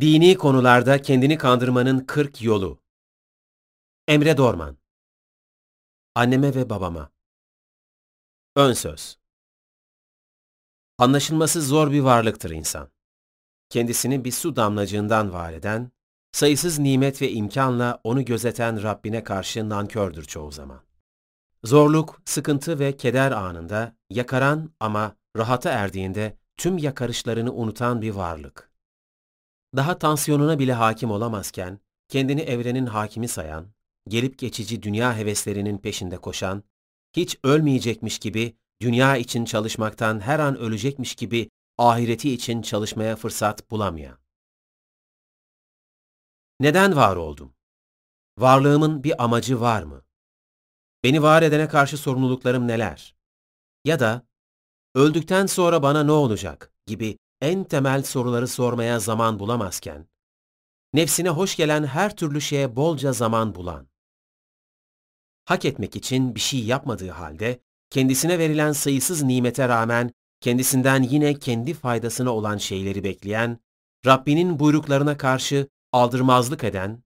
Dini konularda kendini kandırmanın 40 yolu. Emre Dorman Anneme ve babama Ön söz Anlaşılması zor bir varlıktır insan. Kendisini bir su damlacığından var eden, sayısız nimet ve imkanla onu gözeten Rabbine karşı nankördür çoğu zaman. Zorluk, sıkıntı ve keder anında yakaran ama rahata erdiğinde tüm yakarışlarını unutan bir varlık. Daha tansiyonuna bile hakim olamazken, kendini evrenin hakimi sayan, gelip geçici dünya heveslerinin peşinde koşan, hiç ölmeyecekmiş gibi, dünya için çalışmaktan her an ölecekmiş gibi ahireti için çalışmaya fırsat bulamayan. Neden var oldum? Varlığımın bir amacı var mı? Beni var edene karşı sorumluluklarım neler? Ya da öldükten sonra bana ne olacak gibi en temel soruları sormaya zaman bulamazken, nefsine hoş gelen her türlü şeye bolca zaman bulan, hak etmek için bir şey yapmadığı halde, kendisine verilen sayısız nimete rağmen kendisinden yine kendi faydasına olan şeyleri bekleyen, Rabbinin buyruklarına karşı aldırmazlık eden,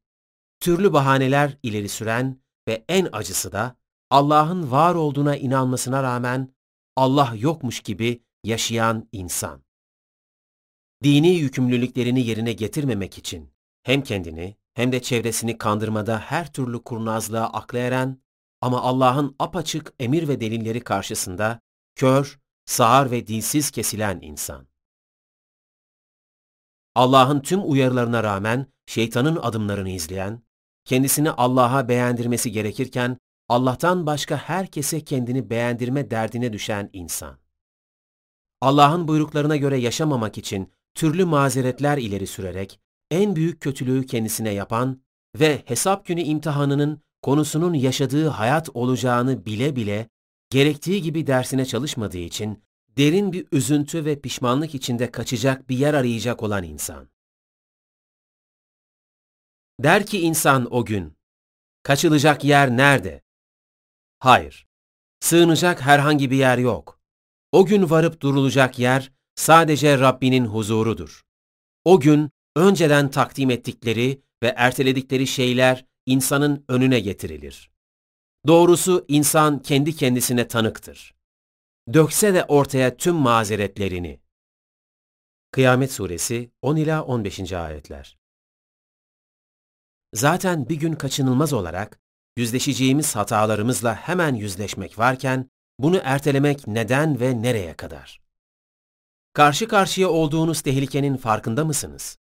türlü bahaneler ileri süren ve en acısı da Allah'ın var olduğuna inanmasına rağmen Allah yokmuş gibi yaşayan insan. Dini yükümlülüklerini yerine getirmemek için hem kendini hem de çevresini kandırmada her türlü kurnazlığa akla ama Allah'ın apaçık emir ve delilleri karşısında kör, sağır ve dilsiz kesilen insan. Allah'ın tüm uyarılarına rağmen şeytanın adımlarını izleyen, kendisini Allah'a beğendirmesi gerekirken Allah'tan başka herkese kendini beğendirme derdine düşen insan. Allah'ın buyruklarına göre yaşamamak için türlü mazeretler ileri sürerek en büyük kötülüğü kendisine yapan ve hesap günü imtihanının konusunun yaşadığı hayat olacağını bile bile gerektiği gibi dersine çalışmadığı için derin bir üzüntü ve pişmanlık içinde kaçacak bir yer arayacak olan insan. Der ki insan o gün, kaçılacak yer nerede? Hayır, sığınacak herhangi bir yer yok. O gün varıp durulacak yer sadece Rabbinin huzurudur. O gün önceden takdim ettikleri ve erteledikleri şeyler insanın önüne getirilir. Doğrusu insan kendi kendisine tanıktır. Dökse de ortaya tüm mazeretlerini. Kıyamet Suresi 10 ila 15. ayetler. Zaten bir gün kaçınılmaz olarak yüzleşeceğimiz hatalarımızla hemen yüzleşmek varken bunu ertelemek neden ve nereye kadar? Karşı karşıya olduğunuz tehlikenin farkında mısınız?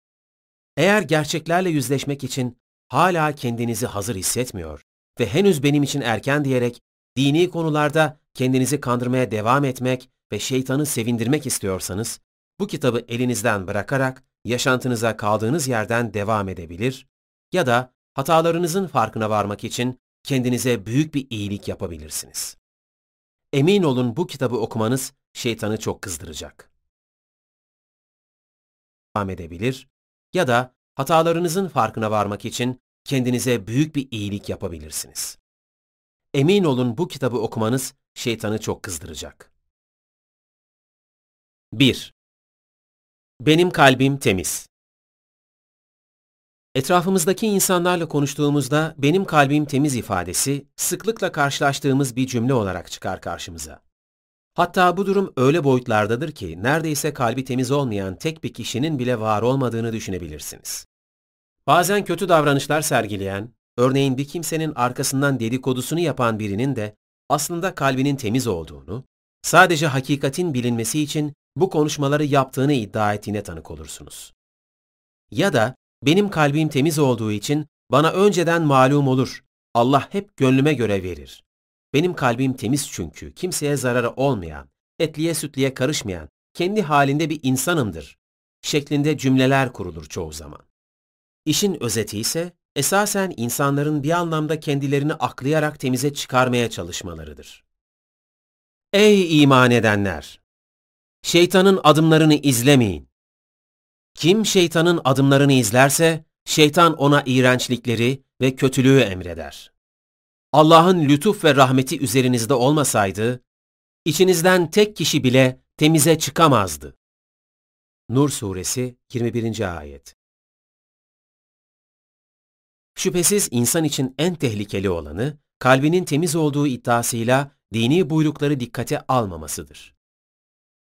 Eğer gerçeklerle yüzleşmek için hala kendinizi hazır hissetmiyor ve henüz benim için erken diyerek dini konularda kendinizi kandırmaya devam etmek ve şeytanı sevindirmek istiyorsanız, bu kitabı elinizden bırakarak yaşantınıza kaldığınız yerden devam edebilir ya da hatalarınızın farkına varmak için kendinize büyük bir iyilik yapabilirsiniz. Emin olun bu kitabı okumanız şeytanı çok kızdıracak. Devam edebilir ya da hatalarınızın farkına varmak için kendinize büyük bir iyilik yapabilirsiniz. Emin olun bu kitabı okumanız şeytanı çok kızdıracak. 1. Benim kalbim temiz. Etrafımızdaki insanlarla konuştuğumuzda benim kalbim temiz ifadesi sıklıkla karşılaştığımız bir cümle olarak çıkar karşımıza. Hatta bu durum öyle boyutlardadır ki neredeyse kalbi temiz olmayan tek bir kişinin bile var olmadığını düşünebilirsiniz. Bazen kötü davranışlar sergileyen, örneğin bir kimsenin arkasından dedikodusunu yapan birinin de aslında kalbinin temiz olduğunu, sadece hakikatin bilinmesi için bu konuşmaları yaptığını iddia ettiğine tanık olursunuz. Ya da benim kalbim temiz olduğu için bana önceden malum olur. Allah hep gönlüme göre verir. Benim kalbim temiz çünkü kimseye zararı olmayan, etliye sütliye karışmayan, kendi halinde bir insanımdır şeklinde cümleler kurulur çoğu zaman. İşin özeti ise esasen insanların bir anlamda kendilerini aklayarak temize çıkarmaya çalışmalarıdır. Ey iman edenler! Şeytanın adımlarını izlemeyin. Kim şeytanın adımlarını izlerse, şeytan ona iğrençlikleri ve kötülüğü emreder. Allah'ın lütuf ve rahmeti üzerinizde olmasaydı, içinizden tek kişi bile temize çıkamazdı. Nur Suresi 21. Ayet Şüphesiz insan için en tehlikeli olanı, kalbinin temiz olduğu iddiasıyla dini buyrukları dikkate almamasıdır.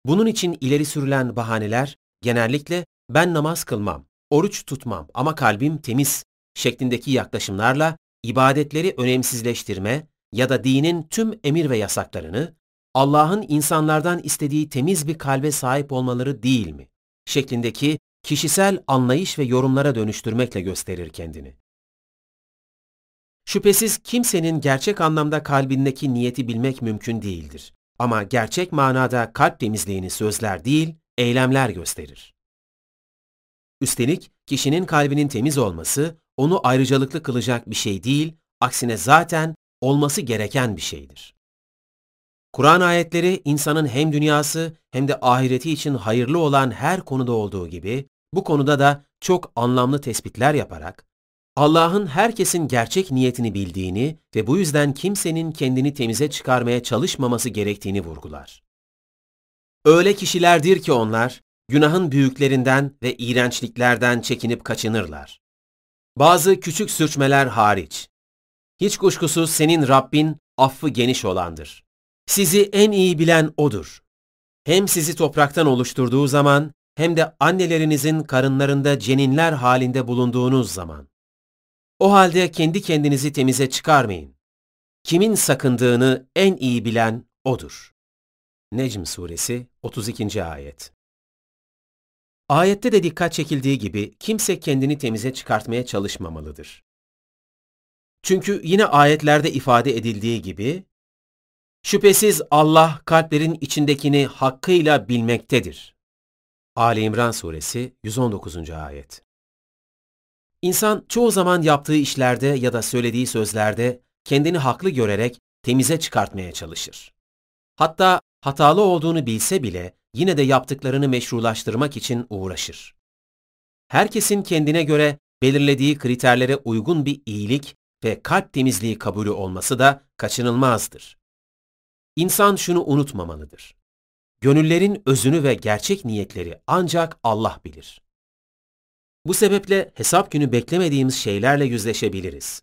Bunun için ileri sürülen bahaneler genellikle ben namaz kılmam, oruç tutmam ama kalbim temiz şeklindeki yaklaşımlarla ibadetleri önemsizleştirme ya da dinin tüm emir ve yasaklarını Allah'ın insanlardan istediği temiz bir kalbe sahip olmaları değil mi? şeklindeki kişisel anlayış ve yorumlara dönüştürmekle gösterir kendini. Şüphesiz kimsenin gerçek anlamda kalbindeki niyeti bilmek mümkün değildir. Ama gerçek manada kalp temizliğini sözler değil, eylemler gösterir. Üstelik kişinin kalbinin temiz olması onu ayrıcalıklı kılacak bir şey değil, aksine zaten olması gereken bir şeydir. Kur'an ayetleri insanın hem dünyası hem de ahireti için hayırlı olan her konuda olduğu gibi bu konuda da çok anlamlı tespitler yaparak Allah'ın herkesin gerçek niyetini bildiğini ve bu yüzden kimsenin kendini temize çıkarmaya çalışmaması gerektiğini vurgular. Öyle kişilerdir ki onlar, günahın büyüklerinden ve iğrençliklerden çekinip kaçınırlar. Bazı küçük sürçmeler hariç. Hiç kuşkusuz senin Rabbin affı geniş olandır. Sizi en iyi bilen O'dur. Hem sizi topraktan oluşturduğu zaman hem de annelerinizin karınlarında ceninler halinde bulunduğunuz zaman. O halde kendi kendinizi temize çıkarmayın. Kimin sakındığını en iyi bilen O'dur. Necm Suresi 32. Ayet Ayette de dikkat çekildiği gibi kimse kendini temize çıkartmaya çalışmamalıdır. Çünkü yine ayetlerde ifade edildiği gibi, şüphesiz Allah kalplerin içindekini hakkıyla bilmektedir. Ali İmran Suresi 119. Ayet İnsan çoğu zaman yaptığı işlerde ya da söylediği sözlerde kendini haklı görerek temize çıkartmaya çalışır. Hatta hatalı olduğunu bilse bile yine de yaptıklarını meşrulaştırmak için uğraşır. Herkesin kendine göre belirlediği kriterlere uygun bir iyilik ve kalp temizliği kabulü olması da kaçınılmazdır. İnsan şunu unutmamalıdır. Gönüllerin özünü ve gerçek niyetleri ancak Allah bilir. Bu sebeple hesap günü beklemediğimiz şeylerle yüzleşebiliriz.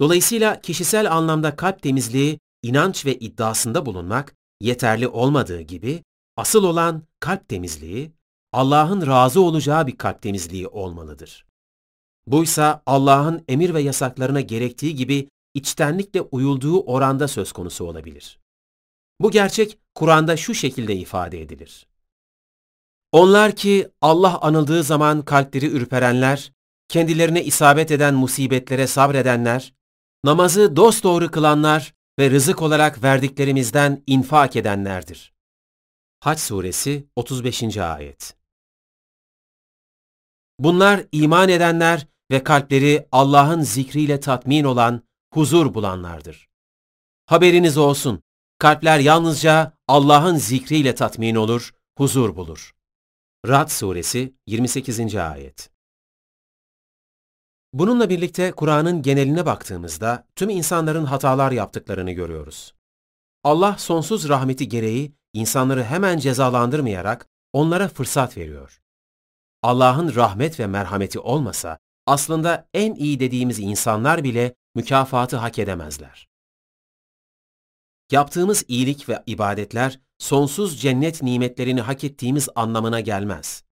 Dolayısıyla kişisel anlamda kalp temizliği, inanç ve iddiasında bulunmak yeterli olmadığı gibi, asıl olan kalp temizliği, Allah'ın razı olacağı bir kalp temizliği olmalıdır. Buysa Allah'ın emir ve yasaklarına gerektiği gibi içtenlikle uyulduğu oranda söz konusu olabilir. Bu gerçek Kur'an'da şu şekilde ifade edilir. Onlar ki Allah anıldığı zaman kalpleri ürperenler, kendilerine isabet eden musibetlere sabredenler, namazı dosdoğru kılanlar ve rızık olarak verdiklerimizden infak edenlerdir. Haç Suresi 35. Ayet Bunlar iman edenler ve kalpleri Allah'ın zikriyle tatmin olan, huzur bulanlardır. Haberiniz olsun, kalpler yalnızca Allah'ın zikriyle tatmin olur, huzur bulur. Rad Suresi 28. Ayet Bununla birlikte Kur'an'ın geneline baktığımızda tüm insanların hatalar yaptıklarını görüyoruz. Allah sonsuz rahmeti gereği insanları hemen cezalandırmayarak onlara fırsat veriyor. Allah'ın rahmet ve merhameti olmasa aslında en iyi dediğimiz insanlar bile mükafatı hak edemezler. Yaptığımız iyilik ve ibadetler sonsuz cennet nimetlerini hak ettiğimiz anlamına gelmez.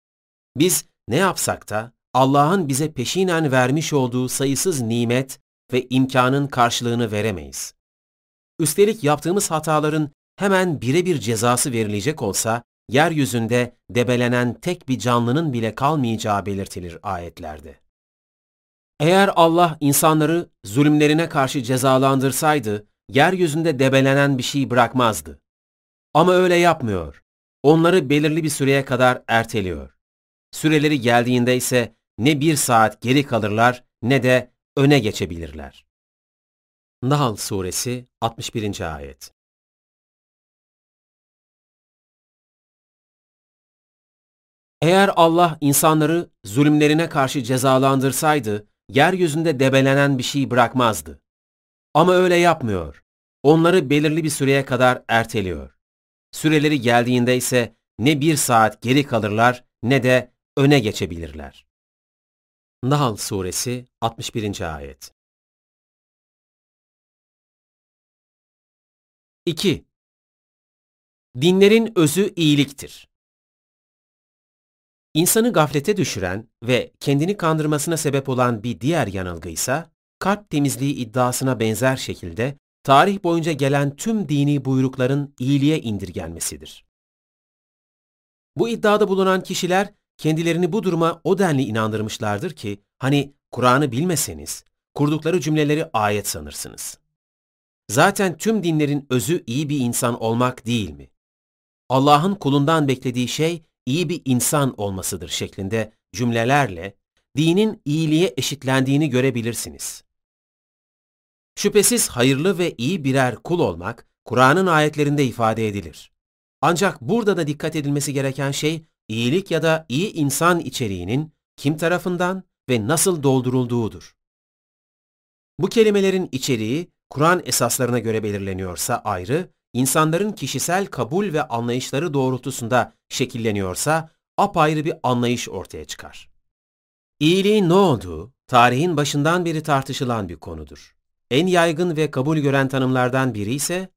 Biz ne yapsak da Allah'ın bize peşinen vermiş olduğu sayısız nimet ve imkanın karşılığını veremeyiz. Üstelik yaptığımız hataların hemen birebir cezası verilecek olsa, yeryüzünde debelenen tek bir canlının bile kalmayacağı belirtilir ayetlerde. Eğer Allah insanları zulümlerine karşı cezalandırsaydı, yeryüzünde debelenen bir şey bırakmazdı. Ama öyle yapmıyor. Onları belirli bir süreye kadar erteliyor. Süreleri geldiğinde ise ne bir saat geri kalırlar ne de öne geçebilirler. Nahl Suresi 61. Ayet Eğer Allah insanları zulümlerine karşı cezalandırsaydı, yeryüzünde debelenen bir şey bırakmazdı. Ama öyle yapmıyor. Onları belirli bir süreye kadar erteliyor. Süreleri geldiğinde ise ne bir saat geri kalırlar ne de öne geçebilirler. Nahl Suresi 61. Ayet 2. Dinlerin özü iyiliktir. İnsanı gaflete düşüren ve kendini kandırmasına sebep olan bir diğer yanılgı ise kalp temizliği iddiasına benzer şekilde tarih boyunca gelen tüm dini buyrukların iyiliğe indirgenmesidir. Bu iddiada bulunan kişiler kendilerini bu duruma o denli inandırmışlardır ki, hani Kur'an'ı bilmeseniz, kurdukları cümleleri ayet sanırsınız. Zaten tüm dinlerin özü iyi bir insan olmak değil mi? Allah'ın kulundan beklediği şey iyi bir insan olmasıdır şeklinde cümlelerle dinin iyiliğe eşitlendiğini görebilirsiniz. Şüphesiz hayırlı ve iyi birer kul olmak Kur'an'ın ayetlerinde ifade edilir. Ancak burada da dikkat edilmesi gereken şey iyilik ya da iyi insan içeriğinin kim tarafından ve nasıl doldurulduğudur. Bu kelimelerin içeriği Kur'an esaslarına göre belirleniyorsa ayrı, insanların kişisel kabul ve anlayışları doğrultusunda şekilleniyorsa apayrı bir anlayış ortaya çıkar. İyiliğin ne olduğu, tarihin başından beri tartışılan bir konudur. En yaygın ve kabul gören tanımlardan biri ise,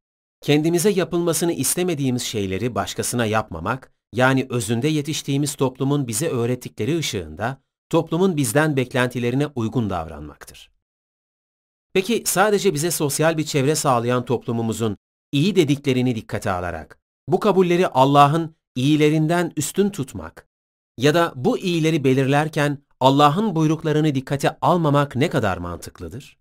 kendimize yapılmasını istemediğimiz şeyleri başkasına yapmamak, yani özünde yetiştiğimiz toplumun bize öğrettikleri ışığında, toplumun bizden beklentilerine uygun davranmaktır. Peki sadece bize sosyal bir çevre sağlayan toplumumuzun iyi dediklerini dikkate alarak, bu kabulleri Allah'ın iyilerinden üstün tutmak ya da bu iyileri belirlerken Allah'ın buyruklarını dikkate almamak ne kadar mantıklıdır?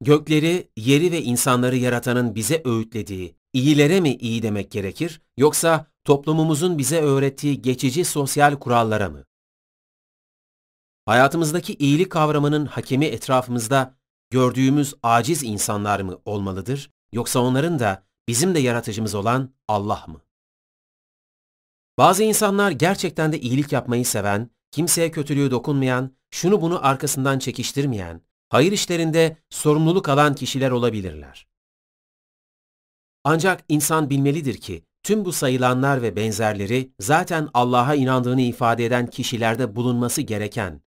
Gökleri, yeri ve insanları yaratanın bize öğütlediği, iyilere mi iyi demek gerekir, yoksa toplumumuzun bize öğrettiği geçici sosyal kurallara mı? Hayatımızdaki iyilik kavramının hakemi etrafımızda gördüğümüz aciz insanlar mı olmalıdır, yoksa onların da bizim de yaratıcımız olan Allah mı? Bazı insanlar gerçekten de iyilik yapmayı seven, kimseye kötülüğü dokunmayan, şunu bunu arkasından çekiştirmeyen, hayır işlerinde sorumluluk alan kişiler olabilirler. Ancak insan bilmelidir ki tüm bu sayılanlar ve benzerleri zaten Allah'a inandığını ifade eden kişilerde bulunması gereken,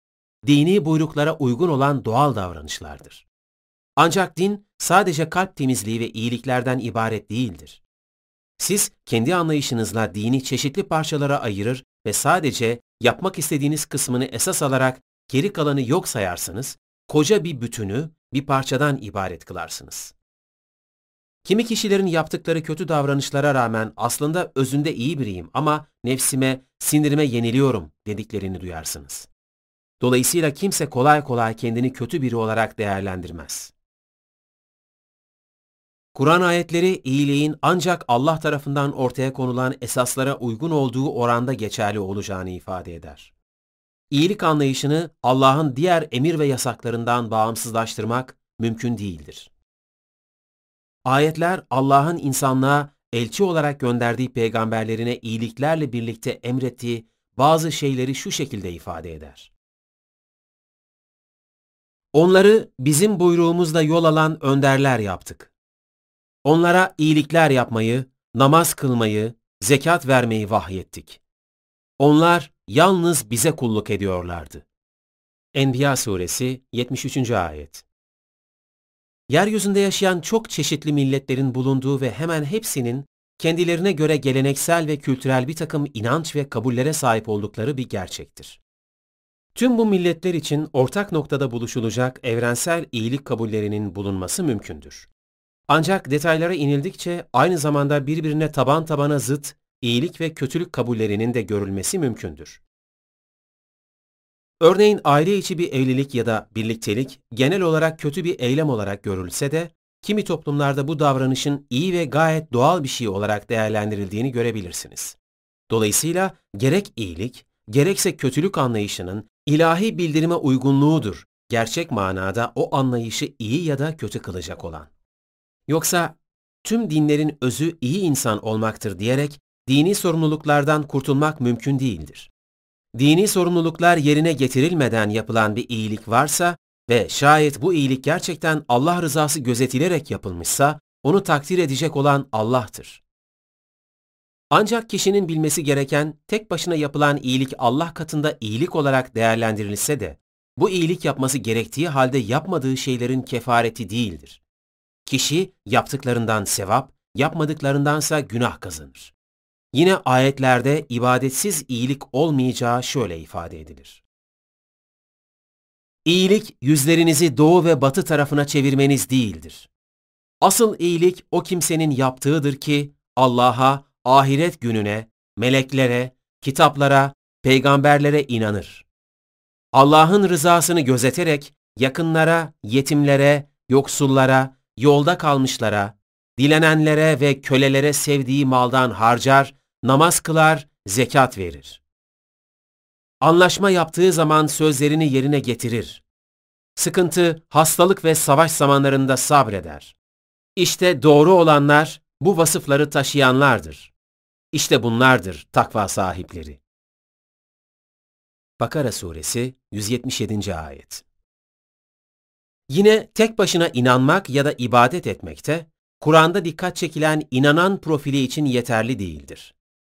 dini buyruklara uygun olan doğal davranışlardır. Ancak din sadece kalp temizliği ve iyiliklerden ibaret değildir. Siz kendi anlayışınızla dini çeşitli parçalara ayırır ve sadece yapmak istediğiniz kısmını esas alarak geri kalanı yok sayarsınız, koca bir bütünü bir parçadan ibaret kılarsınız. Kimi kişilerin yaptıkları kötü davranışlara rağmen aslında özünde iyi biriyim ama nefsime, sinirime yeniliyorum dediklerini duyarsınız. Dolayısıyla kimse kolay kolay kendini kötü biri olarak değerlendirmez. Kur'an ayetleri iyiliğin ancak Allah tarafından ortaya konulan esaslara uygun olduğu oranda geçerli olacağını ifade eder. İyilik anlayışını Allah'ın diğer emir ve yasaklarından bağımsızlaştırmak mümkün değildir. Ayetler Allah'ın insanlığa elçi olarak gönderdiği peygamberlerine iyiliklerle birlikte emrettiği bazı şeyleri şu şekilde ifade eder. Onları bizim buyruğumuzla yol alan önderler yaptık. Onlara iyilikler yapmayı, namaz kılmayı, zekat vermeyi vahyettik. Onlar yalnız bize kulluk ediyorlardı. Enbiya suresi 73. ayet Yeryüzünde yaşayan çok çeşitli milletlerin bulunduğu ve hemen hepsinin kendilerine göre geleneksel ve kültürel bir takım inanç ve kabullere sahip oldukları bir gerçektir. Tüm bu milletler için ortak noktada buluşulacak evrensel iyilik kabullerinin bulunması mümkündür. Ancak detaylara inildikçe aynı zamanda birbirine taban tabana zıt iyilik ve kötülük kabullerinin de görülmesi mümkündür. Örneğin aile içi bir evlilik ya da birliktelik genel olarak kötü bir eylem olarak görülse de kimi toplumlarda bu davranışın iyi ve gayet doğal bir şey olarak değerlendirildiğini görebilirsiniz. Dolayısıyla gerek iyilik, gerekse kötülük anlayışının ilahi bildirime uygunluğudur, gerçek manada o anlayışı iyi ya da kötü kılacak olan. Yoksa tüm dinlerin özü iyi insan olmaktır diyerek dini sorumluluklardan kurtulmak mümkün değildir. Dini sorumluluklar yerine getirilmeden yapılan bir iyilik varsa ve şayet bu iyilik gerçekten Allah rızası gözetilerek yapılmışsa, onu takdir edecek olan Allah'tır. Ancak kişinin bilmesi gereken tek başına yapılan iyilik Allah katında iyilik olarak değerlendirilse de bu iyilik yapması gerektiği halde yapmadığı şeylerin kefareti değildir. Kişi yaptıklarından sevap, yapmadıklarındansa günah kazanır. Yine ayetlerde ibadetsiz iyilik olmayacağı şöyle ifade edilir. İyilik yüzlerinizi doğu ve batı tarafına çevirmeniz değildir. Asıl iyilik o kimsenin yaptığıdır ki Allah'a, ahiret gününe, meleklere, kitaplara, peygamberlere inanır. Allah'ın rızasını gözeterek yakınlara, yetimlere, yoksullara, yolda kalmışlara, dilenenlere ve kölelere sevdiği maldan harcar, namaz kılar, zekat verir. Anlaşma yaptığı zaman sözlerini yerine getirir. Sıkıntı, hastalık ve savaş zamanlarında sabreder. İşte doğru olanlar bu vasıfları taşıyanlardır. İşte bunlardır takva sahipleri. Bakara Suresi 177. Ayet Yine tek başına inanmak ya da ibadet etmekte, Kur'an'da dikkat çekilen inanan profili için yeterli değildir.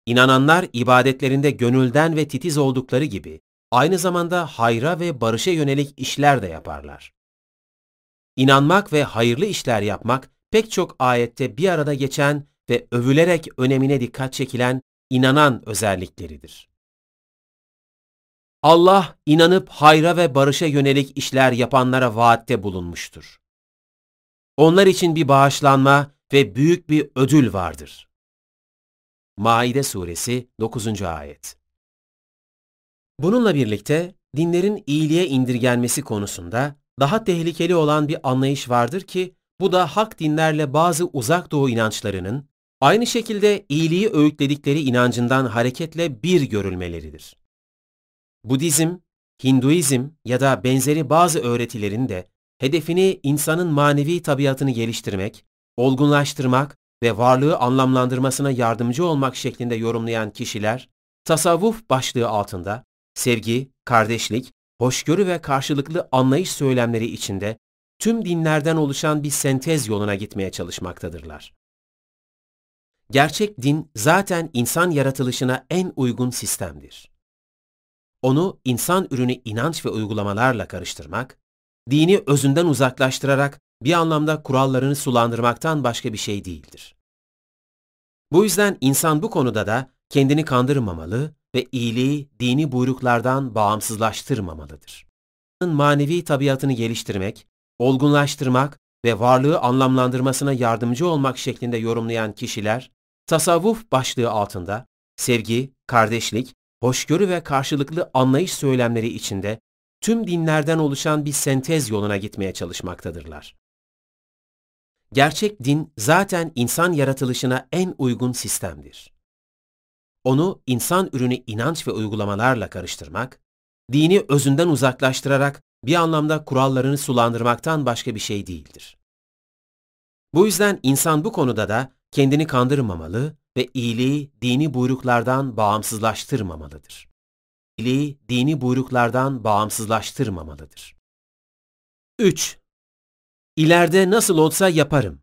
İnananlar ibadetlerinde gönülden ve titiz oldukları gibi, aynı zamanda hayra ve barışa yönelik işler de yaparlar. İnanmak ve hayırlı işler yapmak, pek çok ayette bir arada geçen ve övülerek önemine dikkat çekilen inanan özellikleridir. Allah inanıp hayra ve barışa yönelik işler yapanlara vaatte bulunmuştur. Onlar için bir bağışlanma ve büyük bir ödül vardır. Maide Suresi 9. Ayet Bununla birlikte dinlerin iyiliğe indirgenmesi konusunda daha tehlikeli olan bir anlayış vardır ki bu da hak dinlerle bazı uzak doğu inançlarının aynı şekilde iyiliği öğütledikleri inancından hareketle bir görülmeleridir. Budizm, Hinduizm ya da benzeri bazı öğretilerin de hedefini insanın manevi tabiatını geliştirmek, olgunlaştırmak ve varlığı anlamlandırmasına yardımcı olmak şeklinde yorumlayan kişiler, tasavvuf başlığı altında sevgi, kardeşlik, hoşgörü ve karşılıklı anlayış söylemleri içinde tüm dinlerden oluşan bir sentez yoluna gitmeye çalışmaktadırlar. Gerçek din zaten insan yaratılışına en uygun sistemdir. Onu insan ürünü inanç ve uygulamalarla karıştırmak, dini özünden uzaklaştırarak bir anlamda kurallarını sulandırmaktan başka bir şey değildir. Bu yüzden insan bu konuda da kendini kandırmamalı ve iyiliği dini buyruklardan bağımsızlaştırmamalıdır. Manevi tabiatını geliştirmek, olgunlaştırmak ve varlığı anlamlandırmasına yardımcı olmak şeklinde yorumlayan kişiler, tasavvuf başlığı altında sevgi, kardeşlik, hoşgörü ve karşılıklı anlayış söylemleri içinde tüm dinlerden oluşan bir sentez yoluna gitmeye çalışmaktadırlar. Gerçek din zaten insan yaratılışına en uygun sistemdir. Onu insan ürünü inanç ve uygulamalarla karıştırmak, dini özünden uzaklaştırarak bir anlamda kurallarını sulandırmaktan başka bir şey değildir. Bu yüzden insan bu konuda da kendini kandırmamalı ve iyiliği dini buyruklardan bağımsızlaştırmamalıdır. İyiliği dini buyruklardan bağımsızlaştırmamalıdır. 3. İleride nasıl olsa yaparım.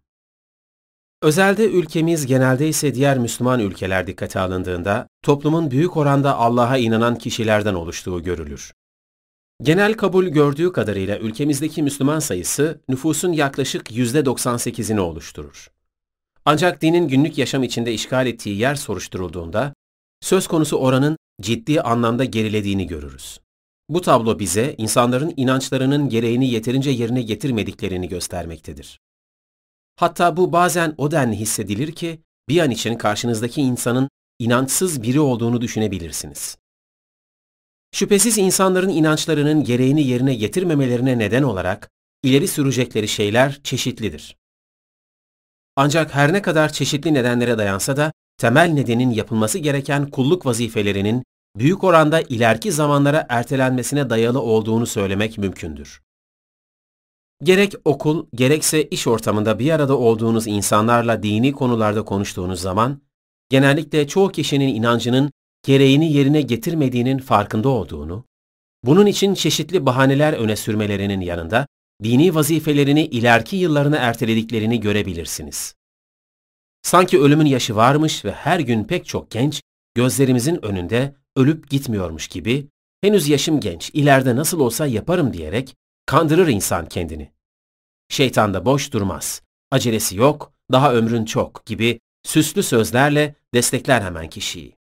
Özelde ülkemiz genelde ise diğer Müslüman ülkeler dikkate alındığında toplumun büyük oranda Allah'a inanan kişilerden oluştuğu görülür. Genel kabul gördüğü kadarıyla ülkemizdeki Müslüman sayısı nüfusun yaklaşık %98'ini oluşturur. Ancak dinin günlük yaşam içinde işgal ettiği yer soruşturulduğunda söz konusu oranın ciddi anlamda gerilediğini görürüz. Bu tablo bize insanların inançlarının gereğini yeterince yerine getirmediklerini göstermektedir. Hatta bu bazen o denli hissedilir ki bir an için karşınızdaki insanın inançsız biri olduğunu düşünebilirsiniz. Şüphesiz insanların inançlarının gereğini yerine getirmemelerine neden olarak ileri sürecekleri şeyler çeşitlidir. Ancak her ne kadar çeşitli nedenlere dayansa da temel nedenin yapılması gereken kulluk vazifelerinin büyük oranda ileriki zamanlara ertelenmesine dayalı olduğunu söylemek mümkündür. Gerek okul, gerekse iş ortamında bir arada olduğunuz insanlarla dini konularda konuştuğunuz zaman, genellikle çoğu kişinin inancının gereğini yerine getirmediğinin farkında olduğunu, bunun için çeşitli bahaneler öne sürmelerinin yanında, dini vazifelerini ileriki yıllarına ertelediklerini görebilirsiniz. Sanki ölümün yaşı varmış ve her gün pek çok genç gözlerimizin önünde ölüp gitmiyormuş gibi henüz yaşım genç, ileride nasıl olsa yaparım diyerek kandırır insan kendini. Şeytan da boş durmaz. Acelesi yok, daha ömrün çok gibi süslü sözlerle destekler hemen kişiyi.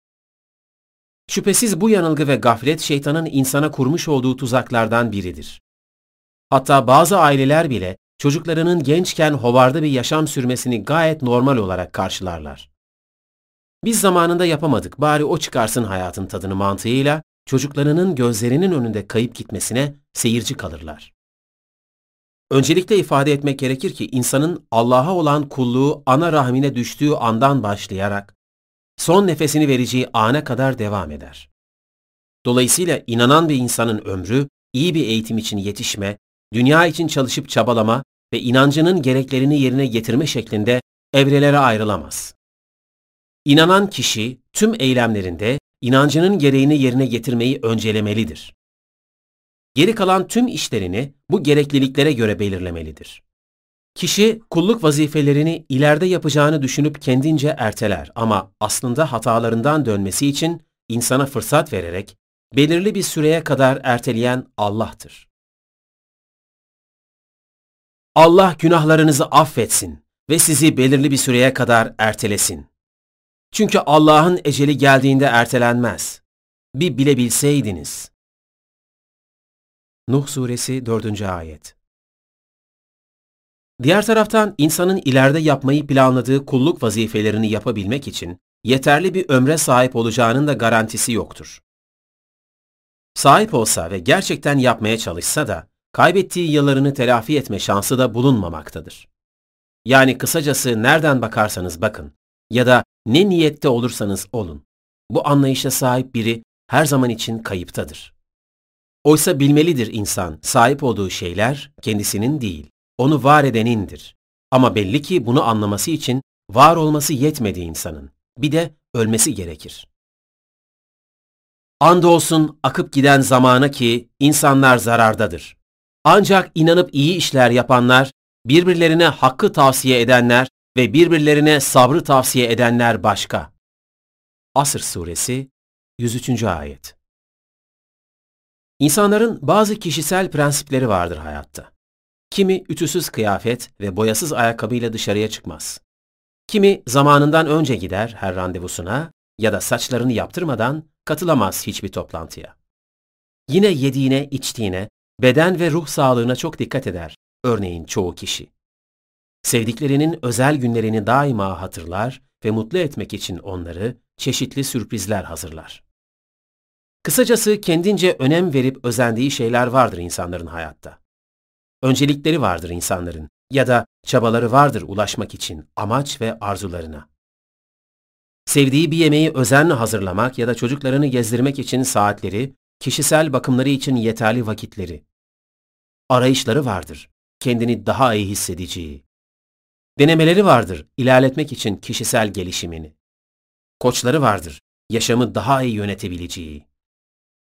Şüphesiz bu yanılgı ve gaflet şeytanın insana kurmuş olduğu tuzaklardan biridir. Hatta bazı aileler bile çocuklarının gençken hovarda bir yaşam sürmesini gayet normal olarak karşılarlar. Biz zamanında yapamadık, bari o çıkarsın hayatın tadını mantığıyla çocuklarının gözlerinin önünde kayıp gitmesine seyirci kalırlar. Öncelikle ifade etmek gerekir ki insanın Allah'a olan kulluğu ana rahmine düştüğü andan başlayarak son nefesini vereceği ana kadar devam eder. Dolayısıyla inanan bir insanın ömrü iyi bir eğitim için yetişme, dünya için çalışıp çabalama ve inancının gereklerini yerine getirme şeklinde evrelere ayrılamaz. İnanan kişi tüm eylemlerinde inancının gereğini yerine getirmeyi öncelemelidir. Geri kalan tüm işlerini bu gerekliliklere göre belirlemelidir. Kişi kulluk vazifelerini ileride yapacağını düşünüp kendince erteler ama aslında hatalarından dönmesi için insana fırsat vererek belirli bir süreye kadar erteleyen Allah'tır. Allah günahlarınızı affetsin ve sizi belirli bir süreye kadar ertelesin. Çünkü Allah'ın eceli geldiğinde ertelenmez. Bir bilebilseydiniz. Nuh Suresi 4. Ayet Diğer taraftan insanın ileride yapmayı planladığı kulluk vazifelerini yapabilmek için yeterli bir ömre sahip olacağının da garantisi yoktur. Sahip olsa ve gerçekten yapmaya çalışsa da kaybettiği yıllarını telafi etme şansı da bulunmamaktadır. Yani kısacası nereden bakarsanız bakın ya da ne niyette olursanız olun, bu anlayışa sahip biri her zaman için kayıptadır. Oysa bilmelidir insan, sahip olduğu şeyler kendisinin değil, onu var edenindir. Ama belli ki bunu anlaması için var olması yetmedi insanın. Bir de ölmesi gerekir. Andolsun akıp giden zamana ki insanlar zarardadır. Ancak inanıp iyi işler yapanlar, birbirlerine hakkı tavsiye edenler ve birbirlerine sabrı tavsiye edenler başka. Asır Suresi 103. Ayet İnsanların bazı kişisel prensipleri vardır hayatta. Kimi ütüsüz kıyafet ve boyasız ayakkabıyla dışarıya çıkmaz. Kimi zamanından önce gider her randevusuna ya da saçlarını yaptırmadan katılamaz hiçbir toplantıya. Yine yediğine, içtiğine, beden ve ruh sağlığına çok dikkat eder örneğin çoğu kişi. Sevdiklerinin özel günlerini daima hatırlar ve mutlu etmek için onları çeşitli sürprizler hazırlar. Kısacası kendince önem verip özendiği şeyler vardır insanların hayatta. Öncelikleri vardır insanların ya da çabaları vardır ulaşmak için amaç ve arzularına. Sevdiği bir yemeği özenle hazırlamak ya da çocuklarını gezdirmek için saatleri, kişisel bakımları için yeterli vakitleri. Arayışları vardır, kendini daha iyi hissedeceği. Denemeleri vardır, ilerletmek için kişisel gelişimini. Koçları vardır, yaşamı daha iyi yönetebileceği.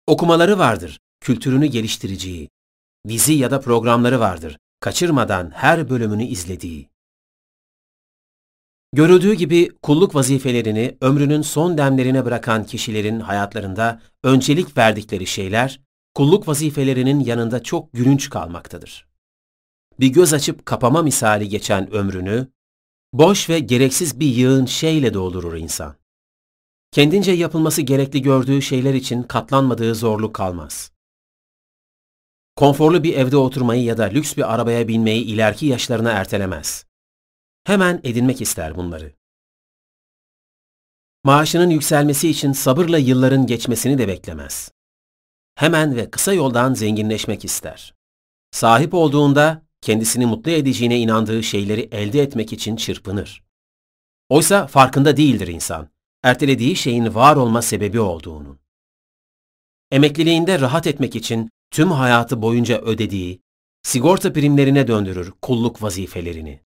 Okumaları vardır, kültürünü geliştireceği. Dizi ya da programları vardır, kaçırmadan her bölümünü izlediği. Görüldüğü gibi kulluk vazifelerini ömrünün son demlerine bırakan kişilerin hayatlarında öncelik verdikleri şeyler, kulluk vazifelerinin yanında çok gülünç kalmaktadır. Bir göz açıp kapama misali geçen ömrünü, boş ve gereksiz bir yığın şeyle doldurur insan. Kendince yapılması gerekli gördüğü şeyler için katlanmadığı zorluk kalmaz. Konforlu bir evde oturmayı ya da lüks bir arabaya binmeyi ileriki yaşlarına ertelemez. Hemen edinmek ister bunları. Maaşının yükselmesi için sabırla yılların geçmesini de beklemez. Hemen ve kısa yoldan zenginleşmek ister. Sahip olduğunda kendisini mutlu edeceğine inandığı şeyleri elde etmek için çırpınır. Oysa farkında değildir insan, ertelediği şeyin var olma sebebi olduğunun. Emekliliğinde rahat etmek için tüm hayatı boyunca ödediği, sigorta primlerine döndürür kulluk vazifelerini.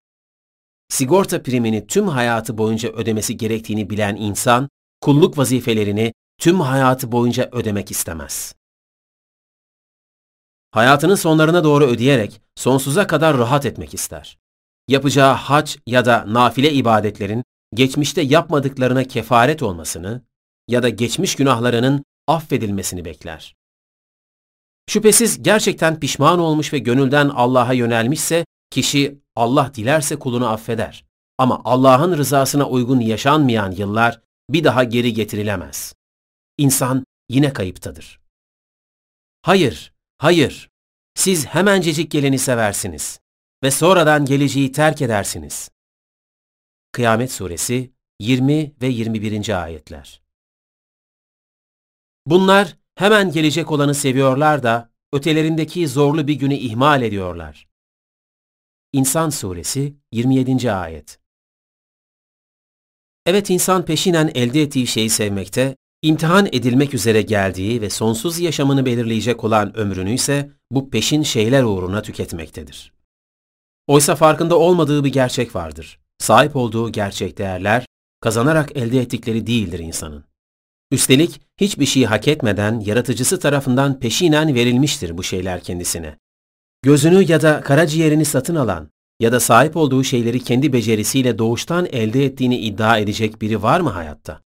Sigorta primini tüm hayatı boyunca ödemesi gerektiğini bilen insan, kulluk vazifelerini tüm hayatı boyunca ödemek istemez. Hayatının sonlarına doğru ödeyerek sonsuza kadar rahat etmek ister. Yapacağı hac ya da nafile ibadetlerin geçmişte yapmadıklarına kefaret olmasını ya da geçmiş günahlarının affedilmesini bekler. Şüphesiz gerçekten pişman olmuş ve gönülden Allah'a yönelmişse kişi Allah dilerse kulunu affeder. Ama Allah'ın rızasına uygun yaşanmayan yıllar bir daha geri getirilemez. İnsan yine kayıptadır. Hayır, hayır. Siz hemencecik geleni seversiniz ve sonradan geleceği terk edersiniz. Kıyamet Suresi 20 ve 21. ayetler. Bunlar hemen gelecek olanı seviyorlar da ötelerindeki zorlu bir günü ihmal ediyorlar. İnsan Suresi 27. ayet. Evet insan peşinen elde ettiği şeyi sevmekte, imtihan edilmek üzere geldiği ve sonsuz yaşamını belirleyecek olan ömrünü ise bu peşin şeyler uğruna tüketmektedir. Oysa farkında olmadığı bir gerçek vardır. Sahip olduğu gerçek değerler, kazanarak elde ettikleri değildir insanın. Üstelik hiçbir şeyi hak etmeden yaratıcısı tarafından peşinen verilmiştir bu şeyler kendisine. Gözünü ya da karaciğerini satın alan ya da sahip olduğu şeyleri kendi becerisiyle doğuştan elde ettiğini iddia edecek biri var mı hayatta?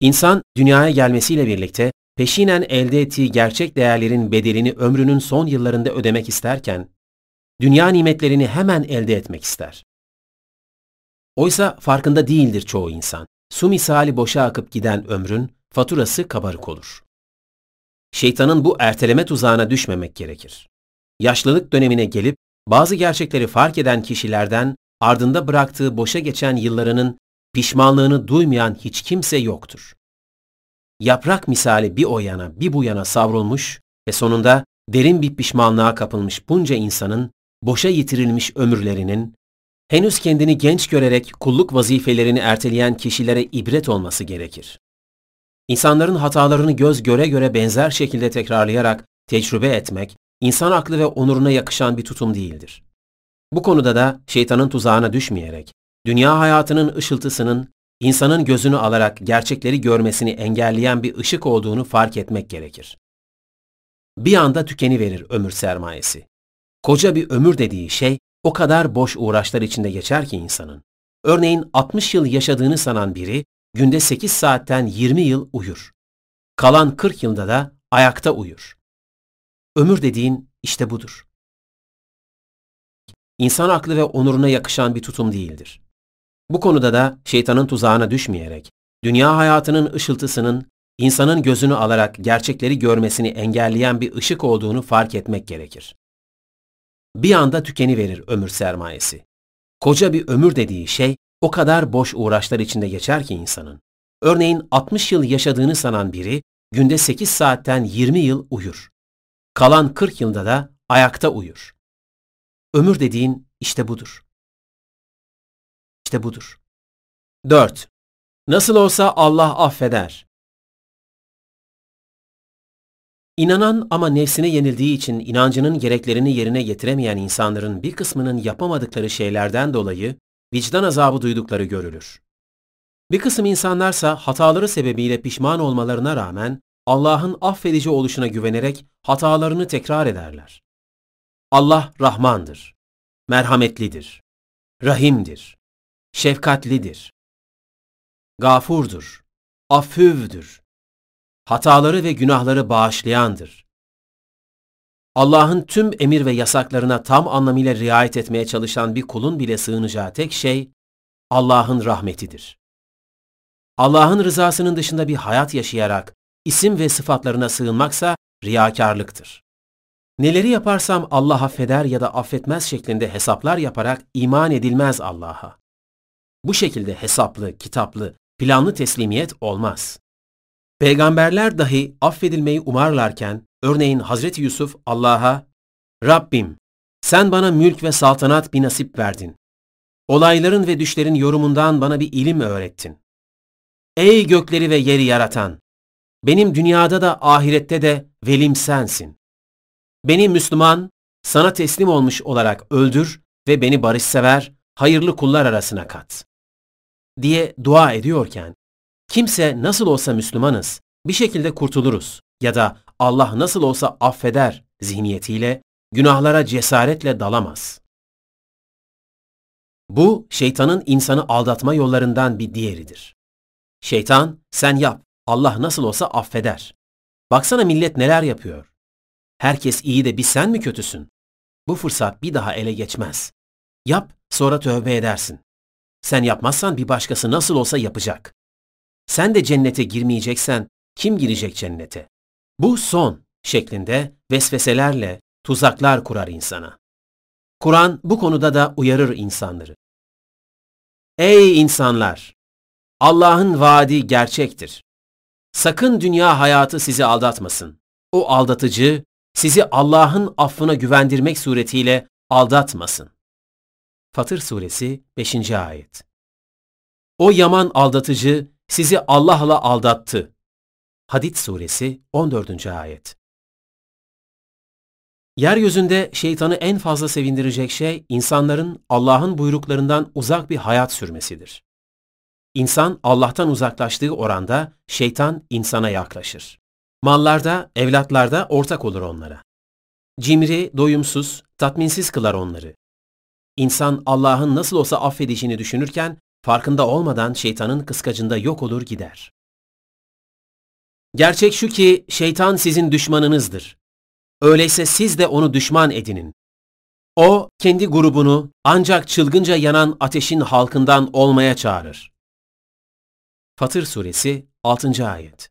İnsan dünyaya gelmesiyle birlikte peşinen elde ettiği gerçek değerlerin bedelini ömrünün son yıllarında ödemek isterken, dünya nimetlerini hemen elde etmek ister. Oysa farkında değildir çoğu insan. Su misali boşa akıp giden ömrün faturası kabarık olur. Şeytanın bu erteleme tuzağına düşmemek gerekir. Yaşlılık dönemine gelip bazı gerçekleri fark eden kişilerden ardında bıraktığı boşa geçen yıllarının pişmanlığını duymayan hiç kimse yoktur. Yaprak misali bir o yana bir bu yana savrulmuş ve sonunda derin bir pişmanlığa kapılmış bunca insanın boşa yitirilmiş ömürlerinin henüz kendini genç görerek kulluk vazifelerini erteleyen kişilere ibret olması gerekir. İnsanların hatalarını göz göre göre benzer şekilde tekrarlayarak tecrübe etmek, insan aklı ve onuruna yakışan bir tutum değildir. Bu konuda da şeytanın tuzağına düşmeyerek, dünya hayatının ışıltısının insanın gözünü alarak gerçekleri görmesini engelleyen bir ışık olduğunu fark etmek gerekir. Bir anda tükeniverir ömür sermayesi. Koca bir ömür dediği şey o kadar boş uğraşlar içinde geçer ki insanın. Örneğin 60 yıl yaşadığını sanan biri günde 8 saatten 20 yıl uyur. Kalan 40 yılda da ayakta uyur. Ömür dediğin işte budur. İnsan aklı ve onuruna yakışan bir tutum değildir. Bu konuda da şeytanın tuzağına düşmeyerek, dünya hayatının ışıltısının insanın gözünü alarak gerçekleri görmesini engelleyen bir ışık olduğunu fark etmek gerekir bir anda tükeniverir ömür sermayesi. Koca bir ömür dediği şey o kadar boş uğraşlar içinde geçer ki insanın. Örneğin 60 yıl yaşadığını sanan biri günde 8 saatten 20 yıl uyur. Kalan 40 yılda da ayakta uyur. Ömür dediğin işte budur. İşte budur. 4. Nasıl olsa Allah affeder. İnanan ama nefsine yenildiği için inancının gereklerini yerine getiremeyen insanların bir kısmının yapamadıkları şeylerden dolayı vicdan azabı duydukları görülür. Bir kısım insanlarsa hataları sebebiyle pişman olmalarına rağmen Allah'ın affedici oluşuna güvenerek hatalarını tekrar ederler. Allah Rahmandır, merhametlidir, rahimdir, şefkatlidir, gafurdur, affüvdür, hataları ve günahları bağışlayandır. Allah'ın tüm emir ve yasaklarına tam anlamıyla riayet etmeye çalışan bir kulun bile sığınacağı tek şey Allah'ın rahmetidir. Allah'ın rızasının dışında bir hayat yaşayarak isim ve sıfatlarına sığınmaksa riyakarlıktır. Neleri yaparsam Allah affeder ya da affetmez şeklinde hesaplar yaparak iman edilmez Allah'a. Bu şekilde hesaplı, kitaplı, planlı teslimiyet olmaz. Peygamberler dahi affedilmeyi umarlarken, örneğin Hazreti Yusuf Allah'a, Rabbim, sen bana mülk ve saltanat bir nasip verdin. Olayların ve düşlerin yorumundan bana bir ilim öğrettin. Ey gökleri ve yeri yaratan! Benim dünyada da ahirette de velim sensin. Beni Müslüman, sana teslim olmuş olarak öldür ve beni barışsever, hayırlı kullar arasına kat. Diye dua ediyorken, Kimse nasıl olsa Müslümanız, bir şekilde kurtuluruz ya da Allah nasıl olsa affeder zihniyetiyle günahlara cesaretle dalamaz. Bu, şeytanın insanı aldatma yollarından bir diğeridir. Şeytan, sen yap, Allah nasıl olsa affeder. Baksana millet neler yapıyor. Herkes iyi de bir sen mi kötüsün? Bu fırsat bir daha ele geçmez. Yap, sonra tövbe edersin. Sen yapmazsan bir başkası nasıl olsa yapacak. Sen de cennete girmeyeceksen kim girecek cennete? Bu son şeklinde vesveselerle tuzaklar kurar insana. Kur'an bu konuda da uyarır insanları. Ey insanlar! Allah'ın vaadi gerçektir. Sakın dünya hayatı sizi aldatmasın. O aldatıcı, sizi Allah'ın affına güvendirmek suretiyle aldatmasın. Fatır Suresi 5. Ayet O yaman aldatıcı sizi Allah'la aldattı. Hadid Suresi 14. Ayet Yeryüzünde şeytanı en fazla sevindirecek şey insanların Allah'ın buyruklarından uzak bir hayat sürmesidir. İnsan Allah'tan uzaklaştığı oranda şeytan insana yaklaşır. Mallarda, evlatlarda ortak olur onlara. Cimri, doyumsuz, tatminsiz kılar onları. İnsan Allah'ın nasıl olsa affedişini düşünürken farkında olmadan şeytanın kıskacında yok olur gider. Gerçek şu ki şeytan sizin düşmanınızdır. Öyleyse siz de onu düşman edinin. O kendi grubunu ancak çılgınca yanan ateşin halkından olmaya çağırır. Fatır Suresi 6. Ayet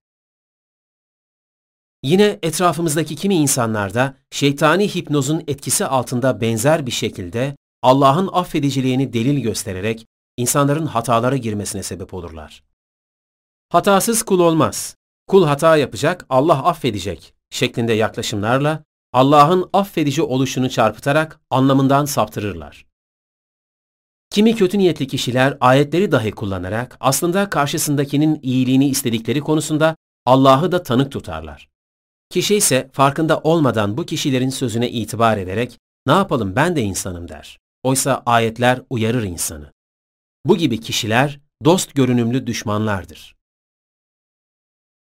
Yine etrafımızdaki kimi insanlar da şeytani hipnozun etkisi altında benzer bir şekilde Allah'ın affediciliğini delil göstererek insanların hatalara girmesine sebep olurlar. Hatasız kul olmaz. Kul hata yapacak, Allah affedecek şeklinde yaklaşımlarla Allah'ın affedici oluşunu çarpıtarak anlamından saptırırlar. Kimi kötü niyetli kişiler ayetleri dahi kullanarak aslında karşısındakinin iyiliğini istedikleri konusunda Allah'ı da tanık tutarlar. Kişi ise farkında olmadan bu kişilerin sözüne itibar ederek ne yapalım ben de insanım der. Oysa ayetler uyarır insanı. Bu gibi kişiler dost görünümlü düşmanlardır.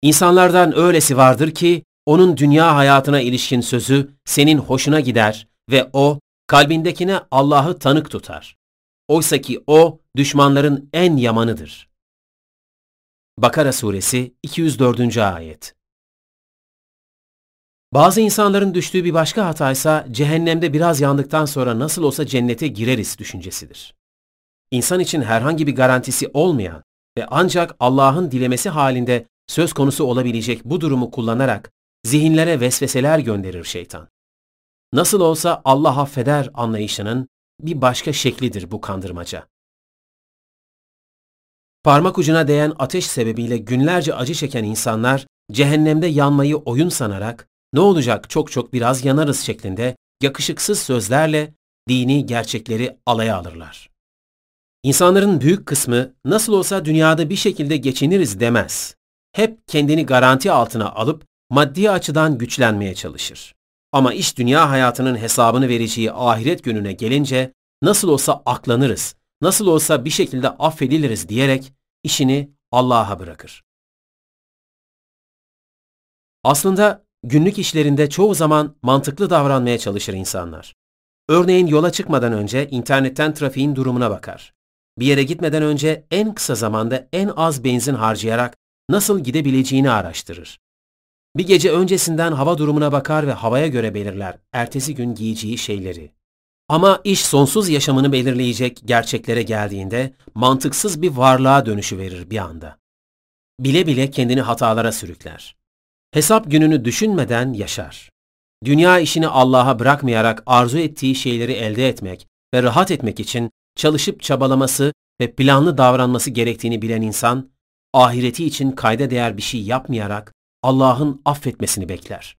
İnsanlardan öylesi vardır ki onun dünya hayatına ilişkin sözü senin hoşuna gider ve o kalbindekine Allah'ı tanık tutar. Oysa ki o düşmanların en yamanıdır. Bakara Suresi 204. Ayet Bazı insanların düştüğü bir başka hataysa cehennemde biraz yandıktan sonra nasıl olsa cennete gireriz düşüncesidir. İnsan için herhangi bir garantisi olmayan ve ancak Allah'ın dilemesi halinde söz konusu olabilecek bu durumu kullanarak zihinlere vesveseler gönderir şeytan. Nasıl olsa Allah affeder anlayışının bir başka şeklidir bu kandırmaca. Parmak ucuna değen ateş sebebiyle günlerce acı çeken insanlar cehennemde yanmayı oyun sanarak ne olacak çok çok biraz yanarız şeklinde yakışıksız sözlerle dini gerçekleri alaya alırlar. İnsanların büyük kısmı nasıl olsa dünyada bir şekilde geçiniriz demez. Hep kendini garanti altına alıp maddi açıdan güçlenmeye çalışır. Ama iş dünya hayatının hesabını vereceği ahiret gününe gelince nasıl olsa aklanırız, nasıl olsa bir şekilde affediliriz diyerek işini Allah'a bırakır. Aslında günlük işlerinde çoğu zaman mantıklı davranmaya çalışır insanlar. Örneğin yola çıkmadan önce internetten trafiğin durumuna bakar. Bir yere gitmeden önce en kısa zamanda en az benzin harcayarak nasıl gidebileceğini araştırır. Bir gece öncesinden hava durumuna bakar ve havaya göre belirler ertesi gün giyeceği şeyleri. Ama iş sonsuz yaşamını belirleyecek gerçeklere geldiğinde mantıksız bir varlığa dönüşü verir bir anda. Bile bile kendini hatalara sürükler. Hesap gününü düşünmeden yaşar. Dünya işini Allah'a bırakmayarak arzu ettiği şeyleri elde etmek ve rahat etmek için çalışıp çabalaması ve planlı davranması gerektiğini bilen insan, ahireti için kayda değer bir şey yapmayarak Allah'ın affetmesini bekler.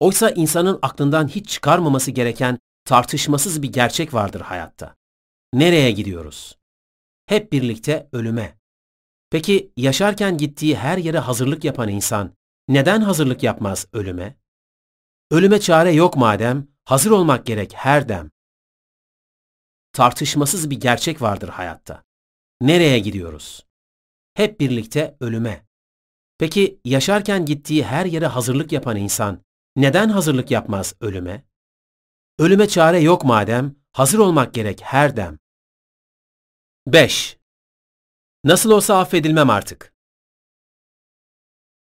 Oysa insanın aklından hiç çıkarmaması gereken tartışmasız bir gerçek vardır hayatta. Nereye gidiyoruz? Hep birlikte ölüme. Peki yaşarken gittiği her yere hazırlık yapan insan neden hazırlık yapmaz ölüme? Ölüme çare yok madem, hazır olmak gerek her dem. Tartışmasız bir gerçek vardır hayatta. Nereye gidiyoruz? Hep birlikte ölüme. Peki yaşarken gittiği her yere hazırlık yapan insan neden hazırlık yapmaz ölüme? Ölüme çare yok madem, hazır olmak gerek her dem. 5. Nasıl olsa affedilmem artık.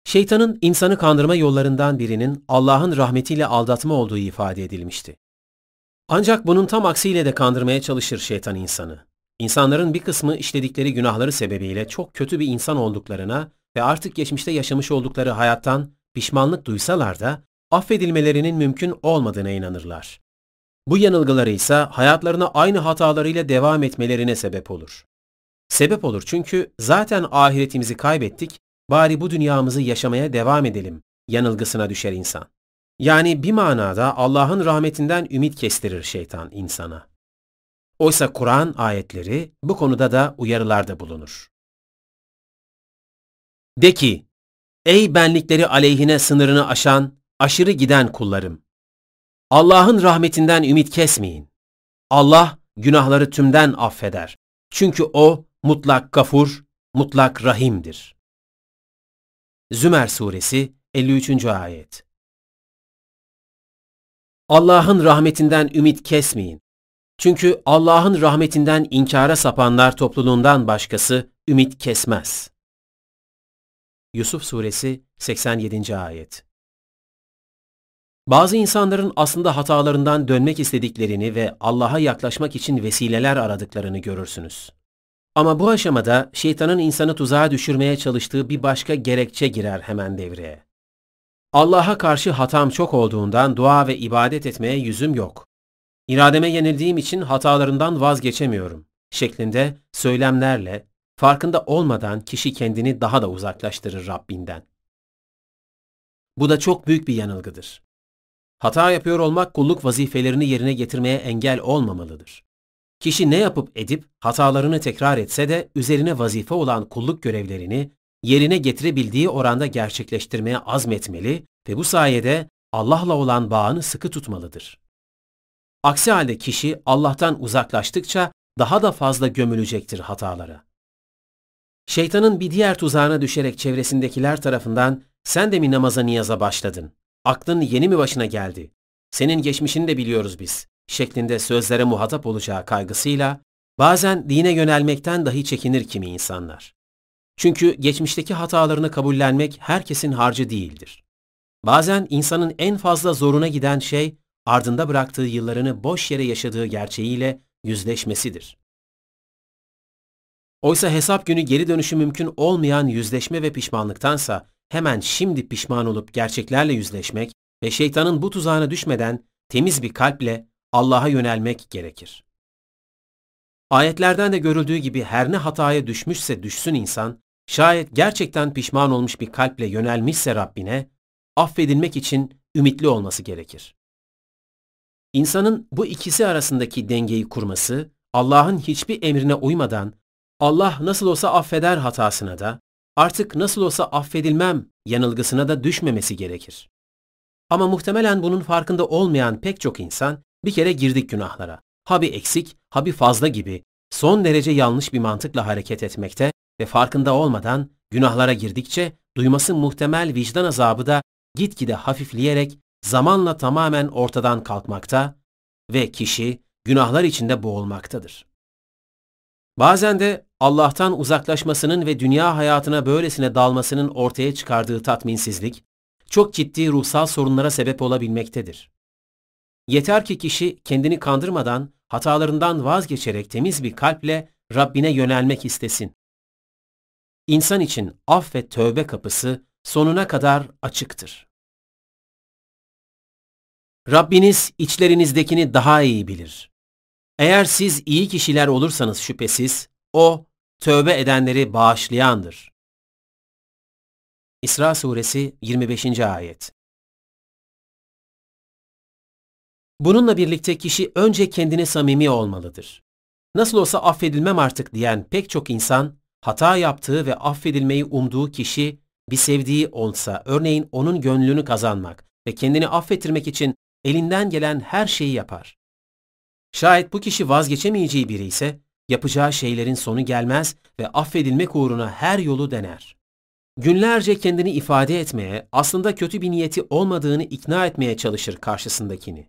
Şeytanın insanı kandırma yollarından birinin Allah'ın rahmetiyle aldatma olduğu ifade edilmişti. Ancak bunun tam aksiyle de kandırmaya çalışır şeytan insanı. İnsanların bir kısmı işledikleri günahları sebebiyle çok kötü bir insan olduklarına ve artık geçmişte yaşamış oldukları hayattan pişmanlık duysalar da affedilmelerinin mümkün olmadığına inanırlar. Bu yanılgıları ise hayatlarına aynı hatalarıyla devam etmelerine sebep olur. Sebep olur çünkü zaten ahiretimizi kaybettik, bari bu dünyamızı yaşamaya devam edelim yanılgısına düşer insan. Yani bir manada Allah'ın rahmetinden ümit kestirir şeytan insana. Oysa Kur'an ayetleri bu konuda da uyarılarda bulunur. De ki, ey benlikleri aleyhine sınırını aşan, aşırı giden kullarım! Allah'ın rahmetinden ümit kesmeyin. Allah günahları tümden affeder. Çünkü O mutlak gafur, mutlak rahimdir. Zümer Suresi 53. Ayet Allah'ın rahmetinden ümit kesmeyin. Çünkü Allah'ın rahmetinden inkara sapanlar topluluğundan başkası ümit kesmez. Yusuf Suresi 87. Ayet Bazı insanların aslında hatalarından dönmek istediklerini ve Allah'a yaklaşmak için vesileler aradıklarını görürsünüz. Ama bu aşamada şeytanın insanı tuzağa düşürmeye çalıştığı bir başka gerekçe girer hemen devreye. Allah'a karşı hatam çok olduğundan dua ve ibadet etmeye yüzüm yok. İrademe yenildiğim için hatalarından vazgeçemiyorum şeklinde söylemlerle farkında olmadan kişi kendini daha da uzaklaştırır Rabbinden. Bu da çok büyük bir yanılgıdır. Hata yapıyor olmak kulluk vazifelerini yerine getirmeye engel olmamalıdır. Kişi ne yapıp edip hatalarını tekrar etse de üzerine vazife olan kulluk görevlerini yerine getirebildiği oranda gerçekleştirmeye azmetmeli ve bu sayede Allah'la olan bağını sıkı tutmalıdır. Aksi halde kişi Allah'tan uzaklaştıkça daha da fazla gömülecektir hatalara. Şeytanın bir diğer tuzağına düşerek çevresindekiler tarafından sen de mi namaza niyaza başladın? Aklın yeni mi başına geldi? Senin geçmişini de biliyoruz biz şeklinde sözlere muhatap olacağı kaygısıyla bazen dine yönelmekten dahi çekinir kimi insanlar. Çünkü geçmişteki hatalarını kabullenmek herkesin harcı değildir. Bazen insanın en fazla zoruna giden şey ardında bıraktığı yıllarını boş yere yaşadığı gerçeğiyle yüzleşmesidir. Oysa hesap günü geri dönüşü mümkün olmayan yüzleşme ve pişmanlıktansa hemen şimdi pişman olup gerçeklerle yüzleşmek ve şeytanın bu tuzağına düşmeden temiz bir kalple Allah'a yönelmek gerekir. Ayetlerden de görüldüğü gibi her ne hataya düşmüşse düşsün insan, şayet gerçekten pişman olmuş bir kalple yönelmişse Rabbine, affedilmek için ümitli olması gerekir. İnsanın bu ikisi arasındaki dengeyi kurması, Allah'ın hiçbir emrine uymadan, Allah nasıl olsa affeder hatasına da, artık nasıl olsa affedilmem yanılgısına da düşmemesi gerekir. Ama muhtemelen bunun farkında olmayan pek çok insan, bir kere girdik günahlara. Ha bir eksik, ha bir fazla gibi son derece yanlış bir mantıkla hareket etmekte ve farkında olmadan günahlara girdikçe duyması muhtemel vicdan azabı da gitgide hafifleyerek zamanla tamamen ortadan kalkmakta ve kişi günahlar içinde boğulmaktadır. Bazen de Allah'tan uzaklaşmasının ve dünya hayatına böylesine dalmasının ortaya çıkardığı tatminsizlik, çok ciddi ruhsal sorunlara sebep olabilmektedir. Yeter ki kişi kendini kandırmadan, hatalarından vazgeçerek temiz bir kalple Rabbine yönelmek istesin. İnsan için af ve tövbe kapısı sonuna kadar açıktır. Rabbiniz içlerinizdekini daha iyi bilir. Eğer siz iyi kişiler olursanız şüphesiz, O, tövbe edenleri bağışlayandır. İsra Suresi 25. Ayet Bununla birlikte kişi önce kendine samimi olmalıdır. Nasıl olsa affedilmem artık diyen pek çok insan, hata yaptığı ve affedilmeyi umduğu kişi bir sevdiği olsa, örneğin onun gönlünü kazanmak ve kendini affettirmek için elinden gelen her şeyi yapar. Şayet bu kişi vazgeçemeyeceği biri ise, yapacağı şeylerin sonu gelmez ve affedilmek uğruna her yolu dener. Günlerce kendini ifade etmeye, aslında kötü bir niyeti olmadığını ikna etmeye çalışır karşısındakini.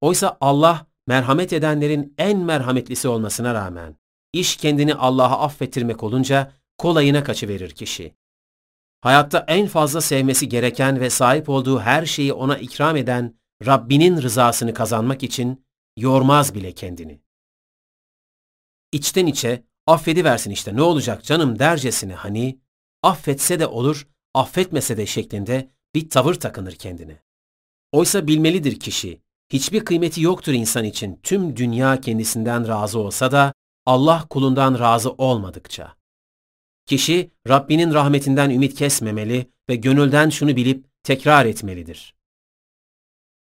Oysa Allah merhamet edenlerin en merhametlisi olmasına rağmen İş kendini Allah'a affettirmek olunca kolayına kaçıverir kişi. Hayatta en fazla sevmesi gereken ve sahip olduğu her şeyi ona ikram eden Rabbinin rızasını kazanmak için yormaz bile kendini. İçten içe affediversin işte ne olacak canım dercesine hani affetse de olur, affetmese de şeklinde bir tavır takınır kendine. Oysa bilmelidir kişi, hiçbir kıymeti yoktur insan için tüm dünya kendisinden razı olsa da Allah kulundan razı olmadıkça. Kişi Rabbinin rahmetinden ümit kesmemeli ve gönülden şunu bilip tekrar etmelidir.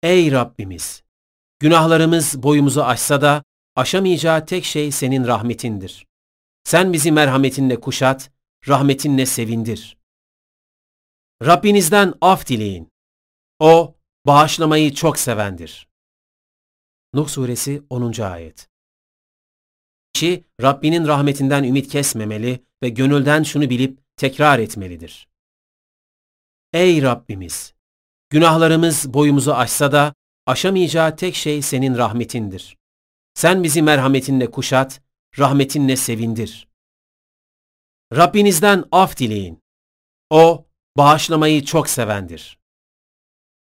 Ey Rabbimiz! Günahlarımız boyumuzu aşsa da aşamayacağı tek şey senin rahmetindir. Sen bizi merhametinle kuşat, rahmetinle sevindir. Rabbinizden af dileyin. O, bağışlamayı çok sevendir. Nuh Suresi 10. Ayet Kişi, Rabbinin rahmetinden ümit kesmemeli ve gönülden şunu bilip tekrar etmelidir. Ey Rabbimiz! Günahlarımız boyumuzu aşsa da aşamayacağı tek şey senin rahmetindir. Sen bizi merhametinle kuşat, rahmetinle sevindir. Rabbinizden af dileyin. O, bağışlamayı çok sevendir.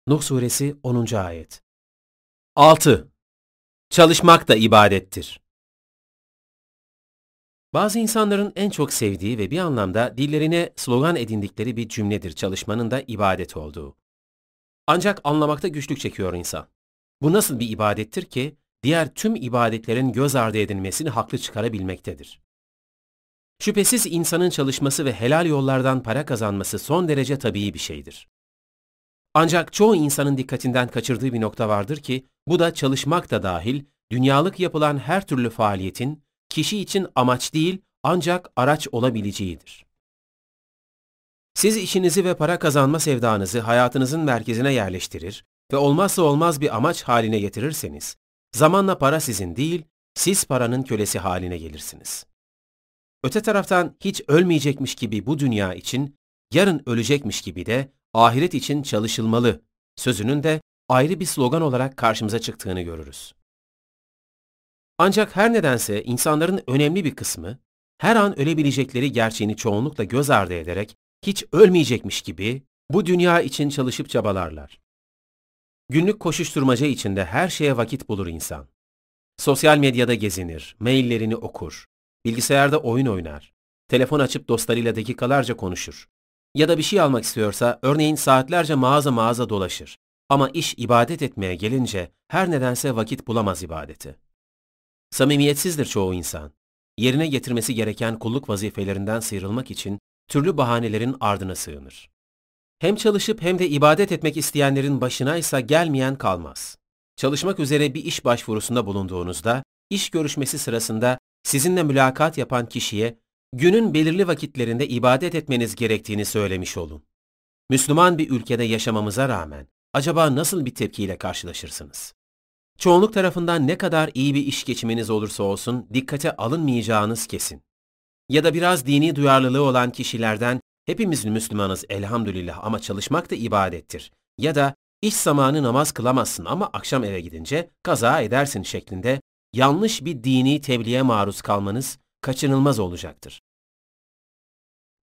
Nuh Suresi 10. Ayet 6. Çalışmak da ibadettir. Bazı insanların en çok sevdiği ve bir anlamda dillerine slogan edindikleri bir cümledir çalışmanın da ibadet olduğu. Ancak anlamakta güçlük çekiyor insan. Bu nasıl bir ibadettir ki diğer tüm ibadetlerin göz ardı edilmesini haklı çıkarabilmektedir. Şüphesiz insanın çalışması ve helal yollardan para kazanması son derece tabii bir şeydir. Ancak çoğu insanın dikkatinden kaçırdığı bir nokta vardır ki, bu da çalışmak da dahil, dünyalık yapılan her türlü faaliyetin, kişi için amaç değil ancak araç olabileceğidir. Siz işinizi ve para kazanma sevdanızı hayatınızın merkezine yerleştirir ve olmazsa olmaz bir amaç haline getirirseniz, zamanla para sizin değil, siz paranın kölesi haline gelirsiniz. Öte taraftan hiç ölmeyecekmiş gibi bu dünya için, yarın ölecekmiş gibi de ahiret için çalışılmalı sözünün de ayrı bir slogan olarak karşımıza çıktığını görürüz. Ancak her nedense insanların önemli bir kısmı, her an ölebilecekleri gerçeğini çoğunlukla göz ardı ederek hiç ölmeyecekmiş gibi bu dünya için çalışıp çabalarlar. Günlük koşuşturmaca içinde her şeye vakit bulur insan. Sosyal medyada gezinir, maillerini okur, bilgisayarda oyun oynar, telefon açıp dostlarıyla dakikalarca konuşur. Ya da bir şey almak istiyorsa örneğin saatlerce mağaza mağaza dolaşır. Ama iş ibadet etmeye gelince her nedense vakit bulamaz ibadeti. Samimiyetsizdir çoğu insan. Yerine getirmesi gereken kulluk vazifelerinden sıyrılmak için türlü bahanelerin ardına sığınır. Hem çalışıp hem de ibadet etmek isteyenlerin başına ise gelmeyen kalmaz. Çalışmak üzere bir iş başvurusunda bulunduğunuzda, iş görüşmesi sırasında sizinle mülakat yapan kişiye günün belirli vakitlerinde ibadet etmeniz gerektiğini söylemiş olun. Müslüman bir ülkede yaşamamıza rağmen acaba nasıl bir tepkiyle karşılaşırsınız? Çoğunluk tarafından ne kadar iyi bir iş geçiminiz olursa olsun dikkate alınmayacağınız kesin. Ya da biraz dini duyarlılığı olan kişilerden hepimiz Müslümanız elhamdülillah ama çalışmak da ibadettir. Ya da iş zamanı namaz kılamazsın ama akşam eve gidince kaza edersin şeklinde yanlış bir dini tebliğe maruz kalmanız kaçınılmaz olacaktır.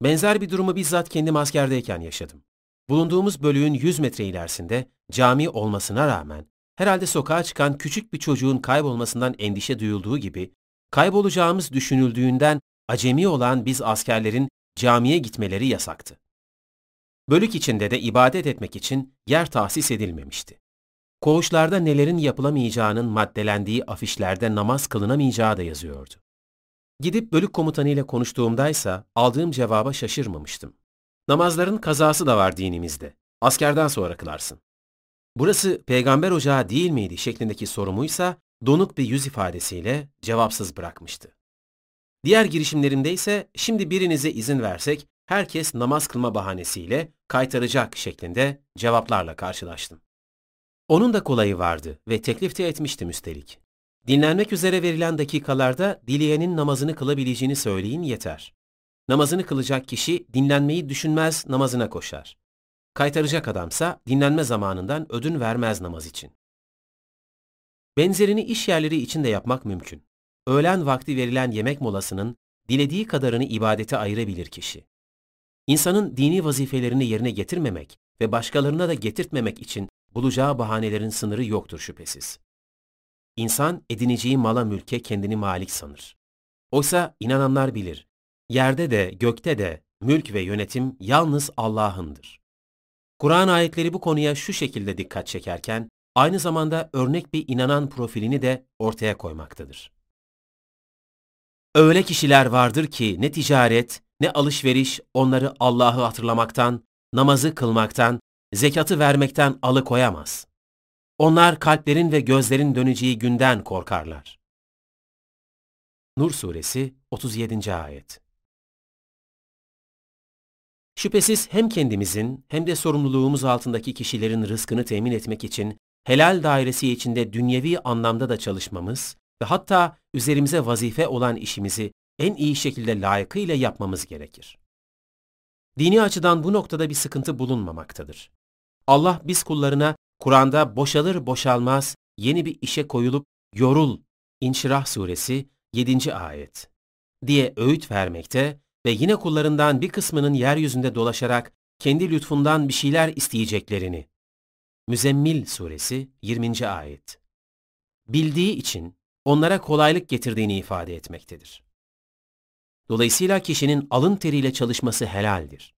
Benzer bir durumu bizzat kendim askerdeyken yaşadım. Bulunduğumuz bölüğün 100 metre ilerisinde cami olmasına rağmen herhalde sokağa çıkan küçük bir çocuğun kaybolmasından endişe duyulduğu gibi kaybolacağımız düşünüldüğünden acemi olan biz askerlerin camiye gitmeleri yasaktı. Bölük içinde de ibadet etmek için yer tahsis edilmemişti. Koğuşlarda nelerin yapılamayacağının maddelendiği afişlerde namaz kılınamayacağı da yazıyordu. Gidip bölük komutanıyla konuştuğumdaysa aldığım cevaba şaşırmamıştım. Namazların kazası da var dinimizde. Askerden sonra kılarsın. Burası peygamber ocağı değil miydi şeklindeki sorumuysa donuk bir yüz ifadesiyle cevapsız bırakmıştı. Diğer girişimlerimde ise şimdi birinize izin versek herkes namaz kılma bahanesiyle kaytaracak şeklinde cevaplarla karşılaştım. Onun da kolayı vardı ve teklif de etmiştim üstelik. Dinlenmek üzere verilen dakikalarda dileyenin namazını kılabileceğini söyleyin yeter. Namazını kılacak kişi dinlenmeyi düşünmez namazına koşar. Kaytaracak adamsa dinlenme zamanından ödün vermez namaz için. Benzerini iş yerleri için de yapmak mümkün. Öğlen vakti verilen yemek molasının dilediği kadarını ibadete ayırabilir kişi. İnsanın dini vazifelerini yerine getirmemek ve başkalarına da getirtmemek için bulacağı bahanelerin sınırı yoktur şüphesiz. İnsan edineceği mala mülke kendini malik sanır. Oysa inananlar bilir, yerde de gökte de mülk ve yönetim yalnız Allah'ındır. Kur'an ayetleri bu konuya şu şekilde dikkat çekerken, aynı zamanda örnek bir inanan profilini de ortaya koymaktadır. Öyle kişiler vardır ki ne ticaret, ne alışveriş onları Allah'ı hatırlamaktan, namazı kılmaktan, zekatı vermekten alıkoyamaz. Onlar kalplerin ve gözlerin döneceği günden korkarlar. Nur Suresi 37. Ayet Şüphesiz hem kendimizin hem de sorumluluğumuz altındaki kişilerin rızkını temin etmek için helal dairesi içinde dünyevi anlamda da çalışmamız ve hatta üzerimize vazife olan işimizi en iyi şekilde layıkıyla yapmamız gerekir. Dini açıdan bu noktada bir sıkıntı bulunmamaktadır. Allah biz kullarına Kur'an'da boşalır boşalmaz yeni bir işe koyulup yorul İnşirah suresi 7. ayet diye öğüt vermekte ve yine kullarından bir kısmının yeryüzünde dolaşarak kendi lütfundan bir şeyler isteyeceklerini. Müzemmil suresi 20. ayet. Bildiği için onlara kolaylık getirdiğini ifade etmektedir. Dolayısıyla kişinin alın teriyle çalışması helaldir.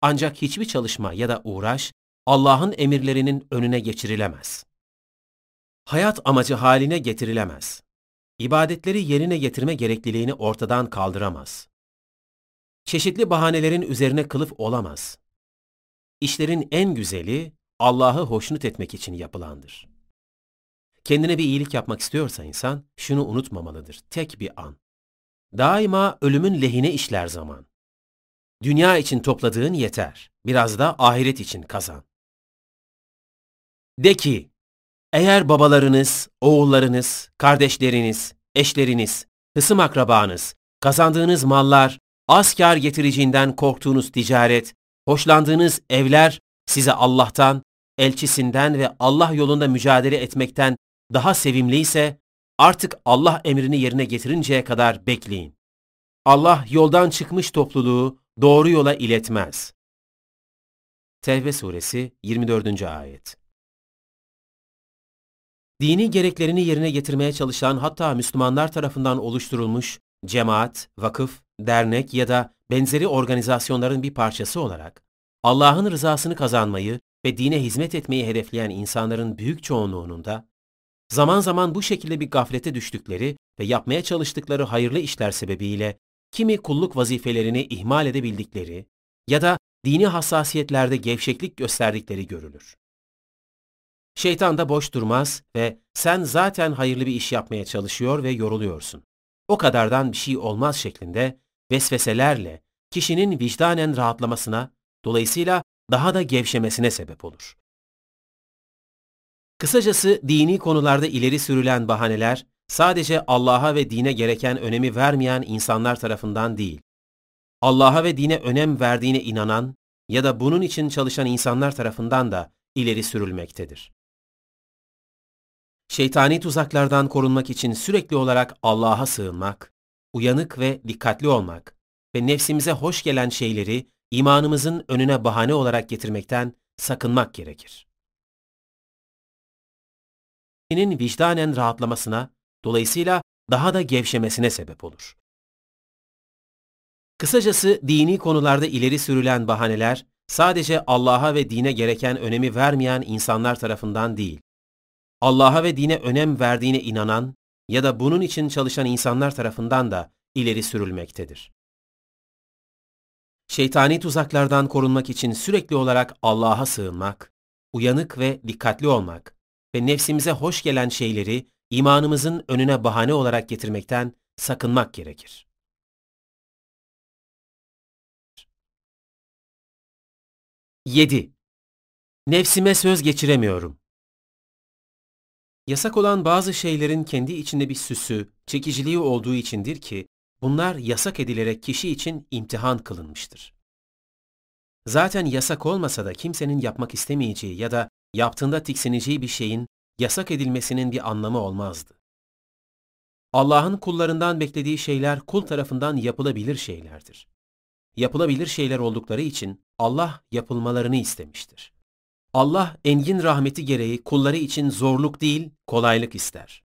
Ancak hiçbir çalışma ya da uğraş Allah'ın emirlerinin önüne geçirilemez. Hayat amacı haline getirilemez. İbadetleri yerine getirme gerekliliğini ortadan kaldıramaz. Çeşitli bahanelerin üzerine kılıf olamaz. İşlerin en güzeli Allah'ı hoşnut etmek için yapılandır. Kendine bir iyilik yapmak istiyorsa insan şunu unutmamalıdır. Tek bir an. Daima ölümün lehine işler zaman. Dünya için topladığın yeter. Biraz da ahiret için kazan. De ki, eğer babalarınız, oğullarınız, kardeşleriniz, eşleriniz, hısım akrabanız, kazandığınız mallar, az kar getireceğinden korktuğunuz ticaret, hoşlandığınız evler size Allah'tan, elçisinden ve Allah yolunda mücadele etmekten daha sevimliyse artık Allah emrini yerine getirinceye kadar bekleyin. Allah yoldan çıkmış topluluğu doğru yola iletmez. Tevbe suresi 24. ayet Dini gereklerini yerine getirmeye çalışan hatta Müslümanlar tarafından oluşturulmuş cemaat, vakıf, dernek ya da benzeri organizasyonların bir parçası olarak Allah'ın rızasını kazanmayı ve dine hizmet etmeyi hedefleyen insanların büyük çoğunluğunun da zaman zaman bu şekilde bir gaflete düştükleri ve yapmaya çalıştıkları hayırlı işler sebebiyle kimi kulluk vazifelerini ihmal edebildikleri ya da dini hassasiyetlerde gevşeklik gösterdikleri görülür. Şeytan da boş durmaz ve sen zaten hayırlı bir iş yapmaya çalışıyor ve yoruluyorsun. O kadardan bir şey olmaz şeklinde vesveselerle kişinin vicdanen rahatlamasına, dolayısıyla daha da gevşemesine sebep olur. Kısacası dini konularda ileri sürülen bahaneler sadece Allah'a ve dine gereken önemi vermeyen insanlar tarafından değil, Allah'a ve dine önem verdiğine inanan ya da bunun için çalışan insanlar tarafından da ileri sürülmektedir. Şeytani tuzaklardan korunmak için sürekli olarak Allah'a sığınmak, uyanık ve dikkatli olmak ve nefsimize hoş gelen şeyleri imanımızın önüne bahane olarak getirmekten sakınmak gerekir. Kişinin vicdanen rahatlamasına, dolayısıyla daha da gevşemesine sebep olur. Kısacası dini konularda ileri sürülen bahaneler sadece Allah'a ve dine gereken önemi vermeyen insanlar tarafından değil, Allah'a ve dine önem verdiğine inanan ya da bunun için çalışan insanlar tarafından da ileri sürülmektedir. Şeytani tuzaklardan korunmak için sürekli olarak Allah'a sığınmak, uyanık ve dikkatli olmak ve nefsimize hoş gelen şeyleri imanımızın önüne bahane olarak getirmekten sakınmak gerekir. Yedi. Nefsime söz geçiremiyorum. Yasak olan bazı şeylerin kendi içinde bir süsü, çekiciliği olduğu içindir ki, bunlar yasak edilerek kişi için imtihan kılınmıştır. Zaten yasak olmasa da kimsenin yapmak istemeyeceği ya da yaptığında tiksineceği bir şeyin yasak edilmesinin bir anlamı olmazdı. Allah'ın kullarından beklediği şeyler kul tarafından yapılabilir şeylerdir. Yapılabilir şeyler oldukları için Allah yapılmalarını istemiştir. Allah engin rahmeti gereği kulları için zorluk değil, kolaylık ister.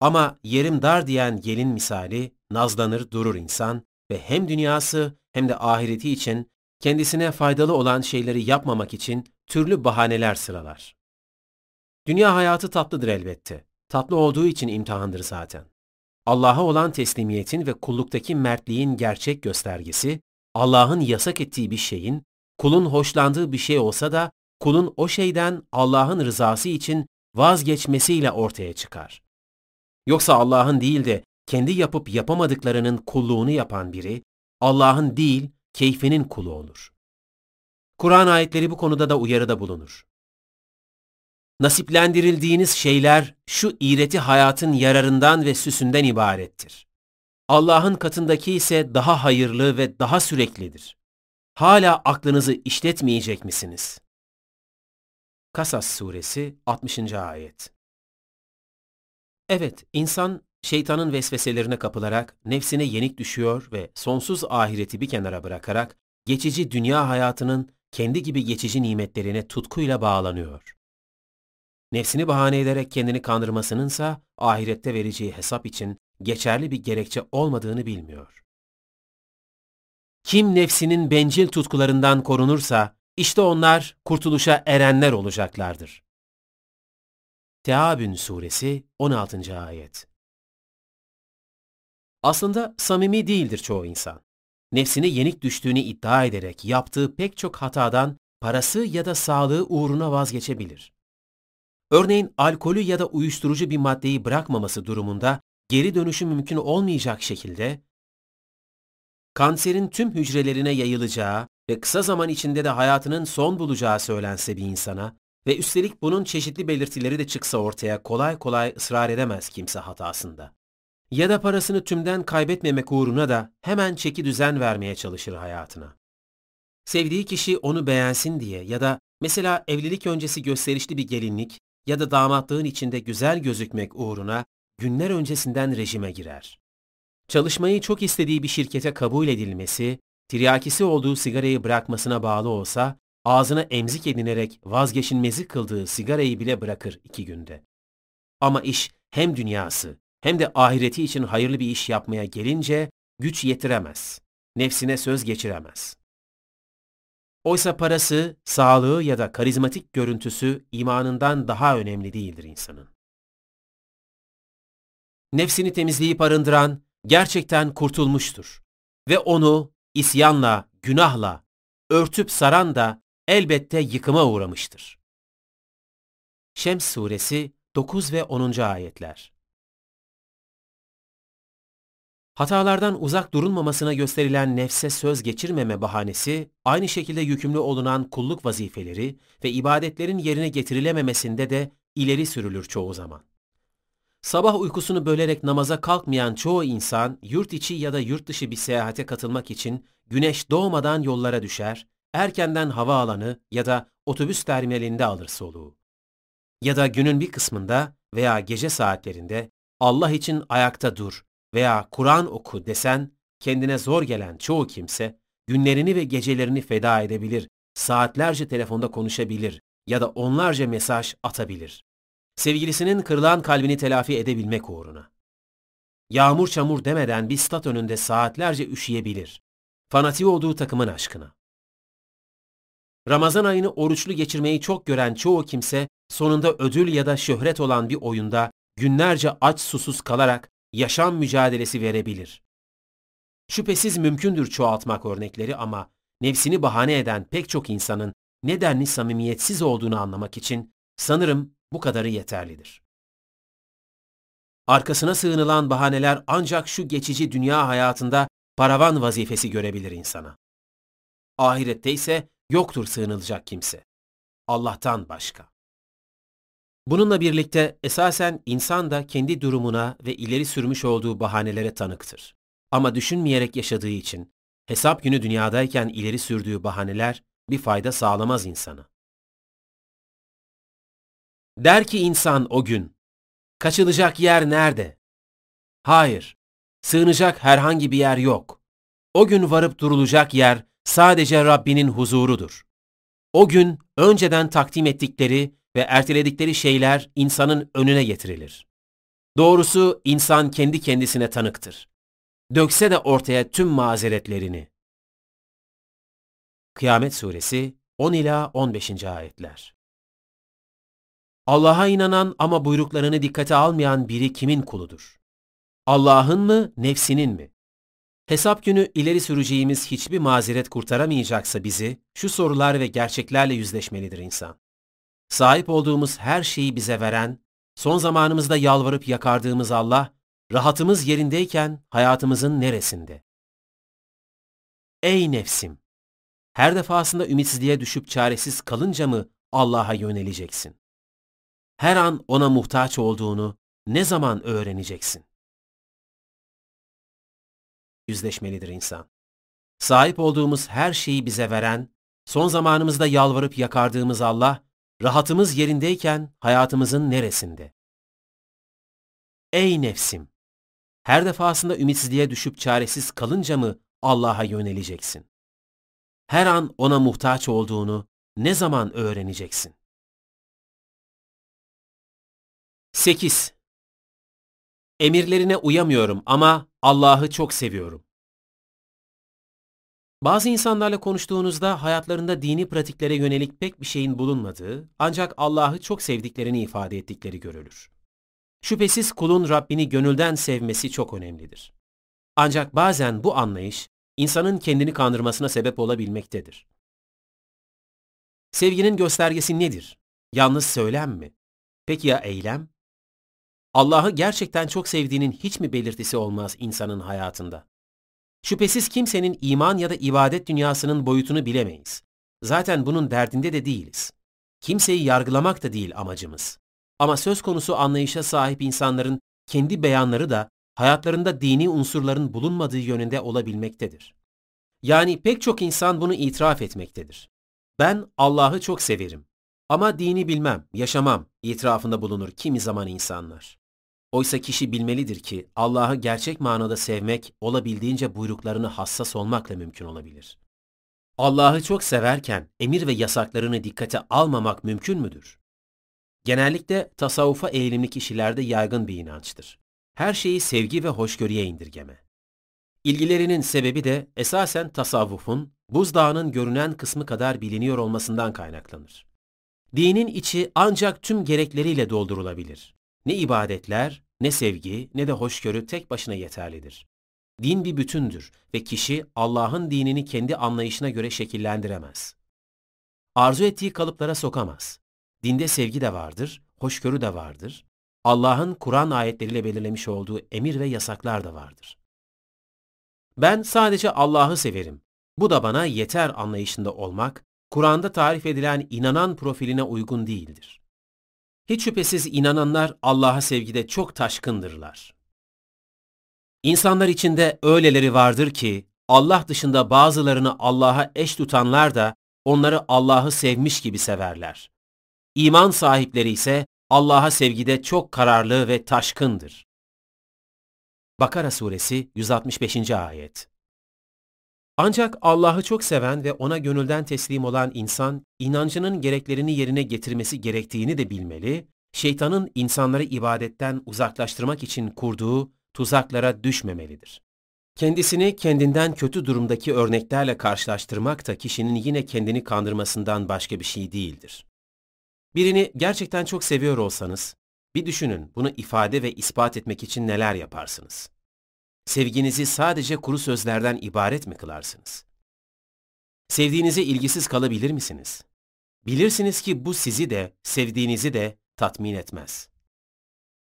Ama yerim dar diyen gelin misali nazlanır durur insan ve hem dünyası hem de ahireti için kendisine faydalı olan şeyleri yapmamak için türlü bahaneler sıralar. Dünya hayatı tatlıdır elbette. Tatlı olduğu için imtihandır zaten. Allah'a olan teslimiyetin ve kulluktaki mertliğin gerçek göstergesi, Allah'ın yasak ettiği bir şeyin, kulun hoşlandığı bir şey olsa da, kulun o şeyden Allah'ın rızası için vazgeçmesiyle ortaya çıkar. Yoksa Allah'ın değil de kendi yapıp yapamadıklarının kulluğunu yapan biri, Allah'ın değil, keyfinin kulu olur. Kur'an ayetleri bu konuda da uyarıda bulunur. Nasiplendirildiğiniz şeyler şu iğreti hayatın yararından ve süsünden ibarettir. Allah'ın katındaki ise daha hayırlı ve daha süreklidir. Hala aklınızı işletmeyecek misiniz? Kasas Suresi 60. Ayet Evet, insan şeytanın vesveselerine kapılarak nefsine yenik düşüyor ve sonsuz ahireti bir kenara bırakarak geçici dünya hayatının kendi gibi geçici nimetlerine tutkuyla bağlanıyor. Nefsini bahane ederek kendini kandırmasınınsa ahirette vereceği hesap için geçerli bir gerekçe olmadığını bilmiyor. Kim nefsinin bencil tutkularından korunursa, işte onlar kurtuluşa erenler olacaklardır. Teabün Suresi 16. Ayet Aslında samimi değildir çoğu insan. Nefsine yenik düştüğünü iddia ederek yaptığı pek çok hatadan parası ya da sağlığı uğruna vazgeçebilir. Örneğin alkolü ya da uyuşturucu bir maddeyi bırakmaması durumunda geri dönüşü mümkün olmayacak şekilde kanserin tüm hücrelerine yayılacağı ve kısa zaman içinde de hayatının son bulacağı söylense bir insana ve üstelik bunun çeşitli belirtileri de çıksa ortaya kolay kolay ısrar edemez kimse hatasında. Ya da parasını tümden kaybetmemek uğruna da hemen çeki düzen vermeye çalışır hayatına. Sevdiği kişi onu beğensin diye ya da mesela evlilik öncesi gösterişli bir gelinlik ya da damatlığın içinde güzel gözükmek uğruna günler öncesinden rejime girer. Çalışmayı çok istediği bir şirkete kabul edilmesi, tiryakisi olduğu sigarayı bırakmasına bağlı olsa, ağzına emzik edinerek vazgeçilmezi kıldığı sigarayı bile bırakır iki günde. Ama iş hem dünyası hem de ahireti için hayırlı bir iş yapmaya gelince güç yetiremez, nefsine söz geçiremez. Oysa parası, sağlığı ya da karizmatik görüntüsü imanından daha önemli değildir insanın. Nefsini temizleyip arındıran gerçekten kurtulmuştur. Ve onu isyanla, günahla örtüp saran da elbette yıkıma uğramıştır. Şems Suresi 9 ve 10. Ayetler Hatalardan uzak durulmamasına gösterilen nefse söz geçirmeme bahanesi, aynı şekilde yükümlü olunan kulluk vazifeleri ve ibadetlerin yerine getirilememesinde de ileri sürülür çoğu zaman. Sabah uykusunu bölerek namaza kalkmayan çoğu insan, yurt içi ya da yurt dışı bir seyahate katılmak için güneş doğmadan yollara düşer, erkenden hava alanı ya da otobüs terminalinde alır soluğu. Ya da günün bir kısmında veya gece saatlerinde Allah için ayakta dur, veya Kur'an oku desen, kendine zor gelen çoğu kimse, günlerini ve gecelerini feda edebilir, saatlerce telefonda konuşabilir ya da onlarca mesaj atabilir. Sevgilisinin kırılan kalbini telafi edebilmek uğruna. Yağmur çamur demeden bir stat önünde saatlerce üşüyebilir. Fanatiği olduğu takımın aşkına. Ramazan ayını oruçlu geçirmeyi çok gören çoğu kimse sonunda ödül ya da şöhret olan bir oyunda günlerce aç susuz kalarak yaşam mücadelesi verebilir. Şüphesiz mümkündür çoğaltmak örnekleri ama nefsini bahane eden pek çok insanın nedenli samimiyetsiz olduğunu anlamak için sanırım bu kadarı yeterlidir. Arkasına sığınılan bahaneler ancak şu geçici dünya hayatında paravan vazifesi görebilir insana. Ahirette ise yoktur sığınılacak kimse. Allah'tan başka. Bununla birlikte esasen insan da kendi durumuna ve ileri sürmüş olduğu bahanelere tanıktır. Ama düşünmeyerek yaşadığı için hesap günü dünyadayken ileri sürdüğü bahaneler bir fayda sağlamaz insana. Der ki insan o gün, kaçılacak yer nerede? Hayır, sığınacak herhangi bir yer yok. O gün varıp durulacak yer sadece Rabbinin huzurudur. O gün önceden takdim ettikleri ve erteledikleri şeyler insanın önüne getirilir. Doğrusu insan kendi kendisine tanıktır. Dökse de ortaya tüm mazeretlerini. Kıyamet Suresi 10 ila 15. ayetler. Allah'a inanan ama buyruklarını dikkate almayan biri kimin kuludur? Allah'ın mı, nefsinin mi? Hesap günü ileri süreceğimiz hiçbir mazeret kurtaramayacaksa bizi, şu sorular ve gerçeklerle yüzleşmelidir insan. Sahip olduğumuz her şeyi bize veren, son zamanımızda yalvarıp yakardığımız Allah, rahatımız yerindeyken hayatımızın neresinde? Ey nefsim! Her defasında ümitsizliğe düşüp çaresiz kalınca mı Allah'a yöneleceksin? Her an ona muhtaç olduğunu ne zaman öğreneceksin? Yüzleşmelidir insan. Sahip olduğumuz her şeyi bize veren, son zamanımızda yalvarıp yakardığımız Allah, rahatımız yerindeyken hayatımızın neresinde? Ey nefsim! Her defasında ümitsizliğe düşüp çaresiz kalınca mı Allah'a yöneleceksin? Her an ona muhtaç olduğunu ne zaman öğreneceksin? 8. Emirlerine uyamıyorum ama Allah'ı çok seviyorum. Bazı insanlarla konuştuğunuzda hayatlarında dini pratiklere yönelik pek bir şeyin bulunmadığı, ancak Allah'ı çok sevdiklerini ifade ettikleri görülür. Şüphesiz kulun Rabbini gönülden sevmesi çok önemlidir. Ancak bazen bu anlayış, insanın kendini kandırmasına sebep olabilmektedir. Sevginin göstergesi nedir? Yalnız söylem mi? Peki ya eylem? Allah'ı gerçekten çok sevdiğinin hiç mi belirtisi olmaz insanın hayatında? Şüphesiz kimsenin iman ya da ibadet dünyasının boyutunu bilemeyiz. Zaten bunun derdinde de değiliz. Kimseyi yargılamak da değil amacımız. Ama söz konusu anlayışa sahip insanların kendi beyanları da hayatlarında dini unsurların bulunmadığı yönünde olabilmektedir. Yani pek çok insan bunu itiraf etmektedir. Ben Allah'ı çok severim ama dini bilmem, yaşamam itirafında bulunur kimi zaman insanlar. Oysa kişi bilmelidir ki Allah'ı gerçek manada sevmek olabildiğince buyruklarını hassas olmakla mümkün olabilir. Allah'ı çok severken emir ve yasaklarını dikkate almamak mümkün müdür? Genellikle tasavvufa eğilimli kişilerde yaygın bir inançtır. Her şeyi sevgi ve hoşgörüye indirgeme. İlgilerinin sebebi de esasen tasavvufun, buzdağının görünen kısmı kadar biliniyor olmasından kaynaklanır. Dinin içi ancak tüm gerekleriyle doldurulabilir. Ne ibadetler, ne sevgi, ne de hoşgörü tek başına yeterlidir. Din bir bütündür ve kişi Allah'ın dinini kendi anlayışına göre şekillendiremez. Arzu ettiği kalıplara sokamaz. Dinde sevgi de vardır, hoşgörü de vardır. Allah'ın Kur'an ayetleriyle belirlemiş olduğu emir ve yasaklar da vardır. Ben sadece Allah'ı severim. Bu da bana yeter anlayışında olmak, Kur'an'da tarif edilen inanan profiline uygun değildir. Hiç şüphesiz inananlar Allah'a sevgide çok taşkındırlar. İnsanlar içinde öyleleri vardır ki, Allah dışında bazılarını Allah'a eş tutanlar da onları Allah'ı sevmiş gibi severler. İman sahipleri ise Allah'a sevgide çok kararlı ve taşkındır. Bakara Suresi 165. Ayet Ancak Allah'ı çok seven ve ona gönülden teslim olan insan, inancının gereklerini yerine getirmesi gerektiğini de bilmeli, şeytanın insanları ibadetten uzaklaştırmak için kurduğu tuzaklara düşmemelidir. Kendisini kendinden kötü durumdaki örneklerle karşılaştırmak da kişinin yine kendini kandırmasından başka bir şey değildir. Birini gerçekten çok seviyor olsanız, bir düşünün bunu ifade ve ispat etmek için neler yaparsınız? Sevginizi sadece kuru sözlerden ibaret mi kılarsınız? Sevdiğinize ilgisiz kalabilir misiniz? Bilirsiniz ki bu sizi de, sevdiğinizi de tatmin etmez.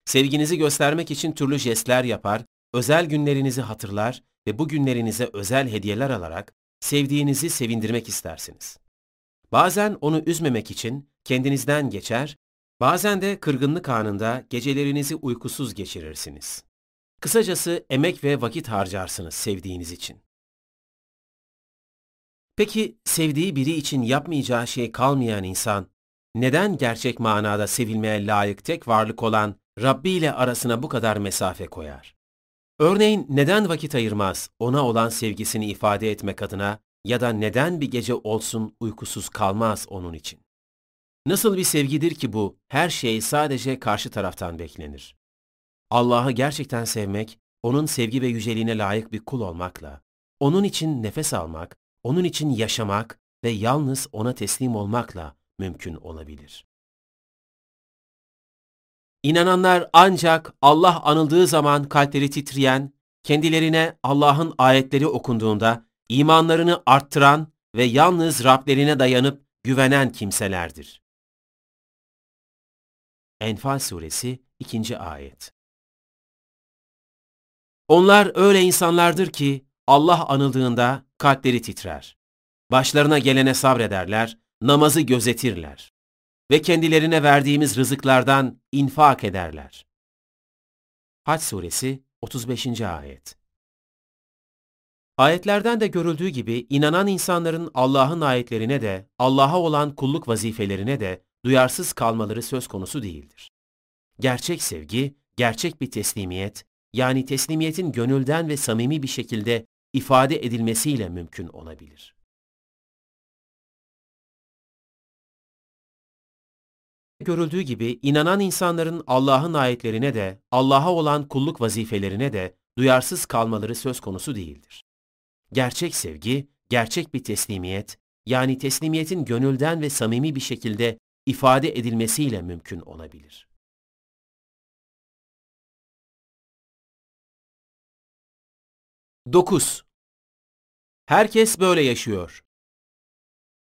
Sevginizi göstermek için türlü jestler yapar, özel günlerinizi hatırlar ve bu günlerinize özel hediyeler alarak sevdiğinizi sevindirmek istersiniz. Bazen onu üzmemek için kendinizden geçer, bazen de kırgınlık anında gecelerinizi uykusuz geçirirsiniz. Kısacası emek ve vakit harcarsınız sevdiğiniz için. Peki sevdiği biri için yapmayacağı şey kalmayan insan, neden gerçek manada sevilmeye layık tek varlık olan Rabbi ile arasına bu kadar mesafe koyar? Örneğin neden vakit ayırmaz ona olan sevgisini ifade etmek adına ya da neden bir gece olsun uykusuz kalmaz onun için? Nasıl bir sevgidir ki bu, her şey sadece karşı taraftan beklenir. Allah'ı gerçekten sevmek, onun sevgi ve yüceliğine layık bir kul olmakla, onun için nefes almak, onun için yaşamak ve yalnız ona teslim olmakla mümkün olabilir. İnananlar ancak Allah anıldığı zaman kalpleri titreyen, kendilerine Allah'ın ayetleri okunduğunda imanlarını arttıran ve yalnız Rablerine dayanıp güvenen kimselerdir. Enfal Suresi 2. Ayet Onlar öyle insanlardır ki Allah anıldığında kalpleri titrer. Başlarına gelene sabrederler, namazı gözetirler ve kendilerine verdiğimiz rızıklardan infak ederler. Haç Suresi 35. Ayet Ayetlerden de görüldüğü gibi inanan insanların Allah'ın ayetlerine de, Allah'a olan kulluk vazifelerine de duyarsız kalmaları söz konusu değildir. Gerçek sevgi, gerçek bir teslimiyet, yani teslimiyetin gönülden ve samimi bir şekilde ifade edilmesiyle mümkün olabilir. Görüldüğü gibi inanan insanların Allah'ın ayetlerine de, Allah'a olan kulluk vazifelerine de duyarsız kalmaları söz konusu değildir. Gerçek sevgi, gerçek bir teslimiyet, yani teslimiyetin gönülden ve samimi bir şekilde ifade edilmesiyle mümkün olabilir. Dokuz. Herkes böyle yaşıyor.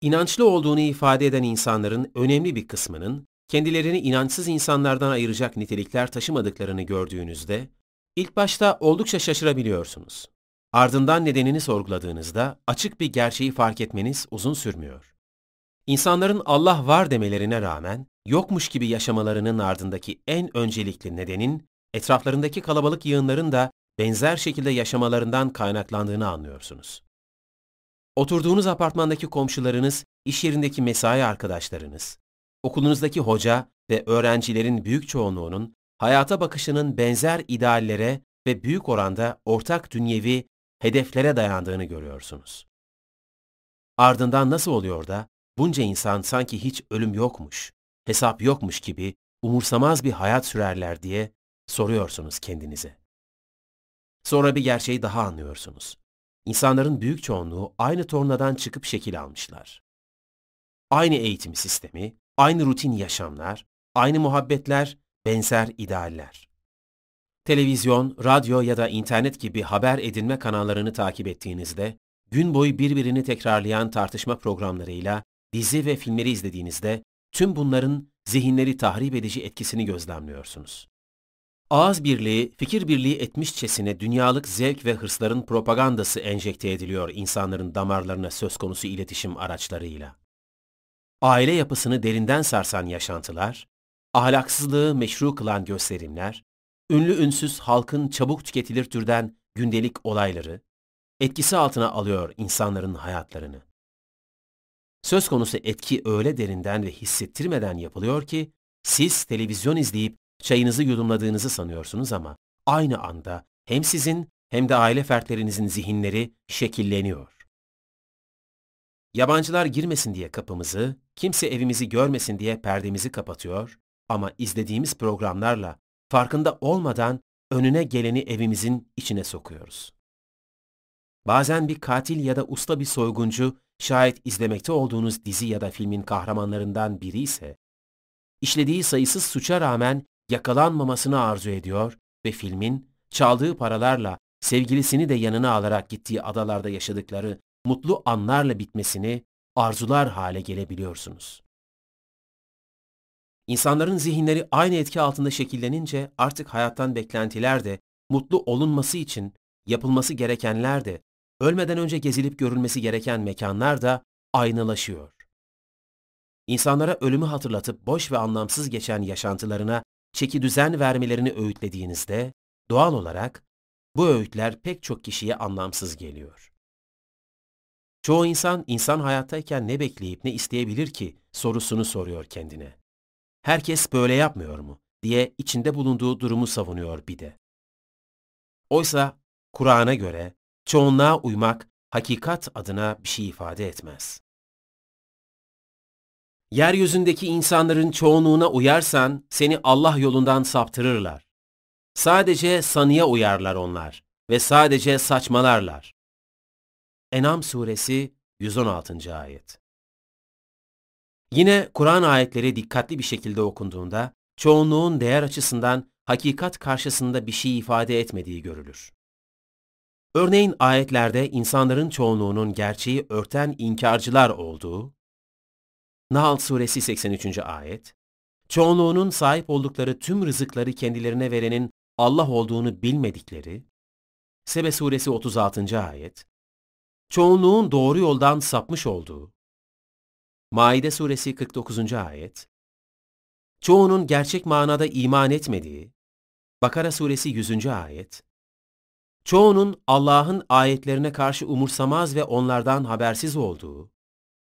İnançlı olduğunu ifade eden insanların önemli bir kısmının kendilerini inançsız insanlardan ayıracak nitelikler taşımadıklarını gördüğünüzde ilk başta oldukça şaşırabiliyorsunuz. Ardından nedenini sorguladığınızda açık bir gerçeği fark etmeniz uzun sürmüyor. İnsanların Allah var demelerine rağmen yokmuş gibi yaşamalarının ardındaki en öncelikli nedenin etraflarındaki kalabalık yığınların da benzer şekilde yaşamalarından kaynaklandığını anlıyorsunuz. Oturduğunuz apartmandaki komşularınız, iş yerindeki mesai arkadaşlarınız, okulunuzdaki hoca ve öğrencilerin büyük çoğunluğunun hayata bakışının benzer ideallere ve büyük oranda ortak dünyevi hedeflere dayandığını görüyorsunuz. Ardından nasıl oluyor da bunca insan sanki hiç ölüm yokmuş, hesap yokmuş gibi umursamaz bir hayat sürerler diye soruyorsunuz kendinize. Sonra bir gerçeği daha anlıyorsunuz. İnsanların büyük çoğunluğu aynı tornadan çıkıp şekil almışlar. Aynı eğitim sistemi, aynı rutin yaşamlar, aynı muhabbetler, benzer idealler. Televizyon, radyo ya da internet gibi haber edinme kanallarını takip ettiğinizde, gün boyu birbirini tekrarlayan tartışma programlarıyla dizi ve filmleri izlediğinizde tüm bunların zihinleri tahrip edici etkisini gözlemliyorsunuz. Ağız birliği, fikir birliği etmişçesine dünyalık zevk ve hırsların propagandası enjekte ediliyor insanların damarlarına söz konusu iletişim araçlarıyla. Aile yapısını derinden sarsan yaşantılar, ahlaksızlığı meşru kılan gösterimler, ünlü ünsüz halkın çabuk tüketilir türden gündelik olayları, etkisi altına alıyor insanların hayatlarını. Söz konusu etki öyle derinden ve hissettirmeden yapılıyor ki, siz televizyon izleyip çayınızı yudumladığınızı sanıyorsunuz ama aynı anda hem sizin hem de aile fertlerinizin zihinleri şekilleniyor. Yabancılar girmesin diye kapımızı, kimse evimizi görmesin diye perdemizi kapatıyor ama izlediğimiz programlarla farkında olmadan önüne geleni evimizin içine sokuyoruz. Bazen bir katil ya da usta bir soyguncu şayet izlemekte olduğunuz dizi ya da filmin kahramanlarından biri ise, işlediği sayısız suça rağmen yakalanmamasını arzu ediyor ve filmin çaldığı paralarla sevgilisini de yanına alarak gittiği adalarda yaşadıkları mutlu anlarla bitmesini arzular hale gelebiliyorsunuz. İnsanların zihinleri aynı etki altında şekillenince artık hayattan beklentiler de, mutlu olunması için yapılması gerekenler de, ölmeden önce gezilip görülmesi gereken mekanlar da aynılaşıyor. İnsanlara ölümü hatırlatıp boş ve anlamsız geçen yaşantılarına çeki düzen vermelerini öğütlediğinizde, doğal olarak bu öğütler pek çok kişiye anlamsız geliyor. Çoğu insan, insan hayattayken ne bekleyip ne isteyebilir ki sorusunu soruyor kendine. Herkes böyle yapmıyor mu diye içinde bulunduğu durumu savunuyor bir de. Oysa Kur'an'a göre çoğunluğa uymak hakikat adına bir şey ifade etmez. Yeryüzündeki insanların çoğunluğuna uyarsan seni Allah yolundan saptırırlar. Sadece sanıya uyarlar onlar ve sadece saçmalarlar. Enam suresi 116. ayet. Yine Kur'an ayetleri dikkatli bir şekilde okunduğunda çoğunluğun değer açısından hakikat karşısında bir şey ifade etmediği görülür. Örneğin ayetlerde insanların çoğunluğunun gerçeği örten inkarcılar olduğu, Nahl suresi 83. ayet, çoğunluğunun sahip oldukları tüm rızıkları kendilerine verenin Allah olduğunu bilmedikleri, Sebe suresi 36. ayet, çoğunluğun doğru yoldan sapmış olduğu, Maide suresi 49. ayet, çoğunun gerçek manada iman etmediği, Bakara suresi 100. ayet, çoğunun Allah'ın ayetlerine karşı umursamaz ve onlardan habersiz olduğu,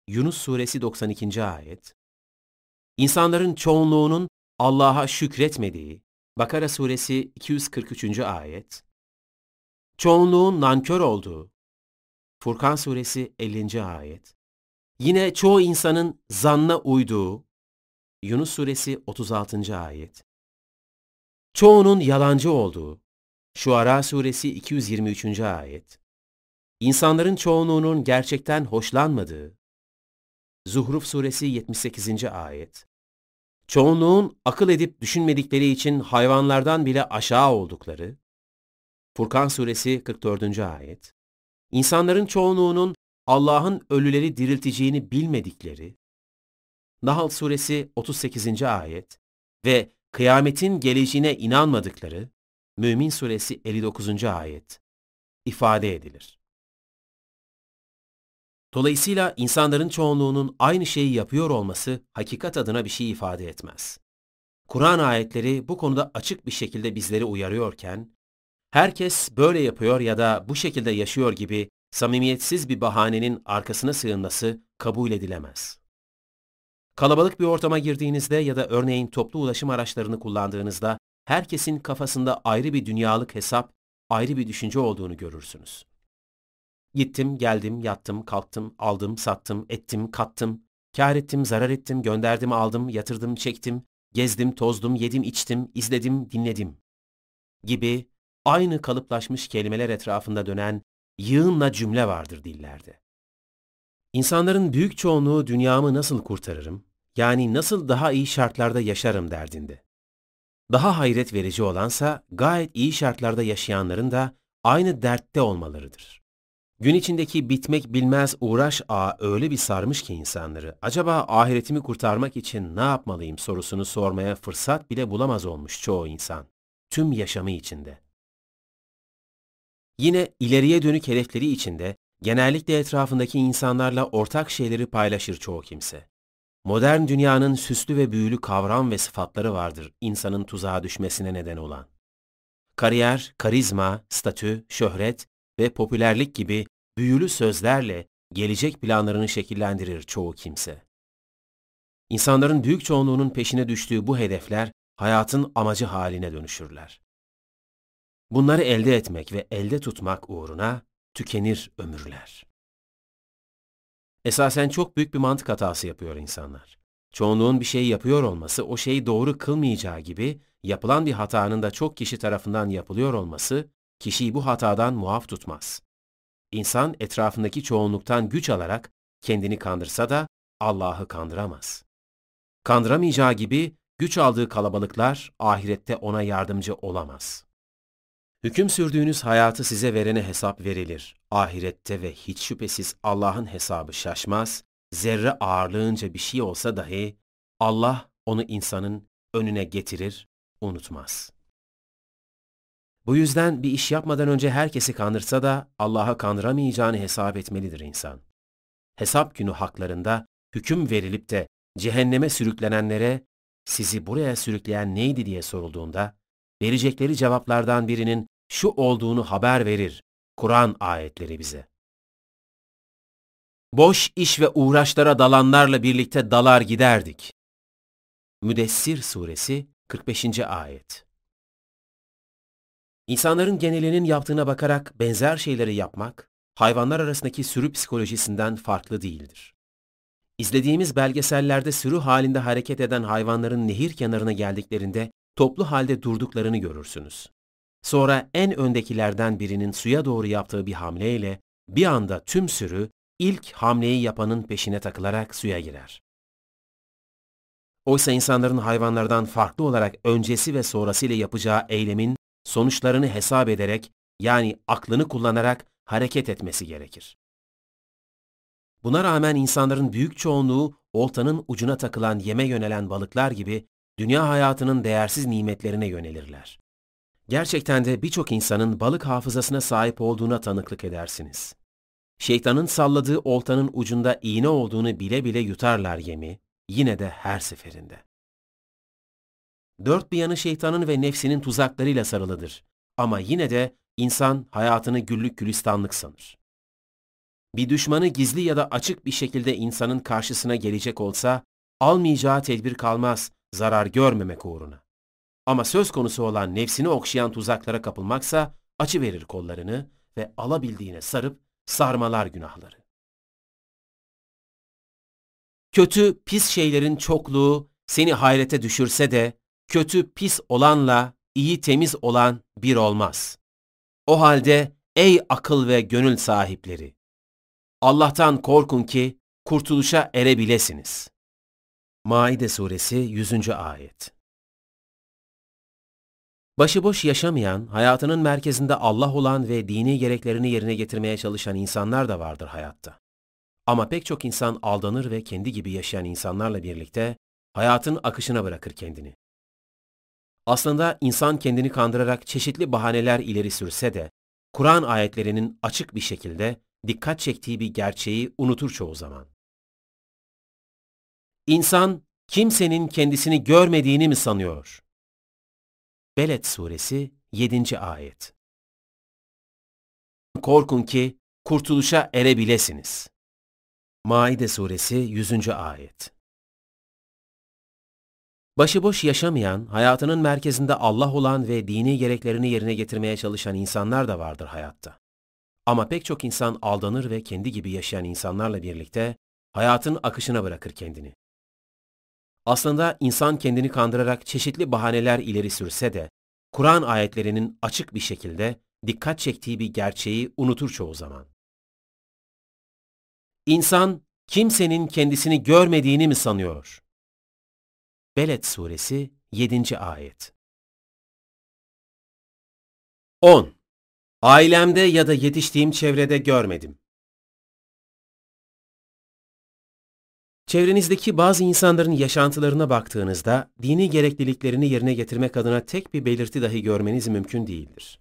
Yunus suresi 92. ayet, insanların çoğunluğunun Allah'a şükretmediği, Bakara suresi 243. ayet, çoğunluğun nankör olduğu, Furkan suresi 50. ayet, yine çoğu insanın zanna uyduğu, Yunus suresi 36. ayet, çoğunun yalancı olduğu, Şuara suresi 223. ayet, insanların çoğunluğunun gerçekten hoşlanmadığı, Zuhruf suresi 78. ayet, çoğunluğun akıl edip düşünmedikleri için hayvanlardan bile aşağı oldukları, Furkan suresi 44. ayet, insanların çoğunluğunun Allah'ın ölüleri dirilteceğini bilmedikleri, Nahl suresi 38. ayet ve kıyametin geleceğine inanmadıkları, Mümin suresi 59. ayet ifade edilir. Dolayısıyla insanların çoğunluğunun aynı şeyi yapıyor olması hakikat adına bir şey ifade etmez. Kur'an ayetleri bu konuda açık bir şekilde bizleri uyarıyorken, herkes böyle yapıyor ya da bu şekilde yaşıyor gibi samimiyetsiz bir bahanenin arkasına sığınması kabul edilemez. Kalabalık bir ortama girdiğinizde ya da örneğin toplu ulaşım araçlarını kullandığınızda herkesin kafasında ayrı bir dünyalık hesap, ayrı bir düşünce olduğunu görürsünüz. Gittim, geldim, yattım, kalktım, aldım, sattım, ettim, kattım, kar ettim, zarar ettim, gönderdim, aldım, yatırdım, çektim, gezdim, tozdum, yedim, içtim, izledim, dinledim gibi aynı kalıplaşmış kelimeler etrafında dönen yığınla cümle vardır dillerde. İnsanların büyük çoğunluğu dünyamı nasıl kurtarırım, yani nasıl daha iyi şartlarda yaşarım derdinde. Daha hayret verici olansa gayet iyi şartlarda yaşayanların da aynı dertte olmalarıdır. Gün içindeki bitmek bilmez uğraş ağı öyle bir sarmış ki insanları, acaba ahiretimi kurtarmak için ne yapmalıyım sorusunu sormaya fırsat bile bulamaz olmuş çoğu insan, tüm yaşamı içinde. Yine ileriye dönük hedefleri içinde genellikle etrafındaki insanlarla ortak şeyleri paylaşır çoğu kimse. Modern dünyanın süslü ve büyülü kavram ve sıfatları vardır insanın tuzağa düşmesine neden olan. Kariyer, karizma, statü, şöhret ve popülerlik gibi büyülü sözlerle gelecek planlarını şekillendirir çoğu kimse. İnsanların büyük çoğunluğunun peşine düştüğü bu hedefler hayatın amacı haline dönüşürler. Bunları elde etmek ve elde tutmak uğruna tükenir ömürler. Esasen çok büyük bir mantık hatası yapıyor insanlar. Çoğunluğun bir şey yapıyor olması o şeyi doğru kılmayacağı gibi yapılan bir hatanın da çok kişi tarafından yapılıyor olması kişiyi bu hatadan muaf tutmaz. İnsan etrafındaki çoğunluktan güç alarak kendini kandırsa da Allah'ı kandıramaz. Kandıramayacağı gibi güç aldığı kalabalıklar ahirette ona yardımcı olamaz. Hüküm sürdüğünüz hayatı size verene hesap verilir. Ahirette ve hiç şüphesiz Allah'ın hesabı şaşmaz, zerre ağırlığınca bir şey olsa dahi Allah onu insanın önüne getirir, unutmaz. Bu yüzden bir iş yapmadan önce herkesi kandırsa da Allah'a kandıramayacağını hesap etmelidir insan. Hesap günü haklarında hüküm verilip de cehenneme sürüklenenlere sizi buraya sürükleyen neydi diye sorulduğunda verecekleri cevaplardan birinin şu olduğunu haber verir Kur'an ayetleri bize. Boş iş ve uğraşlara dalanlarla birlikte dalar giderdik. Müdessir Suresi 45. Ayet İnsanların genelinin yaptığına bakarak benzer şeyleri yapmak, hayvanlar arasındaki sürü psikolojisinden farklı değildir. İzlediğimiz belgesellerde sürü halinde hareket eden hayvanların nehir kenarına geldiklerinde toplu halde durduklarını görürsünüz. Sonra en öndekilerden birinin suya doğru yaptığı bir hamleyle bir anda tüm sürü ilk hamleyi yapanın peşine takılarak suya girer. Oysa insanların hayvanlardan farklı olarak öncesi ve sonrasıyla yapacağı eylemin sonuçlarını hesap ederek yani aklını kullanarak hareket etmesi gerekir. Buna rağmen insanların büyük çoğunluğu oltanın ucuna takılan yeme yönelen balıklar gibi dünya hayatının değersiz nimetlerine yönelirler. Gerçekten de birçok insanın balık hafızasına sahip olduğuna tanıklık edersiniz. Şeytanın salladığı oltanın ucunda iğne olduğunu bile bile yutarlar yemi, yine de her seferinde. Dört bir yanı şeytanın ve nefsinin tuzaklarıyla sarılıdır. Ama yine de insan hayatını güllük gülistanlık sanır. Bir düşmanı gizli ya da açık bir şekilde insanın karşısına gelecek olsa, almayacağı tedbir kalmaz, zarar görmemek uğruna. Ama söz konusu olan nefsini okşayan tuzaklara kapılmaksa, açı verir kollarını ve alabildiğine sarıp sarmalar günahları. Kötü, pis şeylerin çokluğu seni hayrete düşürse de, kötü, pis olanla iyi, temiz olan bir olmaz. O halde ey akıl ve gönül sahipleri! Allah'tan korkun ki kurtuluşa erebilesiniz. Maide Suresi 100. Ayet Başıboş yaşamayan, hayatının merkezinde Allah olan ve dini gereklerini yerine getirmeye çalışan insanlar da vardır hayatta. Ama pek çok insan aldanır ve kendi gibi yaşayan insanlarla birlikte hayatın akışına bırakır kendini. Aslında insan kendini kandırarak çeşitli bahaneler ileri sürse de, Kur'an ayetlerinin açık bir şekilde dikkat çektiği bir gerçeği unutur çoğu zaman. İnsan, kimsenin kendisini görmediğini mi sanıyor? Beled Suresi 7. Ayet Korkun ki kurtuluşa erebilesiniz. Maide Suresi 100. Ayet Başıboş yaşamayan, hayatının merkezinde Allah olan ve dini gereklerini yerine getirmeye çalışan insanlar da vardır hayatta. Ama pek çok insan aldanır ve kendi gibi yaşayan insanlarla birlikte hayatın akışına bırakır kendini. Aslında insan kendini kandırarak çeşitli bahaneler ileri sürse de, Kur'an ayetlerinin açık bir şekilde dikkat çektiği bir gerçeği unutur çoğu zaman. İnsan, kimsenin kendisini görmediğini mi sanıyor? Beled Suresi 7. Ayet 10. Ailemde ya da yetiştiğim çevrede görmedim. Çevrenizdeki bazı insanların yaşantılarına baktığınızda dini gerekliliklerini yerine getirmek adına tek bir belirti dahi görmeniz mümkün değildir.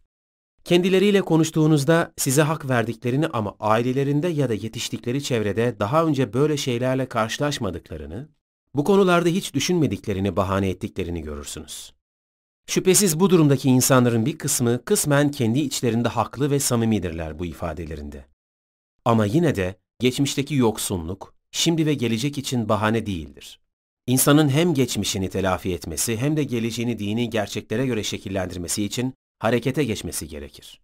Kendileriyle konuştuğunuzda size hak verdiklerini ama ailelerinde ya da yetiştikleri çevrede daha önce böyle şeylerle karşılaşmadıklarını, bu konularda hiç düşünmediklerini bahane ettiklerini görürsünüz. Şüphesiz bu durumdaki insanların bir kısmı kısmen kendi içlerinde haklı ve samimidirler bu ifadelerinde. Ama yine de geçmişteki yoksunluk, şimdi ve gelecek için bahane değildir. İnsanın hem geçmişini telafi etmesi hem de geleceğini dini gerçeklere göre şekillendirmesi için harekete geçmesi gerekir.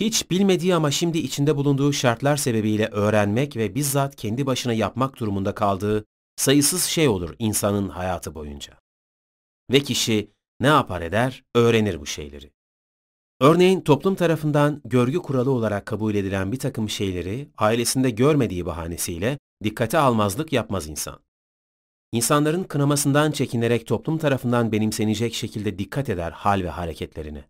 Hiç bilmediği ama şimdi içinde bulunduğu şartlar sebebiyle öğrenmek ve bizzat kendi başına yapmak durumunda kaldığı sayısız şey olur insanın hayatı boyunca. Ve kişi ne yapar eder? Öğrenir bu şeyleri. Örneğin toplum tarafından görgü kuralı olarak kabul edilen bir takım şeyleri ailesinde görmediği bahanesiyle dikkate almazlık yapmaz insan. İnsanların kınamasından çekinerek toplum tarafından benimsenecek şekilde dikkat eder hal ve hareketlerine.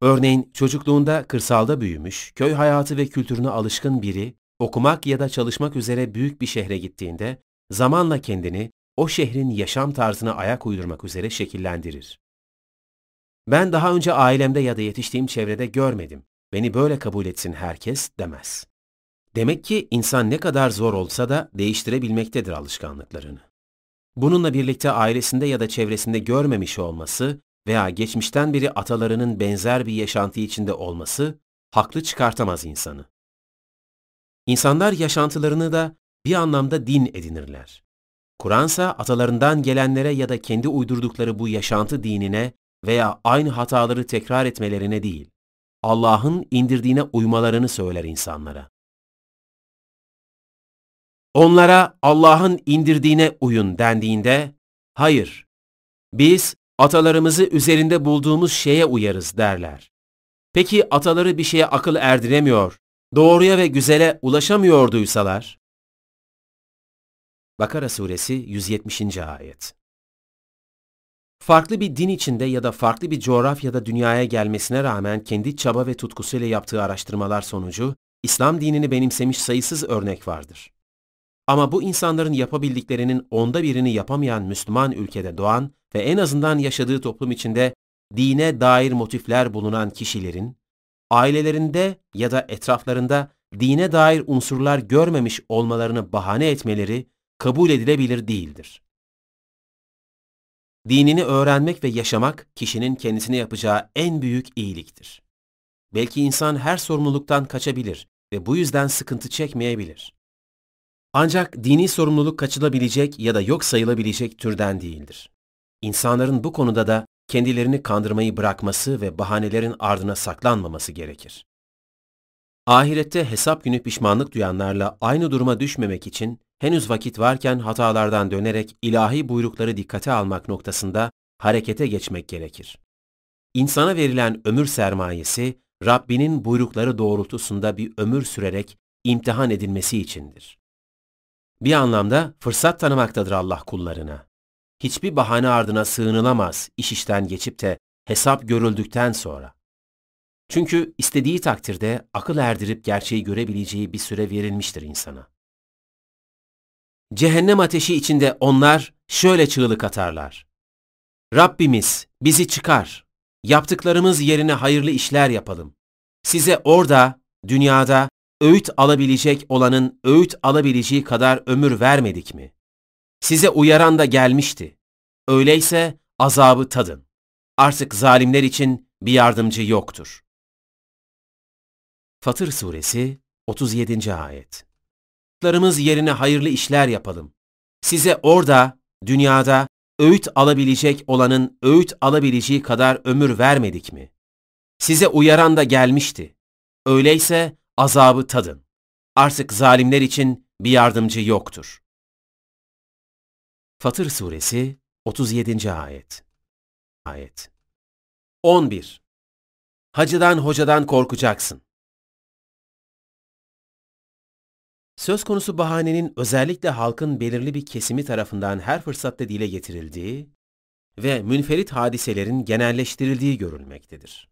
Örneğin çocukluğunda kırsalda büyümüş, köy hayatı ve kültürüne alışkın biri, okumak ya da çalışmak üzere büyük bir şehre gittiğinde, zamanla kendini o şehrin yaşam tarzına ayak uydurmak üzere şekillendirir. Ben daha önce ailemde ya da yetiştiğim çevrede görmedim. Beni böyle kabul etsin herkes demez. Demek ki insan ne kadar zor olsa da değiştirebilmektedir alışkanlıklarını. Bununla birlikte ailesinde ya da çevresinde görmemiş olması veya geçmişten beri atalarının benzer bir yaşantı içinde olması haklı çıkartamaz insanı. İnsanlar yaşantılarını da bir anlamda din edinirler. Kur'ansa atalarından gelenlere ya da kendi uydurdukları bu yaşantı dinine veya aynı hataları tekrar etmelerine değil, Allah'ın indirdiğine uymalarını söyler insanlara. Onlara Allah'ın indirdiğine uyun dendiğinde, hayır, biz atalarımızı üzerinde bulduğumuz şeye uyarız derler. Peki ataları bir şeye akıl erdiremiyor, doğruya ve güzele ulaşamıyorduysalar? Bakara Suresi 170. Ayet Farklı bir din içinde ya da farklı bir coğrafyada dünyaya gelmesine rağmen kendi çaba ve tutkusuyla yaptığı araştırmalar sonucu İslam dinini benimsemiş sayısız örnek vardır. Ama bu insanların yapabildiklerinin onda birini yapamayan Müslüman ülkede doğan ve en azından yaşadığı toplum içinde dine dair motifler bulunan kişilerin, ailelerinde ya da etraflarında dine dair unsurlar görmemiş olmalarını bahane etmeleri kabul edilebilir değildir. Dinini öğrenmek ve yaşamak kişinin kendisine yapacağı en büyük iyiliktir. Belki insan her sorumluluktan kaçabilir ve bu yüzden sıkıntı çekmeyebilir. Ancak dini sorumluluk kaçılabilecek ya da yok sayılabilecek türden değildir. İnsanların bu konuda da kendilerini kandırmayı bırakması ve bahanelerin ardına saklanmaması gerekir. Ahirette hesap günü pişmanlık duyanlarla aynı duruma düşmemek için henüz vakit varken hatalardan dönerek ilahi buyrukları dikkate almak noktasında harekete geçmek gerekir. İnsana verilen ömür sermayesi, Rabbinin buyrukları doğrultusunda bir ömür sürerek imtihan edilmesi içindir. Bir anlamda fırsat tanımaktadır Allah kullarına. Hiçbir bahane ardına sığınılamaz iş işten geçip de hesap görüldükten sonra. Çünkü istediği takdirde akıl erdirip gerçeği görebileceği bir süre verilmiştir insana. Cehennem ateşi içinde onlar şöyle çığlık atarlar. Rabbimiz bizi çıkar, yaptıklarımız yerine hayırlı işler yapalım. Size orada, dünyada öğüt alabilecek olanın öğüt alabileceği kadar ömür vermedik mi? Size uyaran da gelmişti. Öyleyse azabı tadın. Artık zalimler için bir yardımcı yoktur. Fatır Suresi 37. Ayet Yaptıklarımız yerine hayırlı işler yapalım. Size orada, dünyada öğüt alabilecek olanın öğüt alabileceği kadar ömür vermedik mi? Size uyaran da gelmişti. Öyleyse azabı tadın. Artık zalimler için bir yardımcı yoktur. Fatır Suresi 37. Ayet Ayet 11. Hacıdan hocadan korkacaksın. Söz konusu bahanenin özellikle halkın belirli bir kesimi tarafından her fırsatta dile getirildiği ve münferit hadiselerin genelleştirildiği görülmektedir.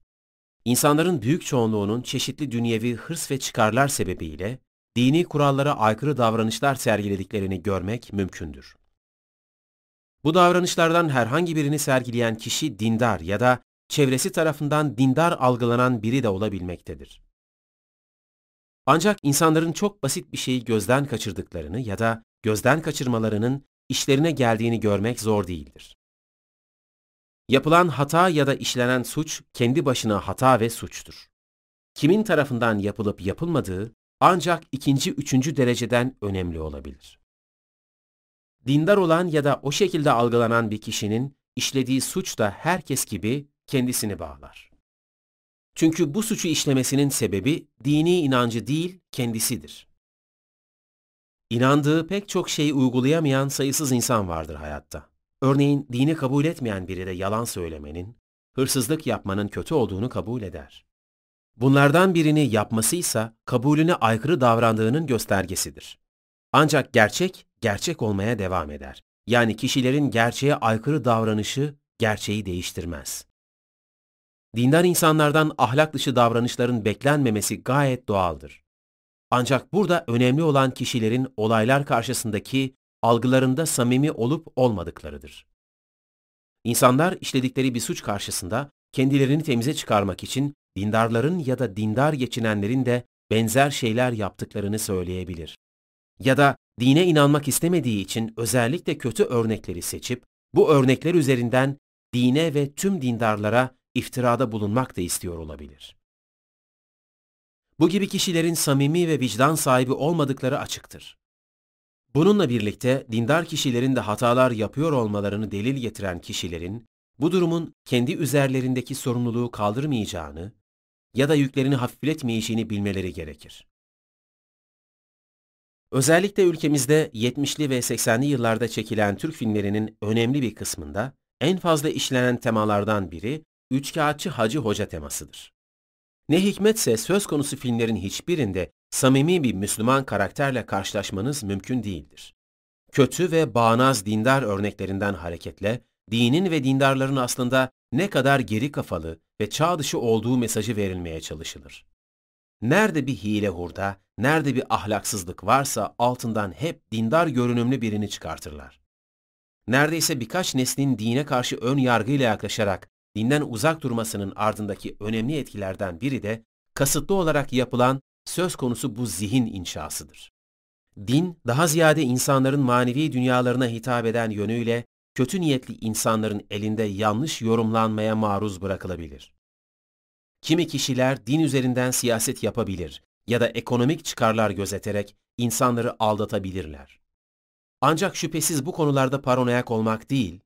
İnsanların büyük çoğunluğunun çeşitli dünyevi hırs ve çıkarlar sebebiyle dini kurallara aykırı davranışlar sergilediklerini görmek mümkündür. Bu davranışlardan herhangi birini sergileyen kişi dindar ya da çevresi tarafından dindar algılanan biri de olabilmektedir. Ancak insanların çok basit bir şeyi gözden kaçırdıklarını ya da gözden kaçırmalarının işlerine geldiğini görmek zor değildir. Yapılan hata ya da işlenen suç kendi başına hata ve suçtur. Kimin tarafından yapılıp yapılmadığı ancak ikinci, üçüncü dereceden önemli olabilir. Dindar olan ya da o şekilde algılanan bir kişinin işlediği suç da herkes gibi kendisini bağlar. Çünkü bu suçu işlemesinin sebebi dini inancı değil, kendisidir. İnandığı pek çok şeyi uygulayamayan sayısız insan vardır hayatta. Örneğin dini kabul etmeyen biri de yalan söylemenin, hırsızlık yapmanın kötü olduğunu kabul eder. Bunlardan birini yapmasıysa kabulüne aykırı davrandığının göstergesidir. Ancak gerçek, gerçek olmaya devam eder. Yani kişilerin gerçeğe aykırı davranışı gerçeği değiştirmez. Dindar insanlardan ahlak dışı davranışların beklenmemesi gayet doğaldır. Ancak burada önemli olan kişilerin olaylar karşısındaki algılarında samimi olup olmadıklarıdır. İnsanlar işledikleri bir suç karşısında kendilerini temize çıkarmak için dindarların ya da dindar geçinenlerin de benzer şeyler yaptıklarını söyleyebilir. Ya da dine inanmak istemediği için özellikle kötü örnekleri seçip bu örnekler üzerinden dine ve tüm dindarlara iftirada bulunmak da istiyor olabilir. Bu gibi kişilerin samimi ve vicdan sahibi olmadıkları açıktır. Bununla birlikte dindar kişilerin de hatalar yapıyor olmalarını delil getiren kişilerin bu durumun kendi üzerlerindeki sorumluluğu kaldırmayacağını ya da yüklerini hafifletmeyeceğini bilmeleri gerekir. Özellikle ülkemizde 70'li ve 80'li yıllarda çekilen Türk filmlerinin önemli bir kısmında en fazla işlenen temalardan biri Üçkağıtçı Hacı Hoca temasıdır. Ne hikmetse söz konusu filmlerin hiçbirinde samimi bir Müslüman karakterle karşılaşmanız mümkün değildir. Kötü ve bağnaz dindar örneklerinden hareketle, dinin ve dindarların aslında ne kadar geri kafalı ve çağ dışı olduğu mesajı verilmeye çalışılır. Nerede bir hile hurda, nerede bir ahlaksızlık varsa altından hep dindar görünümlü birini çıkartırlar. Neredeyse birkaç neslin dine karşı ön yargıyla yaklaşarak dinden uzak durmasının ardındaki önemli etkilerden biri de kasıtlı olarak yapılan söz konusu bu zihin inşasıdır. Din, daha ziyade insanların manevi dünyalarına hitap eden yönüyle kötü niyetli insanların elinde yanlış yorumlanmaya maruz bırakılabilir. Kimi kişiler din üzerinden siyaset yapabilir ya da ekonomik çıkarlar gözeterek insanları aldatabilirler. Ancak şüphesiz bu konularda paranoyak olmak değil,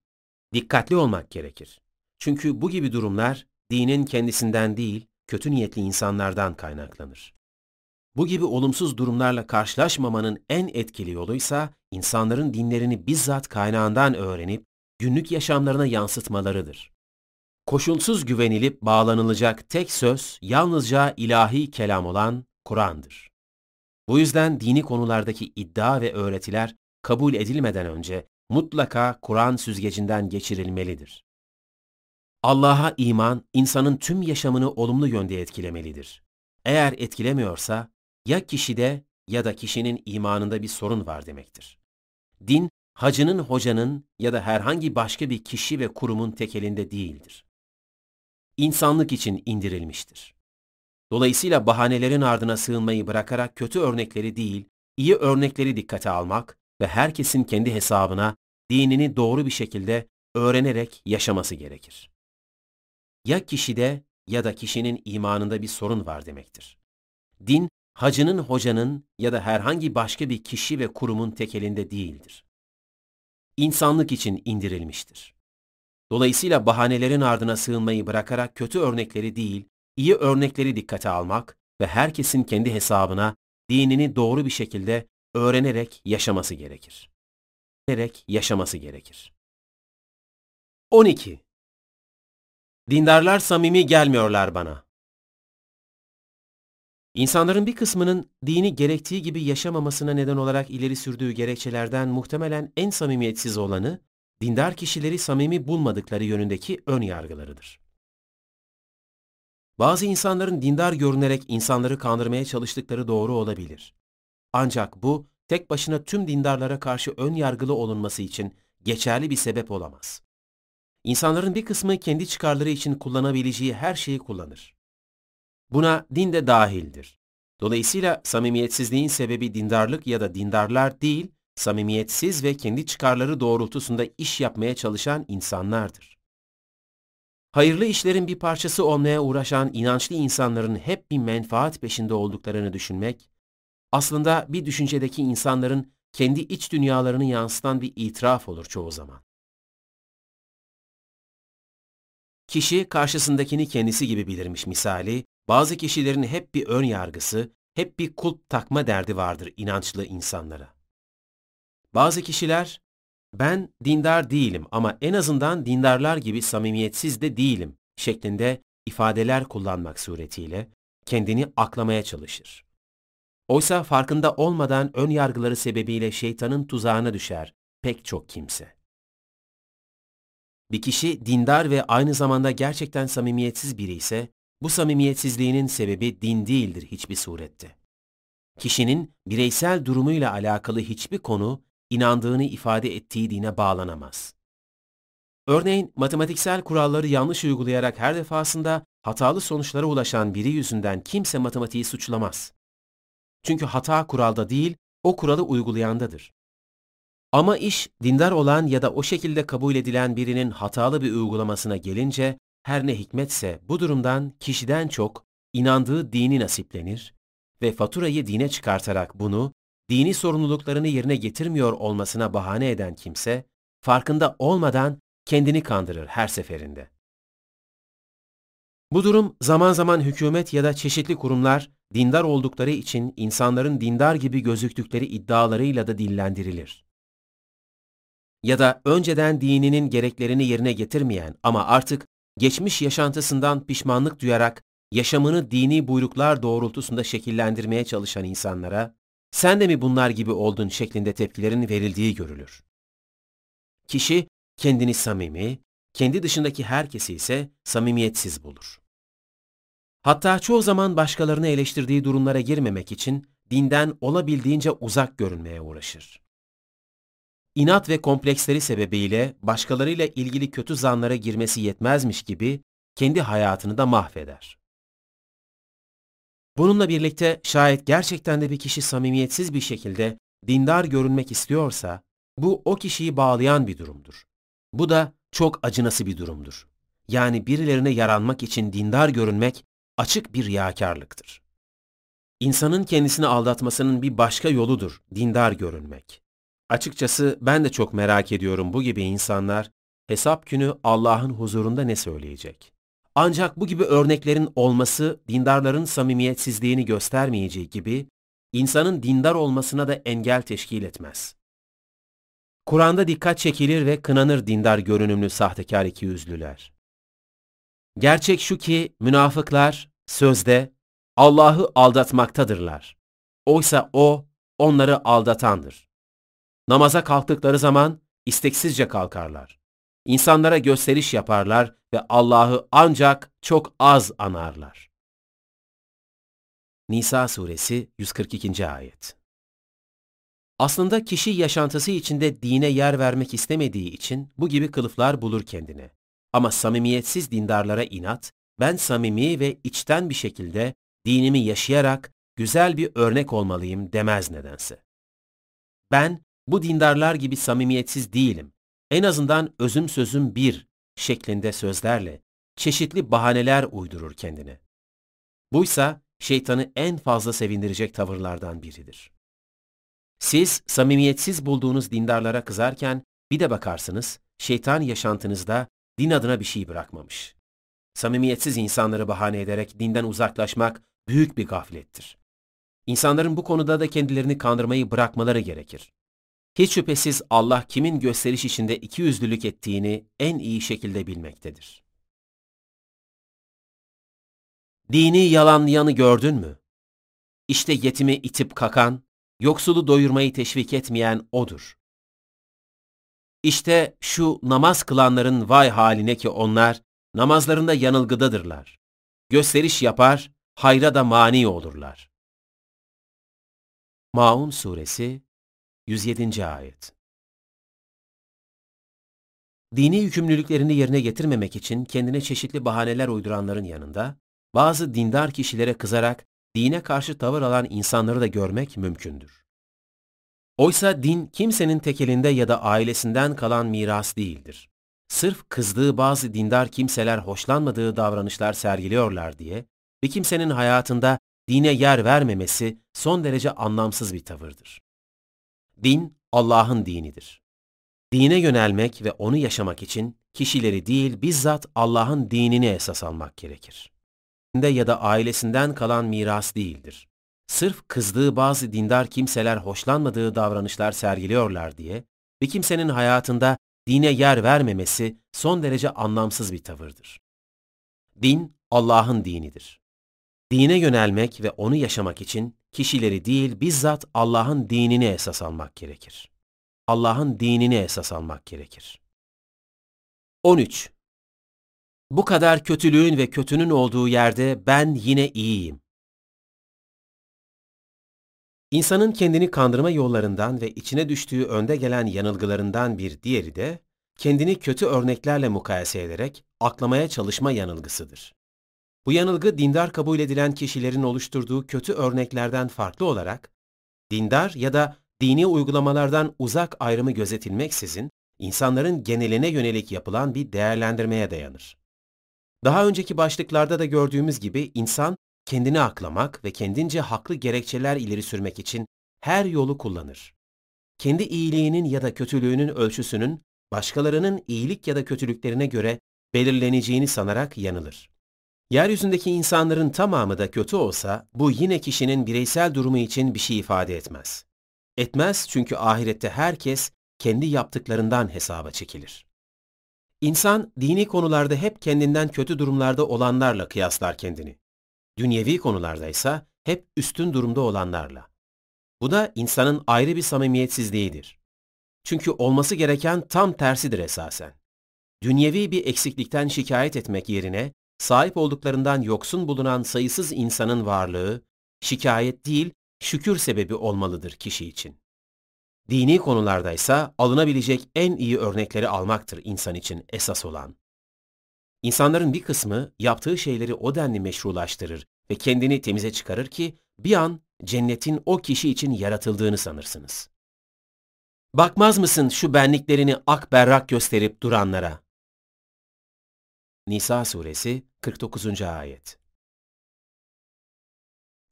dikkatli olmak gerekir. Çünkü bu gibi durumlar dinin kendisinden değil, kötü niyetli insanlardan kaynaklanır. Bu gibi olumsuz durumlarla karşılaşmamanın en etkili yoluysa insanların dinlerini bizzat kaynağından öğrenip günlük yaşamlarına yansıtmalarıdır. Koşulsuz güvenilip bağlanılacak tek söz yalnızca ilahi kelam olan Kur'an'dır. Bu yüzden dini konulardaki iddia ve öğretiler kabul edilmeden önce mutlaka Kur'an süzgecinden geçirilmelidir. Allah'a iman, insanın tüm yaşamını olumlu yönde etkilemelidir. Eğer etkilemiyorsa, ya kişide ya da kişinin imanında bir sorun var demektir. Din, hacının hocanın ya da herhangi başka bir kişi ve kurumun tekelinde değildir. İnsanlık için indirilmiştir. Dolayısıyla bahanelerin ardına sığınmayı bırakarak kötü örnekleri değil, iyi örnekleri dikkate almak ve herkesin kendi hesabına dinini doğru bir şekilde öğrenerek yaşaması gerekir. Ya kişide ya da kişinin imanında bir sorun var demektir. Din, hacının hocanın ya da herhangi başka bir kişi ve kurumun tekelinde değildir. İnsanlık için indirilmiştir. Dolayısıyla bahanelerin ardına sığınmayı bırakarak kötü örnekleri değil, iyi örnekleri dikkate almak ve herkesin kendi hesabına dinini doğru bir şekilde öğrenerek yaşaması gerekir. Öğrenerek yaşaması gerekir. 12. Dindarlar samimi gelmiyorlar bana. İnsanların bir kısmının dini gerektiği gibi yaşamamasına neden olarak ileri sürdüğü gerekçelerden muhtemelen en samimiyetsiz olanı, dindar kişileri samimi bulmadıkları yönündeki ön yargılarıdır. Bazı insanların dindar görünerek insanları kandırmaya çalıştıkları doğru olabilir. Ancak bu, tek başına tüm dindarlara karşı ön yargılı olunması için geçerli bir sebep olamaz. İnsanların bir kısmı kendi çıkarları için kullanabileceği her şeyi kullanır. Buna din de dahildir. Dolayısıyla samimiyetsizliğin sebebi dindarlık ya da dindarlar değil, samimiyetsiz ve kendi çıkarları doğrultusunda iş yapmaya çalışan insanlardır. Hayırlı işlerin bir parçası olmaya uğraşan inançlı insanların hep bir menfaat peşinde olduklarını düşünmek, aslında bir düşüncedeki insanların kendi iç dünyalarını yansıtan bir itiraf olur çoğu zaman. Kişi karşısındakini kendisi gibi bilirmiş misali, bazı kişilerin hep bir ön yargısı, hep bir kulp takma derdi vardır inançlı insanlara. Bazı kişiler, ben dindar değilim ama en azından dindarlar gibi samimiyetsiz de değilim şeklinde ifadeler kullanmak suretiyle kendini aklamaya çalışır. Oysa farkında olmadan ön yargıları sebebiyle şeytanın tuzağına düşer pek çok kimse. Bir kişi dindar ve aynı zamanda gerçekten samimiyetsiz biri ise bu samimiyetsizliğinin sebebi din değildir hiçbir surette. Kişinin bireysel durumuyla alakalı hiçbir konu inandığını ifade ettiği dine bağlanamaz. Örneğin matematiksel kuralları yanlış uygulayarak her defasında hatalı sonuçlara ulaşan biri yüzünden kimse matematiği suçlamaz. Çünkü hata kuralda değil, o kuralı uygulayandadır. Ama iş dindar olan ya da o şekilde kabul edilen birinin hatalı bir uygulamasına gelince her ne hikmetse bu durumdan kişiden çok inandığı dini nasiplenir ve faturayı dine çıkartarak bunu dini sorumluluklarını yerine getirmiyor olmasına bahane eden kimse farkında olmadan kendini kandırır her seferinde. Bu durum zaman zaman hükümet ya da çeşitli kurumlar dindar oldukları için insanların dindar gibi gözüktükleri iddialarıyla da dillendirilir. Ya da önceden dininin gereklerini yerine getirmeyen ama artık geçmiş yaşantısından pişmanlık duyarak yaşamını dini buyruklar doğrultusunda şekillendirmeye çalışan insanlara sen de mi bunlar gibi oldun şeklinde tepkilerin verildiği görülür. Kişi kendini samimi, kendi dışındaki herkesi ise samimiyetsiz bulur. Hatta çoğu zaman başkalarını eleştirdiği durumlara girmemek için dinden olabildiğince uzak görünmeye uğraşır. İnat ve kompleksleri sebebiyle başkalarıyla ilgili kötü zanlara girmesi yetmezmiş gibi kendi hayatını da mahveder. Bununla birlikte şayet gerçekten de bir kişi samimiyetsiz bir şekilde dindar görünmek istiyorsa, bu o kişiyi bağlayan bir durumdur. Bu da çok acınası bir durumdur. Yani birilerine yaranmak için dindar görünmek açık bir riyakarlıktır. İnsanın kendisini aldatmasının bir başka yoludur dindar görünmek. Açıkçası ben de çok merak ediyorum bu gibi insanlar hesap günü Allah'ın huzurunda ne söyleyecek? Ancak bu gibi örneklerin olması dindarların samimiyetsizliğini göstermeyeceği gibi insanın dindar olmasına da engel teşkil etmez. Kur'an'da dikkat çekilir ve kınanır dindar görünümlü sahtekar ikiyüzlüler. Gerçek şu ki münafıklar sözde Allah'ı aldatmaktadırlar. Oysa O onları aldatandır. Namaza kalktıkları zaman isteksizce kalkarlar. İnsanlara gösteriş yaparlar ve Allah'ı ancak çok az anarlar. Nisa suresi 142. ayet Aslında kişi yaşantısı içinde dine yer vermek istemediği için bu gibi kılıflar bulur kendine. Ama samimiyetsiz dindarlara inat, ben samimi ve içten bir şekilde dinimi yaşayarak güzel bir örnek olmalıyım demez nedense. Ben bu dindarlar gibi samimiyetsiz değilim. En azından özüm sözüm bir şeklinde sözlerle çeşitli bahaneler uydurur kendine. Buysa şeytanı en fazla sevindirecek tavırlardan biridir. Siz samimiyetsiz bulduğunuz dindarlara kızarken bir de bakarsınız şeytan yaşantınızda din adına bir şey bırakmamış. Samimiyetsiz insanları bahane ederek dinden uzaklaşmak büyük bir gaflettir. İnsanların bu konuda da kendilerini kandırmayı bırakmaları gerekir. Hiç şüphesiz Allah kimin gösteriş içinde iki yüzlülük ettiğini en iyi şekilde bilmektedir. Dini yalanlayanı gördün mü? İşte yetimi itip kakan, yoksulu doyurmayı teşvik etmeyen odur. İşte şu namaz kılanların vay haline ki onlar namazlarında yanılgıdadırlar. Gösteriş yapar, hayra da mani olurlar. Maun Suresi 107. Ayet Dini yükümlülüklerini yerine getirmemek için kendine çeşitli bahaneler uyduranların yanında, bazı dindar kişilere kızarak dine karşı tavır alan insanları da görmek mümkündür. Oysa din kimsenin tekelinde ya da ailesinden kalan miras değildir. Sırf kızdığı bazı dindar kimseler hoşlanmadığı davranışlar sergiliyorlar diye bir kimsenin hayatında dine yer vermemesi son derece anlamsız bir tavırdır. Din Allah'ın dinidir. Dine yönelmek ve onu yaşamak için kişileri değil bizzat Allah'ın dinini esas almak gerekir. Ya da ailesinden kalan miras değildir. Sırf kızdığı bazı dindar kimseler hoşlanmadığı davranışlar sergiliyorlar diye bir kimsenin hayatında dine yer vermemesi son derece anlamsız bir tavırdır. Din Allah'ın dinidir. Dine yönelmek ve onu yaşamak için kişileri değil bizzat Allah'ın dinini esas almak gerekir. Allah'ın dinini esas almak gerekir. 13. Bu kadar kötülüğün ve kötünün olduğu yerde ben yine iyiyim. İnsanın kendini kandırma yollarından ve içine düştüğü önde gelen yanılgılarından bir diğeri de, kendini kötü örneklerle mukayese ederek aklamaya çalışma yanılgısıdır. Bu yanılgı dindar kabul edilen kişilerin oluşturduğu kötü örneklerden farklı olarak, dindar ya da dini uygulamalardan uzak ayrımı gözetilmeksizin, insanların geneline yönelik yapılan bir değerlendirmeye dayanır. Daha önceki başlıklarda da gördüğümüz gibi insan kendini aklamak ve kendince haklı gerekçeler ileri sürmek için her yolu kullanır. Kendi iyiliğinin ya da kötülüğünün ölçüsünün başkalarının iyilik ya da kötülüklerine göre belirleneceğini sanarak yanılır. Yeryüzündeki insanların tamamı da kötü olsa bu yine kişinin bireysel durumu için bir şey ifade etmez. Etmez çünkü ahirette herkes kendi yaptıklarından hesaba çekilir. İnsan dini konularda hep kendinden kötü durumlarda olanlarla kıyaslar kendini. Dünyevi konularda ise hep üstün durumda olanlarla. Bu da insanın ayrı bir samimiyetsizliğidir. Çünkü olması gereken tam tersidir esasen. Dünyevi bir eksiklikten şikayet etmek yerine sahip olduklarından yoksun bulunan sayısız insanın varlığı, şikayet değil, şükür sebebi olmalıdır kişi için. Dini konularda ise alınabilecek en iyi örnekleri almaktır insan için esas olan. İnsanların bir kısmı yaptığı şeyleri o denli meşrulaştırır ve kendini temize çıkarır ki bir an cennetin o kişi için yaratıldığını sanırsınız. Bakmaz mısın şu benliklerini ak berrak gösterip duranlara? Nisa suresi 49. ayet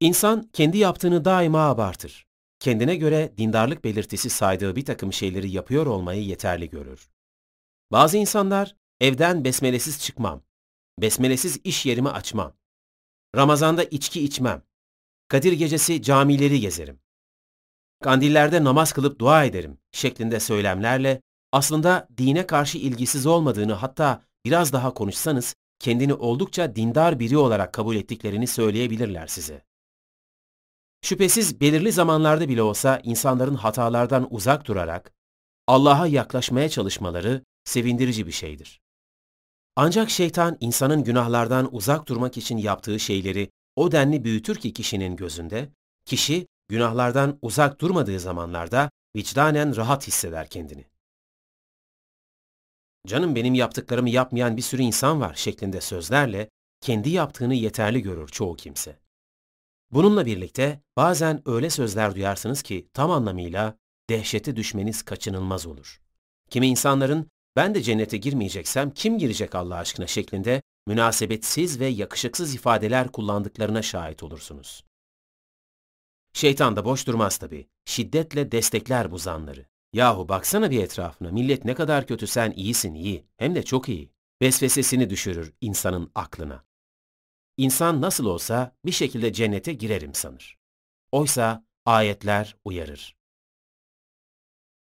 İnsan kendi yaptığını daima abartır. Kendine göre dindarlık belirtisi saydığı bir takım şeyleri yapıyor olmayı yeterli görür. Bazı insanlar evden besmelesiz çıkmam, besmelesiz iş yerimi açmam, Ramazanda içki içmem, Kadir gecesi camileri gezerim, kandillerde namaz kılıp dua ederim şeklinde söylemlerle aslında dine karşı ilgisiz olmadığını hatta biraz daha konuşsanız kendini oldukça dindar biri olarak kabul ettiklerini söyleyebilirler size. Şüphesiz belirli zamanlarda bile olsa insanların hatalardan uzak durarak Allah'a yaklaşmaya çalışmaları sevindirici bir şeydir. Ancak şeytan insanın günahlardan uzak durmak için yaptığı şeyleri o denli büyütür ki kişinin gözünde, kişi günahlardan uzak durmadığı zamanlarda vicdanen rahat hisseder kendini. Canım benim yaptıklarımı yapmayan bir sürü insan var şeklinde sözlerle kendi yaptığını yeterli görür çoğu kimse. Bununla birlikte bazen öyle sözler duyarsınız ki tam anlamıyla dehşete düşmeniz kaçınılmaz olur. Kimi insanların ben de cennete girmeyeceksem kim girecek Allah aşkına şeklinde münasebetsiz ve yakışıksız ifadeler kullandıklarına şahit olursunuz. Şeytan da boş durmaz tabii. Şiddetle destekler bu zanları. Yahu baksana bir etrafına millet ne kadar kötü sen iyisin iyi hem de çok iyi. Vesvesesini düşürür insanın aklına. İnsan nasıl olsa bir şekilde cennete girerim sanır. Oysa ayetler uyarır.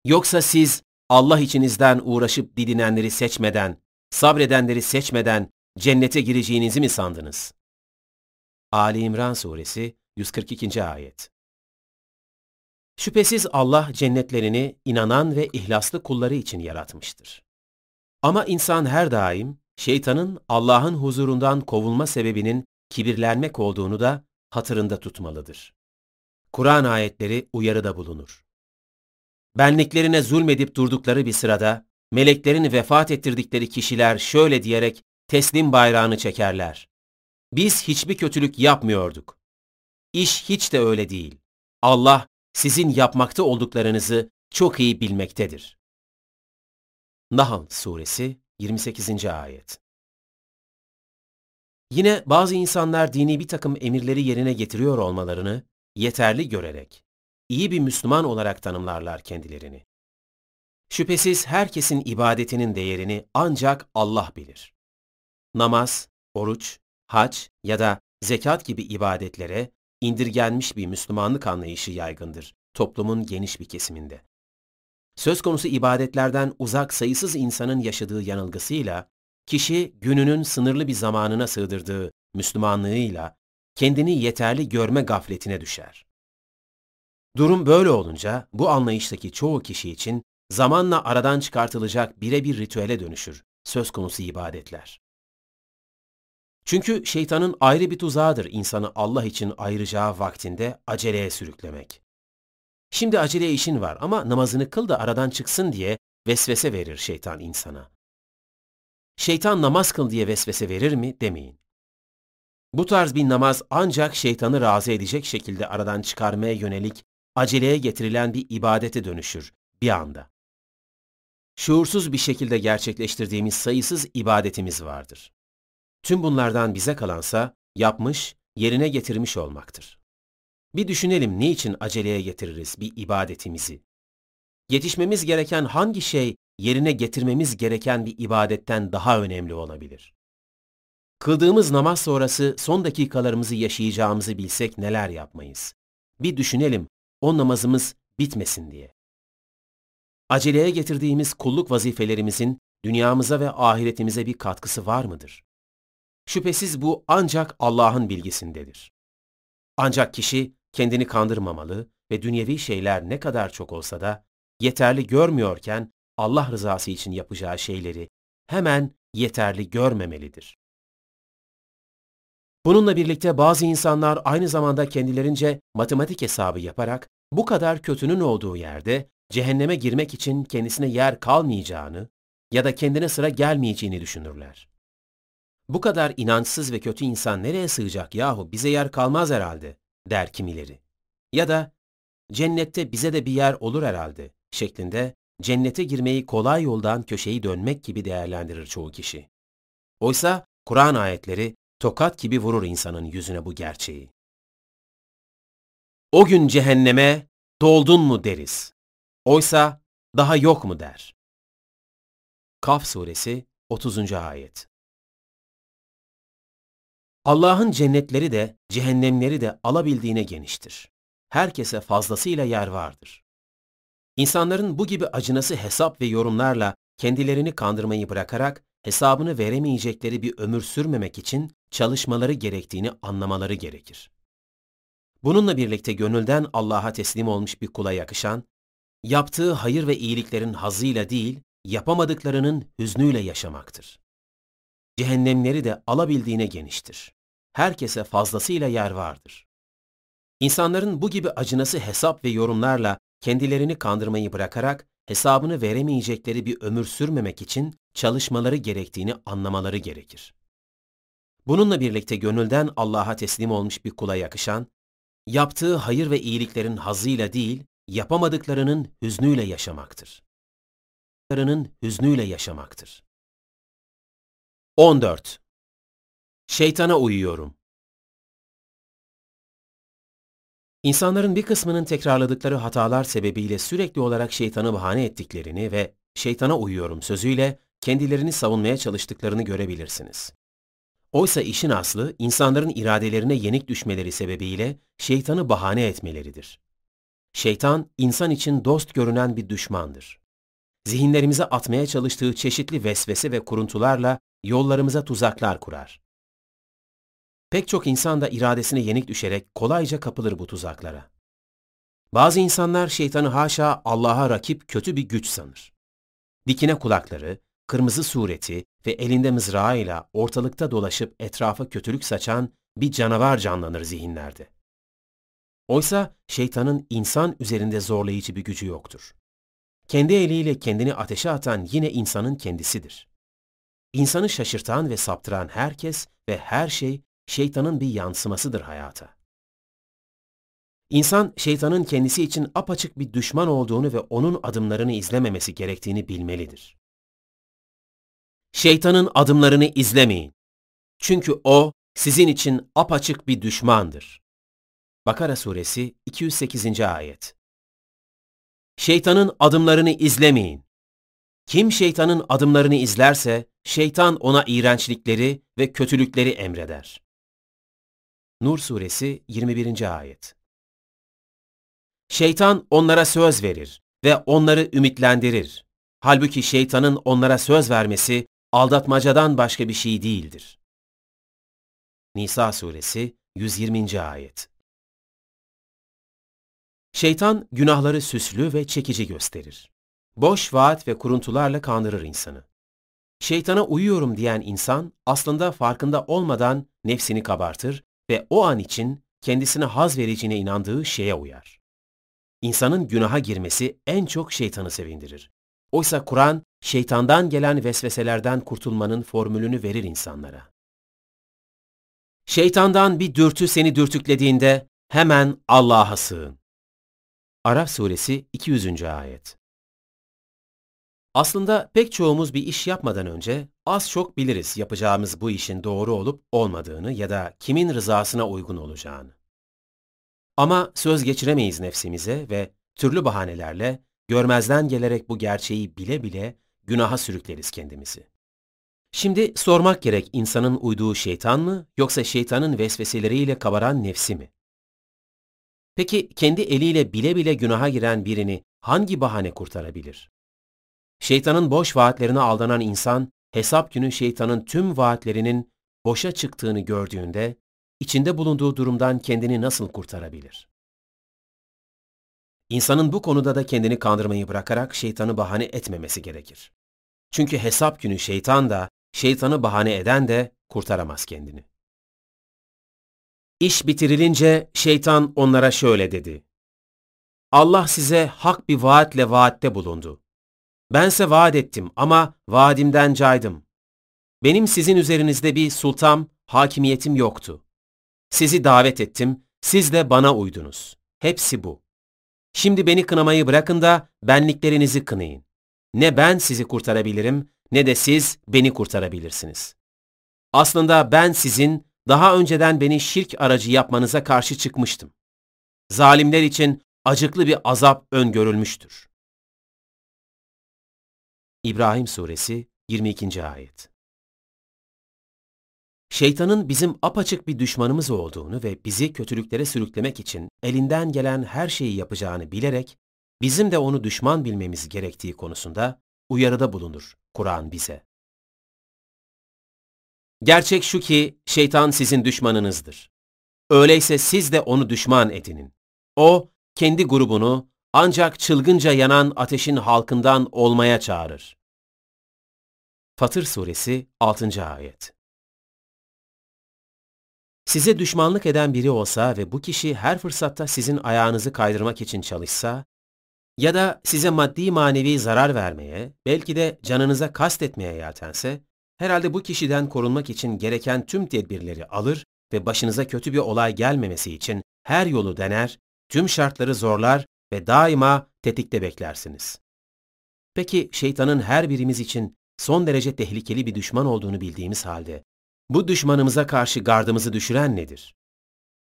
Yoksa siz Allah içinizden uğraşıp didinenleri seçmeden, sabredenleri seçmeden cennete gireceğinizi mi sandınız? Ali İmran Suresi 142. Ayet Şüphesiz Allah cennetlerini inanan ve ihlaslı kulları için yaratmıştır. Ama insan her daim şeytanın Allah'ın huzurundan kovulma sebebinin kibirlenmek olduğunu da hatırında tutmalıdır. Kur'an ayetleri uyarıda bulunur. Benliklerine zulmedip durdukları bir sırada, meleklerin vefat ettirdikleri kişiler şöyle diyerek teslim bayrağını çekerler. Biz hiçbir kötülük yapmıyorduk. İş hiç de öyle değil. Allah sizin yapmakta olduklarınızı çok iyi bilmektedir. Nahl Suresi 28. Ayet Yine bazı insanlar dini bir takım emirleri yerine getiriyor olmalarını yeterli görerek, iyi bir Müslüman olarak tanımlarlar kendilerini. Şüphesiz herkesin ibadetinin değerini ancak Allah bilir. Namaz, oruç, hac ya da zekat gibi ibadetlere indirgenmiş bir Müslümanlık anlayışı yaygındır toplumun geniş bir kesiminde. Söz konusu ibadetlerden uzak sayısız insanın yaşadığı yanılgısıyla, kişi gününün sınırlı bir zamanına sığdırdığı Müslümanlığıyla kendini yeterli görme gafletine düşer. Durum böyle olunca bu anlayıştaki çoğu kişi için zamanla aradan çıkartılacak birebir ritüele dönüşür söz konusu ibadetler. Çünkü şeytanın ayrı bir tuzağıdır insanı Allah için ayıracağı vaktinde aceleye sürüklemek. Şimdi acele işin var ama namazını kıl da aradan çıksın diye vesvese verir şeytan insana. Şeytan namaz kıl diye vesvese verir mi demeyin. Bu tarz bir namaz ancak şeytanı razı edecek şekilde aradan çıkarmaya yönelik aceleye getirilen bir ibadete dönüşür bir anda. Şuursuz bir şekilde gerçekleştirdiğimiz sayısız ibadetimiz vardır. Tüm bunlardan bize kalansa yapmış, yerine getirmiş olmaktır. Bir düşünelim niçin aceleye getiririz bir ibadetimizi? Yetişmemiz gereken hangi şey yerine getirmemiz gereken bir ibadetten daha önemli olabilir. Kıldığımız namaz sonrası son dakikalarımızı yaşayacağımızı bilsek neler yapmayız? Bir düşünelim, o namazımız bitmesin diye. Aceleye getirdiğimiz kulluk vazifelerimizin dünyamıza ve ahiretimize bir katkısı var mıdır? Şüphesiz bu ancak Allah'ın bilgisindedir. Ancak kişi kendini kandırmamalı ve dünyevi şeyler ne kadar çok olsa da yeterli görmüyorken Allah rızası için yapacağı şeyleri hemen yeterli görmemelidir. Bununla birlikte bazı insanlar aynı zamanda kendilerince matematik hesabı yaparak bu kadar kötünün olduğu yerde cehenneme girmek için kendisine yer kalmayacağını ya da kendine sıra gelmeyeceğini düşünürler. Bu kadar inançsız ve kötü insan nereye sığacak yahu bize yer kalmaz herhalde der kimileri. Ya da cennette bize de bir yer olur herhalde şeklinde cennete girmeyi kolay yoldan köşeyi dönmek gibi değerlendirir çoğu kişi. Oysa Kur'an ayetleri tokat gibi vurur insanın yüzüne bu gerçeği. O gün cehenneme doldun mu deriz. Oysa daha yok mu der. Kaf suresi 30. ayet. Allah'ın cennetleri de cehennemleri de alabildiğine geniştir. Herkese fazlasıyla yer vardır. İnsanların bu gibi acınası hesap ve yorumlarla kendilerini kandırmayı bırakarak hesabını veremeyecekleri bir ömür sürmemek için çalışmaları gerektiğini anlamaları gerekir. Bununla birlikte gönülden Allah'a teslim olmuş bir kula yakışan, yaptığı hayır ve iyiliklerin hazıyla değil, yapamadıklarının hüznüyle yaşamaktır. Cehennemleri de alabildiğine geniştir. Herkese fazlasıyla yer vardır. İnsanların bu gibi acınası hesap ve yorumlarla kendilerini kandırmayı bırakarak hesabını veremeyecekleri bir ömür sürmemek için çalışmaları gerektiğini anlamaları gerekir. Bununla birlikte gönülden Allah'a teslim olmuş bir kula yakışan, yaptığı hayır ve iyiliklerin hazıyla değil, yapamadıklarının hüznüyle yaşamaktır. hüznüyle yaşamaktır. 14. Şeytana uyuyorum. İnsanların bir kısmının tekrarladıkları hatalar sebebiyle sürekli olarak şeytanı bahane ettiklerini ve şeytana uyuyorum sözüyle kendilerini savunmaya çalıştıklarını görebilirsiniz. Oysa işin aslı insanların iradelerine yenik düşmeleri sebebiyle şeytanı bahane etmeleridir. Şeytan, insan için dost görünen bir düşmandır. Zihinlerimize atmaya çalıştığı çeşitli vesvese ve kuruntularla yollarımıza tuzaklar kurar. Pek çok insan da iradesine yenik düşerek kolayca kapılır bu tuzaklara. Bazı insanlar şeytanı haşa Allah'a rakip kötü bir güç sanır. Dikine kulakları, kırmızı sureti ve elinde mızrağıyla ortalıkta dolaşıp etrafa kötülük saçan bir canavar canlanır zihinlerde. Oysa şeytanın insan üzerinde zorlayıcı bir gücü yoktur. Kendi eliyle kendini ateşe atan yine insanın kendisidir. İnsanı şaşırtan ve saptıran herkes ve her şey şeytanın bir yansımasıdır hayata. İnsan şeytanın kendisi için apaçık bir düşman olduğunu ve onun adımlarını izlememesi gerektiğini bilmelidir. Şeytanın adımlarını izlemeyin. Çünkü o sizin için apaçık bir düşmandır. Bakara suresi 208. ayet. Şeytanın adımlarını izlemeyin. Kim şeytanın adımlarını izlerse, şeytan ona iğrençlikleri ve kötülükleri emreder. Nur suresi 21. ayet. Şeytan onlara söz verir ve onları ümitlendirir. Halbuki şeytanın onlara söz vermesi aldatmacadan başka bir şey değildir. Nisa suresi 120. ayet. Şeytan günahları süslü ve çekici gösterir. Boş vaat ve kuruntularla kandırır insanı. Şeytana uyuyorum diyen insan aslında farkında olmadan nefsini kabartır ve o an için kendisine haz vereceğine inandığı şeye uyar. İnsanın günaha girmesi en çok şeytanı sevindirir. Oysa Kur'an, şeytandan gelen vesveselerden kurtulmanın formülünü verir insanlara. Şeytandan bir dürtü seni dürtüklediğinde hemen Allah'a sığın. Araf suresi 200. ayet. Aslında pek çoğumuz bir iş yapmadan önce az çok biliriz yapacağımız bu işin doğru olup olmadığını ya da kimin rızasına uygun olacağını. Ama söz geçiremeyiz nefsimize ve türlü bahanelerle görmezden gelerek bu gerçeği bile bile günaha sürükleriz kendimizi. Şimdi sormak gerek insanın uyduğu şeytan mı yoksa şeytanın vesveseleriyle kabaran nefsi mi? Peki kendi eliyle bile bile günaha giren birini hangi bahane kurtarabilir? Şeytanın boş vaatlerine aldanan insan, hesap günü şeytanın tüm vaatlerinin boşa çıktığını gördüğünde, içinde bulunduğu durumdan kendini nasıl kurtarabilir? İnsanın bu konuda da kendini kandırmayı bırakarak şeytanı bahane etmemesi gerekir. Çünkü hesap günü şeytan da, şeytanı bahane eden de kurtaramaz kendini. İş bitirilince şeytan onlara şöyle dedi. Allah size hak bir vaatle vaatte bulundu. Bense vaat ettim ama vaadimden caydım. Benim sizin üzerinizde bir sultam, hakimiyetim yoktu. Sizi davet ettim, siz de bana uydunuz. Hepsi bu. Şimdi beni kınamayı bırakın da benliklerinizi kınayın. Ne ben sizi kurtarabilirim ne de siz beni kurtarabilirsiniz. Aslında ben sizin daha önceden beni şirk aracı yapmanıza karşı çıkmıştım. Zalimler için acıklı bir azap öngörülmüştür. İbrahim Suresi 22. Ayet Şeytanın bizim apaçık bir düşmanımız olduğunu ve bizi kötülüklere sürüklemek için elinden gelen her şeyi yapacağını bilerek, bizim de onu düşman bilmemiz gerektiği konusunda uyarıda bulunur Kur'an bize. Gerçek şu ki şeytan sizin düşmanınızdır. Öyleyse siz de onu düşman edinin. O, kendi grubunu ancak çılgınca yanan ateşin halkından olmaya çağırır. Fatır Suresi 6. Ayet Size düşmanlık eden biri olsa ve bu kişi her fırsatta sizin ayağınızı kaydırmak için çalışsa, ya da size maddi manevi zarar vermeye, belki de canınıza kastetmeye yeltense, herhalde bu kişiden korunmak için gereken tüm tedbirleri alır ve başınıza kötü bir olay gelmemesi için her yolu dener, tüm şartları zorlar ve daima tetikte beklersiniz. Peki şeytanın her birimiz için son derece tehlikeli bir düşman olduğunu bildiğimiz halde, bu düşmanımıza karşı gardımızı düşüren nedir?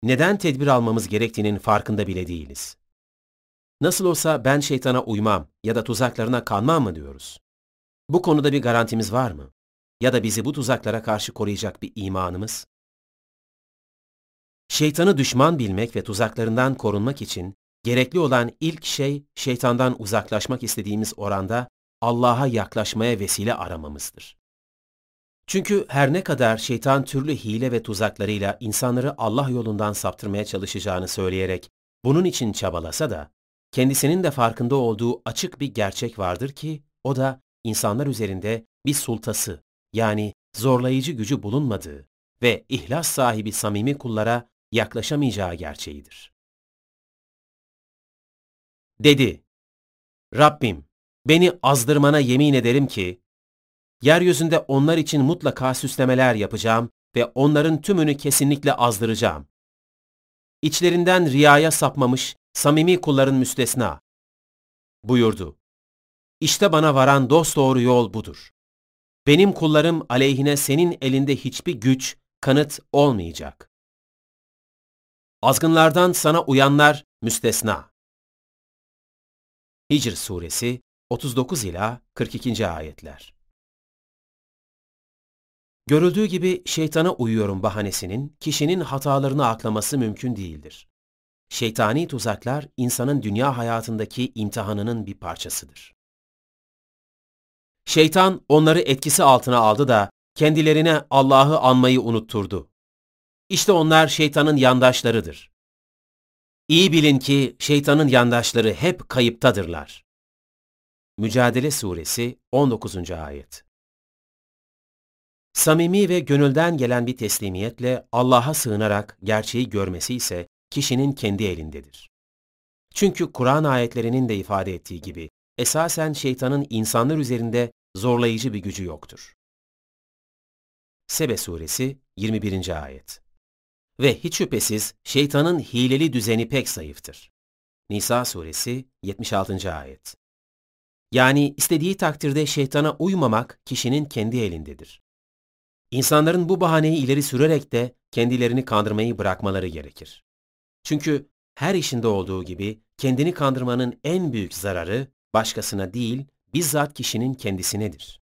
Neden tedbir almamız gerektiğinin farkında bile değiliz. Nasıl olsa ben şeytana uymam ya da tuzaklarına kanmam mı diyoruz? Bu konuda bir garantimiz var mı? Ya da bizi bu tuzaklara karşı koruyacak bir imanımız? Şeytanı düşman bilmek ve tuzaklarından korunmak için gerekli olan ilk şey şeytandan uzaklaşmak istediğimiz oranda Allah'a yaklaşmaya vesile aramamızdır. Çünkü her ne kadar şeytan türlü hile ve tuzaklarıyla insanları Allah yolundan saptırmaya çalışacağını söyleyerek bunun için çabalasa da, kendisinin de farkında olduğu açık bir gerçek vardır ki, o da insanlar üzerinde bir sultası, yani zorlayıcı gücü bulunmadığı ve ihlas sahibi samimi kullara yaklaşamayacağı gerçeğidir. Dedi, Rabbim, beni azdırmana yemin ederim ki, yeryüzünde onlar için mutlaka süslemeler yapacağım ve onların tümünü kesinlikle azdıracağım. İçlerinden riyaya sapmamış, samimi kulların müstesna. Buyurdu. İşte bana varan dosdoğru yol budur. Benim kullarım aleyhine senin elinde hiçbir güç, kanıt olmayacak. Azgınlardan sana uyanlar müstesna. Hicr Suresi 39 ila 42. ayetler. Görüldüğü gibi şeytana uyuyorum bahanesinin kişinin hatalarını aklaması mümkün değildir. Şeytani tuzaklar insanın dünya hayatındaki imtihanının bir parçasıdır. Şeytan onları etkisi altına aldı da kendilerine Allah'ı anmayı unutturdu. İşte onlar şeytanın yandaşlarıdır. İyi bilin ki şeytanın yandaşları hep kayıptadırlar. Mücadele Suresi 19. Ayet Samimi ve gönülden gelen bir teslimiyetle Allah'a sığınarak gerçeği görmesi ise kişinin kendi elindedir. Çünkü Kur'an ayetlerinin de ifade ettiği gibi esasen şeytanın insanlar üzerinde zorlayıcı bir gücü yoktur. Sebe Suresi 21. Ayet Ve hiç şüphesiz şeytanın hileli düzeni pek zayıftır. Nisa Suresi 76. Ayet Yani istediği takdirde şeytana uymamak kişinin kendi elindedir. İnsanların bu bahaneyi ileri sürerek de kendilerini kandırmayı bırakmaları gerekir. Çünkü her işinde olduğu gibi kendini kandırmanın en büyük zararı başkasına değil, bizzat kişinin kendisinedir.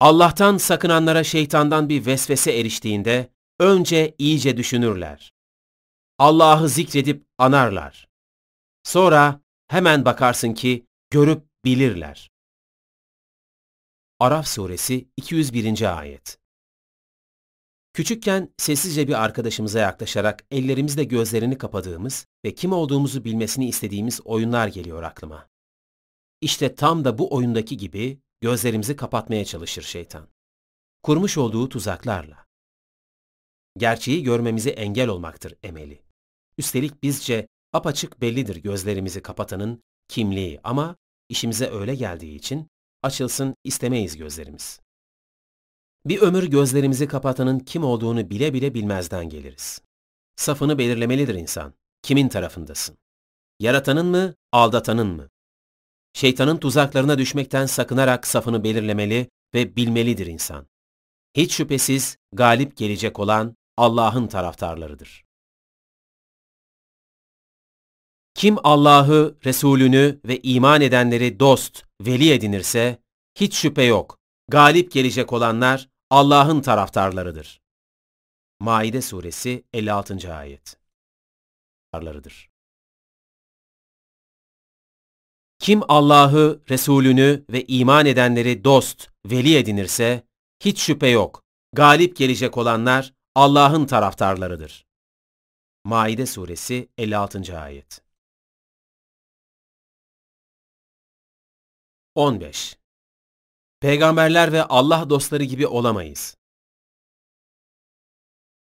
Allah'tan sakınanlara şeytandan bir vesvese eriştiğinde önce iyice düşünürler. Allah'ı zikredip anarlar. Sonra hemen bakarsın ki görüp bilirler. Araf suresi 201. ayet. Küçükken sessizce bir arkadaşımıza yaklaşarak ellerimizle gözlerini kapadığımız ve kim olduğumuzu bilmesini istediğimiz oyunlar geliyor aklıma. İşte tam da bu oyundaki gibi gözlerimizi kapatmaya çalışır şeytan. Kurmuş olduğu tuzaklarla. Gerçeği görmemize engel olmaktır emeli. Üstelik bizce apaçık bellidir gözlerimizi kapatanın kimliği ama işimize öyle geldiği için açılsın istemeyiz gözlerimiz. Bir ömür gözlerimizi kapatanın kim olduğunu bile bile bilmezden geliriz. Safını belirlemelidir insan. Kimin tarafındasın? Yaratanın mı, aldatanın mı? Şeytanın tuzaklarına düşmekten sakınarak safını belirlemeli ve bilmelidir insan. Hiç şüphesiz galip gelecek olan Allah'ın taraftarlarıdır. Kim Allah'ı, Resulünü ve iman edenleri dost, veli edinirse, hiç şüphe yok, galip gelecek olanlar Allah'ın taraftarlarıdır. Maide suresi 56. ayet. Kim Allah'ı, Resulünü ve iman edenleri dost, veli edinirse, hiç şüphe yok, galip gelecek olanlar Allah'ın taraftarlarıdır. Maide suresi 56. ayet. 15. Peygamberler ve Allah dostları gibi olamayız.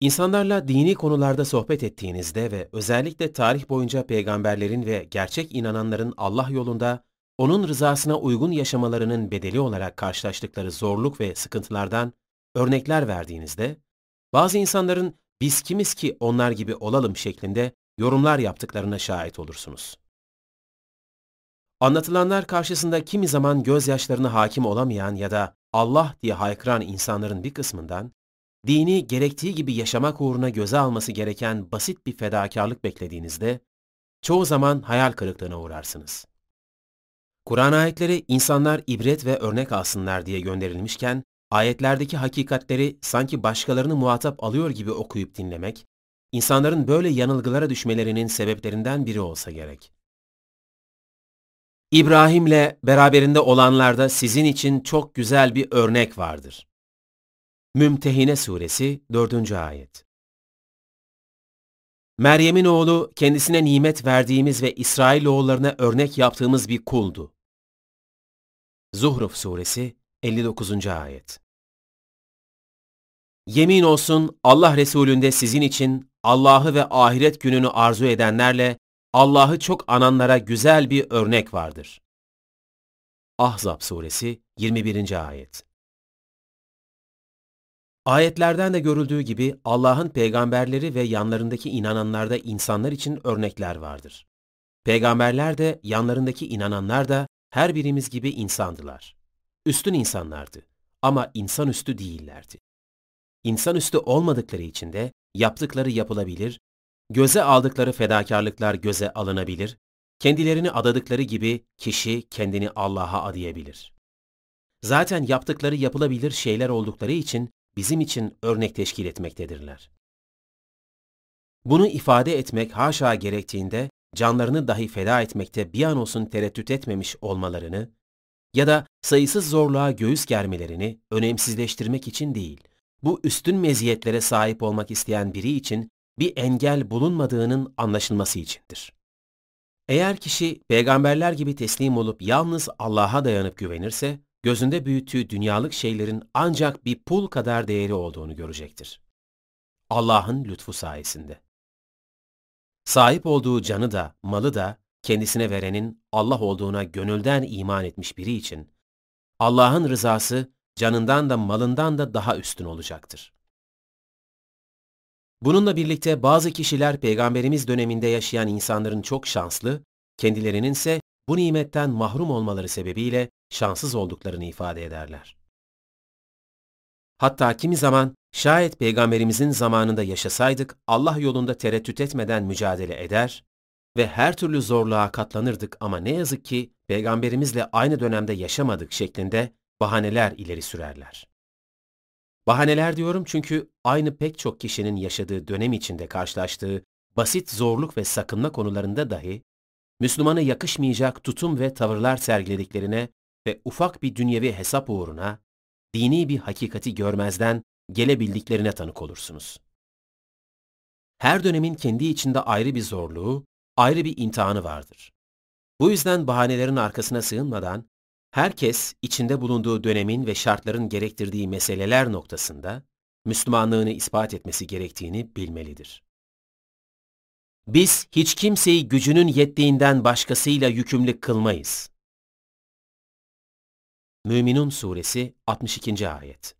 İnsanlarla dini konularda sohbet ettiğinizde ve özellikle tarih boyunca peygamberlerin ve gerçek inananların Allah yolunda onun rızasına uygun yaşamalarının bedeli olarak karşılaştıkları zorluk ve sıkıntılardan örnekler verdiğinizde, bazı insanların biz kimiz ki onlar gibi olalım şeklinde yorumlar yaptıklarına şahit olursunuz. Anlatılanlar karşısında kimi zaman gözyaşlarına hakim olamayan ya da Allah diye haykıran insanların bir kısmından, dini gerektiği gibi yaşamak uğruna göze alması gereken basit bir fedakarlık beklediğinizde, çoğu zaman hayal kırıklığına uğrarsınız. Kur'an ayetleri insanlar ibret ve örnek alsınlar diye gönderilmişken, ayetlerdeki hakikatleri sanki başkalarını muhatap alıyor gibi okuyup dinlemek, insanların böyle yanılgılara düşmelerinin sebeplerinden biri olsa gerek. İbrahim'le beraberinde olanlarda sizin için çok güzel bir örnek vardır. Mümtehine Suresi 4. Ayet Meryem'in oğlu kendisine nimet verdiğimiz ve İsrailoğullarına örnek yaptığımız bir kuldu. Zuhruf Suresi 59. Ayet Yemin olsun Allah Resulü'nde sizin için Allah'ı ve ahiret gününü arzu edenlerle Allah'ı çok ananlara güzel bir örnek vardır. Ahzab suresi 21. ayet Ayetlerden de görüldüğü gibi Allah'ın peygamberleri ve yanlarındaki inananlarda insanlar için örnekler vardır. Peygamberler de yanlarındaki inananlar da her birimiz gibi insandılar. Üstün insanlardı ama insanüstü değillerdi. İnsanüstü olmadıkları için de yaptıkları yapılabilir, göze aldıkları fedakarlıklar göze alınabilir, kendilerini adadıkları gibi kişi kendini Allah'a adayabilir. Zaten yaptıkları yapılabilir şeyler oldukları için bizim için örnek teşkil etmektedirler. Bunu ifade etmek haşa gerektiğinde canlarını dahi feda etmekte bir an olsun tereddüt etmemiş olmalarını ya da sayısız zorluğa göğüs germelerini önemsizleştirmek için değil, bu üstün meziyetlere sahip olmak isteyen biri için bir engel bulunmadığının anlaşılması içindir. Eğer kişi peygamberler gibi teslim olup yalnız Allah'a dayanıp güvenirse, gözünde büyüttüğü dünyalık şeylerin ancak bir pul kadar değeri olduğunu görecektir. Allah'ın lütfu sayesinde. Sahip olduğu canı da, malı da kendisine verenin Allah olduğuna gönülden iman etmiş biri için, Allah'ın rızası canından da malından da daha üstün olacaktır. Bununla birlikte bazı kişiler peygamberimiz döneminde yaşayan insanların çok şanslı, kendilerinin ise bu nimetten mahrum olmaları sebebiyle şanssız olduklarını ifade ederler. Hatta kimi zaman şayet peygamberimizin zamanında yaşasaydık Allah yolunda tereddüt etmeden mücadele eder, ve her türlü zorluğa katlanırdık ama ne yazık ki peygamberimizle aynı dönemde yaşamadık şeklinde bahaneler ileri sürerler. Bahaneler diyorum çünkü aynı pek çok kişinin yaşadığı dönem içinde karşılaştığı basit zorluk ve sakınma konularında dahi Müslümana yakışmayacak tutum ve tavırlar sergilediklerine ve ufak bir dünyevi hesap uğruna dini bir hakikati görmezden gelebildiklerine tanık olursunuz. Her dönemin kendi içinde ayrı bir zorluğu, ayrı bir imtihanı vardır. Bu yüzden bahanelerin arkasına sığınmadan, herkes içinde bulunduğu dönemin ve şartların gerektirdiği meseleler noktasında Müslümanlığını ispat etmesi gerektiğini bilmelidir. Biz hiç kimseyi gücünün yettiğinden başkasıyla yükümlü kılmayız. Müminun Suresi 62. Ayet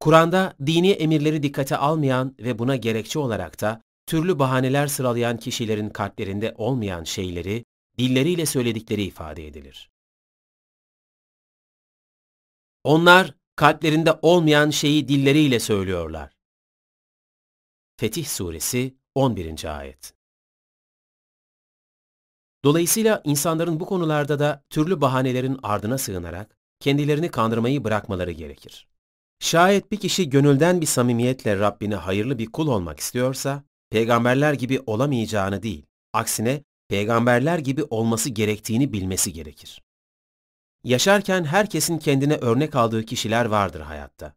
Kur'an'da dini emirleri dikkate almayan ve buna gerekçe olarak da türlü bahaneler sıralayan kişilerin kalplerinde olmayan şeyleri dilleriyle söyledikleri ifade edilir. Onlar kalplerinde olmayan şeyi dilleriyle söylüyorlar. Fetih Suresi 11. Ayet Dolayısıyla insanların bu konularda da türlü bahanelerin ardına sığınarak kendilerini kandırmayı bırakmaları gerekir. Şayet bir kişi gönülden bir samimiyetle Rabbine hayırlı bir kul olmak istiyorsa, peygamberler gibi olamayacağını değil, aksine peygamberler gibi olması gerektiğini bilmesi gerekir. Yaşarken herkesin kendine örnek aldığı kişiler vardır hayatta.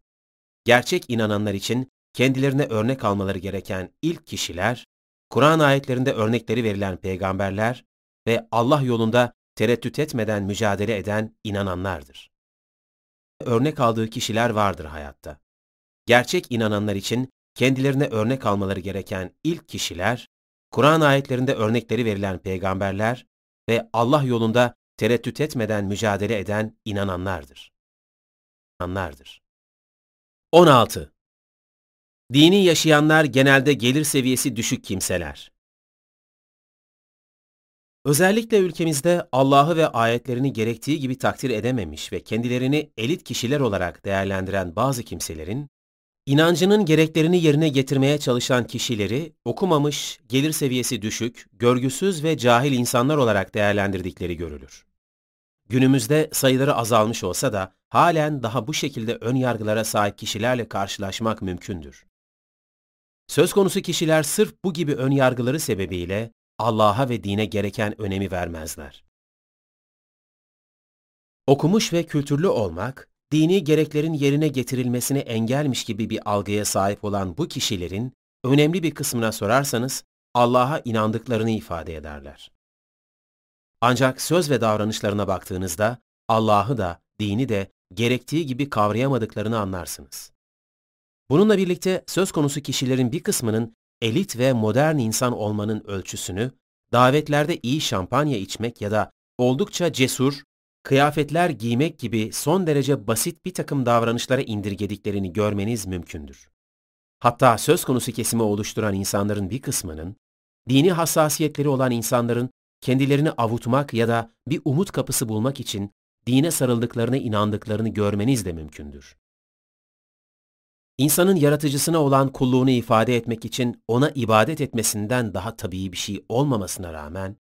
Gerçek inananlar için kendilerine örnek almaları gereken ilk kişiler, Kur'an ayetlerinde örnekleri verilen peygamberler ve Allah yolunda tereddüt etmeden mücadele eden inananlardır. Örnek aldığı kişiler vardır hayatta. Gerçek inananlar için kendilerine örnek almaları gereken ilk kişiler, Kur'an ayetlerinde örnekleri verilen peygamberler ve Allah yolunda tereddüt etmeden mücadele eden inananlardır. İnananlardır. 16. Dini yaşayanlar genelde gelir seviyesi düşük kimseler. Özellikle ülkemizde Allah'ı ve ayetlerini gerektiği gibi takdir edememiş ve kendilerini elit kişiler olarak değerlendiren bazı kimselerin, inancının gereklerini yerine getirmeye çalışan kişileri okumamış, gelir seviyesi düşük, görgüsüz ve cahil insanlar olarak değerlendirdikleri görülür. Günümüzde sayıları azalmış olsa da halen daha bu şekilde ön yargılara sahip kişilerle karşılaşmak mümkündür. Söz konusu kişiler sırf bu gibi ön yargıları sebebiyle Allah'a ve dine gereken önemi vermezler. Okumuş ve kültürlü olmak, dini gereklerin yerine getirilmesine engelmiş gibi bir algıya sahip olan bu kişilerin önemli bir kısmına sorarsanız Allah'a inandıklarını ifade ederler. Ancak söz ve davranışlarına baktığınızda Allah'ı da, dini de gerektiği gibi kavrayamadıklarını anlarsınız. Bununla birlikte söz konusu kişilerin bir kısmının elit ve modern insan olmanın ölçüsünü, davetlerde iyi şampanya içmek ya da oldukça cesur, kıyafetler giymek gibi son derece basit bir takım davranışlara indirgediklerini görmeniz mümkündür. Hatta söz konusu kesimi oluşturan insanların bir kısmının, dini hassasiyetleri olan insanların kendilerini avutmak ya da bir umut kapısı bulmak için dine sarıldıklarına inandıklarını görmeniz de mümkündür. İnsanın yaratıcısına olan kulluğunu ifade etmek için ona ibadet etmesinden daha tabii bir şey olmamasına rağmen,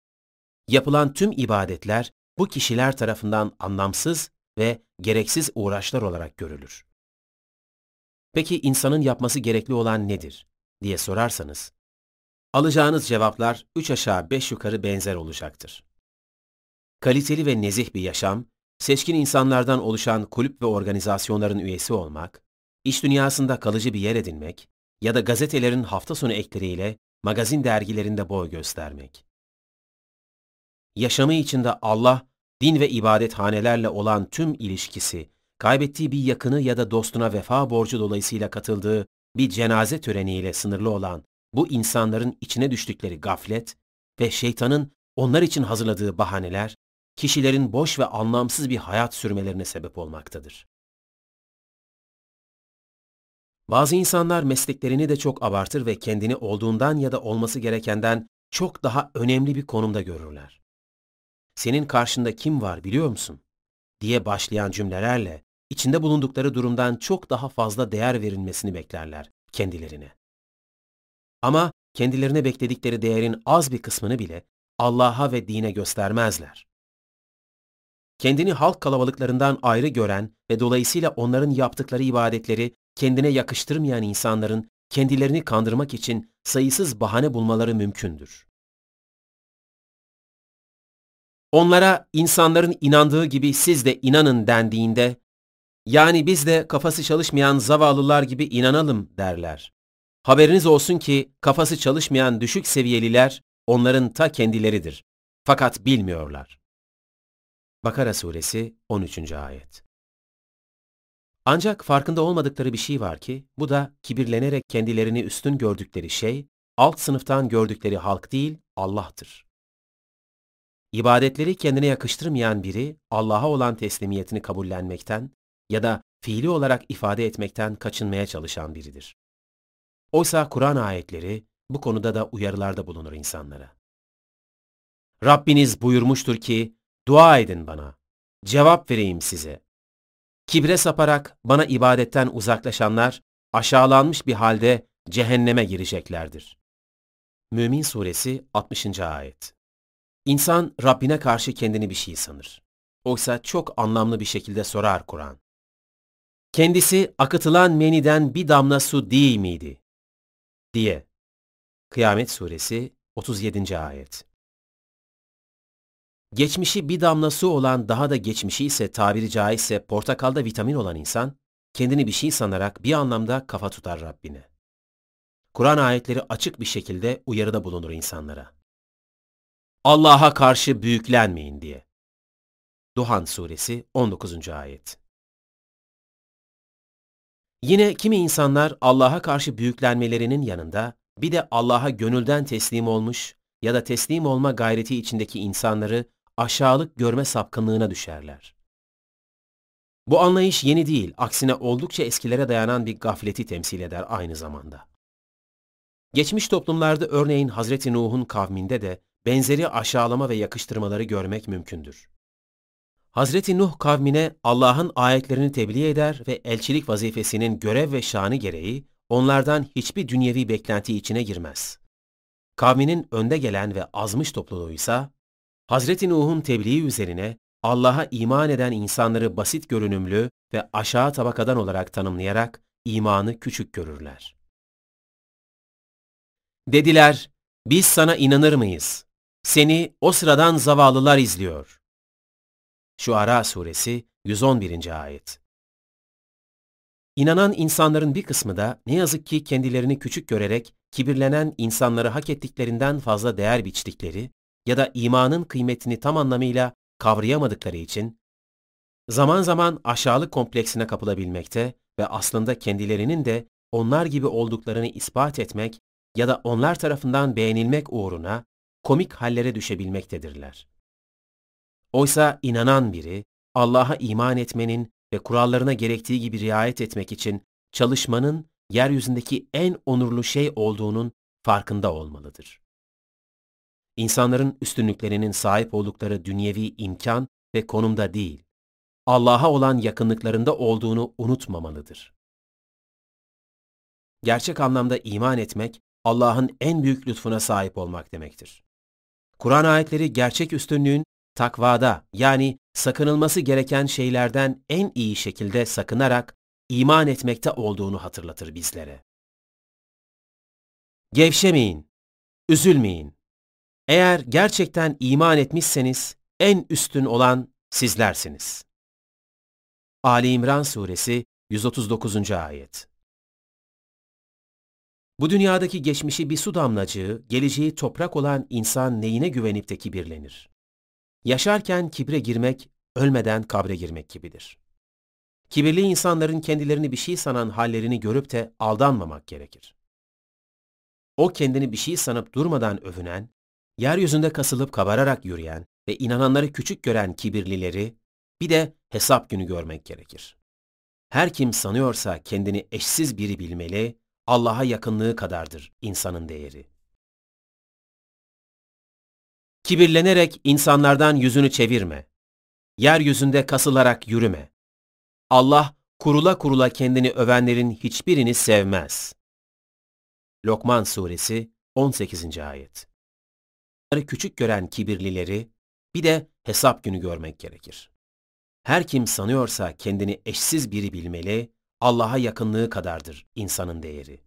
yapılan tüm ibadetler bu kişiler tarafından anlamsız ve gereksiz uğraşlar olarak görülür. Peki insanın yapması gerekli olan nedir diye sorarsanız, alacağınız cevaplar üç aşağı beş yukarı benzer olacaktır. Kaliteli ve nezih bir yaşam, seçkin insanlardan oluşan kulüp ve organizasyonların üyesi olmak, iş dünyasında kalıcı bir yer edinmek ya da gazetelerin hafta sonu ekleriyle magazin dergilerinde boy göstermek. Yaşamı içinde Allah, din ve ibadethanelerle olan tüm ilişkisi, kaybettiği bir yakını ya da dostuna vefa borcu dolayısıyla katıldığı bir cenaze töreniyle sınırlı olan bu insanların içine düştükleri gaflet ve şeytanın onlar için hazırladığı bahaneler, kişilerin boş ve anlamsız bir hayat sürmelerine sebep olmaktadır. Bazı insanlar mesleklerini de çok abartır ve kendini olduğundan ya da olması gerekenden çok daha önemli bir konumda görürler. Senin karşında kim var biliyor musun? diye başlayan cümlelerle içinde bulundukları durumdan çok daha fazla değer verilmesini beklerler kendilerine. Ama kendilerine bekledikleri değerin az bir kısmını bile Allah'a ve dine göstermezler. Kendini halk kalabalıklarından ayrı gören ve dolayısıyla onların yaptıkları ibadetleri kendine yakıştırmayan insanların kendilerini kandırmak için sayısız bahane bulmaları mümkündür. Onlara insanların inandığı gibi siz de inanın dendiğinde, yani biz de kafası çalışmayan zavallılar gibi inanalım derler. Haberiniz olsun ki kafası çalışmayan düşük seviyeliler onların ta kendileridir. Fakat bilmiyorlar. Bakara suresi 13. ayet. Ancak farkında olmadıkları bir şey var ki, bu da kibirlenerek kendilerini üstün gördükleri şey, alt sınıftan gördükleri halk değil, Allah'tır. İbadetleri kendine yakıştırmayan biri, Allah'a olan teslimiyetini kabullenmekten ya da fiili olarak ifade etmekten kaçınmaya çalışan biridir. Oysa Kur'an ayetleri bu konuda da uyarılarda bulunur insanlara. Rabbiniz buyurmuştur ki, dua edin bana, cevap vereyim size. Kibre saparak bana ibadetten uzaklaşanlar, aşağılanmış bir halde cehenneme gireceklerdir. Mümin Suresi 60. Ayet İnsan Rabbine karşı kendini bir şey sanır. Oysa çok anlamlı bir şekilde sorar Kur'an. Kendisi akıtılan meniden bir damla su değil miydi? diye. Kıyamet Suresi 37. Ayet Geçmişi bir damla su olan daha da geçmişi ise tabiri caizse portakalda vitamin olan insan, kendini bir şey sanarak bir anlamda kafa tutar Rabbine. Kur'an ayetleri açık bir şekilde uyarıda bulunur insanlara. Allah'a karşı büyüklenmeyin diye. Duhan Suresi 19. Ayet Yine kimi insanlar Allah'a karşı büyüklenmelerinin yanında bir de Allah'a gönülden teslim olmuş ya da teslim olma gayreti içindeki insanları aşağılık görme sapkınlığına düşerler. Bu anlayış yeni değil, aksine oldukça eskilere dayanan bir gafleti temsil eder aynı zamanda. Geçmiş toplumlarda örneğin Hazreti Nuh'un kavminde de benzeri aşağılama ve yakıştırmaları görmek mümkündür. Hazreti Nuh kavmine Allah'ın ayetlerini tebliğ eder ve elçilik vazifesinin görev ve şanı gereği onlardan hiçbir dünyevi beklenti içine girmez. Kavminin önde gelen ve azmış topluluğuysa Hazreti Nuh'un tebliği üzerine Allah'a iman eden insanları basit görünümlü ve aşağı tabakadan olarak tanımlayarak imanı küçük görürler. Dediler, biz sana inanır mıyız? Seni o sıradan zavallılar izliyor. Şuara Suresi 111. Ayet İnanan insanların bir kısmı da ne yazık ki kendilerini küçük görerek kibirlenen insanları hak ettiklerinden fazla değer biçtikleri ya da imanın kıymetini tam anlamıyla kavrayamadıkları için zaman zaman aşağılık kompleksine kapılabilmekte ve aslında kendilerinin de onlar gibi olduklarını ispat etmek ya da onlar tarafından beğenilmek uğruna komik hallere düşebilmektedirler. Oysa inanan biri, Allah'a iman etmenin ve kurallarına gerektiği gibi riayet etmek için çalışmanın yeryüzündeki en onurlu şey olduğunun farkında olmalıdır. İnsanların üstünlüklerinin sahip oldukları dünyevi imkan ve konumda değil, Allah'a olan yakınlıklarında olduğunu unutmamalıdır. Gerçek anlamda iman etmek, Allah'ın en büyük lütfuna sahip olmak demektir. Kur'an ayetleri gerçek üstünlüğün takvada yani sakınılması gereken şeylerden en iyi şekilde sakınarak iman etmekte olduğunu hatırlatır bizlere. Gevşemeyin, üzülmeyin. Eğer gerçekten iman etmişseniz en üstün olan sizlersiniz. Ali İmran Suresi 139. Ayet Bu dünyadaki geçmişi bir su damlacığı, geleceği toprak olan insan neyine güvenip de kibirlenir? Yaşarken kibre girmek, ölmeden kabre girmek gibidir. Kibirli insanların kendilerini bir şey sanan hallerini görüp de aldanmamak gerekir. O kendini bir şey sanıp durmadan övünen, yeryüzünde kasılıp kabararak yürüyen ve inananları küçük gören kibirlileri bir de hesap günü görmek gerekir. Her kim sanıyorsa kendini eşsiz biri bilmeli, Allah'a yakınlığı kadardır insanın değeri. Kibirlenerek insanlardan yüzünü çevirme. Yeryüzünde kasılarak yürüme. Allah kurula kurula kendini övenlerin hiçbirini sevmez. Lokman Suresi 18. ayet. Onları küçük gören kibirlileri bir de hesap günü görmek gerekir. Her kim sanıyorsa kendini eşsiz biri bilmeli, Allah'a yakınlığı kadardır insanın değeri.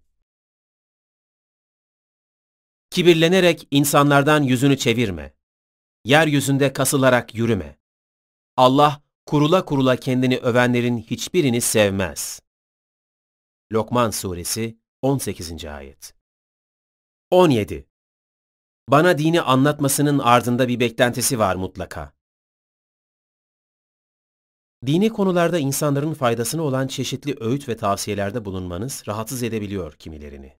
Kibirlenerek insanlardan yüzünü çevirme. Yeryüzünde kasılarak yürüme. Allah kurula kurula kendini övenlerin hiçbirini sevmez. Lokman Suresi 18. Ayet 17. Bana dini anlatmasının ardında bir beklentisi var mutlaka. Dini konularda insanların faydasına olan çeşitli öğüt ve tavsiyelerde bulunmanız rahatsız edebiliyor kimilerini.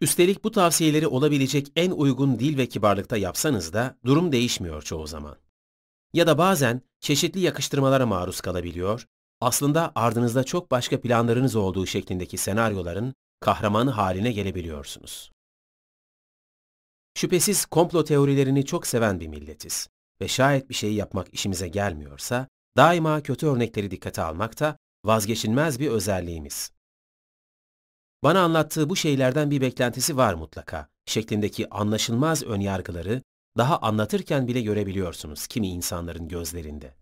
Üstelik bu tavsiyeleri olabilecek en uygun dil ve kibarlıkta yapsanız da durum değişmiyor çoğu zaman. Ya da bazen çeşitli yakıştırmalara maruz kalabiliyor, aslında ardınızda çok başka planlarınız olduğu şeklindeki senaryoların kahramanı haline gelebiliyorsunuz. Şüphesiz komplo teorilerini çok seven bir milletiz ve şayet bir şeyi yapmak işimize gelmiyorsa, daima kötü örnekleri dikkate almak da vazgeçilmez bir özelliğimiz. Bana anlattığı bu şeylerden bir beklentisi var mutlaka şeklindeki anlaşılmaz önyargıları daha anlatırken bile görebiliyorsunuz kimi insanların gözlerinde.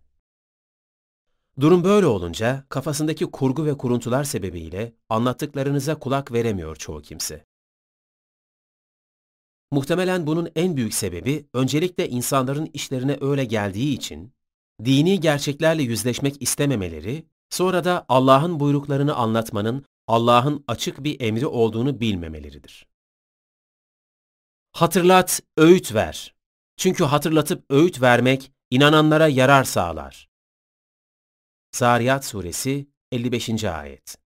Durum böyle olunca kafasındaki kurgu ve kuruntular sebebiyle anlattıklarınıza kulak veremiyor çoğu kimse. Muhtemelen bunun en büyük sebebi öncelikle insanların işlerine öyle geldiği için dini gerçeklerle yüzleşmek istememeleri, sonra da Allah'ın buyruklarını anlatmanın Allah'ın açık bir emri olduğunu bilmemeleridir. Hatırlat, öğüt ver. Çünkü hatırlatıp öğüt vermek inananlara yarar sağlar. Zariyat Suresi 55. Ayet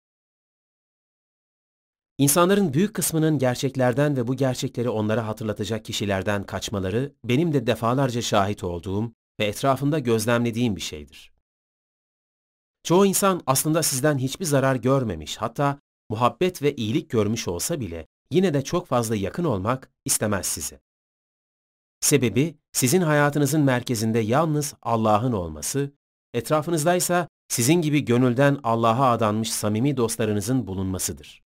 İnsanların büyük kısmının gerçeklerden ve bu gerçekleri onlara hatırlatacak kişilerden kaçmaları benim de defalarca şahit olduğum ve etrafında gözlemlediğim bir şeydir. Çoğu insan aslında sizden hiçbir zarar görmemiş, hatta muhabbet ve iyilik görmüş olsa bile yine de çok fazla yakın olmak istemez sizi. Sebebi sizin hayatınızın merkezinde yalnız Allah'ın olması, etrafınızdaysa sizin gibi gönülden Allah'a adanmış samimi dostlarınızın bulunmasıdır.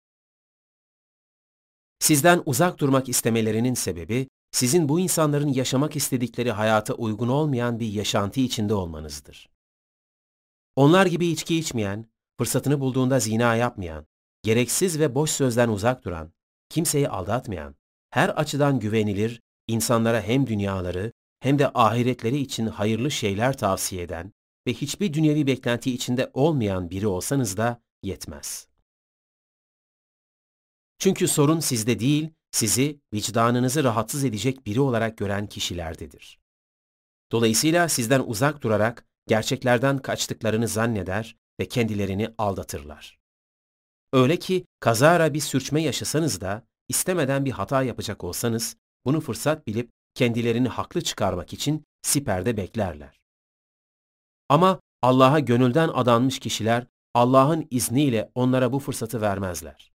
Sizden uzak durmak istemelerinin sebebi, sizin bu insanların yaşamak istedikleri hayata uygun olmayan bir yaşantı içinde olmanızdır. Onlar gibi içki içmeyen, fırsatını bulduğunda zina yapmayan, gereksiz ve boş sözden uzak duran, kimseyi aldatmayan, her açıdan güvenilir, insanlara hem dünyaları hem de ahiretleri için hayırlı şeyler tavsiye eden ve hiçbir dünyevi beklenti içinde olmayan biri olsanız da yetmez. Çünkü sorun sizde değil, sizi vicdanınızı rahatsız edecek biri olarak gören kişilerdedir. Dolayısıyla sizden uzak durarak gerçeklerden kaçtıklarını zanneder ve kendilerini aldatırlar. Öyle ki kazara bir sürçme yaşasanız da istemeden bir hata yapacak olsanız bunu fırsat bilip kendilerini haklı çıkarmak için siperde beklerler. Ama Allah'a gönülden adanmış kişiler Allah'ın izniyle onlara bu fırsatı vermezler.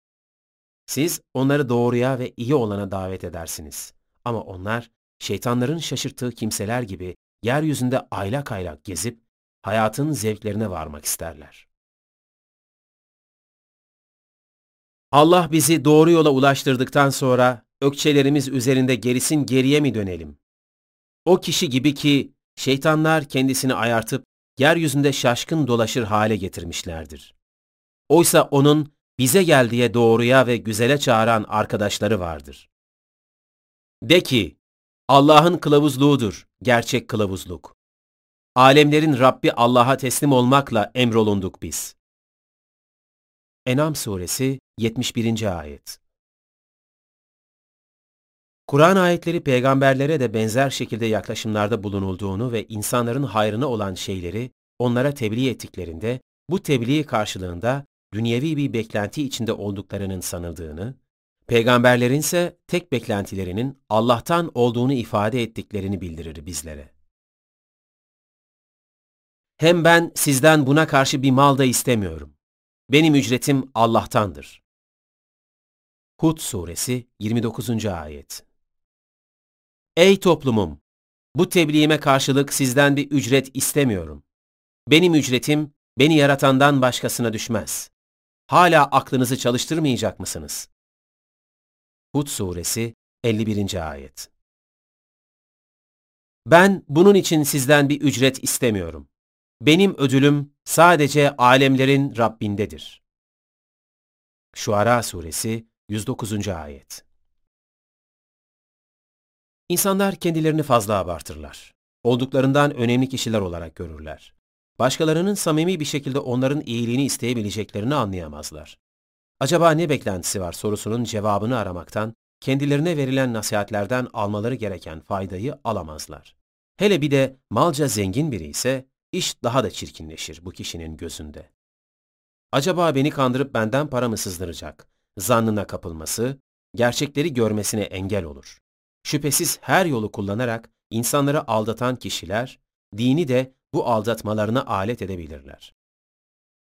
Siz onları doğruya ve iyi olana davet edersiniz. Ama onlar şeytanların şaşırttığı kimseler gibi yeryüzünde aylak aylak gezip hayatın zevklerine varmak isterler. Allah bizi doğru yola ulaştırdıktan sonra ökçelerimiz üzerinde gerisin geriye mi dönelim? O kişi gibi ki şeytanlar kendisini ayartıp yeryüzünde şaşkın dolaşır hale getirmişlerdir. Oysa onun bize gel diye doğruya ve güzele çağıran arkadaşları vardır. De ki, Allah'ın kılavuzluğudur, gerçek kılavuzluk. Alemlerin Rabbi Allah'a teslim olmakla emrolunduk biz. Enam Suresi 71. Ayet Kur'an ayetleri peygamberlere de benzer şekilde yaklaşımlarda bulunulduğunu ve insanların hayrına olan şeyleri onlara tebliğ ettiklerinde bu tebliğ karşılığında dünyevi bir beklenti içinde olduklarının sanıldığını, peygamberlerin ise tek beklentilerinin Allah'tan olduğunu ifade ettiklerini bildirir bizlere. Hem ben sizden buna karşı bir mal da istemiyorum. Benim ücretim Allah'tandır. Hud Suresi 29. Ayet Ey toplumum! Bu tebliğime karşılık sizden bir ücret istemiyorum. Benim ücretim, beni yaratandan başkasına düşmez. Hala aklınızı çalıştırmayacak mısınız? Hud Suresi 51. Ayet Ben bunun için sizden bir ücret istemiyorum. Benim ödülüm sadece alemlerin Rabbindedir. Şuara Suresi 109. Ayet İnsanlar kendilerini fazla abartırlar. Olduklarından önemli kişiler olarak görürler. Başkalarının samimi bir şekilde onların iyiliğini isteyebileceklerini anlayamazlar. Acaba ne beklentisi var sorusunun cevabını aramaktan, kendilerine verilen nasihatlerden almaları gereken faydayı alamazlar. Hele bir de malca zengin biri ise iş daha da çirkinleşir bu kişinin gözünde. Acaba beni kandırıp benden para mı sızdıracak? Zannına kapılması, gerçekleri görmesine engel olur. Şüphesiz her yolu kullanarak insanları aldatan kişiler, dini de bu aldatmalarına alet edebilirler.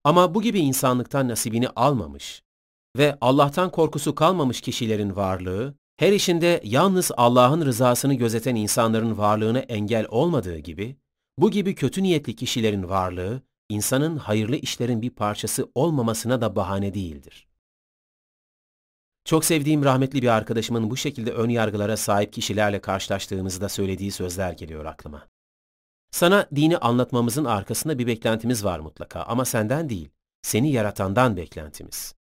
Ama bu gibi insanlıktan nasibini almamış ve Allah'tan korkusu kalmamış kişilerin varlığı, her işinde yalnız Allah'ın rızasını gözeten insanların varlığına engel olmadığı gibi, bu gibi kötü niyetli kişilerin varlığı, insanın hayırlı işlerin bir parçası olmamasına da bahane değildir. Çok sevdiğim rahmetli bir arkadaşımın bu şekilde ön yargılara sahip kişilerle karşılaştığımızda söylediği sözler geliyor aklıma. Sana dini anlatmamızın arkasında bir beklentimiz var mutlaka ama senden değil, seni yaratandan beklentimiz.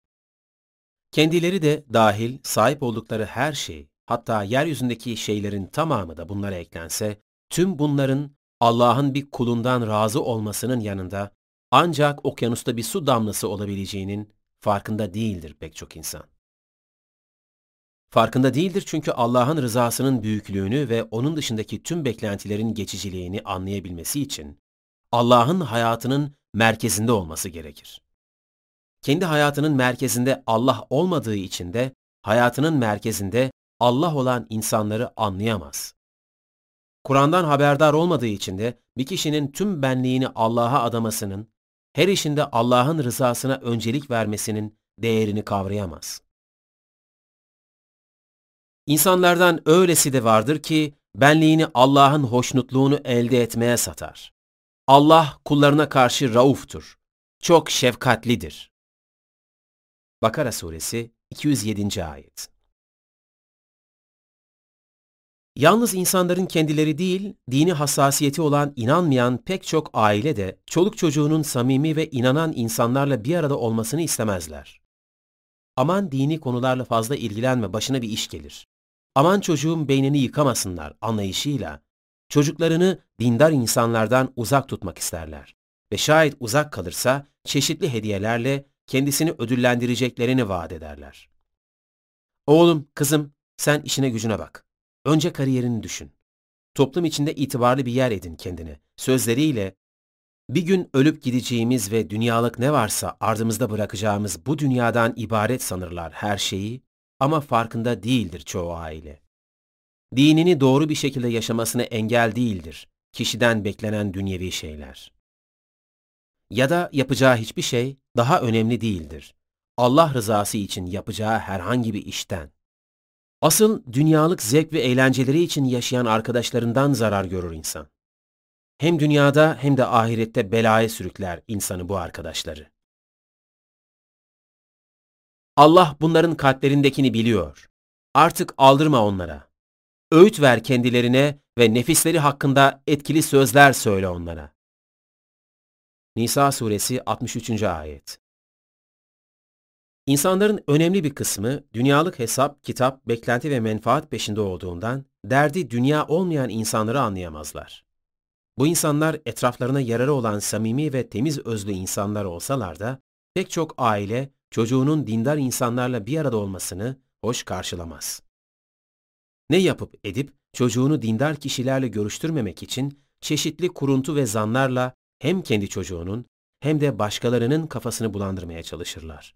Kendileri de dahil sahip oldukları her şey, hatta yeryüzündeki şeylerin tamamı da bunlara eklense, tüm bunların Allah'ın bir kulundan razı olmasının yanında ancak okyanusta bir su damlası olabileceğinin farkında değildir pek çok insan. Farkında değildir çünkü Allah'ın rızasının büyüklüğünü ve onun dışındaki tüm beklentilerin geçiciliğini anlayabilmesi için Allah'ın hayatının merkezinde olması gerekir. Kendi hayatının merkezinde Allah olmadığı için de hayatının merkezinde Allah olan insanları anlayamaz. Kur'an'dan haberdar olmadığı için de bir kişinin tüm benliğini Allah'a adamasının, her işinde Allah'ın rızasına öncelik vermesinin değerini kavrayamaz. İnsanlardan öylesi de vardır ki benliğini Allah'ın hoşnutluğunu elde etmeye satar. Allah kullarına karşı rauftur. Çok şefkatlidir. Bakara Suresi 207. Ayet Yalnız insanların kendileri değil, dini hassasiyeti olan inanmayan pek çok aile de çoluk çocuğunun samimi ve inanan insanlarla bir arada olmasını istemezler. Aman dini konularla fazla ilgilenme, başına bir iş gelir aman çocuğum beynini yıkamasınlar anlayışıyla çocuklarını dindar insanlardan uzak tutmak isterler ve şayet uzak kalırsa çeşitli hediyelerle kendisini ödüllendireceklerini vaat ederler. Oğlum, kızım, sen işine gücüne bak. Önce kariyerini düşün. Toplum içinde itibarlı bir yer edin kendine. Sözleriyle, bir gün ölüp gideceğimiz ve dünyalık ne varsa ardımızda bırakacağımız bu dünyadan ibaret sanırlar her şeyi ama farkında değildir çoğu aile. Dinini doğru bir şekilde yaşamasına engel değildir kişiden beklenen dünyevi şeyler. Ya da yapacağı hiçbir şey daha önemli değildir. Allah rızası için yapacağı herhangi bir işten. Asıl dünyalık zevk ve eğlenceleri için yaşayan arkadaşlarından zarar görür insan. Hem dünyada hem de ahirette belaya sürükler insanı bu arkadaşları. Allah bunların kalplerindekini biliyor. Artık aldırma onlara. Öğüt ver kendilerine ve nefisleri hakkında etkili sözler söyle onlara. Nisa suresi 63. ayet İnsanların önemli bir kısmı dünyalık hesap, kitap, beklenti ve menfaat peşinde olduğundan derdi dünya olmayan insanları anlayamazlar. Bu insanlar etraflarına yararı olan samimi ve temiz özlü insanlar olsalar da pek çok aile çocuğunun dindar insanlarla bir arada olmasını hoş karşılamaz. Ne yapıp edip çocuğunu dindar kişilerle görüştürmemek için çeşitli kuruntu ve zanlarla hem kendi çocuğunun hem de başkalarının kafasını bulandırmaya çalışırlar.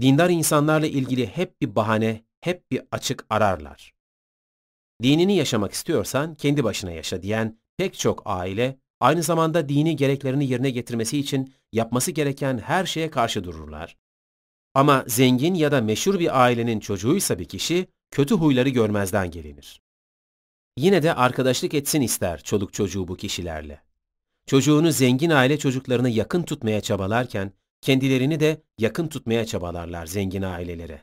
Dindar insanlarla ilgili hep bir bahane, hep bir açık ararlar. Dinini yaşamak istiyorsan kendi başına yaşa diyen pek çok aile aynı zamanda dini gereklerini yerine getirmesi için yapması gereken her şeye karşı dururlar. Ama zengin ya da meşhur bir ailenin çocuğuysa bir kişi, kötü huyları görmezden gelinir. Yine de arkadaşlık etsin ister çoluk çocuğu bu kişilerle. Çocuğunu zengin aile çocuklarını yakın tutmaya çabalarken, kendilerini de yakın tutmaya çabalarlar zengin ailelere.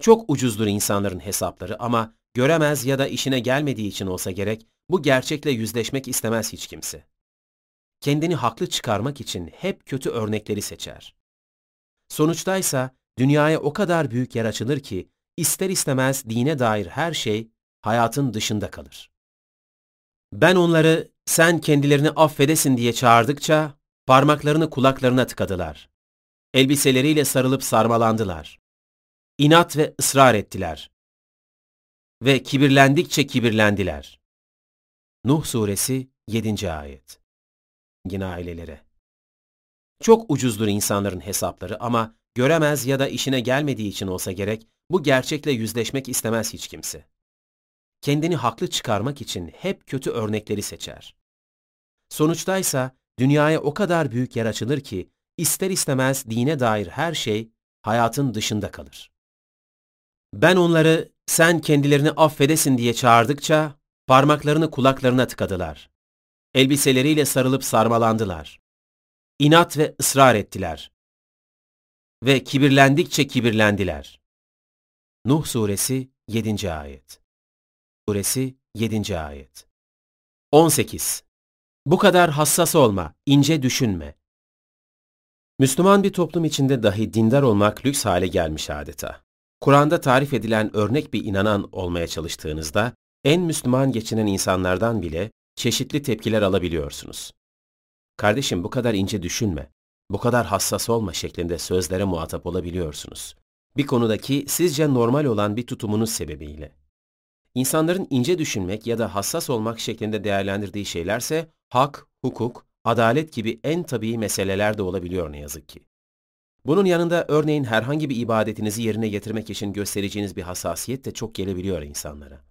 Çok ucuzdur insanların hesapları ama göremez ya da işine gelmediği için olsa gerek bu gerçekle yüzleşmek istemez hiç kimse. Kendini haklı çıkarmak için hep kötü örnekleri seçer. Sonuçtaysa dünyaya o kadar büyük yer açılır ki ister istemez dine dair her şey hayatın dışında kalır. Ben onları sen kendilerini affedesin diye çağırdıkça parmaklarını kulaklarına tıkadılar. Elbiseleriyle sarılıp sarmalandılar. İnat ve ısrar ettiler. Ve kibirlendikçe kibirlendiler. Nuh Suresi 7. Ayet Yine ailelere. Çok ucuzdur insanların hesapları ama göremez ya da işine gelmediği için olsa gerek bu gerçekle yüzleşmek istemez hiç kimse. Kendini haklı çıkarmak için hep kötü örnekleri seçer. Sonuçtaysa dünyaya o kadar büyük yer açılır ki ister istemez dine dair her şey hayatın dışında kalır. Ben onları sen kendilerini affedesin diye çağırdıkça parmaklarını kulaklarına tıkadılar. Elbiseleriyle sarılıp sarmalandılar. İnat ve ısrar ettiler. Ve kibirlendikçe kibirlendiler. Nuh Suresi 7. Ayet Suresi 7. Ayet 18. Bu kadar hassas olma, ince düşünme. Müslüman bir toplum içinde dahi dindar olmak lüks hale gelmiş adeta. Kur'an'da tarif edilen örnek bir inanan olmaya çalıştığınızda, en Müslüman geçinen insanlardan bile çeşitli tepkiler alabiliyorsunuz. Kardeşim bu kadar ince düşünme, bu kadar hassas olma şeklinde sözlere muhatap olabiliyorsunuz. Bir konudaki sizce normal olan bir tutumunuz sebebiyle. İnsanların ince düşünmek ya da hassas olmak şeklinde değerlendirdiği şeylerse hak, hukuk, adalet gibi en tabii meseleler de olabiliyor ne yazık ki. Bunun yanında örneğin herhangi bir ibadetinizi yerine getirmek için göstereceğiniz bir hassasiyet de çok gelebiliyor insanlara.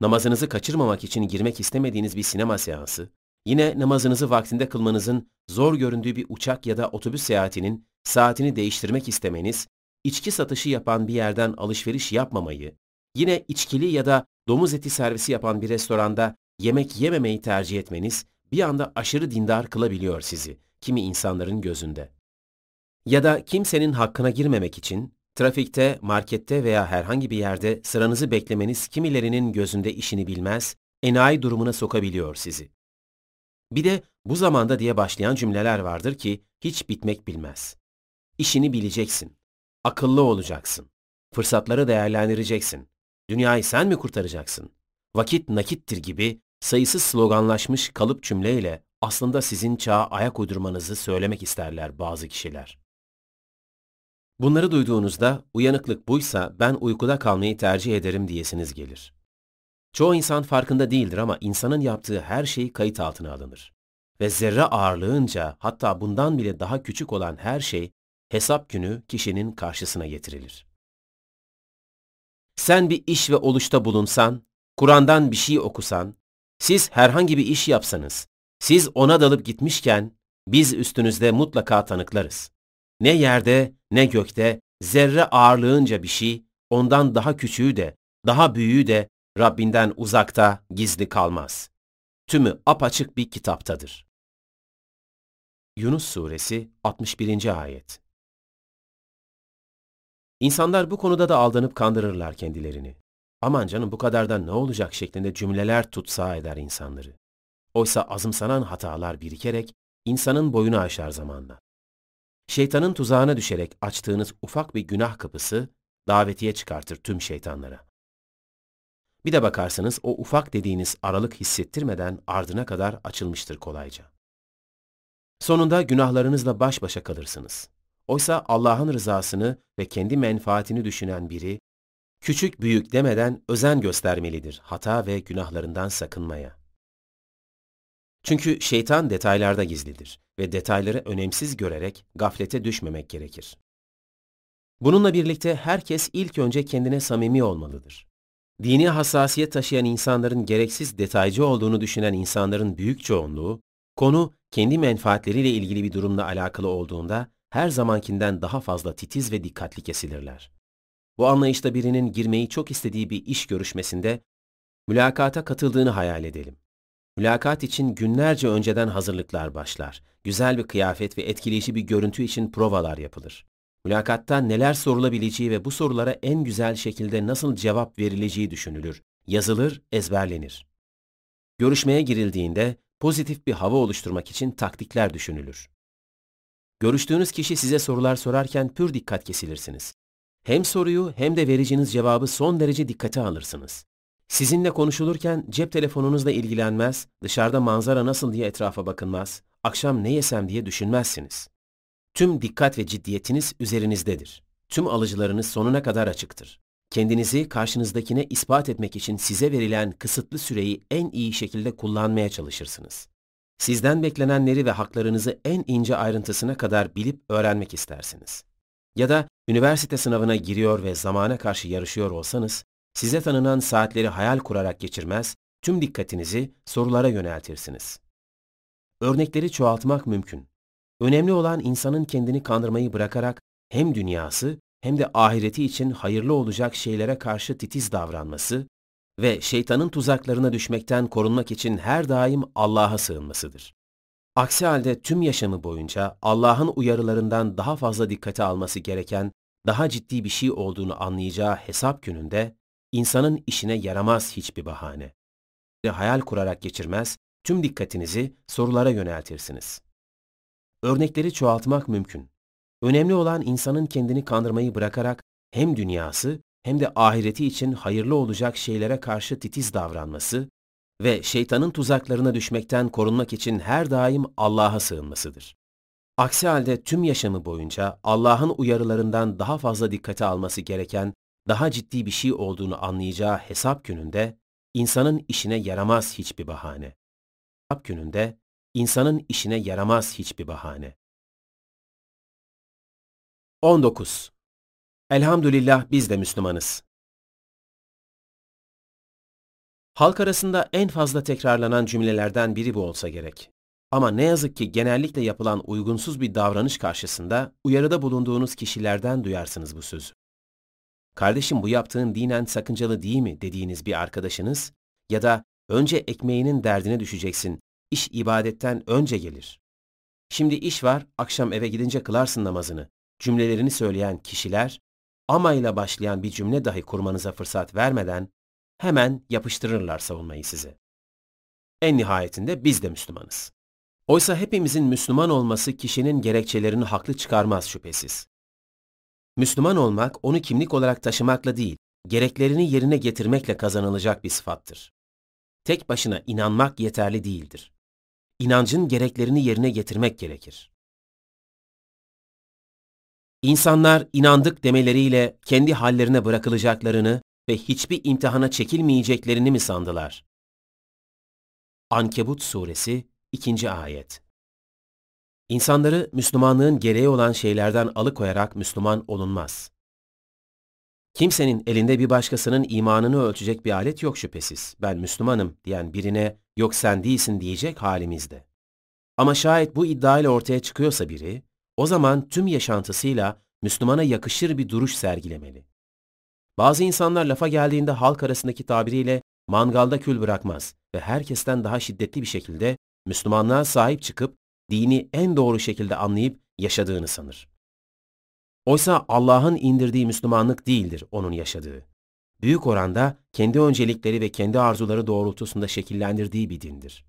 Namazınızı kaçırmamak için girmek istemediğiniz bir sinema seansı, yine namazınızı vaktinde kılmanızın zor göründüğü bir uçak ya da otobüs seyahatinin saatini değiştirmek istemeniz, içki satışı yapan bir yerden alışveriş yapmamayı, yine içkili ya da domuz eti servisi yapan bir restoranda yemek yememeyi tercih etmeniz bir anda aşırı dindar kılabiliyor sizi kimi insanların gözünde. Ya da kimsenin hakkına girmemek için trafikte, markette veya herhangi bir yerde sıranızı beklemeniz kimilerinin gözünde işini bilmez, enayi durumuna sokabiliyor sizi. Bir de bu zamanda diye başlayan cümleler vardır ki hiç bitmek bilmez. İşini bileceksin. Akıllı olacaksın. Fırsatları değerlendireceksin. Dünyayı sen mi kurtaracaksın? Vakit nakittir gibi sayısız sloganlaşmış kalıp cümleyle aslında sizin çağa ayak uydurmanızı söylemek isterler bazı kişiler. Bunları duyduğunuzda uyanıklık buysa ben uykuda kalmayı tercih ederim diyesiniz gelir. Çoğu insan farkında değildir ama insanın yaptığı her şey kayıt altına alınır. Ve zerre ağırlığınca hatta bundan bile daha küçük olan her şey hesap günü kişinin karşısına getirilir. Sen bir iş ve oluşta bulunsan, Kur'an'dan bir şey okusan, siz herhangi bir iş yapsanız, siz ona dalıp gitmişken biz üstünüzde mutlaka tanıklarız. Ne yerde ne gökte zerre ağırlığınca bir şey, ondan daha küçüğü de, daha büyüğü de Rabbinden uzakta, gizli kalmaz. Tümü apaçık bir kitaptadır. Yunus Suresi 61. Ayet İnsanlar bu konuda da aldanıp kandırırlar kendilerini. Aman canım bu kadar da ne olacak şeklinde cümleler tutsağı eder insanları. Oysa azımsanan hatalar birikerek insanın boyunu aşar zamanla. Şeytanın tuzağına düşerek açtığınız ufak bir günah kapısı davetiye çıkartır tüm şeytanlara. Bir de bakarsınız o ufak dediğiniz aralık hissettirmeden ardına kadar açılmıştır kolayca. Sonunda günahlarınızla baş başa kalırsınız. Oysa Allah'ın rızasını ve kendi menfaatini düşünen biri, küçük büyük demeden özen göstermelidir hata ve günahlarından sakınmaya. Çünkü şeytan detaylarda gizlidir ve detayları önemsiz görerek gaflete düşmemek gerekir. Bununla birlikte herkes ilk önce kendine samimi olmalıdır. Dini hassasiyet taşıyan insanların gereksiz detaycı olduğunu düşünen insanların büyük çoğunluğu, konu kendi menfaatleriyle ilgili bir durumla alakalı olduğunda her zamankinden daha fazla titiz ve dikkatli kesilirler. Bu anlayışta birinin girmeyi çok istediği bir iş görüşmesinde mülakata katıldığını hayal edelim. Mülakat için günlerce önceden hazırlıklar başlar. Güzel bir kıyafet ve etkileyici bir görüntü için provalar yapılır. Mülakatta neler sorulabileceği ve bu sorulara en güzel şekilde nasıl cevap verileceği düşünülür, yazılır, ezberlenir. Görüşmeye girildiğinde pozitif bir hava oluşturmak için taktikler düşünülür. Görüştüğünüz kişi size sorular sorarken pür dikkat kesilirsiniz. Hem soruyu hem de vereceğiniz cevabı son derece dikkate alırsınız. Sizinle konuşulurken cep telefonunuzla ilgilenmez, dışarıda manzara nasıl diye etrafa bakınmaz, akşam ne yesem diye düşünmezsiniz. Tüm dikkat ve ciddiyetiniz üzerinizdedir. Tüm alıcılarınız sonuna kadar açıktır. Kendinizi karşınızdakine ispat etmek için size verilen kısıtlı süreyi en iyi şekilde kullanmaya çalışırsınız. Sizden beklenenleri ve haklarınızı en ince ayrıntısına kadar bilip öğrenmek istersiniz. Ya da üniversite sınavına giriyor ve zamana karşı yarışıyor olsanız, size tanınan saatleri hayal kurarak geçirmez, tüm dikkatinizi sorulara yöneltirsiniz. Örnekleri çoğaltmak mümkün. Önemli olan insanın kendini kandırmayı bırakarak hem dünyası hem de ahireti için hayırlı olacak şeylere karşı titiz davranması ve şeytanın tuzaklarına düşmekten korunmak için her daim Allah'a sığınmasıdır. Aksi halde tüm yaşamı boyunca Allah'ın uyarılarından daha fazla dikkate alması gereken, daha ciddi bir şey olduğunu anlayacağı hesap gününde insanın işine yaramaz hiçbir bahane. Hayal kurarak geçirmez, tüm dikkatinizi sorulara yöneltirsiniz. Örnekleri çoğaltmak mümkün. Önemli olan insanın kendini kandırmayı bırakarak hem dünyası hem de ahireti için hayırlı olacak şeylere karşı titiz davranması ve şeytanın tuzaklarına düşmekten korunmak için her daim Allah'a sığınmasıdır. Aksi halde tüm yaşamı boyunca Allah'ın uyarılarından daha fazla dikkate alması gereken, daha ciddi bir şey olduğunu anlayacağı hesap gününde insanın işine yaramaz hiçbir bahane. Hesap gününde insanın işine yaramaz hiçbir bahane. 19. Elhamdülillah biz de Müslümanız. Halk arasında en fazla tekrarlanan cümlelerden biri bu olsa gerek. Ama ne yazık ki genellikle yapılan uygunsuz bir davranış karşısında uyarıda bulunduğunuz kişilerden duyarsınız bu sözü. Kardeşim bu yaptığın dinen sakıncalı değil mi dediğiniz bir arkadaşınız ya da önce ekmeğinin derdine düşeceksin, iş ibadetten önce gelir. Şimdi iş var, akşam eve gidince kılarsın namazını. Cümlelerini söyleyen kişiler, ama ile başlayan bir cümle dahi kurmanıza fırsat vermeden hemen yapıştırırlar savunmayı size. En nihayetinde biz de Müslümanız. Oysa hepimizin Müslüman olması kişinin gerekçelerini haklı çıkarmaz şüphesiz. Müslüman olmak onu kimlik olarak taşımakla değil, gereklerini yerine getirmekle kazanılacak bir sıfattır. Tek başına inanmak yeterli değildir. İnancın gereklerini yerine getirmek gerekir. İnsanlar inandık demeleriyle kendi hallerine bırakılacaklarını ve hiçbir imtihana çekilmeyeceklerini mi sandılar? Ankebut Suresi 2. Ayet İnsanları Müslümanlığın gereği olan şeylerden alıkoyarak Müslüman olunmaz. Kimsenin elinde bir başkasının imanını ölçecek bir alet yok şüphesiz. Ben Müslümanım diyen birine yok sen değilsin diyecek halimizde. Ama şayet bu iddiayla ortaya çıkıyorsa biri, o zaman tüm yaşantısıyla Müslümana yakışır bir duruş sergilemeli. Bazı insanlar lafa geldiğinde halk arasındaki tabiriyle mangalda kül bırakmaz ve herkesten daha şiddetli bir şekilde Müslümanlığa sahip çıkıp dini en doğru şekilde anlayıp yaşadığını sanır. Oysa Allah'ın indirdiği Müslümanlık değildir onun yaşadığı. Büyük oranda kendi öncelikleri ve kendi arzuları doğrultusunda şekillendirdiği bir dindir.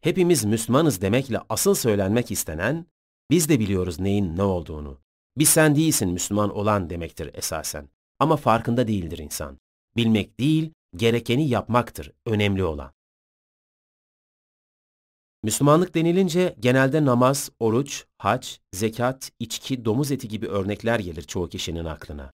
Hepimiz Müslümanız demekle asıl söylenmek istenen, biz de biliyoruz neyin ne olduğunu. Bir sen değilsin Müslüman olan demektir esasen. Ama farkında değildir insan. Bilmek değil, gerekeni yapmaktır önemli olan. Müslümanlık denilince genelde namaz, oruç, hac, zekat, içki, domuz eti gibi örnekler gelir çoğu kişinin aklına.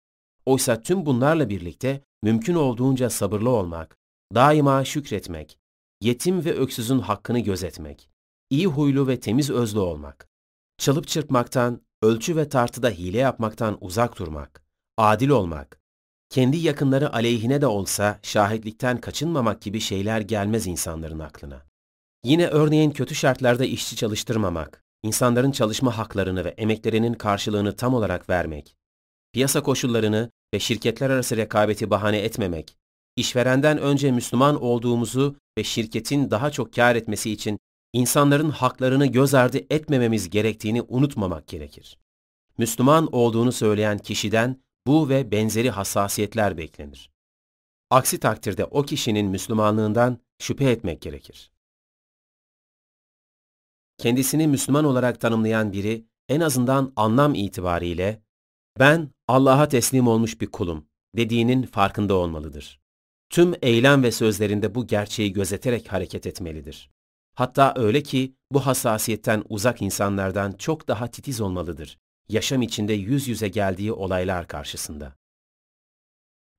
Oysa tüm bunlarla birlikte mümkün olduğunca sabırlı olmak, daima şükretmek, yetim ve öksüzün hakkını gözetmek, iyi huylu ve temiz özlü olmak, çalıp çırpmaktan, ölçü ve tartıda hile yapmaktan uzak durmak, adil olmak, kendi yakınları aleyhine de olsa şahitlikten kaçınmamak gibi şeyler gelmez insanların aklına. Yine örneğin kötü şartlarda işçi çalıştırmamak, insanların çalışma haklarını ve emeklerinin karşılığını tam olarak vermek, piyasa koşullarını ve şirketler arası rekabeti bahane etmemek, işverenden önce Müslüman olduğumuzu ve şirketin daha çok kar etmesi için insanların haklarını göz ardı etmememiz gerektiğini unutmamak gerekir. Müslüman olduğunu söyleyen kişiden bu ve benzeri hassasiyetler beklenir. Aksi takdirde o kişinin Müslümanlığından şüphe etmek gerekir. Kendisini Müslüman olarak tanımlayan biri en azından anlam itibariyle ben Allah'a teslim olmuş bir kulum dediğinin farkında olmalıdır. Tüm eylem ve sözlerinde bu gerçeği gözeterek hareket etmelidir. Hatta öyle ki bu hassasiyetten uzak insanlardan çok daha titiz olmalıdır. Yaşam içinde yüz yüze geldiği olaylar karşısında.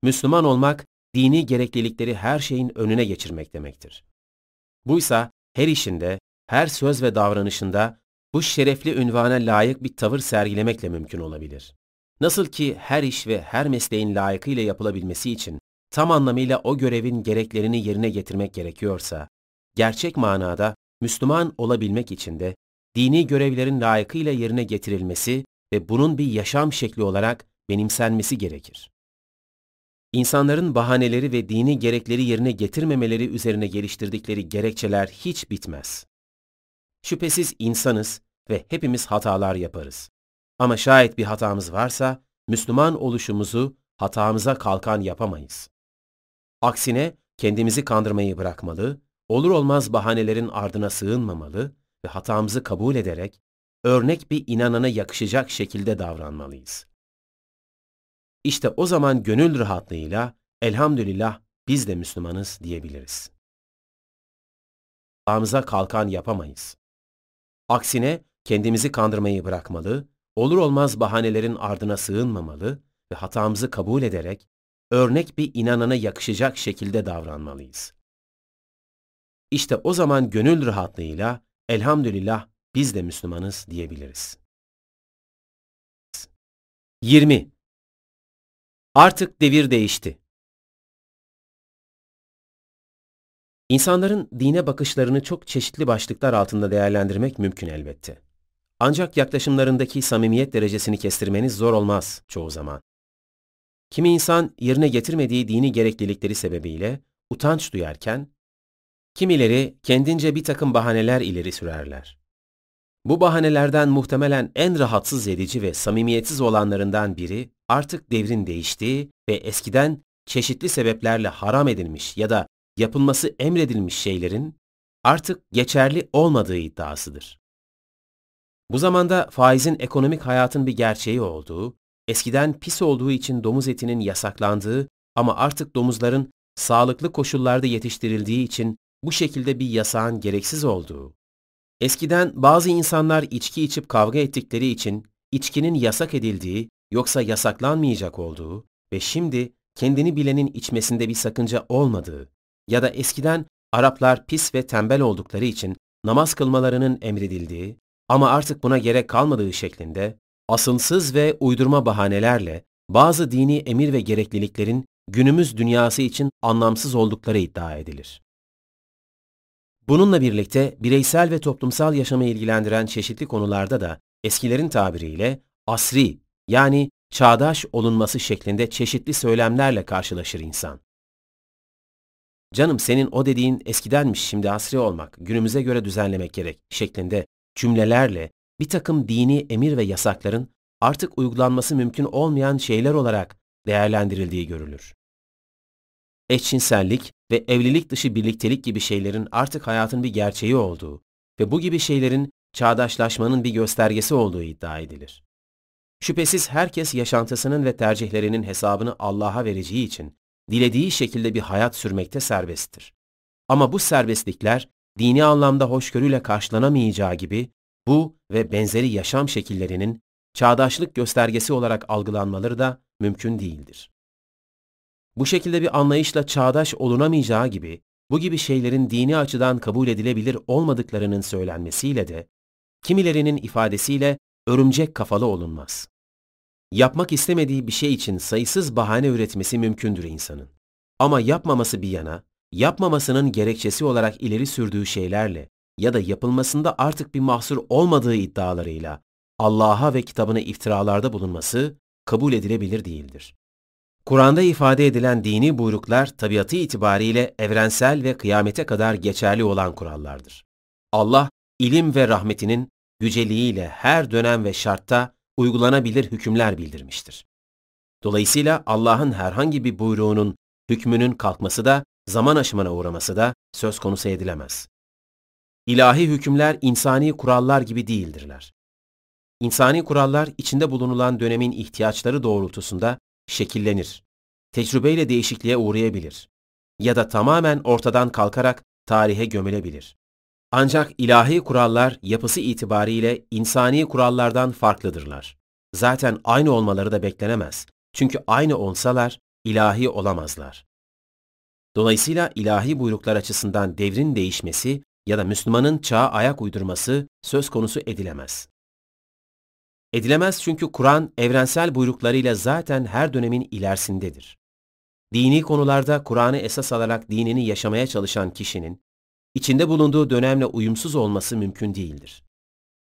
Müslüman olmak, dini gereklilikleri her şeyin önüne geçirmek demektir. Buysa her işinde, her söz ve davranışında bu şerefli ünvana layık bir tavır sergilemekle mümkün olabilir. Nasıl ki her iş ve her mesleğin layıkıyla yapılabilmesi için tam anlamıyla o görevin gereklerini yerine getirmek gerekiyorsa, gerçek manada Müslüman olabilmek için de dini görevlerin layıkıyla yerine getirilmesi ve bunun bir yaşam şekli olarak benimsenmesi gerekir. İnsanların bahaneleri ve dini gerekleri yerine getirmemeleri üzerine geliştirdikleri gerekçeler hiç bitmez. Şüphesiz insanız ve hepimiz hatalar yaparız. Ama şayet bir hatamız varsa, Müslüman oluşumuzu hatamıza kalkan yapamayız. Aksine kendimizi kandırmayı bırakmalı, olur olmaz bahanelerin ardına sığınmamalı ve hatamızı kabul ederek örnek bir inanana yakışacak şekilde davranmalıyız. İşte o zaman gönül rahatlığıyla elhamdülillah biz de Müslümanız diyebiliriz. Hatamıza kalkan yapamayız. Aksine kendimizi kandırmayı bırakmalı, olur olmaz bahanelerin ardına sığınmamalı ve hatamızı kabul ederek örnek bir inanana yakışacak şekilde davranmalıyız. İşte o zaman gönül rahatlığıyla elhamdülillah biz de Müslümanız diyebiliriz. 20. Artık devir değişti. İnsanların dine bakışlarını çok çeşitli başlıklar altında değerlendirmek mümkün elbette. Ancak yaklaşımlarındaki samimiyet derecesini kestirmeniz zor olmaz çoğu zaman. Kimi insan yerine getirmediği dini gereklilikleri sebebiyle utanç duyarken, kimileri kendince bir takım bahaneler ileri sürerler. Bu bahanelerden muhtemelen en rahatsız edici ve samimiyetsiz olanlarından biri artık devrin değiştiği ve eskiden çeşitli sebeplerle haram edilmiş ya da yapılması emredilmiş şeylerin artık geçerli olmadığı iddiasıdır. Bu zamanda faizin ekonomik hayatın bir gerçeği olduğu, eskiden pis olduğu için domuz etinin yasaklandığı ama artık domuzların sağlıklı koşullarda yetiştirildiği için bu şekilde bir yasağın gereksiz olduğu, eskiden bazı insanlar içki içip kavga ettikleri için içkinin yasak edildiği yoksa yasaklanmayacak olduğu ve şimdi kendini bilenin içmesinde bir sakınca olmadığı ya da eskiden Araplar pis ve tembel oldukları için namaz kılmalarının emredildiği ama artık buna gerek kalmadığı şeklinde asılsız ve uydurma bahanelerle bazı dini emir ve gerekliliklerin günümüz dünyası için anlamsız oldukları iddia edilir. Bununla birlikte bireysel ve toplumsal yaşamı ilgilendiren çeşitli konularda da eskilerin tabiriyle asri yani çağdaş olunması şeklinde çeşitli söylemlerle karşılaşır insan. Canım senin o dediğin eskidenmiş şimdi asri olmak, günümüze göre düzenlemek gerek şeklinde cümlelerle bir takım dini emir ve yasakların artık uygulanması mümkün olmayan şeyler olarak değerlendirildiği görülür. Eşcinsellik ve evlilik dışı birliktelik gibi şeylerin artık hayatın bir gerçeği olduğu ve bu gibi şeylerin çağdaşlaşmanın bir göstergesi olduğu iddia edilir. Şüphesiz herkes yaşantısının ve tercihlerinin hesabını Allah'a vereceği için dilediği şekilde bir hayat sürmekte serbesttir. Ama bu serbestlikler dini anlamda hoşgörüyle karşılanamayacağı gibi bu ve benzeri yaşam şekillerinin çağdaşlık göstergesi olarak algılanmaları da mümkün değildir. Bu şekilde bir anlayışla çağdaş olunamayacağı gibi bu gibi şeylerin dini açıdan kabul edilebilir olmadıklarının söylenmesiyle de kimilerinin ifadesiyle örümcek kafalı olunmaz. Yapmak istemediği bir şey için sayısız bahane üretmesi mümkündür insanın. Ama yapmaması bir yana, yapmamasının gerekçesi olarak ileri sürdüğü şeylerle ya da yapılmasında artık bir mahsur olmadığı iddialarıyla Allah'a ve kitabına iftiralarda bulunması kabul edilebilir değildir. Kur'an'da ifade edilen dini buyruklar tabiatı itibariyle evrensel ve kıyamete kadar geçerli olan kurallardır. Allah, ilim ve rahmetinin yüceliğiyle her dönem ve şartta uygulanabilir hükümler bildirmiştir. Dolayısıyla Allah'ın herhangi bir buyruğunun, hükmünün kalkması da, zaman aşımına uğraması da söz konusu edilemez. İlahi hükümler insani kurallar gibi değildirler. İnsani kurallar içinde bulunulan dönemin ihtiyaçları doğrultusunda şekillenir. Tecrübeyle değişikliğe uğrayabilir. Ya da tamamen ortadan kalkarak tarihe gömülebilir. Ancak ilahi kurallar yapısı itibariyle insani kurallardan farklıdırlar. Zaten aynı olmaları da beklenemez. Çünkü aynı olsalar ilahi olamazlar. Dolayısıyla ilahi buyruklar açısından devrin değişmesi ya da Müslümanın çağa ayak uydurması söz konusu edilemez. Edilemez çünkü Kur'an evrensel buyruklarıyla zaten her dönemin ilerisindedir. Dini konularda Kur'an'ı esas alarak dinini yaşamaya çalışan kişinin, içinde bulunduğu dönemle uyumsuz olması mümkün değildir.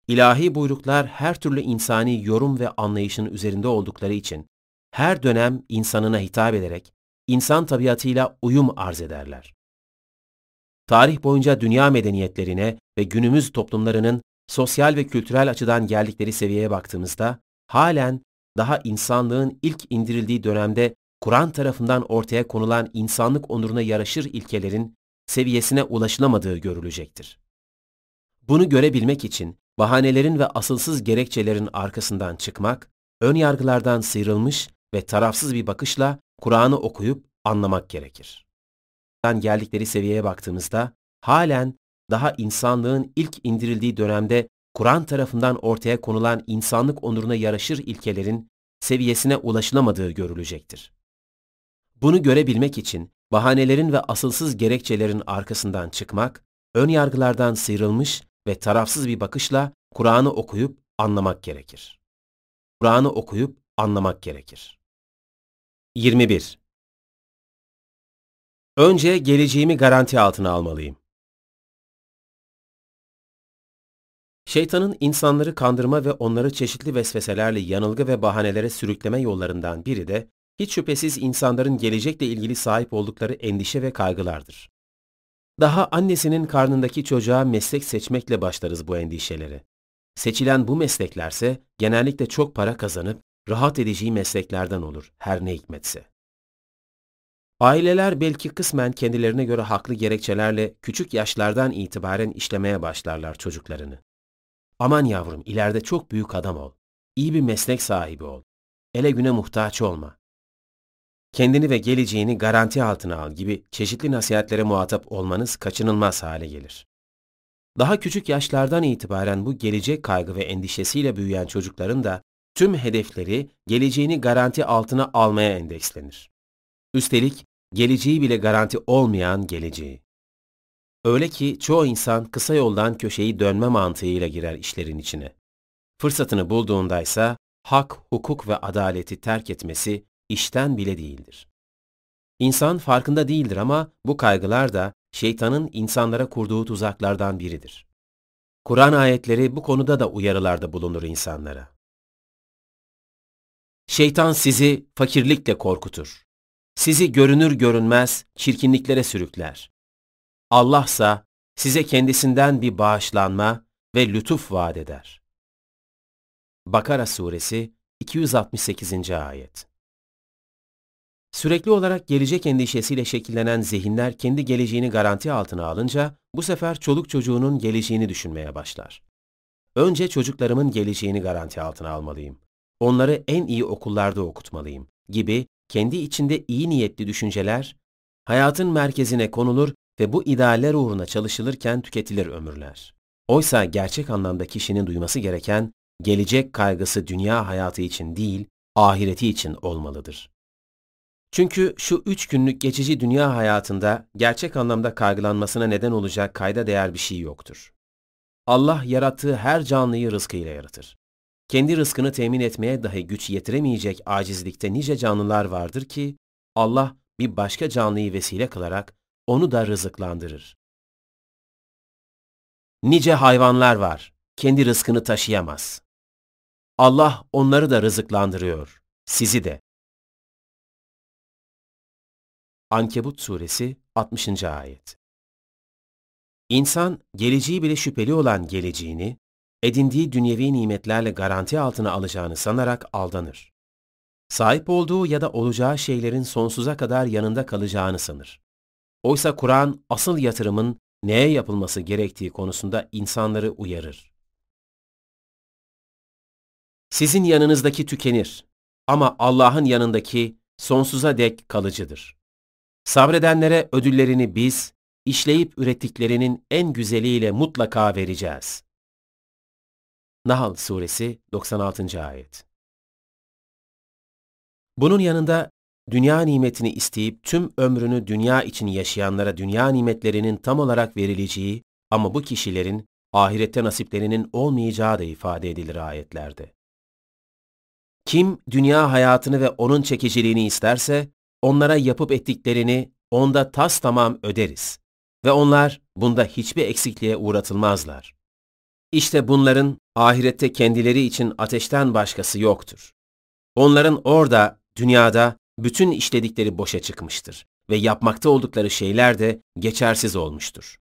İlahi buyruklar her türlü insani yorum ve anlayışın üzerinde oldukları için, her dönem insanına hitap ederek, insan tabiatıyla uyum arz ederler. Tarih boyunca dünya medeniyetlerine ve günümüz toplumlarının sosyal ve kültürel açıdan geldikleri seviyeye baktığımızda, halen daha insanlığın ilk indirildiği dönemde Kur'an tarafından ortaya konulan insanlık onuruna yaraşır ilkelerin seviyesine ulaşılamadığı görülecektir. Bunu görebilmek için bahanelerin ve asılsız gerekçelerin arkasından çıkmak, ön yargılardan sıyrılmış ve tarafsız bir bakışla Kur'an'ı okuyup anlamak gerekir. geldikleri seviyeye baktığımızda halen daha insanlığın ilk indirildiği dönemde Kur'an tarafından ortaya konulan insanlık onuruna yaraşır ilkelerin seviyesine ulaşılamadığı görülecektir. Bunu görebilmek için bahanelerin ve asılsız gerekçelerin arkasından çıkmak, ön yargılardan sıyrılmış ve tarafsız bir bakışla Kur'an'ı okuyup anlamak gerekir. Kur'an'ı okuyup anlamak gerekir. 21. Önce geleceğimi garanti altına almalıyım. Şeytanın insanları kandırma ve onları çeşitli vesveselerle yanılgı ve bahanelere sürükleme yollarından biri de hiç şüphesiz insanların gelecekle ilgili sahip oldukları endişe ve kaygılardır. Daha annesinin karnındaki çocuğa meslek seçmekle başlarız bu endişeleri. Seçilen bu mesleklerse genellikle çok para kazanıp rahat edeceği mesleklerden olur her ne hikmetse. Aileler belki kısmen kendilerine göre haklı gerekçelerle küçük yaşlardan itibaren işlemeye başlarlar çocuklarını. Aman yavrum ileride çok büyük adam ol. İyi bir meslek sahibi ol. Ele güne muhtaç olma. Kendini ve geleceğini garanti altına al gibi çeşitli nasihatlere muhatap olmanız kaçınılmaz hale gelir. Daha küçük yaşlardan itibaren bu gelecek kaygı ve endişesiyle büyüyen çocukların da tüm hedefleri geleceğini garanti altına almaya endekslenir. Üstelik geleceği bile garanti olmayan geleceği. Öyle ki çoğu insan kısa yoldan köşeyi dönme mantığıyla girer işlerin içine. Fırsatını bulduğundaysa hak, hukuk ve adaleti terk etmesi işten bile değildir. İnsan farkında değildir ama bu kaygılar da şeytanın insanlara kurduğu tuzaklardan biridir. Kur'an ayetleri bu konuda da uyarılarda bulunur insanlara. Şeytan sizi fakirlikle korkutur. Sizi görünür görünmez çirkinliklere sürükler. Allahsa size kendisinden bir bağışlanma ve lütuf vaat eder. Bakara Suresi 268. Ayet Sürekli olarak gelecek endişesiyle şekillenen zihinler kendi geleceğini garanti altına alınca bu sefer çoluk çocuğunun geleceğini düşünmeye başlar. Önce çocuklarımın geleceğini garanti altına almalıyım. Onları en iyi okullarda okutmalıyım gibi kendi içinde iyi niyetli düşünceler hayatın merkezine konulur ve bu idealler uğruna çalışılırken tüketilir ömürler. Oysa gerçek anlamda kişinin duyması gereken gelecek kaygısı dünya hayatı için değil, ahireti için olmalıdır. Çünkü şu üç günlük geçici dünya hayatında gerçek anlamda kaygılanmasına neden olacak kayda değer bir şey yoktur. Allah yarattığı her canlıyı rızkıyla yaratır. Kendi rızkını temin etmeye dahi güç yetiremeyecek acizlikte nice canlılar vardır ki Allah bir başka canlıyı vesile kılarak onu da rızıklandırır. Nice hayvanlar var, kendi rızkını taşıyamaz. Allah onları da rızıklandırıyor, sizi de. Ankebut Suresi 60. Ayet İnsan, geleceği bile şüpheli olan geleceğini, edindiği dünyevi nimetlerle garanti altına alacağını sanarak aldanır. Sahip olduğu ya da olacağı şeylerin sonsuza kadar yanında kalacağını sanır. Oysa Kur'an asıl yatırımın neye yapılması gerektiği konusunda insanları uyarır. Sizin yanınızdaki tükenir ama Allah'ın yanındaki sonsuza dek kalıcıdır. Sabredenlere ödüllerini biz, işleyip ürettiklerinin en güzeliyle mutlaka vereceğiz. Nahl Suresi 96. Ayet Bunun yanında dünya nimetini isteyip tüm ömrünü dünya için yaşayanlara dünya nimetlerinin tam olarak verileceği ama bu kişilerin ahirette nasiplerinin olmayacağı da ifade edilir ayetlerde. Kim dünya hayatını ve onun çekiciliğini isterse, onlara yapıp ettiklerini onda tas tamam öderiz ve onlar bunda hiçbir eksikliğe uğratılmazlar. İşte bunların ahirette kendileri için ateşten başkası yoktur. Onların orada, dünyada bütün işledikleri boşa çıkmıştır ve yapmakta oldukları şeyler de geçersiz olmuştur.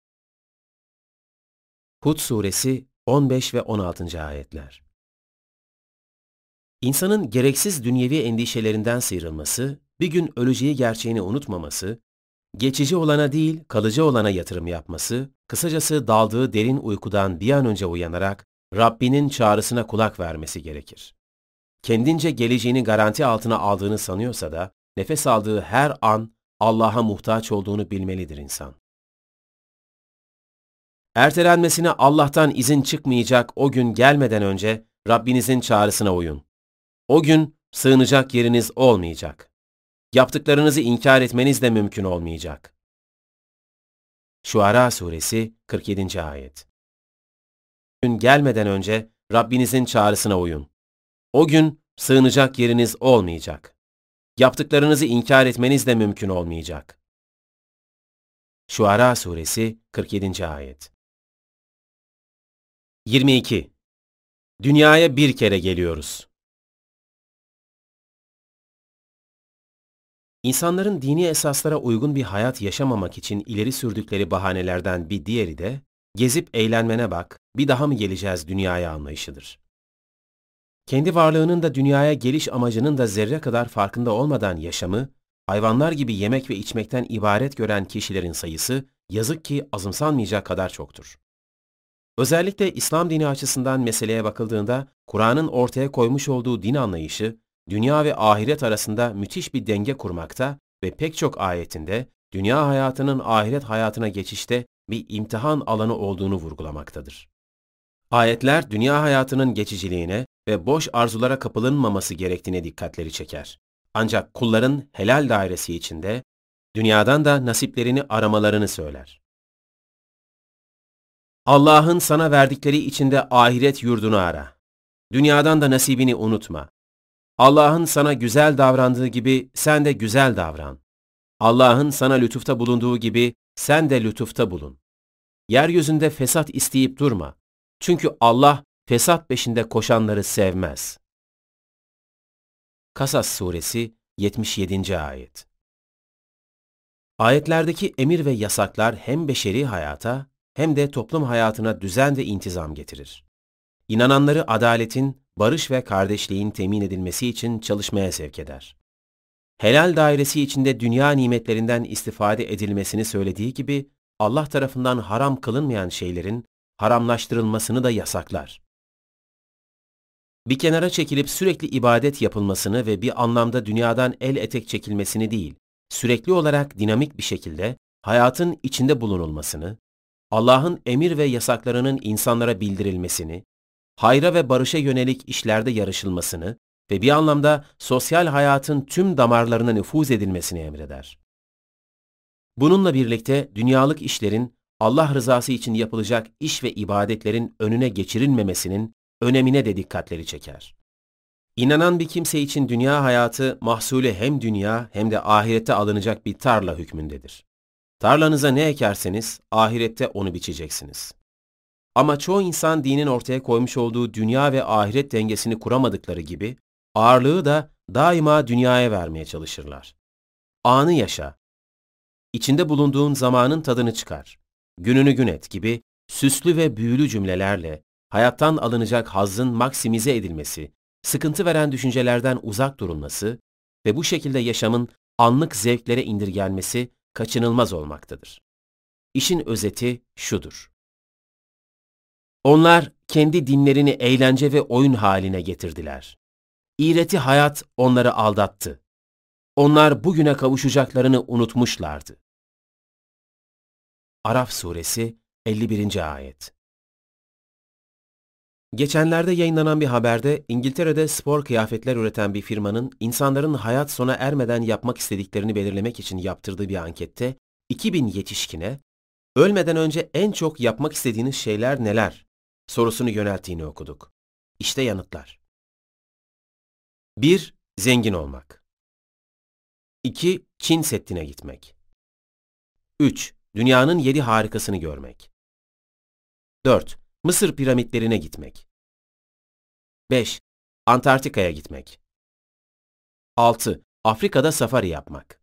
Hud Suresi 15 ve 16. ayetler İnsanın gereksiz dünyevi endişelerinden sıyrılması, bir gün öleceği gerçeğini unutmaması, geçici olana değil kalıcı olana yatırım yapması, kısacası daldığı derin uykudan bir an önce uyanarak Rabbinin çağrısına kulak vermesi gerekir. Kendince geleceğini garanti altına aldığını sanıyorsa da nefes aldığı her an Allah'a muhtaç olduğunu bilmelidir insan. Ertelenmesine Allah'tan izin çıkmayacak o gün gelmeden önce Rabbinizin çağrısına uyun. O gün sığınacak yeriniz olmayacak. Yaptıklarınızı inkar etmeniz de mümkün olmayacak. Şuara Suresi 47. Ayet Gün gelmeden önce Rabbinizin çağrısına uyun. O gün sığınacak yeriniz olmayacak. Yaptıklarınızı inkar etmeniz de mümkün olmayacak. Şuara Suresi 47. Ayet 22. Dünyaya bir kere geliyoruz. İnsanların dini esaslara uygun bir hayat yaşamamak için ileri sürdükleri bahanelerden bir diğeri de, gezip eğlenmene bak, bir daha mı geleceğiz dünyaya anlayışıdır. Kendi varlığının da dünyaya geliş amacının da zerre kadar farkında olmadan yaşamı, hayvanlar gibi yemek ve içmekten ibaret gören kişilerin sayısı yazık ki azımsanmayacak kadar çoktur. Özellikle İslam dini açısından meseleye bakıldığında Kur'an'ın ortaya koymuş olduğu din anlayışı dünya ve ahiret arasında müthiş bir denge kurmakta ve pek çok ayetinde dünya hayatının ahiret hayatına geçişte bir imtihan alanı olduğunu vurgulamaktadır. Ayetler dünya hayatının geçiciliğine ve boş arzulara kapılınmaması gerektiğine dikkatleri çeker. Ancak kulların helal dairesi içinde dünyadan da nasiplerini aramalarını söyler. Allah'ın sana verdikleri içinde ahiret yurdunu ara. Dünyadan da nasibini unutma. Allah'ın sana güzel davrandığı gibi sen de güzel davran. Allah'ın sana lütufta bulunduğu gibi sen de lütufta bulun. Yeryüzünde fesat isteyip durma. Çünkü Allah fesat peşinde koşanları sevmez. Kasas Suresi 77. Ayet Ayetlerdeki emir ve yasaklar hem beşeri hayata hem de toplum hayatına düzen ve intizam getirir. İnananları adaletin, barış ve kardeşliğin temin edilmesi için çalışmaya sevk eder. Helal dairesi içinde dünya nimetlerinden istifade edilmesini söylediği gibi Allah tarafından haram kılınmayan şeylerin haramlaştırılmasını da yasaklar. Bir kenara çekilip sürekli ibadet yapılmasını ve bir anlamda dünyadan el etek çekilmesini değil, sürekli olarak dinamik bir şekilde hayatın içinde bulunulmasını, Allah'ın emir ve yasaklarının insanlara bildirilmesini, hayra ve barışa yönelik işlerde yarışılmasını ve bir anlamda sosyal hayatın tüm damarlarına nüfuz edilmesini emreder. Bununla birlikte dünyalık işlerin Allah rızası için yapılacak iş ve ibadetlerin önüne geçirilmemesinin önemine de dikkatleri çeker. İnanan bir kimse için dünya hayatı mahsulü hem dünya hem de ahirette alınacak bir tarla hükmündedir. Tarlanıza ne ekerseniz ahirette onu biçeceksiniz. Ama çoğu insan dinin ortaya koymuş olduğu dünya ve ahiret dengesini kuramadıkları gibi ağırlığı da daima dünyaya vermeye çalışırlar. Anı yaşa. İçinde bulunduğun zamanın tadını çıkar. Gününü gün et gibi süslü ve büyülü cümlelerle hayattan alınacak hazzın maksimize edilmesi, sıkıntı veren düşüncelerden uzak durulması ve bu şekilde yaşamın anlık zevklere indirgenmesi kaçınılmaz olmaktadır. İşin özeti şudur. Onlar kendi dinlerini eğlence ve oyun haline getirdiler. İğreti hayat onları aldattı. Onlar bugüne kavuşacaklarını unutmuşlardı. Araf Suresi 51. Ayet Geçenlerde yayınlanan bir haberde İngiltere'de spor kıyafetler üreten bir firmanın insanların hayat sona ermeden yapmak istediklerini belirlemek için yaptırdığı bir ankette 2000 yetişkine ölmeden önce en çok yapmak istediğiniz şeyler neler sorusunu yönelttiğini okuduk. İşte yanıtlar. 1. Zengin olmak. 2. Çin Seddi'ne gitmek. 3. Dünyanın yedi harikasını görmek. 4. Mısır piramitlerine gitmek. 5. Antarktika'ya gitmek. 6. Afrika'da safari yapmak.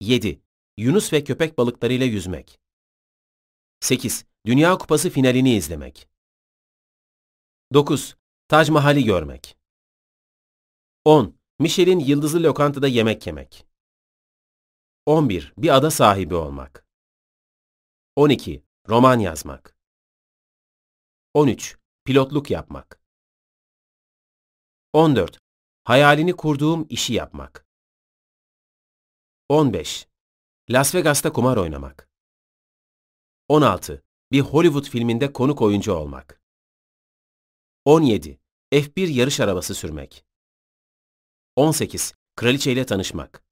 7. Yunus ve köpek balıklarıyla yüzmek. 8. Dünya Kupası finalini izlemek. 9. Tac Mahal'i görmek. 10. Michelin yıldızlı lokantada yemek yemek. 11. Bir ada sahibi olmak. 12. Roman yazmak. 13. Pilotluk yapmak. 14. Hayalini kurduğum işi yapmak. 15. Las Vegas'ta kumar oynamak. 16. Bir Hollywood filminde konuk oyuncu olmak. 17. F1 yarış arabası sürmek. 18. Kraliçeyle tanışmak.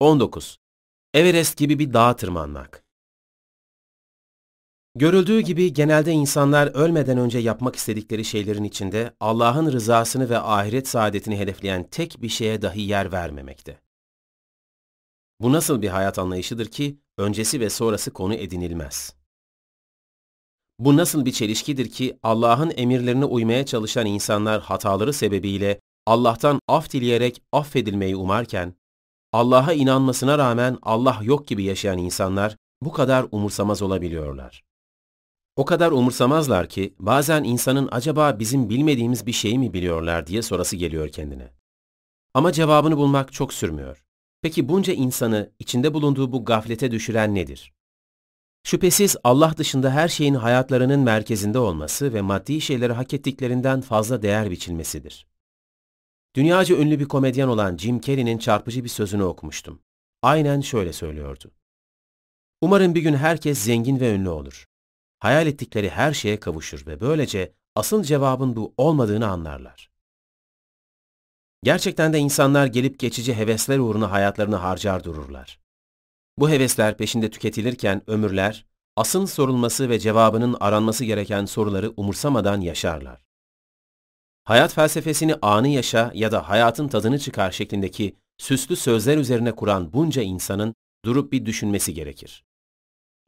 19. Everest gibi bir dağa tırmanmak. Görüldüğü gibi genelde insanlar ölmeden önce yapmak istedikleri şeylerin içinde Allah'ın rızasını ve ahiret saadetini hedefleyen tek bir şeye dahi yer vermemekte. Bu nasıl bir hayat anlayışıdır ki öncesi ve sonrası konu edinilmez? Bu nasıl bir çelişkidir ki Allah'ın emirlerine uymaya çalışan insanlar hataları sebebiyle Allah'tan af dileyerek affedilmeyi umarken, Allah'a inanmasına rağmen Allah yok gibi yaşayan insanlar bu kadar umursamaz olabiliyorlar. O kadar umursamazlar ki bazen insanın acaba bizim bilmediğimiz bir şeyi mi biliyorlar diye sorası geliyor kendine. Ama cevabını bulmak çok sürmüyor. Peki bunca insanı içinde bulunduğu bu gaflete düşüren nedir? Şüphesiz Allah dışında her şeyin hayatlarının merkezinde olması ve maddi şeyleri hak ettiklerinden fazla değer biçilmesidir. Dünyaca ünlü bir komedyen olan Jim Carrey'nin çarpıcı bir sözünü okumuştum. Aynen şöyle söylüyordu. Umarım bir gün herkes zengin ve ünlü olur. Hayal ettikleri her şeye kavuşur ve böylece asıl cevabın bu olmadığını anlarlar. Gerçekten de insanlar gelip geçici hevesler uğruna hayatlarını harcar dururlar. Bu hevesler peşinde tüketilirken ömürler, asıl sorulması ve cevabının aranması gereken soruları umursamadan yaşarlar. Hayat felsefesini anı yaşa ya da hayatın tadını çıkar şeklindeki süslü sözler üzerine kuran bunca insanın durup bir düşünmesi gerekir.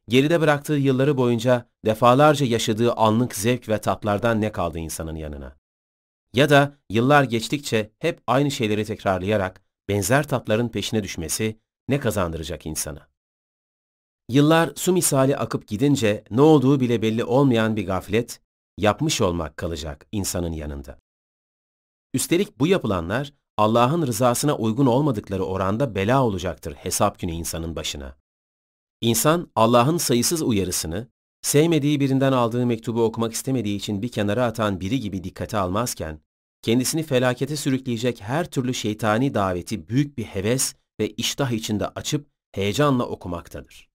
Geride bıraktığı yılları boyunca defalarca yaşadığı anlık zevk ve tatlardan ne kaldı insanın yanına? Ya da yıllar geçtikçe hep aynı şeyleri tekrarlayarak benzer tatların peşine düşmesi ne kazandıracak insana? Yıllar su misali akıp gidince ne olduğu bile belli olmayan bir gaflet, yapmış olmak kalacak insanın yanında. Üstelik bu yapılanlar Allah'ın rızasına uygun olmadıkları oranda bela olacaktır hesap günü insanın başına. İnsan Allah'ın sayısız uyarısını, sevmediği birinden aldığı mektubu okumak istemediği için bir kenara atan biri gibi dikkate almazken, kendisini felakete sürükleyecek her türlü şeytani daveti büyük bir heves ve iştah içinde açıp heyecanla okumaktadır.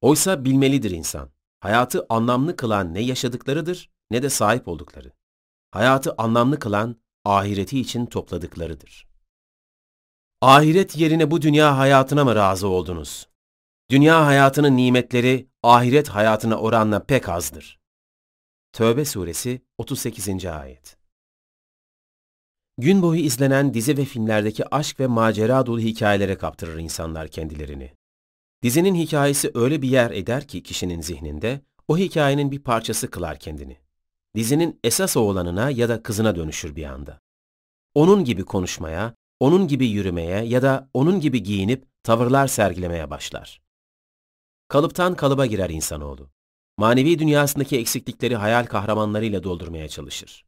Oysa bilmelidir insan, hayatı anlamlı kılan ne yaşadıklarıdır ne de sahip oldukları. Hayatı anlamlı kılan ahireti için topladıklarıdır. Ahiret yerine bu dünya hayatına mı razı oldunuz? Dünya hayatının nimetleri ahiret hayatına oranla pek azdır. Tövbe suresi 38. ayet. Gün boyu izlenen dizi ve filmlerdeki aşk ve macera dolu hikayelere kaptırır insanlar kendilerini. Dizinin hikayesi öyle bir yer eder ki kişinin zihninde, o hikayenin bir parçası kılar kendini. Dizinin esas oğlanına ya da kızına dönüşür bir anda. Onun gibi konuşmaya, onun gibi yürümeye ya da onun gibi giyinip tavırlar sergilemeye başlar. Kalıptan kalıba girer insanoğlu. manevi dünyasındaki eksiklikleri hayal kahramanlarıyla doldurmaya çalışır.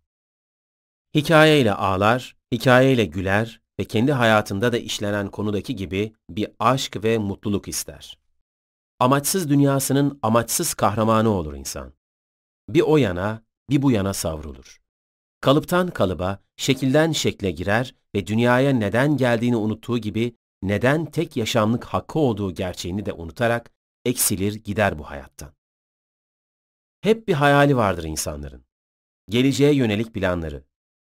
Hikayeyle ağlar, hikayeyle güler ve kendi hayatında da işlenen konudaki gibi bir aşk ve mutluluk ister. Amaçsız dünyasının amaçsız kahramanı olur insan. Bir o yana, bir bu yana savrulur. Kalıptan kalıba, şekilden şekle girer ve dünyaya neden geldiğini unuttuğu gibi neden tek yaşamlık hakkı olduğu gerçeğini de unutarak eksilir gider bu hayattan. Hep bir hayali vardır insanların. Geleceğe yönelik planları.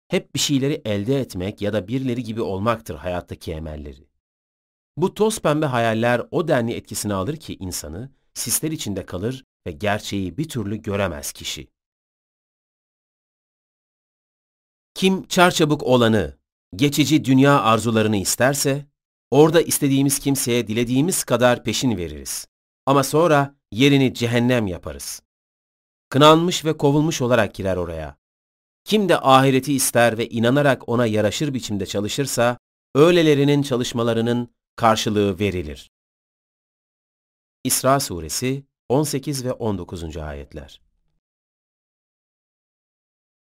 Hep bir şeyleri elde etmek ya da birileri gibi olmaktır hayattaki emelleri. Bu toz pembe hayaller o denli etkisini alır ki insanı sisler içinde kalır ve gerçeği bir türlü göremez kişi. Kim çarçabuk olanı, geçici dünya arzularını isterse, orada istediğimiz kimseye dilediğimiz kadar peşin veririz. Ama sonra yerini cehennem yaparız. Kınanmış ve kovulmuş olarak girer oraya. Kim de ahireti ister ve inanarak ona yaraşır biçimde çalışırsa, öylelerinin çalışmalarının karşılığı verilir. İsra Suresi 18 ve 19. ayetler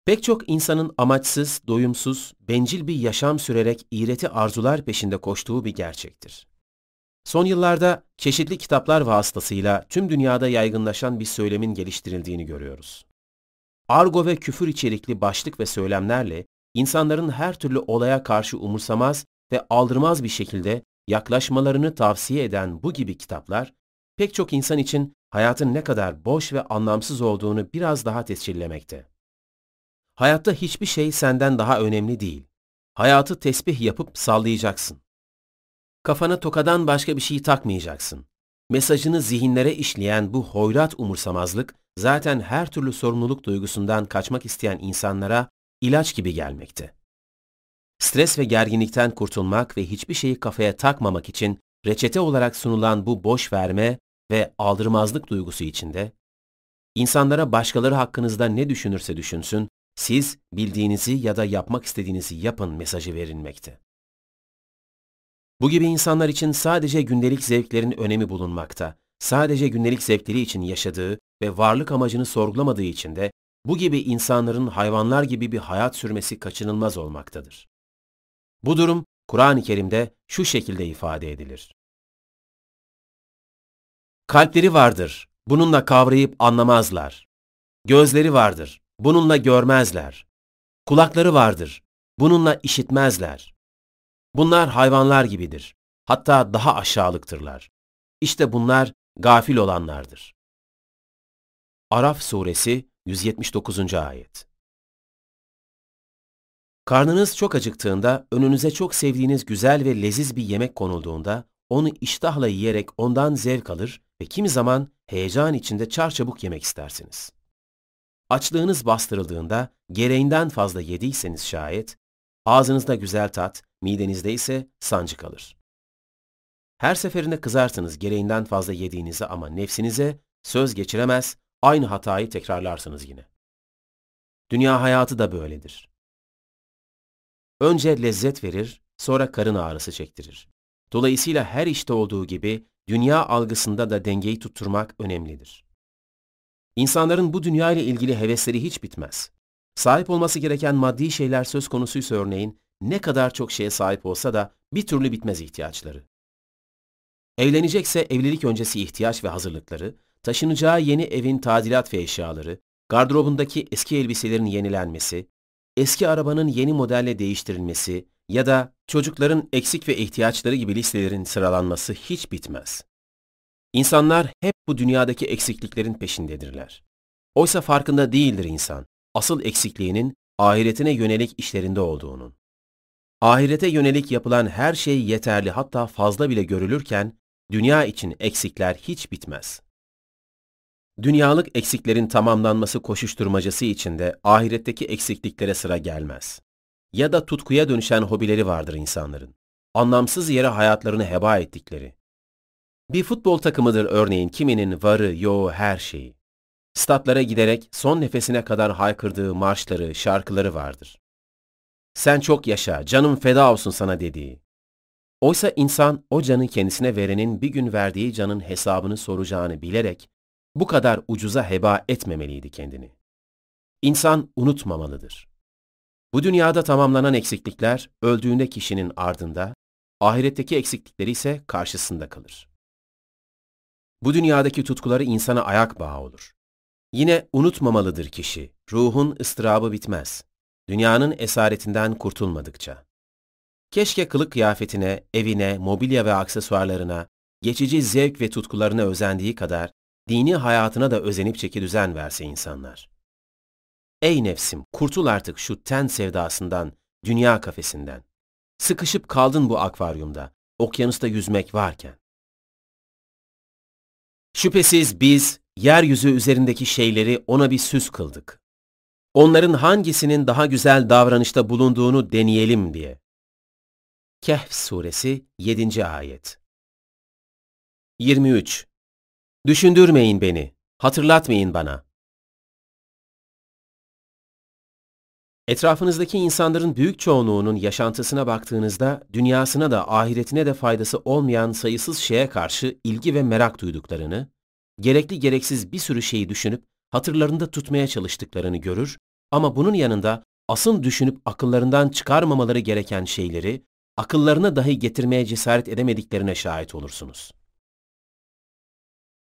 Pek çok insanın amaçsız, doyumsuz, bencil bir yaşam sürerek iğreti arzular peşinde koştuğu bir gerçektir. Son yıllarda çeşitli kitaplar vasıtasıyla tüm dünyada yaygınlaşan bir söylemin geliştirildiğini görüyoruz. Argo ve küfür içerikli başlık ve söylemlerle insanların her türlü olaya karşı umursamaz ve aldırmaz bir şekilde yaklaşmalarını tavsiye eden bu gibi kitaplar, pek çok insan için hayatın ne kadar boş ve anlamsız olduğunu biraz daha tescillemekte. Hayatta hiçbir şey senden daha önemli değil. Hayatı tesbih yapıp sallayacaksın. Kafana tokadan başka bir şey takmayacaksın. Mesajını zihinlere işleyen bu hoyrat umursamazlık zaten her türlü sorumluluk duygusundan kaçmak isteyen insanlara ilaç gibi gelmekte. Stres ve gerginlikten kurtulmak ve hiçbir şeyi kafaya takmamak için reçete olarak sunulan bu boş verme ve aldırmazlık duygusu içinde, insanlara başkaları hakkınızda ne düşünürse düşünsün, siz bildiğinizi ya da yapmak istediğinizi yapın mesajı verilmekte. Bu gibi insanlar için sadece gündelik zevklerin önemi bulunmakta, sadece gündelik zevkleri için yaşadığı ve varlık amacını sorgulamadığı için de bu gibi insanların hayvanlar gibi bir hayat sürmesi kaçınılmaz olmaktadır. Bu durum Kur'an-ı Kerim'de şu şekilde ifade edilir. Kalpleri vardır, bununla kavrayıp anlamazlar. Gözleri vardır, bununla görmezler. Kulakları vardır, bununla işitmezler. Bunlar hayvanlar gibidir. Hatta daha aşağılıktırlar. İşte bunlar gafil olanlardır. Araf Suresi 179. Ayet Karnınız çok acıktığında, önünüze çok sevdiğiniz güzel ve leziz bir yemek konulduğunda, onu iştahla yiyerek ondan zevk alır ve kimi zaman heyecan içinde çarçabuk yemek istersiniz. Açlığınız bastırıldığında, gereğinden fazla yediyseniz şayet, ağzınızda güzel tat, midenizde ise sancı kalır. Her seferinde kızarsınız gereğinden fazla yediğinizi ama nefsinize söz geçiremez, aynı hatayı tekrarlarsınız yine. Dünya hayatı da böyledir. Önce lezzet verir, sonra karın ağrısı çektirir. Dolayısıyla her işte olduğu gibi dünya algısında da dengeyi tutturmak önemlidir. İnsanların bu dünya ile ilgili hevesleri hiç bitmez. Sahip olması gereken maddi şeyler söz konusuysa örneğin ne kadar çok şeye sahip olsa da bir türlü bitmez ihtiyaçları. Evlenecekse evlilik öncesi ihtiyaç ve hazırlıkları, taşınacağı yeni evin tadilat ve eşyaları, gardırobundaki eski elbiselerin yenilenmesi, eski arabanın yeni modelle değiştirilmesi ya da çocukların eksik ve ihtiyaçları gibi listelerin sıralanması hiç bitmez. İnsanlar hep bu dünyadaki eksikliklerin peşindedirler. Oysa farkında değildir insan, asıl eksikliğinin ahiretine yönelik işlerinde olduğunun. Ahirete yönelik yapılan her şey yeterli hatta fazla bile görülürken, dünya için eksikler hiç bitmez. Dünyalık eksiklerin tamamlanması koşuşturmacası içinde ahiretteki eksikliklere sıra gelmez. Ya da tutkuya dönüşen hobileri vardır insanların. Anlamsız yere hayatlarını heba ettikleri. Bir futbol takımıdır örneğin kiminin varı, yoğu, her şeyi. Statlara giderek son nefesine kadar haykırdığı marşları, şarkıları vardır. Sen çok yaşa, canım feda olsun sana dediği. Oysa insan o canı kendisine verenin bir gün verdiği canın hesabını soracağını bilerek bu kadar ucuza heba etmemeliydi kendini. İnsan unutmamalıdır. Bu dünyada tamamlanan eksiklikler öldüğünde kişinin ardında, ahiretteki eksiklikleri ise karşısında kalır. Bu dünyadaki tutkuları insana ayak bağı olur. Yine unutmamalıdır kişi, ruhun ıstırabı bitmez. Dünyanın esaretinden kurtulmadıkça. Keşke kılık kıyafetine, evine, mobilya ve aksesuarlarına, geçici zevk ve tutkularına özendiği kadar dini hayatına da özenip çeki düzen verse insanlar. Ey nefsim, kurtul artık şu ten sevdasından, dünya kafesinden. Sıkışıp kaldın bu akvaryumda, okyanusta yüzmek varken. Şüphesiz biz, yeryüzü üzerindeki şeyleri ona bir süs kıldık. Onların hangisinin daha güzel davranışta bulunduğunu deneyelim diye. Kehf Suresi 7. Ayet 23. Düşündürmeyin beni, hatırlatmayın bana. Etrafınızdaki insanların büyük çoğunluğunun yaşantısına baktığınızda dünyasına da ahiretine de faydası olmayan sayısız şeye karşı ilgi ve merak duyduklarını, gerekli gereksiz bir sürü şeyi düşünüp hatırlarında tutmaya çalıştıklarını görür ama bunun yanında asıl düşünüp akıllarından çıkarmamaları gereken şeyleri akıllarına dahi getirmeye cesaret edemediklerine şahit olursunuz.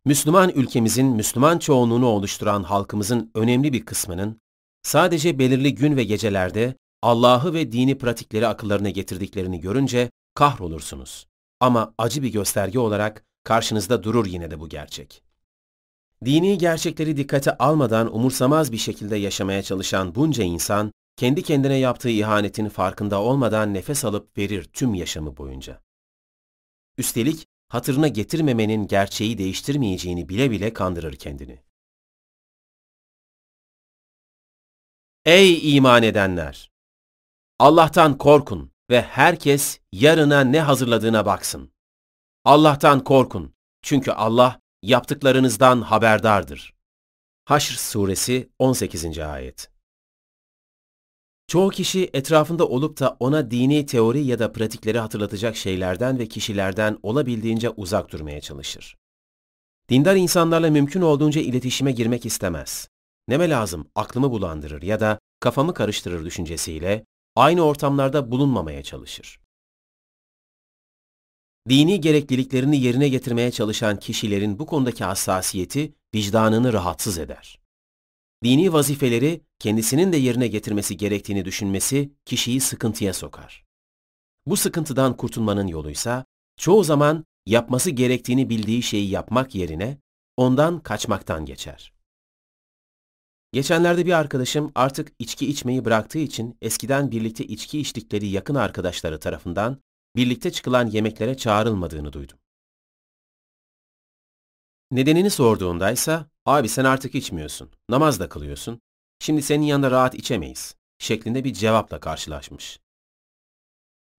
Müslüman ülkemizin Müslüman çoğunluğunu oluşturan halkımızın önemli bir kısmının sadece belirli gün ve gecelerde Allah'ı ve dini pratikleri akıllarına getirdiklerini görünce kahrolursunuz. Ama acı bir gösterge olarak karşınızda durur yine de bu gerçek. Dini gerçekleri dikkate almadan umursamaz bir şekilde yaşamaya çalışan bunca insan, kendi kendine yaptığı ihanetin farkında olmadan nefes alıp verir tüm yaşamı boyunca. Üstelik hatırına getirmemenin gerçeği değiştirmeyeceğini bile bile kandırır kendini. Ey iman edenler! Allah'tan korkun ve herkes yarına ne hazırladığına baksın. Allah'tan korkun çünkü Allah yaptıklarınızdan haberdardır. Haşr Suresi 18. Ayet Çoğu kişi etrafında olup da ona dini teori ya da pratikleri hatırlatacak şeylerden ve kişilerden olabildiğince uzak durmaya çalışır. Dindar insanlarla mümkün olduğunca iletişime girmek istemez. Neme lazım aklımı bulandırır ya da kafamı karıştırır düşüncesiyle aynı ortamlarda bulunmamaya çalışır. Dini gerekliliklerini yerine getirmeye çalışan kişilerin bu konudaki hassasiyeti vicdanını rahatsız eder. Dini vazifeleri kendisinin de yerine getirmesi gerektiğini düşünmesi kişiyi sıkıntıya sokar. Bu sıkıntıdan kurtulmanın yoluysa çoğu zaman yapması gerektiğini bildiği şeyi yapmak yerine ondan kaçmaktan geçer. Geçenlerde bir arkadaşım artık içki içmeyi bıraktığı için eskiden birlikte içki içtikleri yakın arkadaşları tarafından birlikte çıkılan yemeklere çağrılmadığını duydum. Nedenini sorduğundaysa, abi sen artık içmiyorsun, namaz da kılıyorsun, şimdi senin yanında rahat içemeyiz, şeklinde bir cevapla karşılaşmış.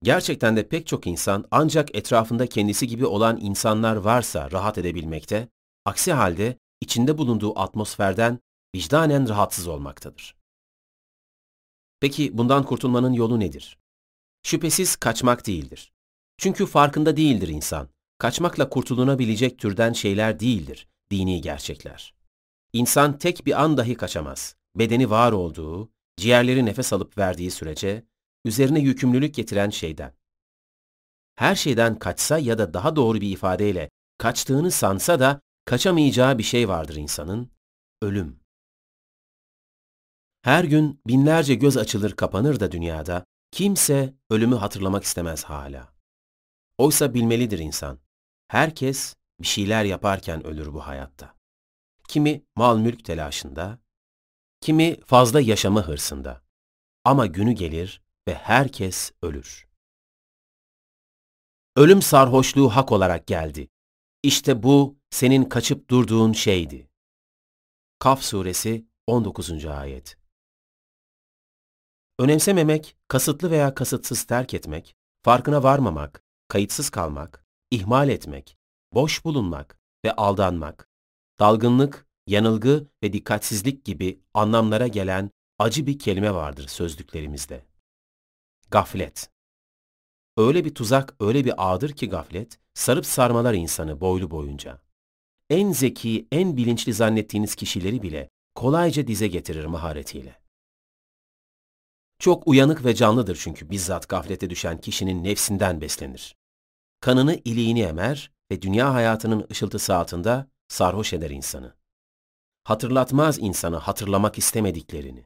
Gerçekten de pek çok insan ancak etrafında kendisi gibi olan insanlar varsa rahat edebilmekte, aksi halde içinde bulunduğu atmosferden vicdanen rahatsız olmaktadır. Peki bundan kurtulmanın yolu nedir? Şüphesiz kaçmak değildir. Çünkü farkında değildir insan. Kaçmakla kurtulunabilecek türden şeyler değildir dini gerçekler. İnsan tek bir an dahi kaçamaz. Bedeni var olduğu, ciğerleri nefes alıp verdiği sürece, üzerine yükümlülük getiren şeyden. Her şeyden kaçsa ya da daha doğru bir ifadeyle kaçtığını sansa da kaçamayacağı bir şey vardır insanın, ölüm. Her gün binlerce göz açılır kapanır da dünyada, kimse ölümü hatırlamak istemez hala. Oysa bilmelidir insan. Herkes bir şeyler yaparken ölür bu hayatta. Kimi mal mülk telaşında, kimi fazla yaşama hırsında. Ama günü gelir ve herkes ölür. Ölüm sarhoşluğu hak olarak geldi. İşte bu senin kaçıp durduğun şeydi. Kaf suresi 19. ayet. Önemsememek, kasıtlı veya kasıtsız terk etmek, farkına varmamak, kayıtsız kalmak, ihmal etmek, boş bulunmak ve aldanmak, dalgınlık, yanılgı ve dikkatsizlik gibi anlamlara gelen acı bir kelime vardır sözlüklerimizde. Gaflet. Öyle bir tuzak, öyle bir ağdır ki gaflet, sarıp sarmalar insanı boylu boyunca. en zeki, en bilinçli zannettiğiniz kişileri bile kolayca dize getirir maharetiyle. Çok uyanık ve canlıdır çünkü bizzat gaflete düşen kişinin nefsinden beslenir. Kanını iliğini emer ve dünya hayatının ışıltısı altında sarhoş eder insanı. Hatırlatmaz insanı hatırlamak istemediklerini.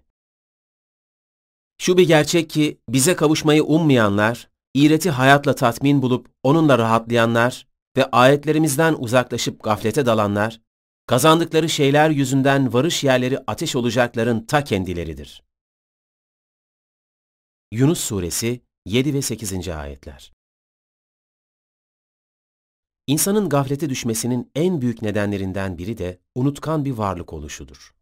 Şu bir gerçek ki bize kavuşmayı ummayanlar, iğreti hayatla tatmin bulup onunla rahatlayanlar ve ayetlerimizden uzaklaşıp gaflete dalanlar, kazandıkları şeyler yüzünden varış yerleri ateş olacakların ta kendileridir. Yunus Suresi 7 ve 8. ayetler İnsanın gaflete düşmesinin en büyük nedenlerinden biri de unutkan bir varlık oluşudur.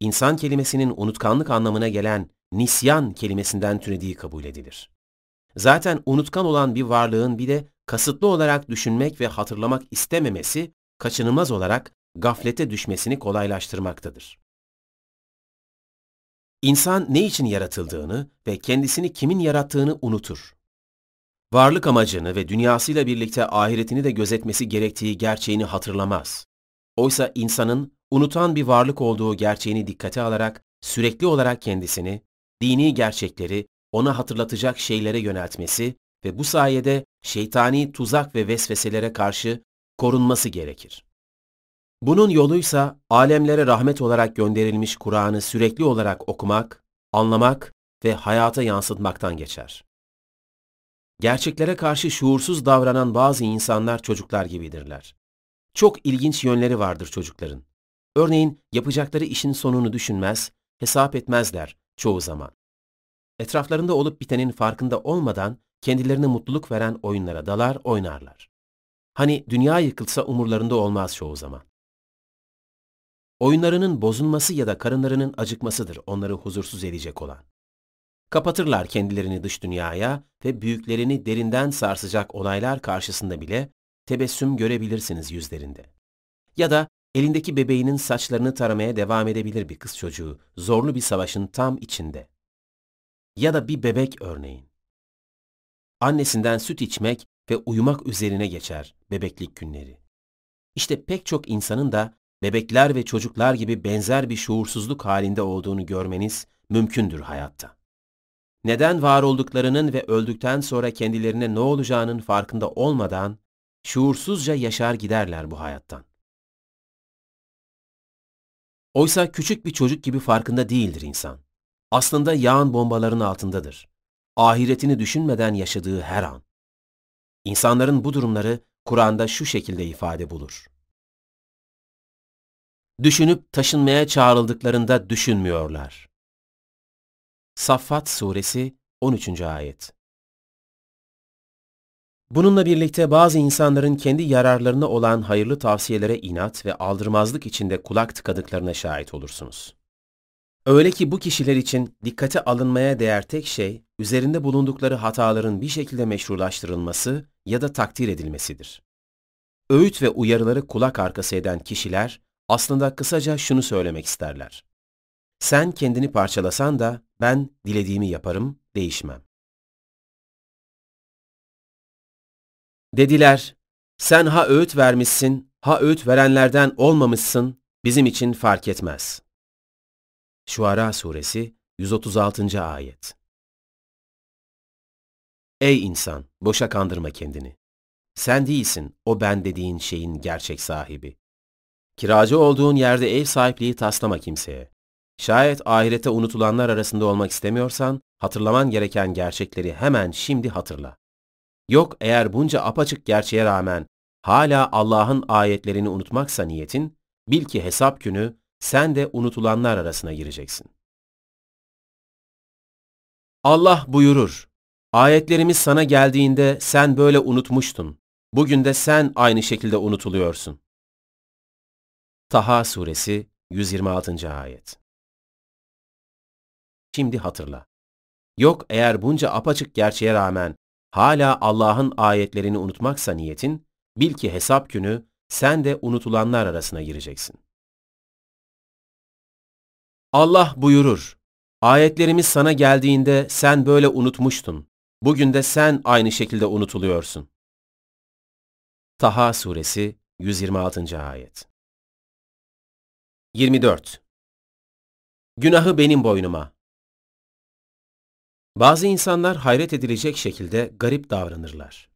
İnsan kelimesinin unutkanlık anlamına gelen nisyan kelimesinden türediği kabul edilir. Zaten unutkan olan bir varlığın bir de kasıtlı olarak düşünmek ve hatırlamak istememesi kaçınılmaz olarak gaflete düşmesini kolaylaştırmaktadır. İnsan ne için yaratıldığını ve kendisini kimin yarattığını unutur. Varlık amacını ve dünyasıyla birlikte ahiretini de gözetmesi gerektiği gerçeğini hatırlamaz. Oysa insanın unutan bir varlık olduğu gerçeğini dikkate alarak sürekli olarak kendisini, dini gerçekleri ona hatırlatacak şeylere yöneltmesi ve bu sayede şeytani tuzak ve vesveselere karşı korunması gerekir. Bunun yoluysa alemlere rahmet olarak gönderilmiş Kur'an'ı sürekli olarak okumak, anlamak ve hayata yansıtmaktan geçer. Gerçeklere karşı şuursuz davranan bazı insanlar çocuklar gibidirler. Çok ilginç yönleri vardır çocukların. Örneğin yapacakları işin sonunu düşünmez, hesap etmezler çoğu zaman. Etraflarında olup bitenin farkında olmadan kendilerine mutluluk veren oyunlara dalar, oynarlar. Hani dünya yıkılsa umurlarında olmaz çoğu zaman. Oyunlarının bozulması ya da karınlarının acıkmasıdır onları huzursuz edecek olan. Kapatırlar kendilerini dış dünyaya ve büyüklerini derinden sarsacak olaylar karşısında bile tebessüm görebilirsiniz yüzlerinde. Ya da elindeki bebeğinin saçlarını taramaya devam edebilir bir kız çocuğu zorlu bir savaşın tam içinde. Ya da bir bebek örneğin. Annesinden süt içmek ve uyumak üzerine geçer bebeklik günleri. İşte pek çok insanın da bebekler ve çocuklar gibi benzer bir şuursuzluk halinde olduğunu görmeniz mümkündür hayatta. Neden var olduklarının ve öldükten sonra kendilerine ne olacağının farkında olmadan şuursuzca yaşar giderler bu hayattan. Oysa küçük bir çocuk gibi farkında değildir insan. Aslında yağan bombaların altındadır. Ahiretini düşünmeden yaşadığı her an. İnsanların bu durumları Kur'an'da şu şekilde ifade bulur. Düşünüp taşınmaya çağrıldıklarında düşünmüyorlar. Saffat Suresi 13. Ayet Bununla birlikte bazı insanların kendi yararlarına olan hayırlı tavsiyelere inat ve aldırmazlık içinde kulak tıkadıklarına şahit olursunuz. Öyle ki bu kişiler için dikkate alınmaya değer tek şey, üzerinde bulundukları hataların bir şekilde meşrulaştırılması ya da takdir edilmesidir. Öğüt ve uyarıları kulak arkası eden kişiler, aslında kısaca şunu söylemek isterler. Sen kendini parçalasan da ben dilediğimi yaparım, değişmem. Dediler, sen ha öğüt vermişsin, ha öğüt verenlerden olmamışsın, bizim için fark etmez. Şuara Suresi 136. Ayet Ey insan, boşa kandırma kendini. Sen değilsin o ben dediğin şeyin gerçek sahibi. Kiracı olduğun yerde ev sahipliği taslama kimseye. Şayet ahirete unutulanlar arasında olmak istemiyorsan, hatırlaman gereken gerçekleri hemen şimdi hatırla. Yok eğer bunca apaçık gerçeğe rağmen hala Allah'ın ayetlerini unutmaksa niyetin, bil ki hesap günü sen de unutulanlar arasına gireceksin. Allah buyurur, ayetlerimiz sana geldiğinde sen böyle unutmuştun. Bugün de sen aynı şekilde unutuluyorsun. Taha Suresi 126. Ayet Şimdi hatırla. Yok eğer bunca apaçık gerçeğe rağmen hala Allah'ın ayetlerini unutmaksa niyetin, bil ki hesap günü sen de unutulanlar arasına gireceksin. Allah buyurur, ayetlerimiz sana geldiğinde sen böyle unutmuştun. Bugün de sen aynı şekilde unutuluyorsun. Taha Suresi 126. ayet. 24. Günahı benim boynuma. Bazı insanlar hayret edilecek şekilde garip davranırlar.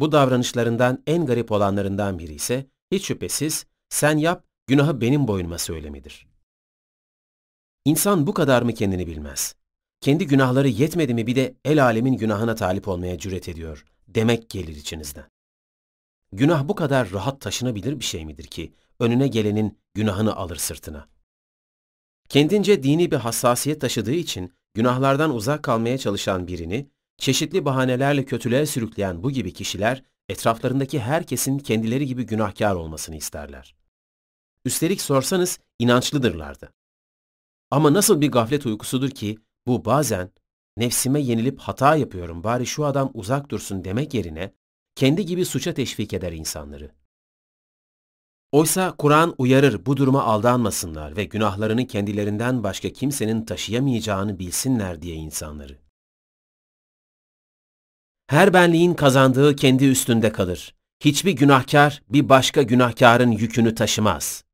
Bu davranışlarından en garip olanlarından biri ise hiç şüphesiz sen yap, günahı benim boynuma söylemidir. İnsan bu kadar mı kendini bilmez? Kendi günahları yetmedi mi bir de el alemin günahına talip olmaya cüret ediyor demek gelir içinizden. Günah bu kadar rahat taşınabilir bir şey midir ki önüne gelenin günahını alır sırtına? Kendince dini bir hassasiyet taşıdığı için günahlardan uzak kalmaya çalışan birini, çeşitli bahanelerle kötülüğe sürükleyen bu gibi kişiler, etraflarındaki herkesin kendileri gibi günahkar olmasını isterler. Üstelik sorsanız inançlıdırlardı. Ama nasıl bir gaflet uykusudur ki bu bazen nefsime yenilip hata yapıyorum bari şu adam uzak dursun demek yerine kendi gibi suça teşvik eder insanları. Oysa Kur'an uyarır bu duruma aldanmasınlar ve günahlarını kendilerinden başka kimsenin taşıyamayacağını bilsinler diye insanları. Her benliğin kazandığı kendi üstünde kalır. Hiçbir günahkar bir başka günahkarın yükünü taşımaz.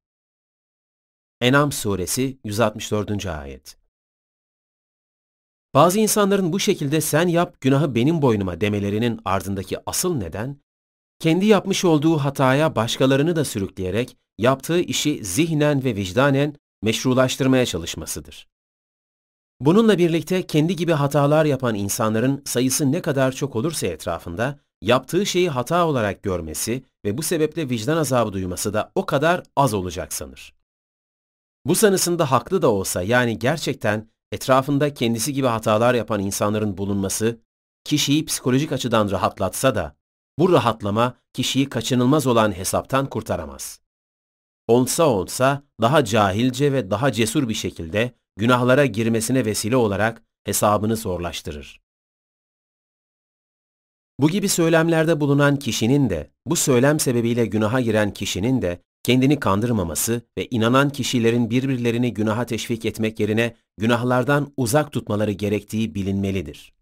Enam suresi 164. ayet. Bazı insanların bu şekilde sen yap günahı benim boynuma demelerinin ardındaki asıl neden, kendi yapmış olduğu hataya başkalarını da sürükleyerek yaptığı işi zihnen ve vicdanen meşrulaştırmaya çalışmasıdır. Bununla birlikte kendi gibi hatalar yapan insanların sayısı ne kadar çok olursa etrafında, yaptığı şeyi hata olarak görmesi ve bu sebeple vicdan azabı duyması da o kadar az olacak sanır. Bu sanısında haklı da olsa yani gerçekten etrafında kendisi gibi hatalar yapan insanların bulunması, kişiyi psikolojik açıdan rahatlatsa da, bu rahatlama kişiyi kaçınılmaz olan hesaptan kurtaramaz. Olsa olsa daha cahilce ve daha cesur bir şekilde günahlara girmesine vesile olarak hesabını zorlaştırır. Bu gibi söylemlerde bulunan kişinin de, bu söylem sebebiyle günaha giren kişinin de kendini kandırmaması ve inanan kişilerin birbirlerini günaha teşvik etmek yerine günahlardan uzak tutmaları gerektiği bilinmelidir.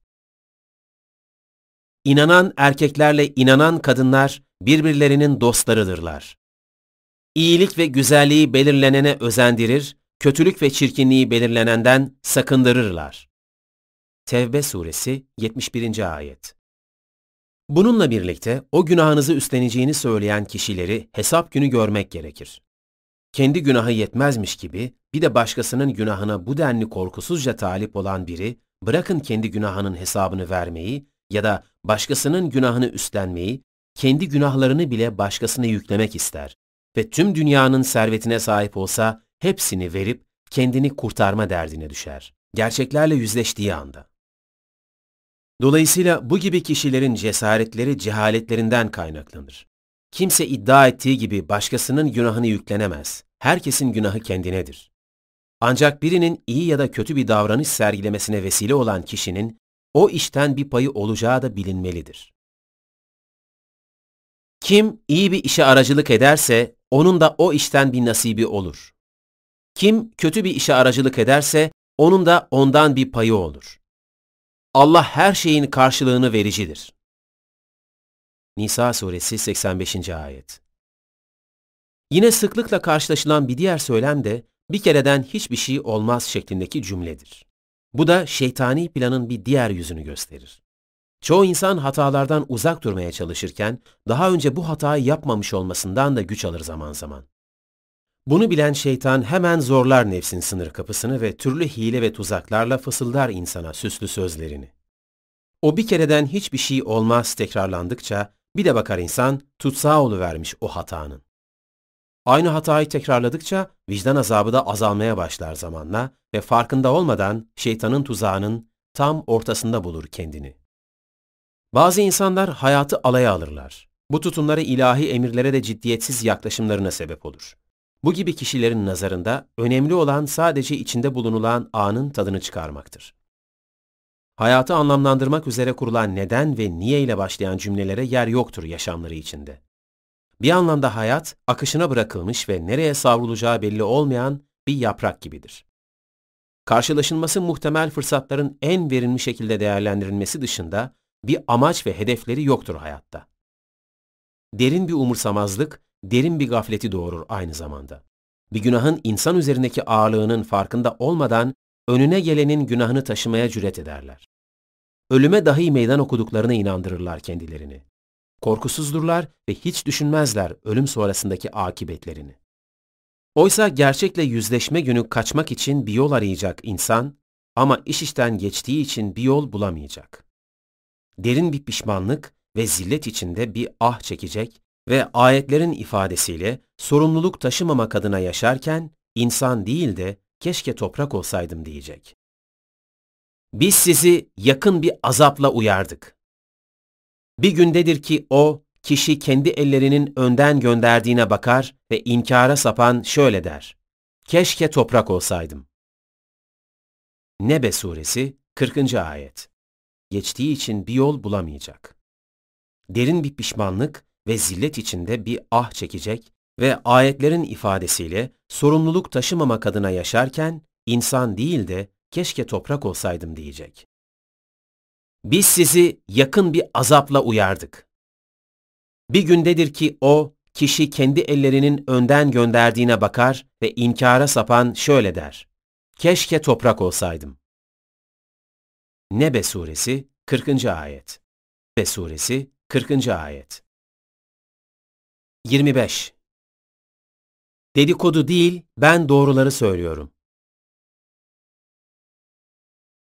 İnanan erkeklerle inanan kadınlar birbirlerinin dostlarıdırlar. İyilik ve güzelliği belirlenene özendirir, kötülük ve çirkinliği belirlenenden sakındırırlar. Tevbe suresi 71. ayet Bununla birlikte o günahınızı üstleneceğini söyleyen kişileri hesap günü görmek gerekir. Kendi günahı yetmezmiş gibi bir de başkasının günahına bu denli korkusuzca talip olan biri bırakın kendi günahının hesabını vermeyi ya da başkasının günahını üstlenmeyi, kendi günahlarını bile başkasına yüklemek ister ve tüm dünyanın servetine sahip olsa hepsini verip kendini kurtarma derdine düşer. Gerçeklerle yüzleştiği anda. Dolayısıyla bu gibi kişilerin cesaretleri cehaletlerinden kaynaklanır. Kimse iddia ettiği gibi başkasının günahını yüklenemez. Herkesin günahı kendinedir. Ancak birinin iyi ya da kötü bir davranış sergilemesine vesile olan kişinin o işten bir payı olacağı da bilinmelidir. Kim iyi bir işe aracılık ederse onun da o işten bir nasibi olur. Kim kötü bir işe aracılık ederse onun da ondan bir payı olur. Allah her şeyin karşılığını vericidir. Nisa suresi 85. ayet. Yine sıklıkla karşılaşılan bir diğer söylem de bir kereden hiçbir şey olmaz şeklindeki cümledir. Bu da şeytani planın bir diğer yüzünü gösterir. Çoğu insan hatalardan uzak durmaya çalışırken daha önce bu hatayı yapmamış olmasından da güç alır zaman zaman. Bunu bilen şeytan hemen zorlar nefsin sınır kapısını ve türlü hile ve tuzaklarla fısıldar insana süslü sözlerini. O bir kereden hiçbir şey olmaz tekrarlandıkça bir de bakar insan tutsağı vermiş o hatanın. Aynı hatayı tekrarladıkça vicdan azabı da azalmaya başlar zamanla ve farkında olmadan şeytanın tuzağının tam ortasında bulur kendini. Bazı insanlar hayatı alaya alırlar. Bu tutumları ilahi emirlere de ciddiyetsiz yaklaşımlarına sebep olur. Bu gibi kişilerin nazarında önemli olan sadece içinde bulunulan anın tadını çıkarmaktır. Hayatı anlamlandırmak üzere kurulan neden ve niye ile başlayan cümlelere yer yoktur yaşamları içinde. Bir anlamda hayat, akışına bırakılmış ve nereye savrulacağı belli olmayan bir yaprak gibidir. Karşılaşılması muhtemel fırsatların en verimli şekilde değerlendirilmesi dışında bir amaç ve hedefleri yoktur hayatta. Derin bir umursamazlık, derin bir gafleti doğurur aynı zamanda. Bir günahın insan üzerindeki ağırlığının farkında olmadan önüne gelenin günahını taşımaya cüret ederler. Ölüme dahi meydan okuduklarına inandırırlar kendilerini. Korkusuzdurlar ve hiç düşünmezler ölüm sonrasındaki akibetlerini. Oysa gerçekle yüzleşme günü kaçmak için bir yol arayacak insan ama iş işten geçtiği için bir yol bulamayacak. Derin bir pişmanlık ve zillet içinde bir ah çekecek ve ayetlerin ifadesiyle sorumluluk taşımamak adına yaşarken insan değil de keşke toprak olsaydım diyecek. Biz sizi yakın bir azapla uyardık. Bir gündedir ki o, kişi kendi ellerinin önden gönderdiğine bakar ve inkara sapan şöyle der. Keşke toprak olsaydım. Nebe suresi 40. ayet. Geçtiği için bir yol bulamayacak. Derin bir pişmanlık ve zillet içinde bir ah çekecek ve ayetlerin ifadesiyle sorumluluk taşımamak adına yaşarken insan değil de keşke toprak olsaydım diyecek. Biz sizi yakın bir azapla uyardık. Bir gündedir ki o, kişi kendi ellerinin önden gönderdiğine bakar ve inkara sapan şöyle der. Keşke toprak olsaydım. Nebe suresi 40. ayet. Nebe suresi 40. ayet. 25. Dedikodu değil, ben doğruları söylüyorum.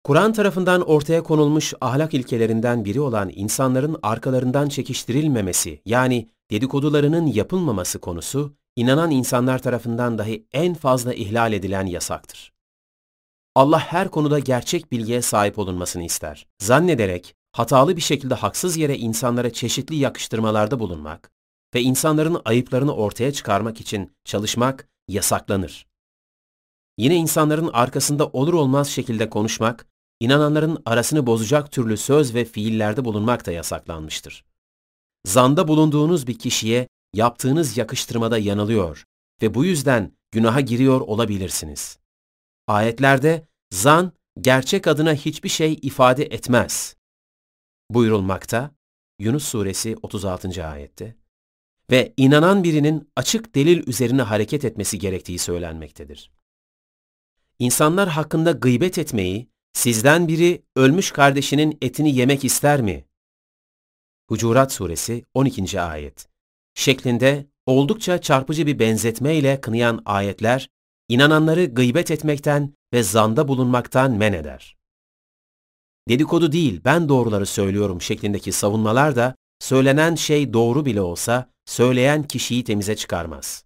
Kur'an tarafından ortaya konulmuş ahlak ilkelerinden biri olan insanların arkalarından çekiştirilmemesi yani dedikodularının yapılmaması konusu, inanan insanlar tarafından dahi en fazla ihlal edilen yasaktır. Allah her konuda gerçek bilgiye sahip olunmasını ister. Zannederek hatalı bir şekilde haksız yere insanlara çeşitli yakıştırmalarda bulunmak ve insanların ayıplarını ortaya çıkarmak için çalışmak yasaklanır. Yine insanların arkasında olur olmaz şekilde konuşmak, inananların arasını bozacak türlü söz ve fiillerde bulunmak da yasaklanmıştır. Zanda bulunduğunuz bir kişiye yaptığınız yakıştırmada yanılıyor ve bu yüzden günaha giriyor olabilirsiniz. Ayetlerde zan gerçek adına hiçbir şey ifade etmez. Buyurulmakta Yunus suresi 36. ayette ve inanan birinin açık delil üzerine hareket etmesi gerektiği söylenmektedir. İnsanlar hakkında gıybet etmeyi, sizden biri ölmüş kardeşinin etini yemek ister mi? Hucurat suresi 12. ayet şeklinde oldukça çarpıcı bir benzetme ile kınayan ayetler, inananları gıybet etmekten ve zanda bulunmaktan men eder. Dedikodu değil, ben doğruları söylüyorum şeklindeki savunmalar da söylenen şey doğru bile olsa söyleyen kişiyi temize çıkarmaz.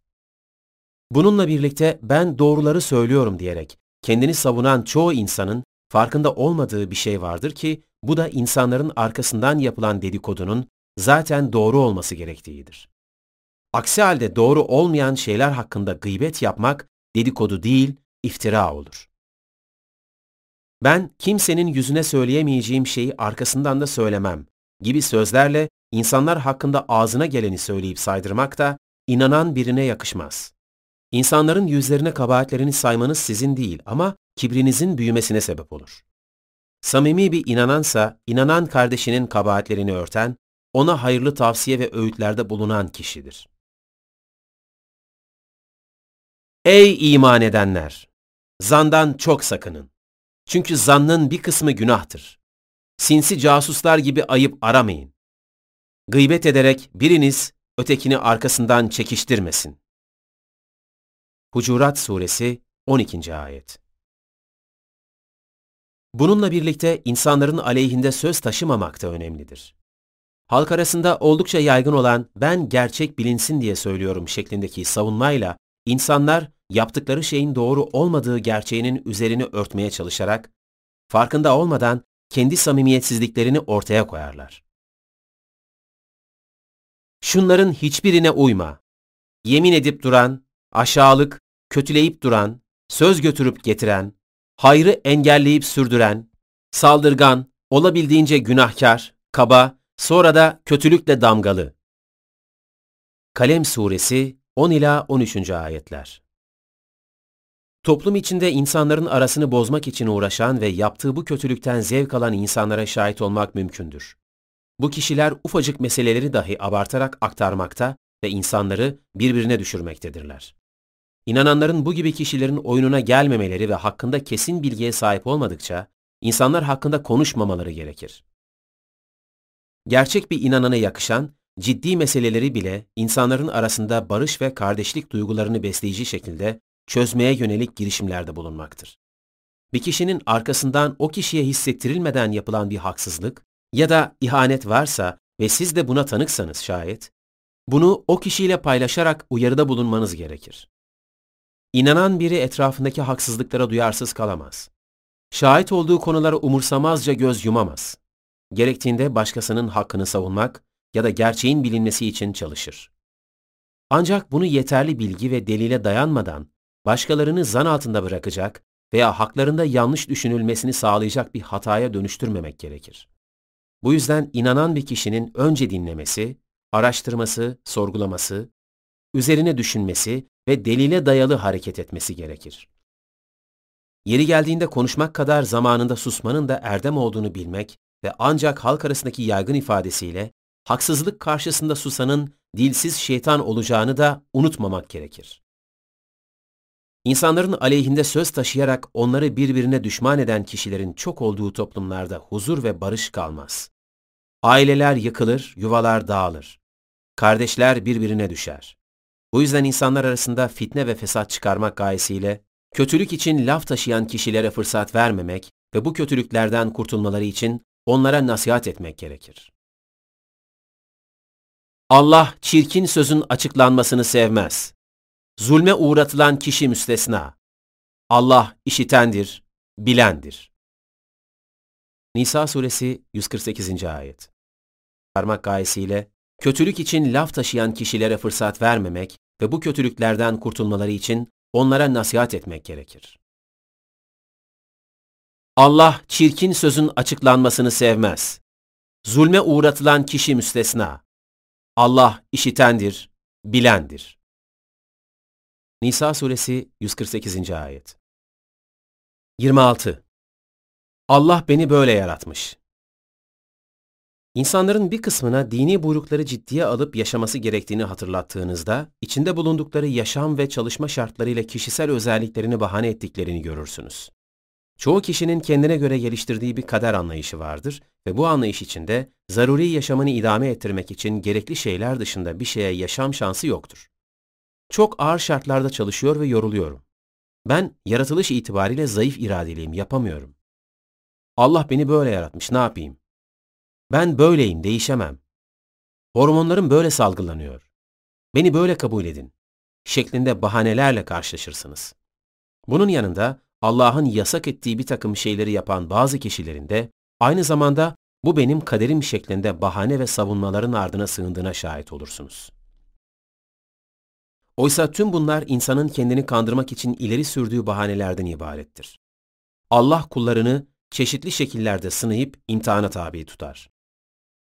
Bununla birlikte ben doğruları söylüyorum diyerek kendini savunan çoğu insanın farkında olmadığı bir şey vardır ki bu da insanların arkasından yapılan dedikodunun zaten doğru olması gerektiğidir. Aksi halde doğru olmayan şeyler hakkında gıybet yapmak dedikodu değil, iftira olur. Ben kimsenin yüzüne söyleyemeyeceğim şeyi arkasından da söylemem gibi sözlerle insanlar hakkında ağzına geleni söyleyip saydırmak da inanan birine yakışmaz. İnsanların yüzlerine kabahatlerini saymanız sizin değil ama kibrinizin büyümesine sebep olur. Samimi bir inanansa, inanan kardeşinin kabahatlerini örten, ona hayırlı tavsiye ve öğütlerde bulunan kişidir. Ey iman edenler! Zandan çok sakının. Çünkü zannın bir kısmı günahtır. Sinsi casuslar gibi ayıp aramayın. Gıybet ederek biriniz ötekini arkasından çekiştirmesin. Hucurat Suresi 12. Ayet Bununla birlikte insanların aleyhinde söz taşımamak da önemlidir. Halk arasında oldukça yaygın olan ben gerçek bilinsin diye söylüyorum şeklindeki savunmayla insanlar yaptıkları şeyin doğru olmadığı gerçeğinin üzerini örtmeye çalışarak farkında olmadan kendi samimiyetsizliklerini ortaya koyarlar. Şunların hiçbirine uyma. Yemin edip duran, aşağılık, kötüleyip duran, söz götürüp getiren, hayrı engelleyip sürdüren, saldırgan, olabildiğince günahkar, kaba, sonra da kötülükle damgalı. Kalem Suresi 10 ila 13. ayetler. Toplum içinde insanların arasını bozmak için uğraşan ve yaptığı bu kötülükten zevk alan insanlara şahit olmak mümkündür. Bu kişiler ufacık meseleleri dahi abartarak aktarmakta ve insanları birbirine düşürmektedirler. İnananların bu gibi kişilerin oyununa gelmemeleri ve hakkında kesin bilgiye sahip olmadıkça, insanlar hakkında konuşmamaları gerekir. Gerçek bir inanana yakışan, ciddi meseleleri bile insanların arasında barış ve kardeşlik duygularını besleyici şekilde çözmeye yönelik girişimlerde bulunmaktır. Bir kişinin arkasından o kişiye hissettirilmeden yapılan bir haksızlık ya da ihanet varsa ve siz de buna tanıksanız şayet, bunu o kişiyle paylaşarak uyarıda bulunmanız gerekir. İnanan biri etrafındaki haksızlıklara duyarsız kalamaz. Şahit olduğu konulara umursamazca göz yumamaz. Gerektiğinde başkasının hakkını savunmak ya da gerçeğin bilinmesi için çalışır. Ancak bunu yeterli bilgi ve delile dayanmadan başkalarını zan altında bırakacak veya haklarında yanlış düşünülmesini sağlayacak bir hataya dönüştürmemek gerekir. Bu yüzden inanan bir kişinin önce dinlemesi, araştırması, sorgulaması, üzerine düşünmesi ve delile dayalı hareket etmesi gerekir. Yeri geldiğinde konuşmak kadar zamanında susmanın da erdem olduğunu bilmek ve ancak halk arasındaki yaygın ifadesiyle haksızlık karşısında susanın dilsiz şeytan olacağını da unutmamak gerekir. İnsanların aleyhinde söz taşıyarak onları birbirine düşman eden kişilerin çok olduğu toplumlarda huzur ve barış kalmaz. Aileler yıkılır, yuvalar dağılır. Kardeşler birbirine düşer. Bu yüzden insanlar arasında fitne ve fesat çıkarmak gayesiyle kötülük için laf taşıyan kişilere fırsat vermemek ve bu kötülüklerden kurtulmaları için onlara nasihat etmek gerekir. Allah çirkin sözün açıklanmasını sevmez. Zulme uğratılan kişi müstesna. Allah işitendir, bilendir. Nisa suresi 148. ayet. Parmak gayesiyle kötülük için laf taşıyan kişilere fırsat vermemek ve bu kötülüklerden kurtulmaları için onlara nasihat etmek gerekir. Allah çirkin sözün açıklanmasını sevmez. Zulme uğratılan kişi müstesna. Allah işitendir, bilendir. Nisa suresi 148. ayet. 26. Allah beni böyle yaratmış. İnsanların bir kısmına dini buyrukları ciddiye alıp yaşaması gerektiğini hatırlattığınızda, içinde bulundukları yaşam ve çalışma şartlarıyla kişisel özelliklerini bahane ettiklerini görürsünüz. Çoğu kişinin kendine göre geliştirdiği bir kader anlayışı vardır ve bu anlayış içinde zaruri yaşamını idame ettirmek için gerekli şeyler dışında bir şeye yaşam şansı yoktur. Çok ağır şartlarda çalışıyor ve yoruluyorum. Ben yaratılış itibariyle zayıf iradeliyim, yapamıyorum. Allah beni böyle yaratmış, ne yapayım? Ben böyleyim, değişemem. Hormonlarım böyle salgılanıyor. Beni böyle kabul edin. Şeklinde bahanelerle karşılaşırsınız. Bunun yanında Allah'ın yasak ettiği bir takım şeyleri yapan bazı kişilerin de aynı zamanda bu benim kaderim şeklinde bahane ve savunmaların ardına sığındığına şahit olursunuz. Oysa tüm bunlar insanın kendini kandırmak için ileri sürdüğü bahanelerden ibarettir. Allah kullarını çeşitli şekillerde sınayıp imtihana tabi tutar.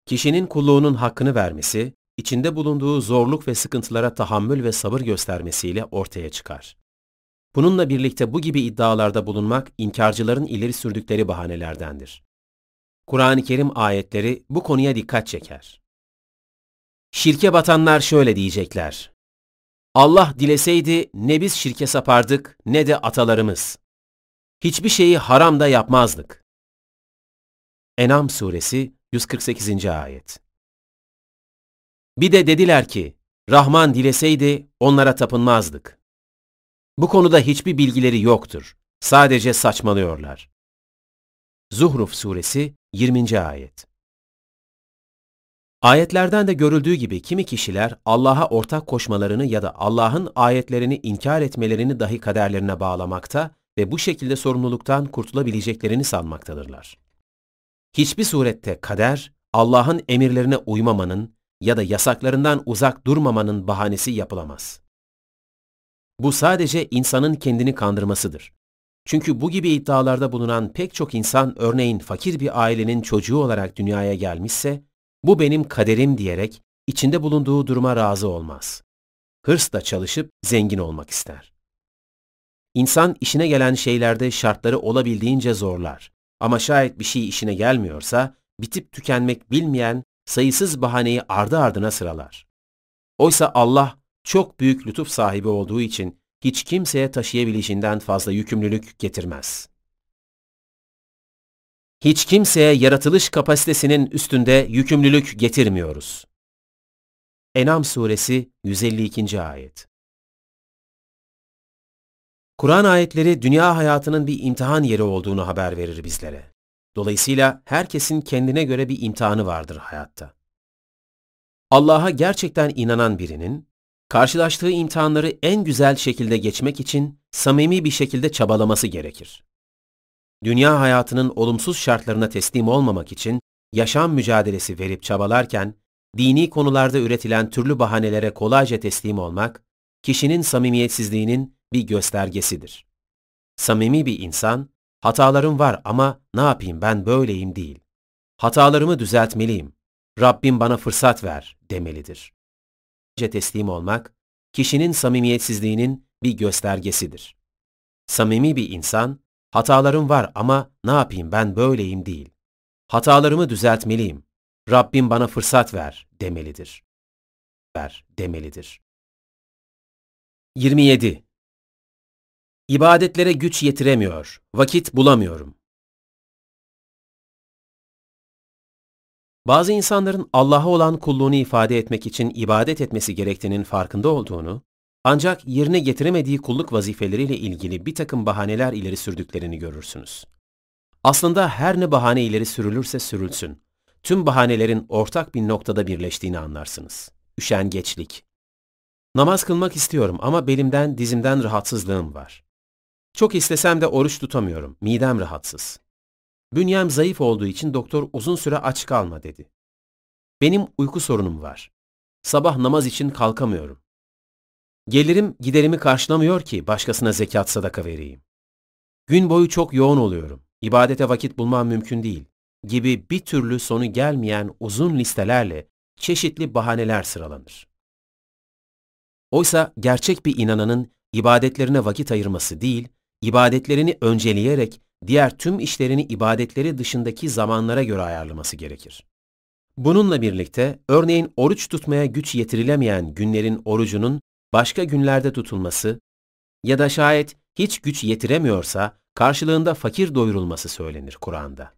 Kişinin kulluğunun hakkını vermesi, içinde bulunduğu zorluk ve sıkıntılara tahammül ve sabır göstermesiyle ortaya çıkar. Bununla birlikte bu gibi iddialarda bulunmak inkarcıların ileri sürdükleri bahanelerdendir. Kur'an-ı Kerim ayetleri bu konuya dikkat çeker. Şirke batanlar şöyle diyecekler. Allah dileseydi ne biz şirke sapardık ne de atalarımız. Hiçbir şeyi haram da yapmazdık. Enam suresi 148. ayet. Bir de dediler ki, Rahman dileseydi onlara tapınmazdık. Bu konuda hiçbir bilgileri yoktur. Sadece saçmalıyorlar. Zuhruf suresi 20. ayet. Ayetlerden de görüldüğü gibi kimi kişiler Allah'a ortak koşmalarını ya da Allah'ın ayetlerini inkar etmelerini dahi kaderlerine bağlamakta ve bu şekilde sorumluluktan kurtulabileceklerini sanmaktadırlar. Hiçbir surette kader, Allah'ın emirlerine uymamanın ya da yasaklarından uzak durmamanın bahanesi yapılamaz. Bu sadece insanın kendini kandırmasıdır. Çünkü bu gibi iddialarda bulunan pek çok insan örneğin fakir bir ailenin çocuğu olarak dünyaya gelmişse, bu benim kaderim diyerek içinde bulunduğu duruma razı olmaz. Hırsla çalışıp zengin olmak ister. İnsan işine gelen şeylerde şartları olabildiğince zorlar. Ama şayet bir şey işine gelmiyorsa, bitip tükenmek bilmeyen sayısız bahaneyi ardı ardına sıralar. Oysa Allah çok büyük lütuf sahibi olduğu için hiç kimseye taşıyabileceğinden fazla yükümlülük getirmez. Hiç kimseye yaratılış kapasitesinin üstünde yükümlülük getirmiyoruz. Enam suresi 152. ayet. Kur'an ayetleri dünya hayatının bir imtihan yeri olduğunu haber verir bizlere. Dolayısıyla herkesin kendine göre bir imtihanı vardır hayatta. Allah'a gerçekten inanan birinin, karşılaştığı imtihanları en güzel şekilde geçmek için samimi bir şekilde çabalaması gerekir. Dünya hayatının olumsuz şartlarına teslim olmamak için yaşam mücadelesi verip çabalarken, dini konularda üretilen türlü bahanelere kolayca teslim olmak, kişinin samimiyetsizliğinin bir göstergesidir. Samimi bir insan, hatalarım var ama ne yapayım ben böyleyim değil. Hatalarımı düzeltmeliyim. Rabbim bana fırsat ver demelidir. Teslim olmak, kişinin samimiyetsizliğinin bir göstergesidir. Samimi bir insan, hatalarım var ama ne yapayım ben böyleyim değil. Hatalarımı düzeltmeliyim. Rabbim bana fırsat ver demelidir. Ver demelidir. 27. İbadetlere güç yetiremiyor, vakit bulamıyorum. Bazı insanların Allah'a olan kulluğunu ifade etmek için ibadet etmesi gerektiğinin farkında olduğunu, ancak yerine getiremediği kulluk vazifeleriyle ilgili bir takım bahaneler ileri sürdüklerini görürsünüz. Aslında her ne bahane ileri sürülürse sürülsün, tüm bahanelerin ortak bir noktada birleştiğini anlarsınız. Üşengeçlik. Namaz kılmak istiyorum ama belimden, dizimden rahatsızlığım var. Çok istesem de oruç tutamıyorum, midem rahatsız. Bünyem zayıf olduğu için doktor uzun süre aç kalma dedi. Benim uyku sorunum var. Sabah namaz için kalkamıyorum. Gelirim giderimi karşılamıyor ki başkasına zekat sadaka vereyim. Gün boyu çok yoğun oluyorum. İbadete vakit bulmam mümkün değil gibi bir türlü sonu gelmeyen uzun listelerle çeşitli bahaneler sıralanır. Oysa gerçek bir inananın ibadetlerine vakit ayırması değil, ibadetlerini önceleyerek diğer tüm işlerini ibadetleri dışındaki zamanlara göre ayarlaması gerekir. Bununla birlikte örneğin oruç tutmaya güç yetirilemeyen günlerin orucunun başka günlerde tutulması ya da şayet hiç güç yetiremiyorsa karşılığında fakir doyurulması söylenir Kur'an'da.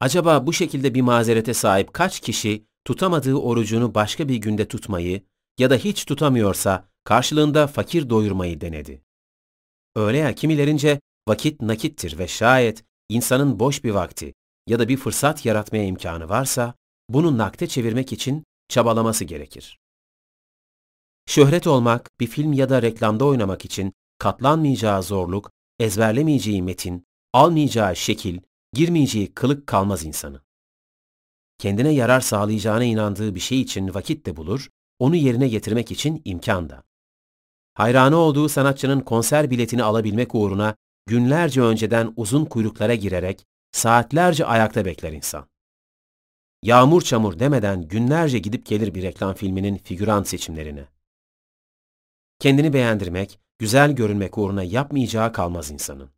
Acaba bu şekilde bir mazerete sahip kaç kişi tutamadığı orucunu başka bir günde tutmayı ya da hiç tutamıyorsa karşılığında fakir doyurmayı denedi? Öyle ya kimilerince vakit nakittir ve şayet insanın boş bir vakti ya da bir fırsat yaratmaya imkanı varsa bunu nakde çevirmek için çabalaması gerekir. Şöhret olmak, bir film ya da reklamda oynamak için katlanmayacağı zorluk, ezberlemeyeceği metin, almayacağı şekil, girmeyeceği kılık kalmaz insanı. Kendine yarar sağlayacağına inandığı bir şey için vakit de bulur, onu yerine getirmek için imkan da. Hayranı olduğu sanatçının konser biletini alabilmek uğruna günlerce önceden uzun kuyruklara girerek saatlerce ayakta bekler insan. Yağmur çamur demeden günlerce gidip gelir bir reklam filminin figüran seçimlerine. Kendini beğendirmek, güzel görünmek uğruna yapmayacağı kalmaz insanın.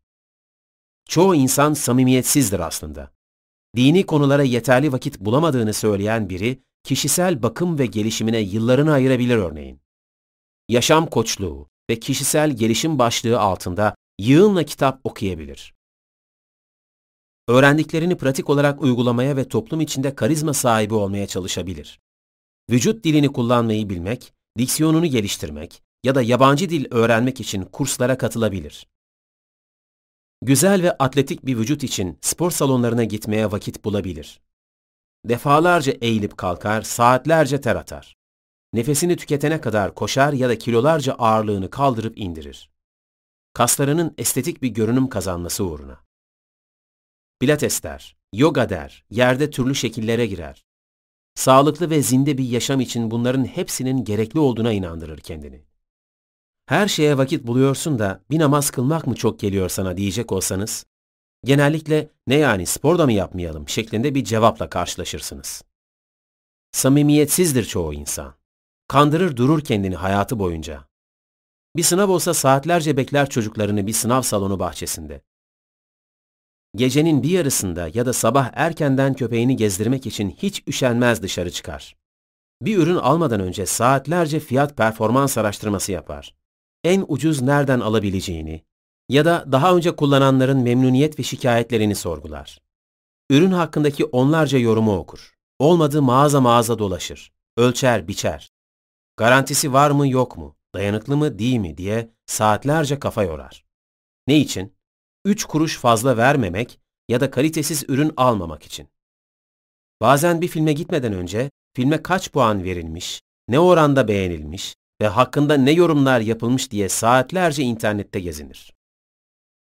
Çoğu insan samimiyetsizdir aslında. Dini konulara yeterli vakit bulamadığını söyleyen biri, kişisel bakım ve gelişimine yıllarını ayırabilir örneğin. Yaşam koçluğu ve kişisel gelişim başlığı altında yığınla kitap okuyabilir. Öğrendiklerini pratik olarak uygulamaya ve toplum içinde karizma sahibi olmaya çalışabilir. Vücut dilini kullanmayı bilmek, diksiyonunu geliştirmek ya da yabancı dil öğrenmek için kurslara katılabilir. Güzel ve atletik bir vücut için spor salonlarına gitmeye vakit bulabilir. Defalarca eğilip kalkar, saatlerce ter atar. Nefesini tüketene kadar koşar ya da kilolarca ağırlığını kaldırıp indirir. Kaslarının estetik bir görünüm kazanması uğruna. Pilates der, yoga der, yerde türlü şekillere girer. Sağlıklı ve zinde bir yaşam için bunların hepsinin gerekli olduğuna inandırır kendini. Her şeye vakit buluyorsun da bir namaz kılmak mı çok geliyor sana diyecek olsanız, genellikle ne yani spor da mı yapmayalım şeklinde bir cevapla karşılaşırsınız. Samimiyetsizdir çoğu insan. Kandırır durur kendini hayatı boyunca. Bir sınav olsa saatlerce bekler çocuklarını bir sınav salonu bahçesinde. Gecenin bir yarısında ya da sabah erkenden köpeğini gezdirmek için hiç üşenmez dışarı çıkar. bir ürün almadan önce saatlerce fiyat performans araştırması yapar. En ucuz nereden alabileceğini ya da daha önce kullananların memnuniyet ve şikayetlerini sorgular. Ürün hakkındaki onlarca yorumu okur. Olmadığı mağaza mağaza dolaşır. Ölçer, biçer. Garantisi var mı yok mu, dayanıklı mı değil mi diye saatlerce kafa yorar. Ne için? Üç kuruş fazla vermemek ya da kalitesiz ürün almamak için. Bazen bir filme gitmeden önce filme kaç puan verilmiş, ne oranda beğenilmiş ve hakkında ne yorumlar yapılmış diye saatlerce internette gezinir.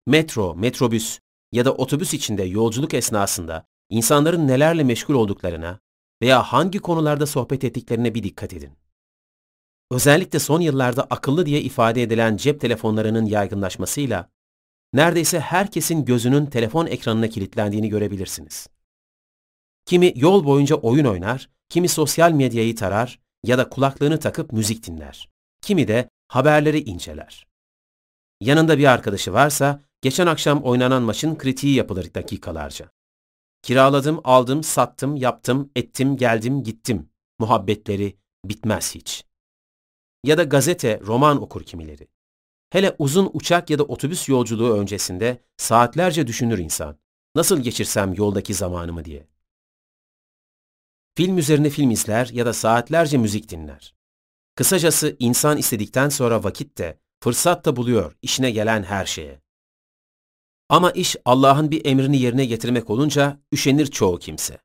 Metro, metrobüs ya da otobüs içinde yolculuk esnasında insanların nelerle meşgul olduklarına veya hangi konularda sohbet ettiklerine bir dikkat edin. Özellikle son yıllarda akıllı diye ifade edilen cep telefonlarının yaygınlaşmasıyla neredeyse herkesin gözünün telefon ekranına kilitlendiğini görebilirsiniz. Kimi yol boyunca oyun oynar, kimi sosyal medyayı tarar ya da kulaklığını takıp müzik dinler. Kimi de haberleri inceler. Yanında bir arkadaşı varsa geçen akşam oynanan maçın kritiği yapılır dakikalarca. Kiraladım, aldım, sattım, yaptım, ettim, geldim, gittim. Muhabbetleri bitmez hiç. Ya da gazete, roman okur kimileri. Hele uzun uçak ya da otobüs yolculuğu öncesinde saatlerce düşünür insan. Nasıl geçirsem yoldaki zamanımı diye. Film üzerine film izler ya da saatlerce müzik dinler. Kısacası insan istedikten sonra vakit de, fırsat da buluyor işine gelen her şeye. Ama iş Allah'ın bir emrini yerine getirmek olunca üşenir çoğu kimse.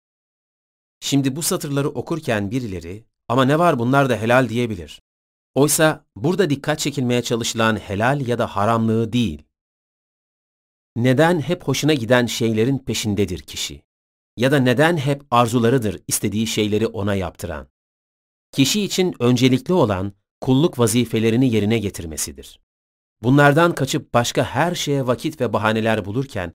Şimdi bu satırları okurken birileri ama ne var bunlar da helal diyebilir. Oysa burada dikkat çekilmeye çalışılan helal ya da haramlığı değil. Neden hep hoşuna giden şeylerin peşindedir kişi? Ya da neden hep arzularıdır istediği şeyleri ona yaptıran? Kişi için öncelikli olan kulluk vazifelerini yerine getirmesidir. Bunlardan kaçıp başka her şeye vakit ve bahaneler bulurken,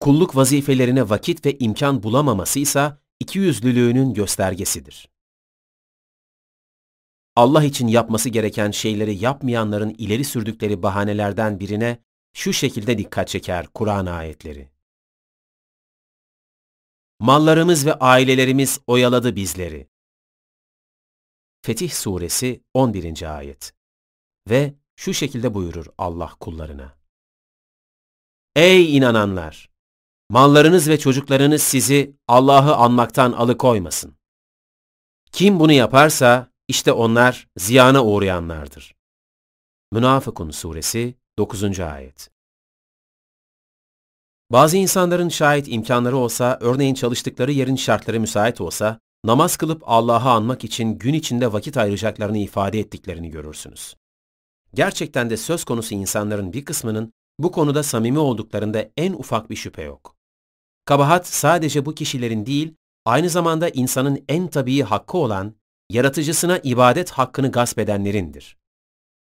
kulluk vazifelerine vakit ve imkan bulamaması ise ikiyüzlülüğünün göstergesidir. Allah için yapması gereken şeyleri yapmayanların ileri sürdükleri bahanelerden birine şu şekilde dikkat çeker Kur'an ayetleri. Mallarımız ve ailelerimiz oyaladı bizleri. Fetih Suresi 11. ayet. Ve şu şekilde buyurur Allah kullarına. Ey inananlar! Mallarınız ve çocuklarınız sizi Allah'ı anmaktan alıkoymasın. Kim bunu yaparsa işte onlar ziyana uğrayanlardır. Münafıkun Suresi 9. Ayet Bazı insanların şayet imkanları olsa, örneğin çalıştıkları yerin şartları müsait olsa, namaz kılıp Allah'ı anmak için gün içinde vakit ayıracaklarını ifade ettiklerini görürsünüz. Gerçekten de söz konusu insanların bir kısmının bu konuda samimi olduklarında en ufak bir şüphe yok. Kabahat sadece bu kişilerin değil, aynı zamanda insanın en tabii hakkı olan, yaratıcısına ibadet hakkını gasp edenlerindir.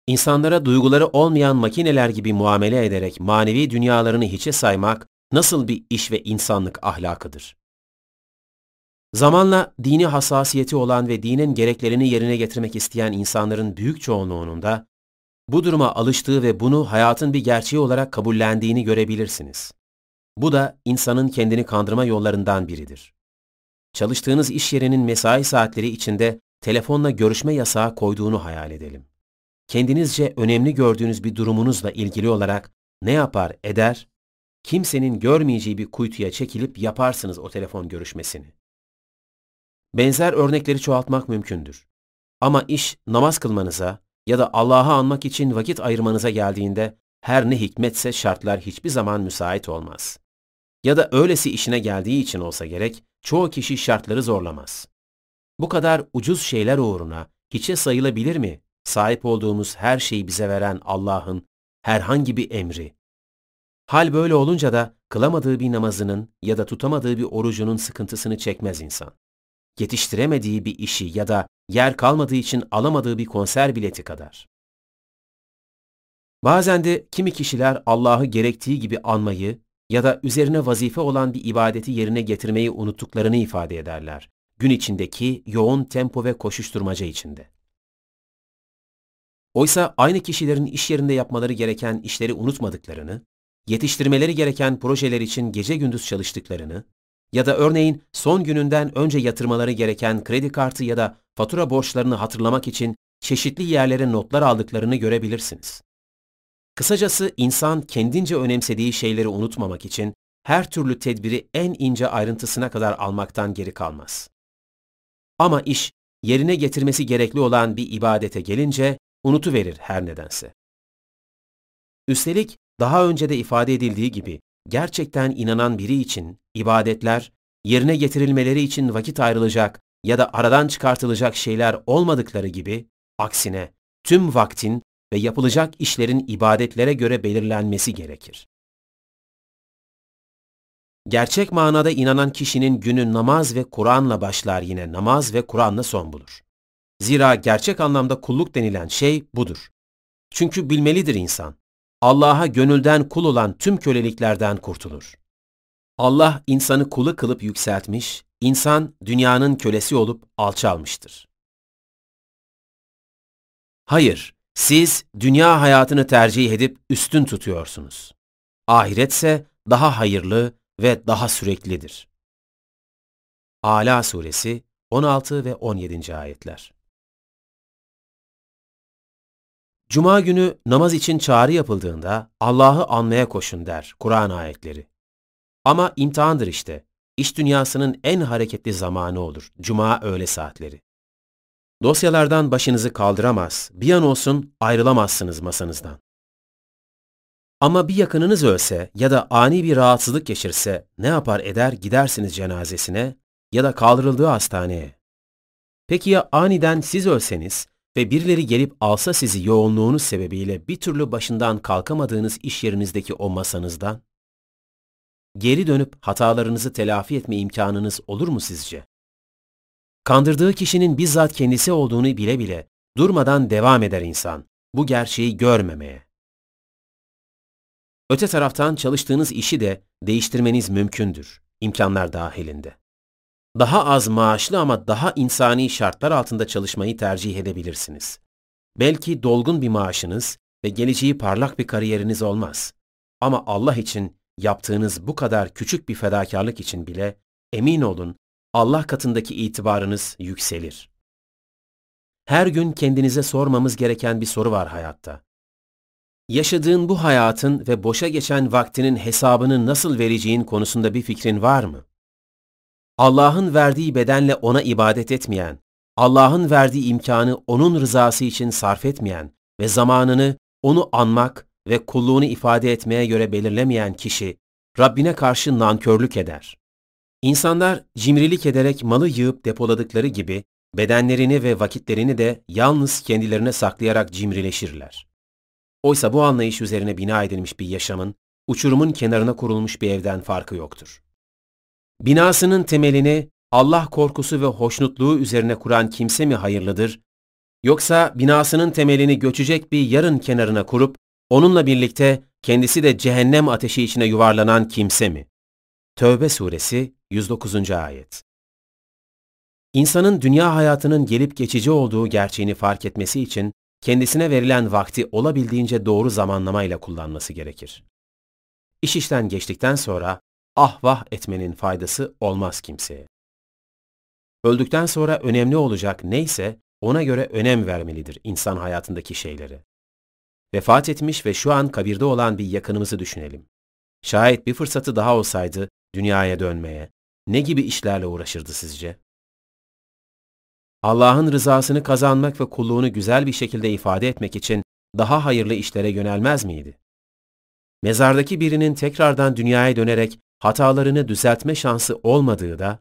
İnsanlara duyguları olmayan makineler gibi muamele ederek manevi dünyalarını hiçe saymak nasıl bir iş ve insanlık ahlakıdır? Zamanla dini hassasiyeti olan ve dinin gereklerini yerine getirmek isteyen insanların büyük çoğunluğunun da bu duruma alıştığı ve bunu hayatın bir gerçeği olarak kabullendiğini görebilirsiniz. Bu da insanın kendini kandırma yollarından biridir. Çalıştığınız iş yerinin mesai saatleri içinde telefonla görüşme yasağı koyduğunu hayal edelim. Kendinizce önemli gördüğünüz bir durumunuzla ilgili olarak ne yapar eder? Kimsenin görmeyeceği bir kuytuya çekilip yaparsınız o telefon görüşmesini. Benzer örnekleri çoğaltmak mümkündür. Ama iş namaz kılmanıza, ya da Allah'ı anmak için vakit ayırmanıza geldiğinde her ne hikmetse şartlar hiçbir zaman müsait olmaz. Ya da öylesi işine geldiği için olsa gerek, çoğu kişi şartları zorlamaz. Bu kadar ucuz şeyler uğruna hiçe sayılabilir mi sahip olduğumuz her şeyi bize veren Allah'ın herhangi bir emri? Hal böyle olunca da kılamadığı bir namazının ya da tutamadığı bir orucunun sıkıntısını çekmez insan. Yetiştiremediği bir işi ya da yer kalmadığı için alamadığı bir konser bileti kadar. Bazen de kimi kişiler Allah'ı gerektiği gibi anmayı ya da üzerine vazife olan bir ibadeti yerine getirmeyi unuttuklarını ifade ederler. Gün içindeki yoğun tempo ve koşuşturmaca içinde. Oysa aynı kişilerin iş yerinde yapmaları gereken işleri unutmadıklarını, yetiştirmeleri gereken projeler için gece gündüz çalıştıklarını, Ya da örneğin son gününden önce yatırmaları gereken kredi kartı ya da fatura borçlarını hatırlamak için çeşitli yerlere notlar aldıklarını görebilirsiniz. Kısacası insan kendince önemsediği şeyleri unutmamak için her türlü tedbiri en ince ayrıntısına kadar almaktan geri kalmaz. Ama iş yerine getirmesi gerekli olan bir ibadete gelince unutuverir her nedense. Üstelik daha önce de ifade edildiği gibi gerçekten inanan biri için ibadetler yerine getirilmeleri için vakit ayrılacak ya da aradan çıkartılacak şeyler olmadıkları gibi aksine tüm vaktin ve yapılacak işlerin ibadetlere göre belirlenmesi gerekir. Gerçek manada inanan kişinin günü namaz ve Kur'an'la başlar yine namaz ve Kur'an'la son bulur. Zira gerçek anlamda kulluk denilen şey budur. Çünkü bilmelidir insan. Allah'a gönülden kul olan tüm köleliklerden kurtulur. Allah insanı kulu kılıp yükseltmiş, insan dünyanın kölesi olup alçalmıştır. Hayır, siz dünya hayatını tercih edip üstün tutuyorsunuz. Ahiretse daha hayırlı ve daha süreklidir. Ala Suresi 16 ve 17. ayetler. Cuma günü namaz için çağrı yapıldığında Allah'ı anmaya koşun der Kur'an ayetleri. Ama imtihandır işte. İş dünyasının en hareketli zamanı olur. Cuma öğle saatleri. Dosyalardan başınızı kaldıramaz, bir an olsun ayrılamazsınız masanızdan. Ama bir yakınınız ölse ya da ani bir rahatsızlık geçirse ne yapar eder gidersiniz cenazesine ya da kaldırıldığı hastaneye. Peki ya aniden siz ölseniz ve birileri gelip alsa sizi yoğunluğunuz sebebiyle bir türlü başından kalkamadığınız iş yerinizdeki o masanızdan? Geri dönüp hatalarınızı telafi etme imkanınız olur mu sizce? Kandırdığı kişinin bizzat kendisi olduğunu bile bile durmadan devam eder insan bu gerçeği görmemeye. Öte taraftan çalıştığınız işi de değiştirmeniz mümkündür, imkanlar dahilinde. Daha az maaşlı ama daha insani şartlar altında çalışmayı tercih edebilirsiniz. Belki dolgun bir maaşınız ve geleceği parlak bir kariyeriniz olmaz. Ama Allah için yaptığınız bu kadar küçük bir fedakarlık için bile emin olun Allah katındaki itibarınız yükselir. Her gün kendinize sormamız gereken bir soru var hayatta. Yaşadığın bu hayatın ve boşa geçen vaktinin hesabını nasıl vereceğin konusunda bir fikrin var mı? Allah'ın verdiği bedenle ona ibadet etmeyen, Allah'ın verdiği imkanı onun rızası için sarf etmeyen ve zamanını onu anmak ve kulluğunu ifade etmeye göre belirlemeyen kişi, Rabbine karşı nankörlük eder. İnsanlar cimrilik ederek malı yığıp depoladıkları gibi bedenlerini ve vakitlerini de yalnız kendilerine saklayarak cimrileşirler. Oysa bu anlayış üzerine bina edilmiş bir yaşamın, uçurumun kenarına kurulmuş bir evden farkı yoktur. Binasının temelini Allah korkusu ve hoşnutluğu üzerine kuran kimse mi hayırlıdır, yoksa binasının temelini göçecek bir yarın kenarına kurup, onunla birlikte kendisi de cehennem ateşi içine yuvarlanan kimse mi? Tövbe suresi 109. ayet. İnsanın dünya hayatının gelip geçici olduğu gerçeğini fark etmesi için kendisine verilen vakti olabildiğince doğru zamanlamayla kullanması gerekir. İş işten geçtikten sonra ah vah etmenin faydası olmaz kimseye. Öldükten sonra önemli olacak neyse ona göre önem vermelidir insan hayatındaki şeyleri. Vefat etmiş ve şu an kabirde olan bir yakınımızı düşünelim. Şayet bir fırsatı daha olsaydı dünyaya dönmeye ne gibi işlerle uğraşırdı sizce? Allah'ın rızasını kazanmak ve kulluğunu güzel bir şekilde ifade etmek için daha hayırlı işlere yönelmez miydi? Mezardaki birinin tekrardan dünyaya dönerek hatalarını düzeltme şansı olmadığı da,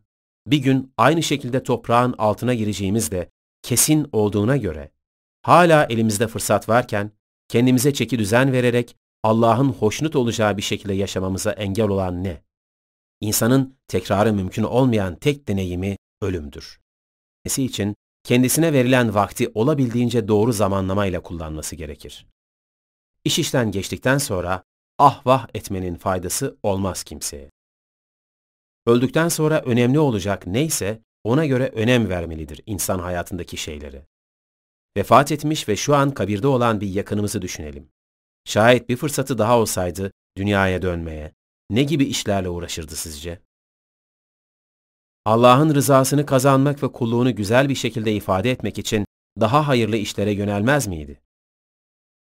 bir gün aynı şekilde toprağın altına gireceğimiz de kesin olduğuna göre, hala elimizde fırsat varken, kendimize çeki düzen vererek Allah'ın hoşnut olacağı bir şekilde yaşamamıza engel olan ne? İnsanın tekrarı mümkün olmayan tek deneyimi ölümdür. İçin kendisine verilen vakti olabildiğince doğru zamanlamayla kullanması gerekir. İş işten geçtikten sonra ah vah etmenin faydası olmaz kimseye. Öldükten sonra önemli olacak neyse ona göre önem vermelidir insan hayatındaki şeyleri. Vefat etmiş ve şu an kabirde olan bir yakınımızı düşünelim. Şayet bir fırsatı daha olsaydı dünyaya dönmeye, ne gibi işlerle uğraşırdı sizce? Allah'ın rızasını kazanmak ve kulluğunu güzel bir şekilde ifade etmek için daha hayırlı işlere yönelmez miydi?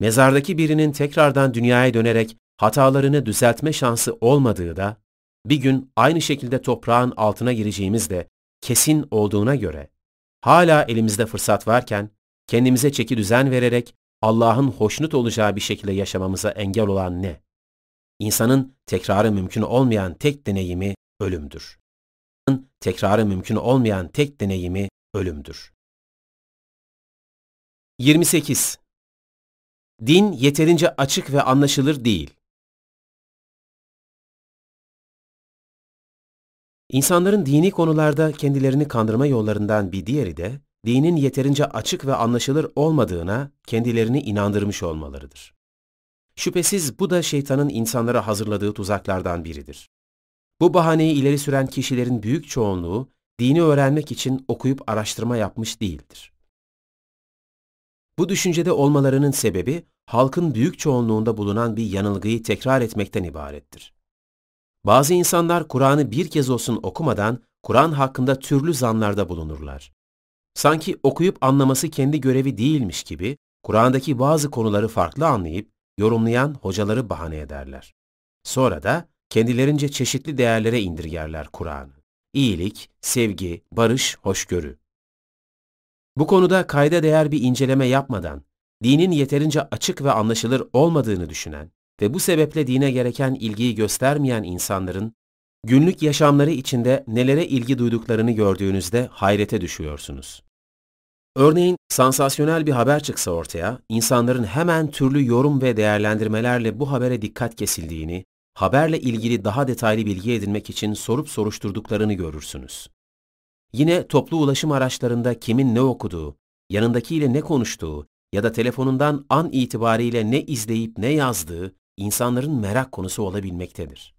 Mezardaki birinin tekrardan dünyaya dönerek hatalarını düzeltme şansı olmadığı da, bir gün aynı şekilde toprağın altına gireceğimiz de kesin olduğuna göre, hala elimizde fırsat varken, kendimize çeki düzen vererek Allah'ın hoşnut olacağı bir şekilde yaşamamıza engel olan ne? İnsanın tekrarı mümkün olmayan tek deneyimi ölümdür. Tekrarı mümkün olmayan tek deneyimi ölümdür. 28. Din yeterince açık ve anlaşılır değil. İnsanların dini konularda kendilerini kandırma yollarından bir diğeri de, dinin yeterince açık ve anlaşılır olmadığına kendilerini inandırmış olmalarıdır. Şüphesiz bu da şeytanın insanlara hazırladığı tuzaklardan biridir. Bu bahaneyi ileri süren kişilerin büyük çoğunluğu, dini öğrenmek için okuyup araştırma yapmış değildir. Bu düşüncede olmalarının sebebi, halkın büyük çoğunluğunda bulunan bir yanılgıyı tekrar etmekten ibarettir. Bazı insanlar Kur'an'ı bir kez olsun okumadan Kur'an hakkında türlü zanlarda bulunurlar. Sanki okuyup anlaması kendi görevi değilmiş gibi Kur'an'daki bazı konuları farklı anlayıp yorumlayan hocaları bahane ederler. Sonra da kendilerince çeşitli değerlere indirgerler Kur'an'ı. İyilik, sevgi, barış, hoşgörü. Bu konuda kayda değer bir inceleme yapmadan, dinin yeterince açık ve anlaşılır olmadığını düşünen ve bu sebeple dine gereken ilgiyi göstermeyen insanların günlük yaşamları içinde nelere ilgi duyduklarını gördüğünüzde hayrete düşüyorsunuz. Örneğin sansasyonel bir haber çıksa ortaya, insanların hemen türlü yorum ve değerlendirmelerle bu habere dikkat kesildiğini, haberle ilgili daha detaylı bilgi edinmek için sorup soruşturduklarını görürsünüz. Yine toplu ulaşım araçlarında kimin ne okuduğu, yanındakiyle ne konuştuğu ya da telefonundan an itibariyle ne izleyip ne yazdığı insanların merak konusu olabilmektedir.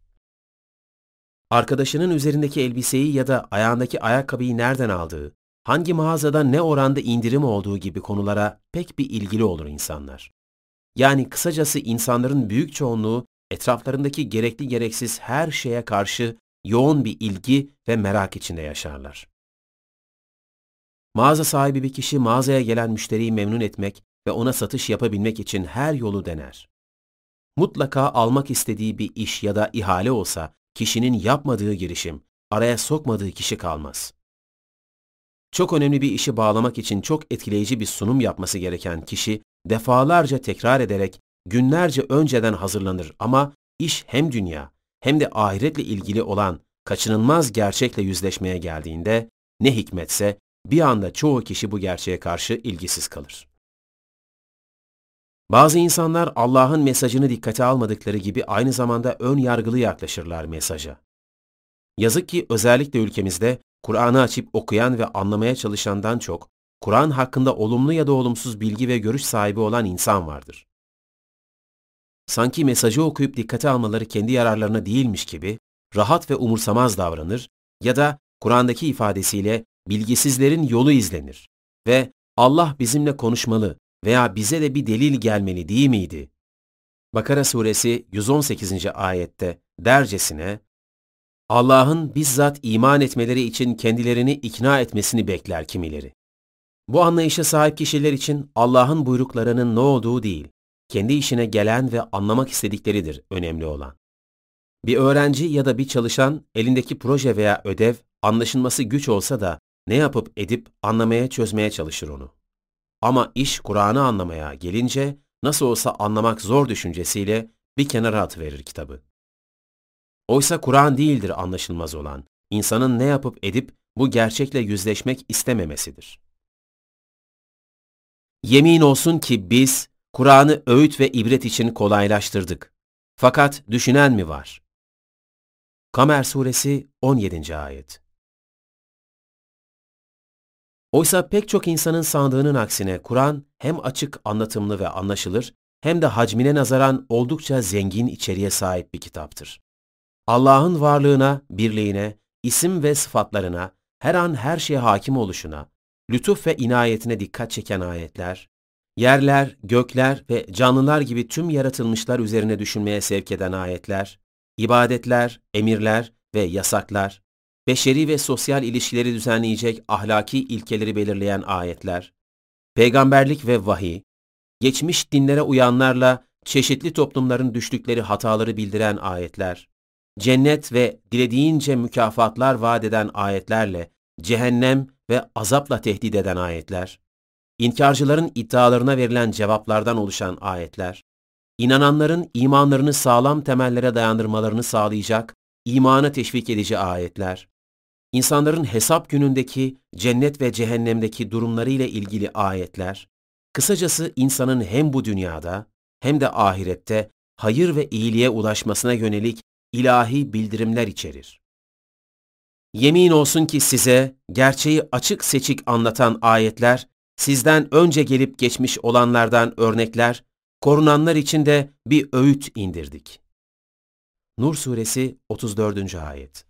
Arkadaşının üzerindeki elbiseyi ya da ayağındaki ayakkabıyı nereden aldığı, hangi mağazada ne oranda indirim olduğu gibi konulara pek bir ilgili olur insanlar. Yani kısacası insanların büyük çoğunluğu etraflarındaki gerekli gereksiz her şeye karşı yoğun bir ilgi ve merak içinde yaşarlar. Mağaza sahibi bir kişi mağazaya gelen müşteriyi memnun etmek ve ona satış yapabilmek için her yolu dener. Mutlaka almak istediği bir iş ya da ihale olsa kişinin yapmadığı girişim, araya sokmadığı kişi kalmaz. Çok önemli bir işi bağlamak için çok etkileyici bir sunum yapması gereken kişi defalarca tekrar ederek günlerce önceden hazırlanır ama iş hem dünya hem de ahiretle ilgili olan kaçınılmaz gerçekle yüzleşmeye geldiğinde ne hikmetse bir anda çoğu kişi bu gerçeğe karşı ilgisiz kalır. Bazı insanlar Allah'ın mesajını dikkate almadıkları gibi aynı zamanda ön yargılı yaklaşırlar mesaja. Yazık ki özellikle ülkemizde Kur'an'ı açıp okuyan ve anlamaya çalışandan çok, Kur'an hakkında olumlu ya da olumsuz bilgi ve görüş sahibi olan insan vardır. Sanki mesajı okuyup dikkate almaları kendi yararlarına değilmiş gibi, rahat ve umursamaz davranır ya da Kur'an'daki ifadesiyle bilgisizlerin yolu izlenir ve Allah bizimle konuşmalı veya bize de bir delil gelmeli değil miydi? Bakara suresi 118. ayette dercesine Allah'ın bizzat iman etmeleri için kendilerini ikna etmesini bekler kimileri. Bu anlayışa sahip kişiler için Allah'ın buyruklarının ne olduğu değil, kendi işine gelen ve anlamak istedikleridir önemli olan. Bir öğrenci ya da bir çalışan elindeki proje veya ödev anlaşılması güç olsa da ne yapıp edip anlamaya çözmeye çalışır onu. Ama iş Kur'an'ı anlamaya gelince nasıl olsa anlamak zor düşüncesiyle bir kenara atıverir kitabı. Oysa Kur'an değildir anlaşılmaz olan, insanın ne yapıp edip bu gerçekle yüzleşmek istememesidir. Yemin olsun ki biz Kur'an'ı öğüt ve ibret için kolaylaştırdık. Fakat düşünen mi var? Kamer Suresi 17. Ayet Oysa pek çok insanın sandığının aksine Kur'an hem açık, anlatımlı ve anlaşılır hem de hacmine nazaran oldukça zengin içeriğe sahip bir kitaptır. Allah'ın varlığına, birliğine, isim ve sıfatlarına, her an her şeye hakim oluşuna, lütuf ve inayetine dikkat çeken ayetler, yerler, gökler ve canlılar gibi tüm yaratılmışlar üzerine düşünmeye sevk eden ayetler, ibadetler, emirler ve yasaklar, beşeri ve sosyal ilişkileri düzenleyecek ahlaki ilkeleri belirleyen ayetler, peygamberlik ve vahiy, geçmiş dinlere uyanlarla çeşitli toplumların düştükleri hataları bildiren ayetler, cennet ve dilediğince mükafatlar vaat eden ayetlerle cehennem ve azapla tehdit eden ayetler, inkarcıların iddialarına verilen cevaplardan oluşan ayetler, inananların imanlarını sağlam temellere dayandırmalarını sağlayacak, imana teşvik edici ayetler, insanların hesap günündeki cennet ve cehennemdeki durumlarıyla ilgili ayetler, kısacası insanın hem bu dünyada hem de ahirette hayır ve iyiliğe ulaşmasına yönelik ilahi bildirimler içerir. Yemin olsun ki size gerçeği açık seçik anlatan ayetler, sizden önce gelip geçmiş olanlardan örnekler, korunanlar için de bir öğüt indirdik. Nur Suresi 34. Ayet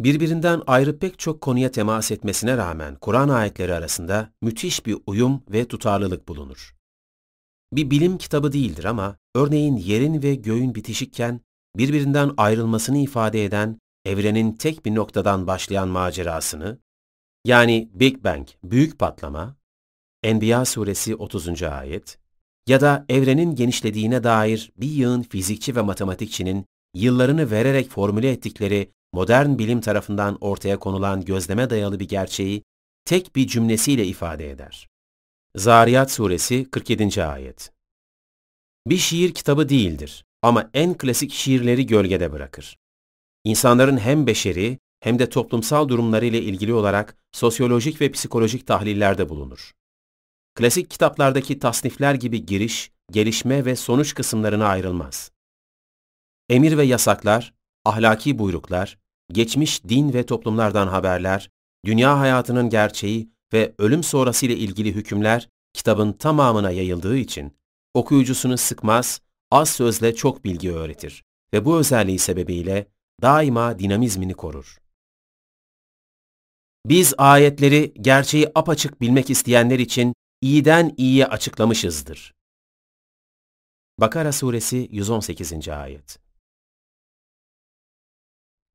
Birbirinden ayrı pek çok konuya temas etmesine rağmen Kur'an ayetleri arasında müthiş bir uyum ve tutarlılık bulunur. Bir bilim kitabı değildir ama örneğin yerin ve göğün bitişikken birbirinden ayrılmasını ifade eden evrenin tek bir noktadan başlayan macerasını, yani Big Bang, büyük patlama, Enbiya suresi 30. ayet ya da evrenin genişlediğine dair bir yığın fizikçi ve matematikçinin yıllarını vererek formüle ettikleri modern bilim tarafından ortaya konulan gözleme dayalı bir gerçeği tek bir cümlesiyle ifade eder. Zariyat suresi 47. ayet Bir şiir kitabı değildir ama en klasik şiirleri gölgede bırakır. İnsanların hem beşeri hem de toplumsal durumlarıyla ilgili olarak sosyolojik ve psikolojik tahlillerde bulunur. Klasik kitaplardaki tasnifler gibi giriş, gelişme ve sonuç kısımlarına ayrılmaz. Emir ve yasaklar, ahlaki buyruklar, geçmiş din ve toplumlardan haberler, dünya hayatının gerçeği ve ölüm sonrası ile ilgili hükümler kitabın tamamına yayıldığı için okuyucusunu sıkmaz, az sözle çok bilgi öğretir ve bu özelliği sebebiyle daima dinamizmini korur. Biz ayetleri gerçeği apaçık bilmek isteyenler için iyiden iyiye açıklamışızdır. Bakara Suresi 118. Ayet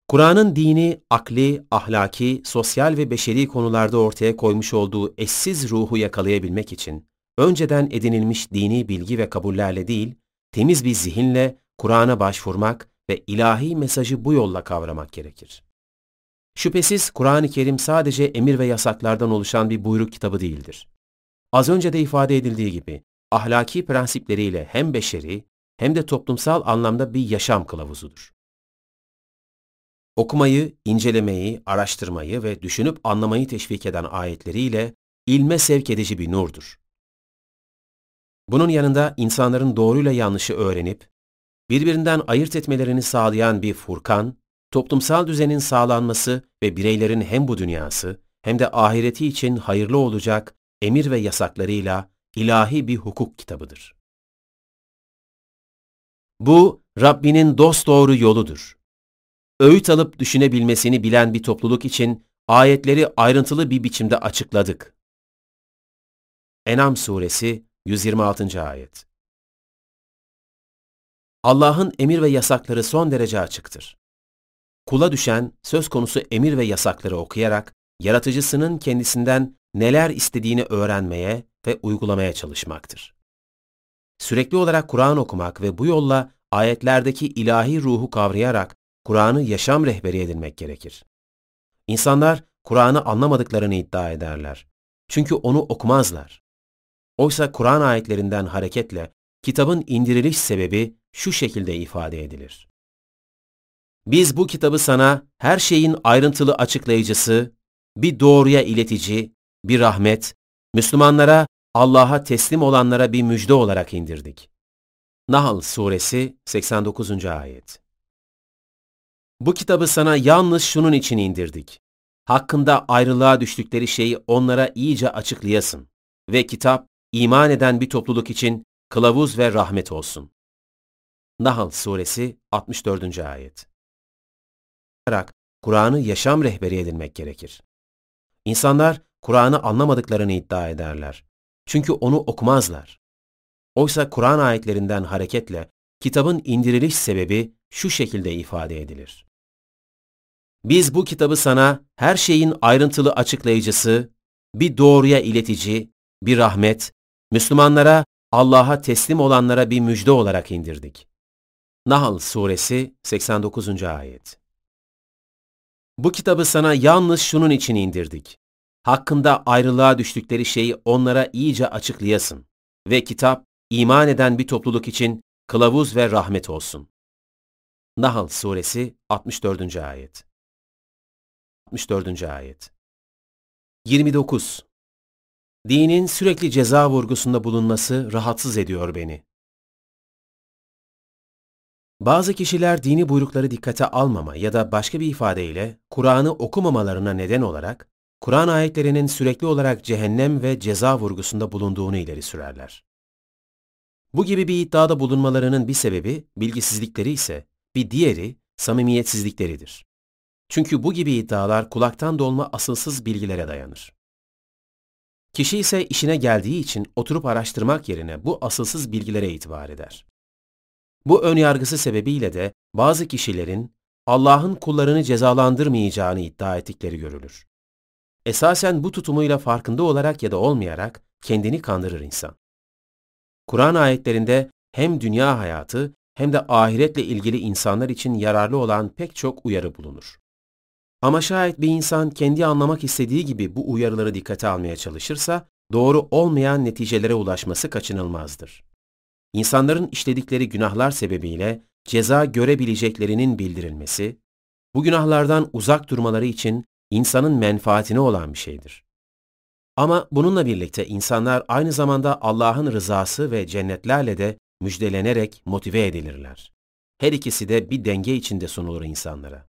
Kur'an'ın dini, akli, ahlaki, sosyal ve beşeri konularda ortaya koymuş olduğu eşsiz ruhu yakalayabilmek için, önceden edinilmiş dini bilgi ve kabullerle değil, temiz bir zihinle Kur'an'a başvurmak ve ilahi mesajı bu yolla kavramak gerekir. Şüphesiz Kur'an-ı Kerim sadece emir ve yasaklardan oluşan bir buyruk kitabı değildir. Az önce de ifade edildiği gibi, ahlaki prensipleriyle hem beşeri hem de toplumsal anlamda bir yaşam kılavuzudur. Okumayı, incelemeyi, araştırmayı ve düşünüp anlamayı teşvik eden ayetleriyle ilme sevk edici bir nurdur. Bunun yanında insanların doğruyla yanlışı öğrenip, birbirinden ayırt etmelerini sağlayan bir furkan, toplumsal düzenin sağlanması ve bireylerin hem bu dünyası hem de ahireti için hayırlı olacak emir ve yasaklarıyla ilahi bir hukuk kitabıdır. Bu, Rabbinin dosdoğru yoludur öğüt alıp düşünebilmesini bilen bir topluluk için ayetleri ayrıntılı bir biçimde açıkladık. Enam suresi 126. ayet Allah'ın emir ve yasakları son derece açıktır. Kula düşen söz konusu emir ve yasakları okuyarak yaratıcısının kendisinden neler istediğini öğrenmeye ve uygulamaya çalışmaktır. Sürekli olarak Kur'an okumak ve bu yolla ayetlerdeki ilahi ruhu kavrayarak Kur'an'ı yaşam rehberi edinmek gerekir. İnsanlar Kur'an'ı anlamadıklarını iddia ederler. Çünkü onu okumazlar. Oysa Kur'an ayetlerinden hareketle kitabın indiriliş sebebi şu şekilde ifade edilir. Biz bu kitabı sana her şeyin ayrıntılı açıklayıcısı, bir doğruya iletici, bir rahmet, Müslümanlara, Allah'a teslim olanlara bir müjde olarak indirdik. Nahl Suresi 89. Ayet bu kitabı sana yalnız şunun için indirdik. Hakkında ayrılığa düştükleri şeyi onlara iyice açıklayasın ve kitap iman eden bir topluluk için kılavuz ve rahmet olsun. Nahl Suresi 64. Ayet Kur'an'ı yaşam rehberi edinmek gerekir. İnsanlar Kur'an'ı anlamadıklarını iddia ederler. Çünkü onu okumazlar. Oysa Kur'an ayetlerinden hareketle kitabın indiriliş sebebi şu şekilde ifade edilir. Biz bu kitabı sana her şeyin ayrıntılı açıklayıcısı, bir doğruya iletici, bir rahmet, Müslümanlara, Allah'a teslim olanlara bir müjde olarak indirdik. Nahl Suresi 89. Ayet Bu kitabı sana yalnız şunun için indirdik. Hakkında ayrılığa düştükleri şeyi onlara iyice açıklayasın ve kitap, iman eden bir topluluk için kılavuz ve rahmet olsun. Nahl Suresi 64. Ayet 64. Ayet 29. Dinin sürekli ceza vurgusunda bulunması rahatsız ediyor beni. Bazı kişiler dini buyrukları dikkate almama ya da başka bir ifadeyle Kur'an'ı okumamalarına neden olarak, Kur'an ayetlerinin sürekli olarak cehennem ve ceza vurgusunda bulunduğunu ileri sürerler. Bu gibi bir iddiada bulunmalarının bir sebebi bilgisizlikleri ise bir diğeri samimiyetsizlikleridir. Çünkü bu gibi iddialar kulaktan dolma asılsız bilgilere dayanır. Kişi ise işine geldiği için oturup araştırmak yerine bu asılsız bilgilere itibar eder. Bu ön yargısı sebebiyle de bazı kişilerin Allah'ın kullarını cezalandırmayacağını iddia ettikleri görülür. Esasen bu tutumuyla farkında olarak ya da olmayarak kendini kandırır insan. Kur'an ayetlerinde hem dünya hayatı hem de ahiretle ilgili insanlar için yararlı olan pek çok uyarı bulunur. Ama şayet bir insan kendi anlamak istediği gibi bu uyarıları dikkate almaya çalışırsa, doğru olmayan neticelere ulaşması kaçınılmazdır. İnsanların işledikleri günahlar sebebiyle ceza görebileceklerinin bildirilmesi, bu günahlardan uzak durmaları için insanın menfaatine olan bir şeydir. Ama bununla birlikte insanlar aynı zamanda Allah'ın rızası ve cennetlerle de müjdelenerek motive edilirler. Her ikisi de bir denge içinde sunulur insanlara.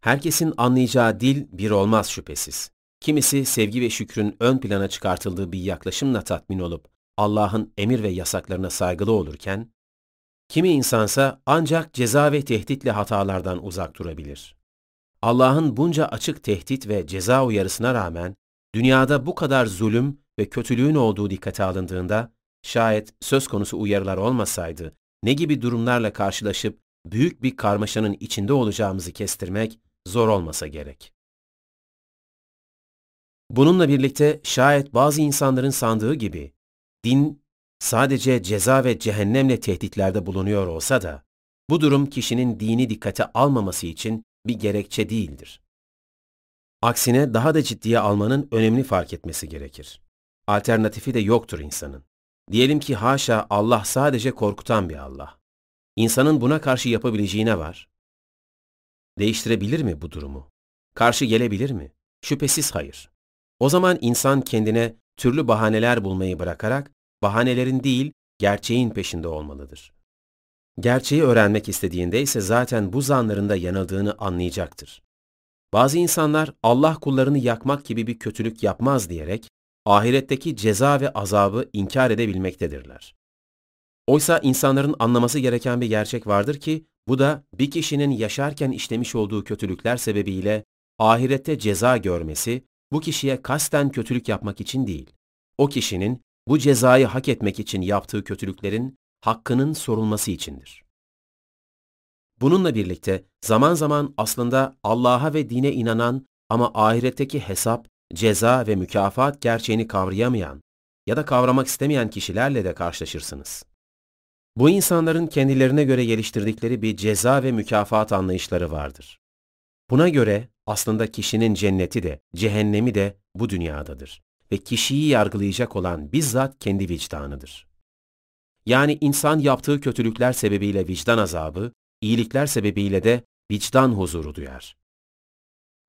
Herkesin anlayacağı dil bir olmaz şüphesiz. Kimisi sevgi ve şükrün ön plana çıkartıldığı bir yaklaşımla tatmin olup Allah'ın emir ve yasaklarına saygılı olurken, kimi insansa ancak ceza ve tehditle hatalardan uzak durabilir. Allah'ın bunca açık tehdit ve ceza uyarısına rağmen dünyada bu kadar zulüm ve kötülüğün olduğu dikkate alındığında şayet söz konusu uyarılar olmasaydı ne gibi durumlarla karşılaşıp büyük bir karmaşanın içinde olacağımızı kestirmek zor olmasa gerek. Bununla birlikte şayet bazı insanların sandığı gibi din sadece ceza ve cehennemle tehditlerde bulunuyor olsa da bu durum kişinin dini dikkate almaması için bir gerekçe değildir. Aksine daha da ciddiye almanın önemli fark etmesi gerekir. Alternatifi de yoktur insanın. Diyelim ki haşa Allah sadece korkutan bir Allah. İnsanın buna karşı yapabileceği ne var? Değiştirebilir mi bu durumu? Karşı gelebilir mi? Şüphesiz hayır. O zaman insan kendine türlü bahaneler bulmayı bırakarak bahanelerin değil, gerçeğin peşinde olmalıdır. Gerçeği öğrenmek istediğinde ise zaten bu zanlarında yanıldığını anlayacaktır. Bazı insanlar Allah kullarını yakmak gibi bir kötülük yapmaz diyerek ahiretteki ceza ve azabı inkar edebilmektedirler. Oysa insanların anlaması gereken bir gerçek vardır ki bu da bir kişinin yaşarken işlemiş olduğu kötülükler sebebiyle ahirette ceza görmesi bu kişiye kasten kötülük yapmak için değil. O kişinin bu cezayı hak etmek için yaptığı kötülüklerin hakkının sorulması içindir. Bununla birlikte zaman zaman aslında Allah'a ve dine inanan ama ahiretteki hesap, ceza ve mükafat gerçeğini kavrayamayan ya da kavramak istemeyen kişilerle de karşılaşırsınız. Bu insanların kendilerine göre geliştirdikleri bir ceza ve mükafat anlayışları vardır. Buna göre aslında kişinin cenneti de, cehennemi de bu dünyadadır ve kişiyi yargılayacak olan bizzat kendi vicdanıdır. Yani insan yaptığı kötülükler sebebiyle vicdan azabı, iyilikler sebebiyle de vicdan huzuru duyar.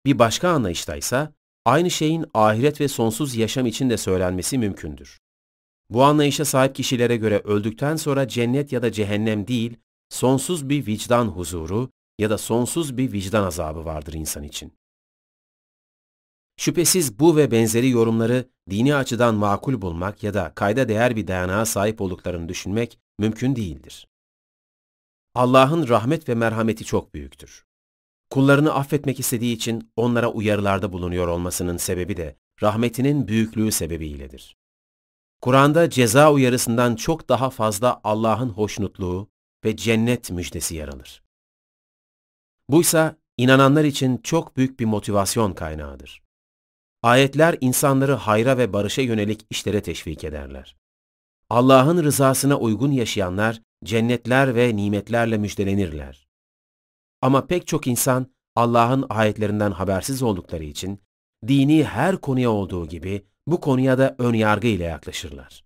Bir başka anlayışta ise aynı şeyin ahiret ve sonsuz yaşam için de söylenmesi mümkündür. Bu anlayışa sahip kişilere göre öldükten sonra cennet ya da cehennem değil, sonsuz bir vicdan huzuru ya da sonsuz bir vicdan azabı vardır insan için. Şüphesiz bu ve benzeri yorumları dini açıdan makul bulmak ya da kayda değer bir dayanağa sahip olduklarını düşünmek mümkün değildir. Allah'ın rahmet ve merhameti çok büyüktür. Kullarını affetmek istediği için onlara uyarılarda bulunuyor olmasının sebebi de rahmetinin büyüklüğü sebebiyledir. Kur'an'da ceza uyarısından çok daha fazla Allah'ın hoşnutluğu ve cennet müjdesi yer alır. Buysa inananlar için çok büyük bir motivasyon kaynağıdır. Ayetler insanları hayra ve barışa yönelik işlere teşvik ederler. Allah'ın rızasına uygun yaşayanlar cennetler ve nimetlerle müjdelenirler. Ama pek çok insan Allah'ın ayetlerinden habersiz oldukları için dini her konuya olduğu gibi bu konuya da ön yargı ile yaklaşırlar.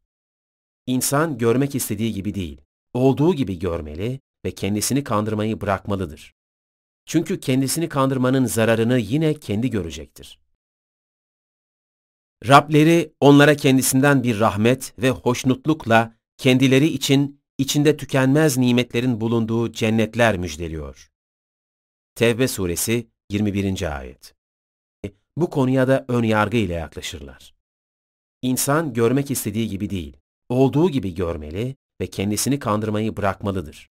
İnsan görmek istediği gibi değil, olduğu gibi görmeli ve kendisini kandırmayı bırakmalıdır. Çünkü kendisini kandırmanın zararını yine kendi görecektir. Rableri onlara kendisinden bir rahmet ve hoşnutlukla kendileri için içinde tükenmez nimetlerin bulunduğu cennetler müjdeliyor. Tevbe suresi 21. ayet. Bu konuya da ön yargı ile yaklaşırlar. İnsan görmek istediği gibi değil, olduğu gibi görmeli ve kendisini kandırmayı bırakmalıdır.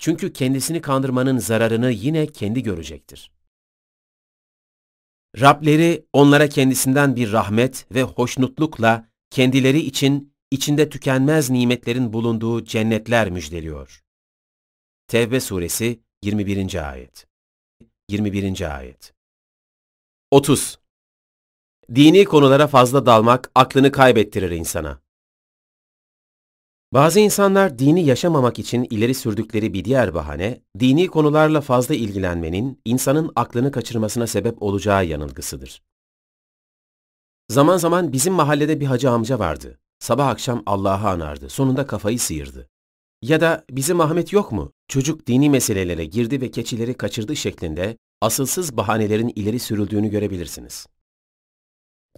Çünkü kendisini kandırmanın zararını yine kendi görecektir. Rableri onlara kendisinden bir rahmet ve hoşnutlukla kendileri için içinde tükenmez nimetlerin bulunduğu cennetler müjdeliyor. Tevbe suresi 21. ayet. 21. ayet. 30. Dini konulara fazla dalmak aklını kaybettirir insana. Bazı insanlar dini yaşamamak için ileri sürdükleri bir diğer bahane, dini konularla fazla ilgilenmenin insanın aklını kaçırmasına sebep olacağı yanılgısıdır. Zaman zaman bizim mahallede bir hacı amca vardı. Sabah akşam Allah'ı anardı, sonunda kafayı sıyırdı. Ya da bizim Ahmet yok mu? Çocuk dini meselelere girdi ve keçileri kaçırdı şeklinde asılsız bahanelerin ileri sürüldüğünü görebilirsiniz.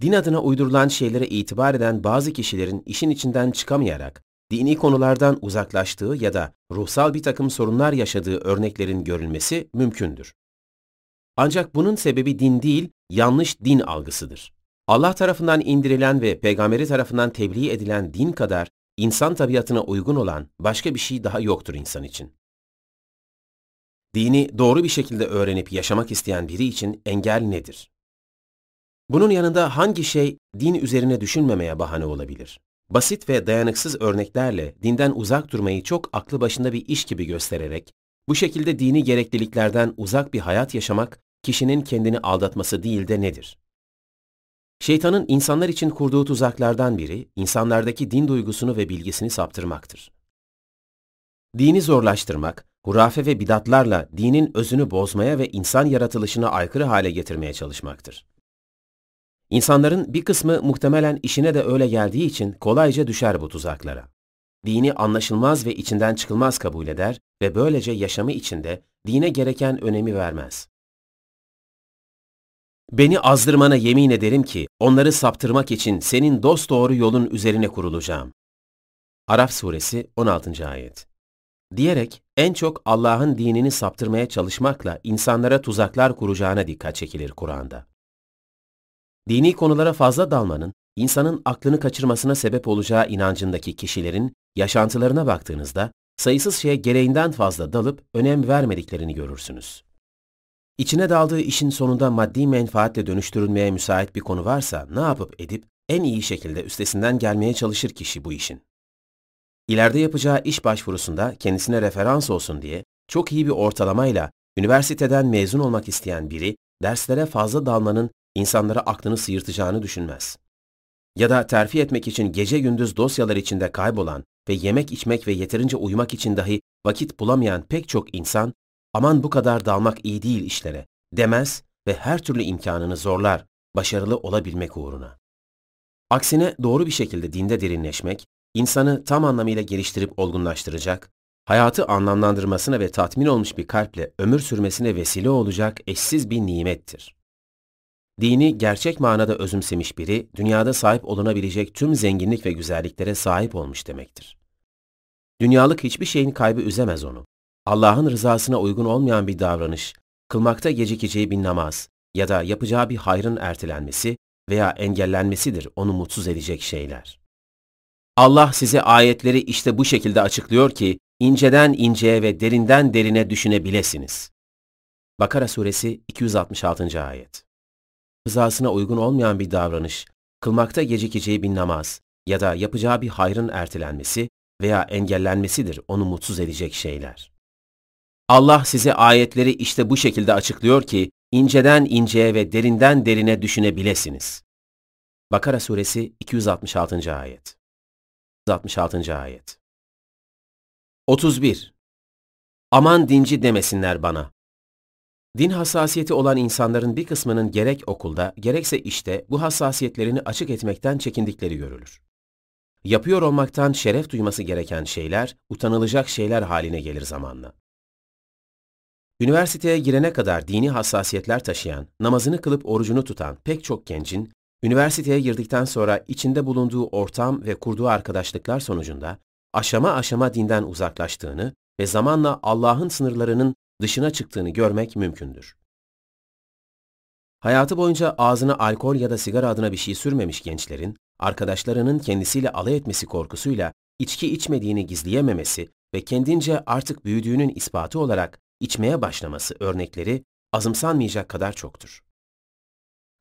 Din adına uydurulan şeylere itibar eden bazı kişilerin işin içinden çıkamayarak dini konulardan uzaklaştığı ya da ruhsal bir takım sorunlar yaşadığı örneklerin görülmesi mümkündür. Ancak bunun sebebi din değil, yanlış din algısıdır. Allah tarafından indirilen ve peygamberi tarafından tebliğ edilen din kadar insan tabiatına uygun olan başka bir şey daha yoktur insan için. Dini doğru bir şekilde öğrenip yaşamak isteyen biri için engel nedir? Bunun yanında hangi şey din üzerine düşünmemeye bahane olabilir? Basit ve dayanıksız örneklerle dinden uzak durmayı çok aklı başında bir iş gibi göstererek, bu şekilde dini gerekliliklerden uzak bir hayat yaşamak, kişinin kendini aldatması değil de nedir? Şeytanın insanlar için kurduğu tuzaklardan biri, insanlardaki din duygusunu ve bilgisini saptırmaktır. Dini zorlaştırmak, hurafe ve bidatlarla dinin özünü bozmaya ve insan yaratılışına aykırı hale getirmeye çalışmaktır. İnsanların bir kısmı muhtemelen işine de öyle geldiği için kolayca düşer bu tuzaklara. Dini anlaşılmaz ve içinden çıkılmaz kabul eder ve böylece yaşamı içinde dine gereken önemi vermez. Beni azdırmana yemin ederim ki onları saptırmak için senin dosdoğru yolun üzerine kurulacağım. Araf suresi 16. ayet. Diyerek en çok Allah'ın dinini saptırmaya çalışmakla insanlara tuzaklar kuracağına dikkat çekilir Kur'an'da. Dini konulara fazla dalmanın, insanın aklını kaçırmasına sebep olacağı inancındaki kişilerin yaşantılarına baktığınızda, sayısız şeye gereğinden fazla dalıp önem vermediklerini görürsünüz. İçine daldığı işin sonunda maddi menfaatle dönüştürülmeye müsait bir konu varsa ne yapıp edip en iyi şekilde üstesinden gelmeye çalışır kişi bu işin. İleride yapacağı iş başvurusunda kendisine referans olsun diye çok iyi bir ortalamayla üniversiteden mezun olmak isteyen biri derslere fazla dalmanın insanlara aklını sıyırtacağını düşünmez. Ya da terfi etmek için gece gündüz dosyalar içinde kaybolan ve yemek içmek ve yeterince uyumak için dahi vakit bulamayan pek çok insan, aman bu kadar dalmak iyi değil işlere demez ve her türlü imkanını zorlar başarılı olabilmek uğruna. Aksine doğru bir şekilde dinde derinleşmek, insanı tam anlamıyla geliştirip olgunlaştıracak, hayatı anlamlandırmasına ve tatmin olmuş bir kalple ömür sürmesine vesile olacak eşsiz bir nimettir. Dini gerçek manada özümsemiş biri, dünyada sahip olunabilecek tüm zenginlik ve güzelliklere sahip olmuş demektir. Dünyalık hiçbir şeyin kaybı üzemez onu. Allah'ın rızasına uygun olmayan bir davranış, kılmakta gecikeceği bir namaz ya da yapacağı bir hayrın ertelenmesi veya engellenmesidir onu mutsuz edecek şeyler. Allah size ayetleri işte bu şekilde açıklıyor ki, inceden inceye ve derinden derine düşünebilesiniz. Bakara suresi 266. ayet rızasına uygun olmayan bir davranış, kılmakta gecikeceği bir namaz ya da yapacağı bir hayrın ertelenmesi veya engellenmesidir onu mutsuz edecek şeyler. Allah size ayetleri işte bu şekilde açıklıyor ki, inceden inceye ve derinden derine düşünebilesiniz. Bakara suresi 266. ayet. 266. ayet. 31. Aman dinci demesinler bana. Din hassasiyeti olan insanların bir kısmının gerek okulda, gerekse işte bu hassasiyetlerini açık etmekten çekindikleri görülür. Yapıyor olmaktan şeref duyması gereken şeyler, utanılacak şeyler haline gelir zamanla. Üniversiteye girene kadar dini hassasiyetler taşıyan, namazını kılıp orucunu tutan pek çok gencin, üniversiteye girdikten sonra içinde bulunduğu ortam ve kurduğu arkadaşlıklar sonucunda aşama aşama dinden uzaklaştığını ve zamanla Allah'ın sınırlarının dışına çıktığını görmek mümkündür. Hayatı boyunca ağzına alkol ya da sigara adına bir şey sürmemiş gençlerin, arkadaşlarının kendisiyle alay etmesi korkusuyla içki içmediğini gizleyememesi ve kendince artık büyüdüğünün ispatı olarak içmeye başlaması örnekleri azımsanmayacak kadar çoktur.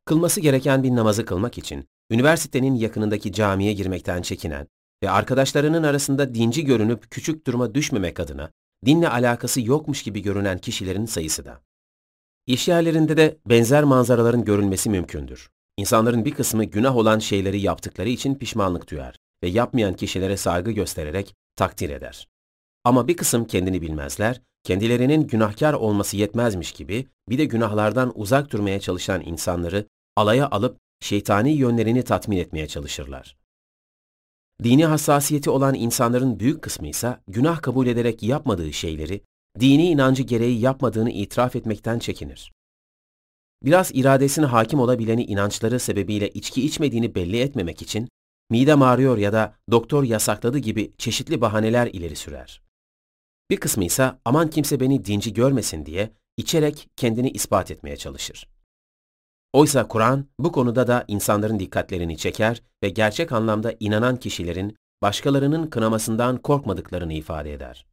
Kılması gereken bir namazı kılmak için üniversitenin yakınındaki camiye girmekten çekinen ve arkadaşlarının arasında dinci görünüp küçük duruma düşmemek adına dinle alakası yokmuş gibi görünen kişilerin sayısı da. İş yerlerinde de benzer manzaraların görülmesi mümkündür. İnsanların bir kısmı günah olan şeyleri yaptıkları için pişmanlık duyar ve yapmayan kişilere saygı göstererek takdir eder. Ama bir kısım kendini bilmezler, kendilerinin günahkar olması yetmezmiş gibi bir de günahlardan uzak durmaya çalışan insanları alaya alıp şeytani yönlerini tatmin etmeye çalışırlar. Dini hassasiyeti olan insanların büyük kısmı ise günah kabul ederek yapmadığı şeyleri, dini inancı gereği yapmadığını itiraf etmekten çekinir. Biraz iradesine hakim olabileni inançları sebebiyle içki içmediğini belli etmemek için, midem ağrıyor ya da doktor yasakladı gibi çeşitli bahaneler ileri sürer. Bir kısmı ise aman kimse beni dinci görmesin diye içerek kendini ispat etmeye çalışır. Oysa Kur'an bu konuda da insanların dikkatlerini çeker ve gerçek anlamda inanan kişilerin başkalarının kınamasından korkmadıklarını ifade eder.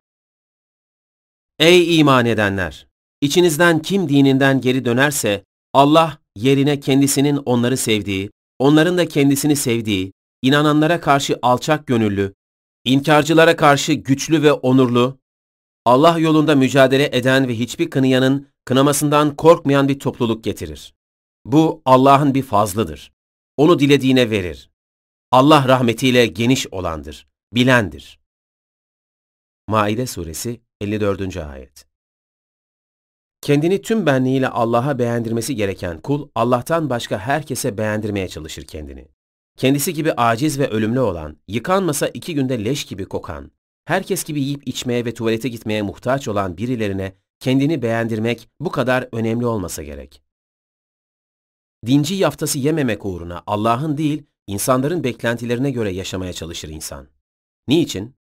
Ey iman edenler! İçinizden kim dininden geri dönerse Allah yerine kendisinin onları sevdiği, onların da kendisini sevdiği, inananlara karşı alçak gönüllü, inkarcılara karşı güçlü ve onurlu, Allah yolunda mücadele eden ve hiçbir kınıyanın kınamasından korkmayan bir topluluk getirir. Bu Allah'ın bir fazlıdır. Onu dilediğine verir. Allah rahmetiyle geniş olandır, bilendir. Maide suresi 54. ayet. Kendini tüm benliğiyle Allah'a beğendirmesi gereken kul, Allah'tan başka herkese beğendirmeye çalışır kendini. Kendisi gibi aciz ve ölümlü olan, yıkanmasa iki günde leş gibi kokan, herkes gibi yiyip içmeye ve tuvalete gitmeye muhtaç olan birilerine kendini beğendirmek bu kadar önemli olmasa gerek. Dinci yaftası yememek uğruna Allah'ın değil, insanların beklentilerine göre yaşamaya çalışır insan. Niçin?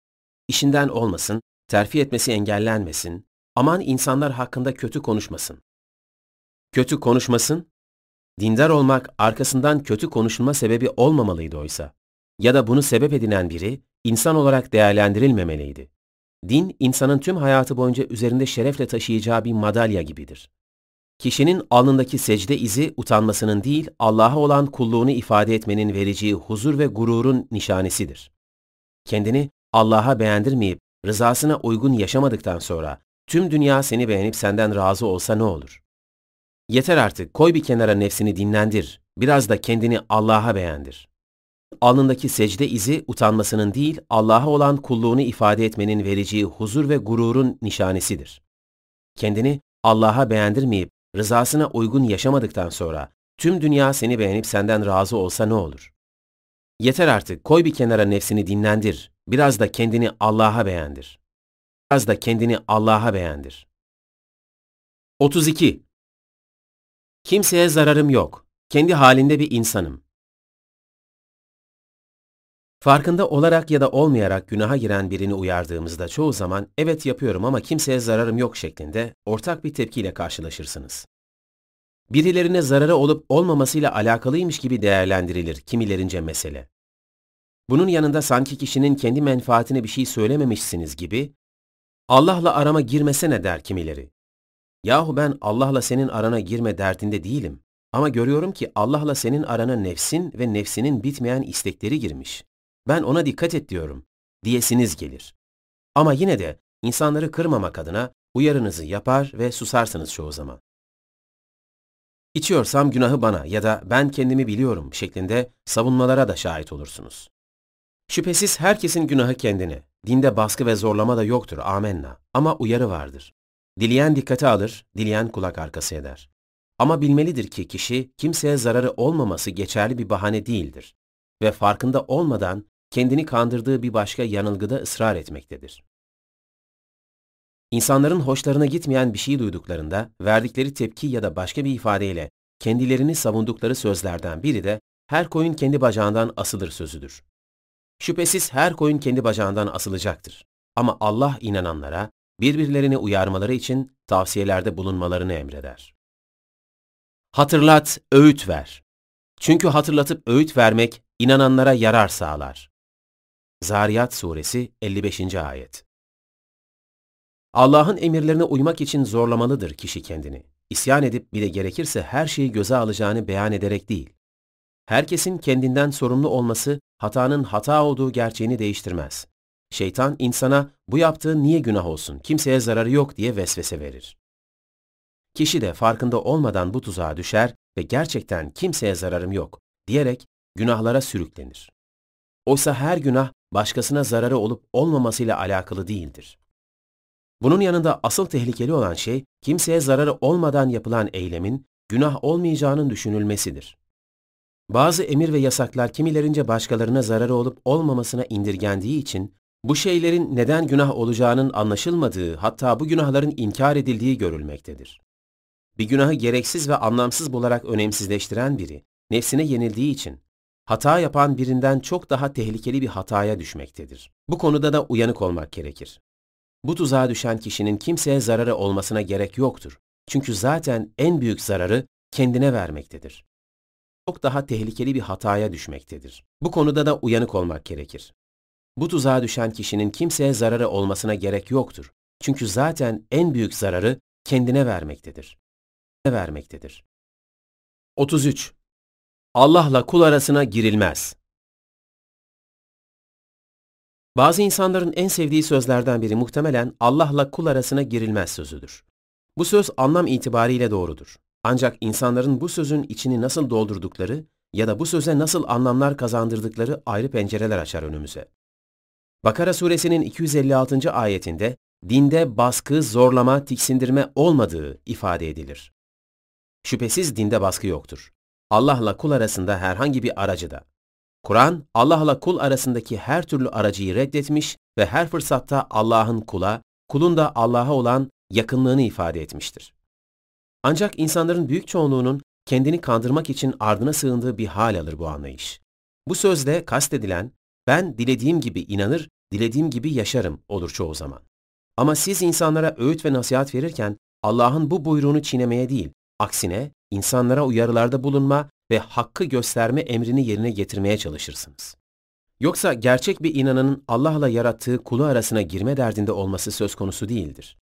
İşinden olmasın, terfi etmesi engellenmesin, aman insanlar hakkında kötü konuşmasın. Kötü konuşmasın, dindar olmak arkasından kötü konuşulma sebebi olmamalıydı oysa. Ya da bunu sebep edinen biri insan olarak değerlendirilmemeliydi. Din, insanın tüm hayatı boyunca üzerinde şerefle taşıyacağı bir madalya gibidir. Kişinin alnındaki secde izi utanmasının değil, Allah'a olan kulluğunu ifade etmenin vereceği huzur ve gururun nişanesidir. Kendini Allah'a beğendirmeyip rızasına uygun yaşamadıktan sonra tüm dünya seni beğenip senden razı olsa ne olur? Yeter artık, koy bir kenara nefsini dinlendir, biraz da kendini Allah'a beğendir. Alnındaki secde izi utanmasının değil, Allah'a olan kulluğunu ifade etmenin vereceği huzur ve gururun nişanesidir. Kendini Allah'a beğendirmeyip rızasına uygun yaşamadıktan sonra tüm dünya seni beğenip senden razı olsa ne olur? Yeter artık, koy bir kenara nefsini dinlendir, biraz da kendini Allah'a beğendir. Biraz da kendini Allah'a beğendir. 32. Kimseye zararım yok. Kendi halinde bir insanım. Farkında olarak ya da olmayarak günaha giren birini uyardığımızda çoğu zaman evet yapıyorum ama kimseye zararım yok şeklinde ortak bir tepkiyle karşılaşırsınız. Birilerine zararı olup olmamasıyla alakalıymış gibi değerlendirilir kimilerince mesele. Bunun yanında sanki kişinin kendi menfaatine bir şey söylememişsiniz gibi, Allah'la arama girmesene der kimileri. Yahu ben Allah'la senin arana girme derdinde değilim. Ama görüyorum ki Allah'la senin arana nefsin ve nefsinin bitmeyen istekleri girmiş ben ona dikkat et diyorum diyesiniz gelir. Ama yine de insanları kırmamak adına Uyarınızı yapar ve susarsınız çoğu zaman. İçiyorsam günahı bana ya da ben kendimi biliyorum şeklinde savunmalara da şahit olursunuz. Şüphesiz herkesin günahı kendine. Dinde baskı ve zorlama da yoktur, amenna. Ama uyarı vardır. Dileyen dikkate alır, dileyen kulak arkası eder. Ama bilmelidir ki kişi kimseye zararı olmaması geçerli bir bahane değildir ve farkında olmadan kendini kandırdığı bir başka yanılgıda ısrar etmektedir. İnsanların hoşlarına gitmeyen bir şey duyduklarında verdikleri tepki ya da başka bir ifadeyle kendilerini savundukları sözlerden biri de her koyun kendi bacağından asılır sözüdür. Şüphesiz her koyun kendi bacağından asılacaktır. Ama Allah inananlara birbirlerini uyarmaları için tavsiyelerde bulunmalarını emreder. Hatırlat, öğüt ver. Çünkü hatırlatıp öğüt vermek inananlara yarar sağlar. Zariyat Suresi 55. Ayet Allah'ın emirlerine uymak için zorlamalıdır kişi kendini. İsyan edip bir de gerekirse her şeyi göze alacağını beyan ederek değil. Herkesin kendinden sorumlu olması hatanın hata olduğu gerçeğini değiştirmez. Şeytan insana bu yaptığın niye günah olsun, kimseye zararı yok diye vesvese verir. Kişi de farkında olmadan bu tuzağa düşer ve gerçekten kimseye zararım yok diyerek günahlara sürüklenir. Oysa her günah başkasına zararı olup olmamasıyla alakalı değildir. Bunun yanında asıl tehlikeli olan şey kimseye zararı olmadan yapılan eylemin günah olmayacağının düşünülmesidir. Bazı emir ve yasaklar kimilerince başkalarına zararı olup olmamasına indirgendiği için bu şeylerin neden günah olacağının anlaşılmadığı hatta bu günahların inkar edildiği görülmektedir. Bir günahı gereksiz ve anlamsız bularak önemsizleştiren biri, nefsine yenildiği için hata yapan birinden çok daha tehlikeli bir hataya düşmektedir. Bu konuda da uyanık olmak gerekir. Bu tuzağa düşen kişinin kimseye zararı olmasına gerek yoktur. Çünkü zaten en büyük zararı kendine vermektedir. Çok daha tehlikeli bir hataya düşmektedir. Bu konuda da uyanık olmak gerekir. Bu tuzağa düşen kişinin kimseye zararı olmasına gerek yoktur. Çünkü zaten en büyük zararı kendine vermektedir. vermektedir. 33. Allah'la kul arasına girilmez. Bazı insanların en sevdiği sözlerden biri muhtemelen Allah'la kul arasına girilmez sözüdür. Bu söz anlam itibariyle doğrudur. Ancak insanların bu sözün içini nasıl doldurdukları ya da bu söze nasıl anlamlar kazandırdıkları ayrı pencereler açar önümüze. Bakara suresinin 256. ayetinde dinde baskı, zorlama, tiksindirme olmadığı ifade edilir. Şüphesiz dinde baskı yoktur. Allah'la kul arasında herhangi bir aracı da. Kur'an, Allah'la kul arasındaki her türlü aracıyı reddetmiş ve her fırsatta Allah'ın kula, kulun da Allah'a olan yakınlığını ifade etmiştir. Ancak insanların büyük çoğunluğunun kendini kandırmak için ardına sığındığı bir hal alır bu anlayış. Bu sözde kastedilen, ben dilediğim gibi inanır, dilediğim gibi yaşarım olur çoğu zaman. Ama siz insanlara öğüt ve nasihat verirken Allah'ın bu buyruğunu çiğnemeye değil, aksine insanlara uyarılarda bulunma ve hakkı gösterme emrini yerine getirmeye çalışırsınız. Yoksa gerçek bir inananın Allah'la yarattığı kulu arasına girme derdinde olması söz konusu değildir.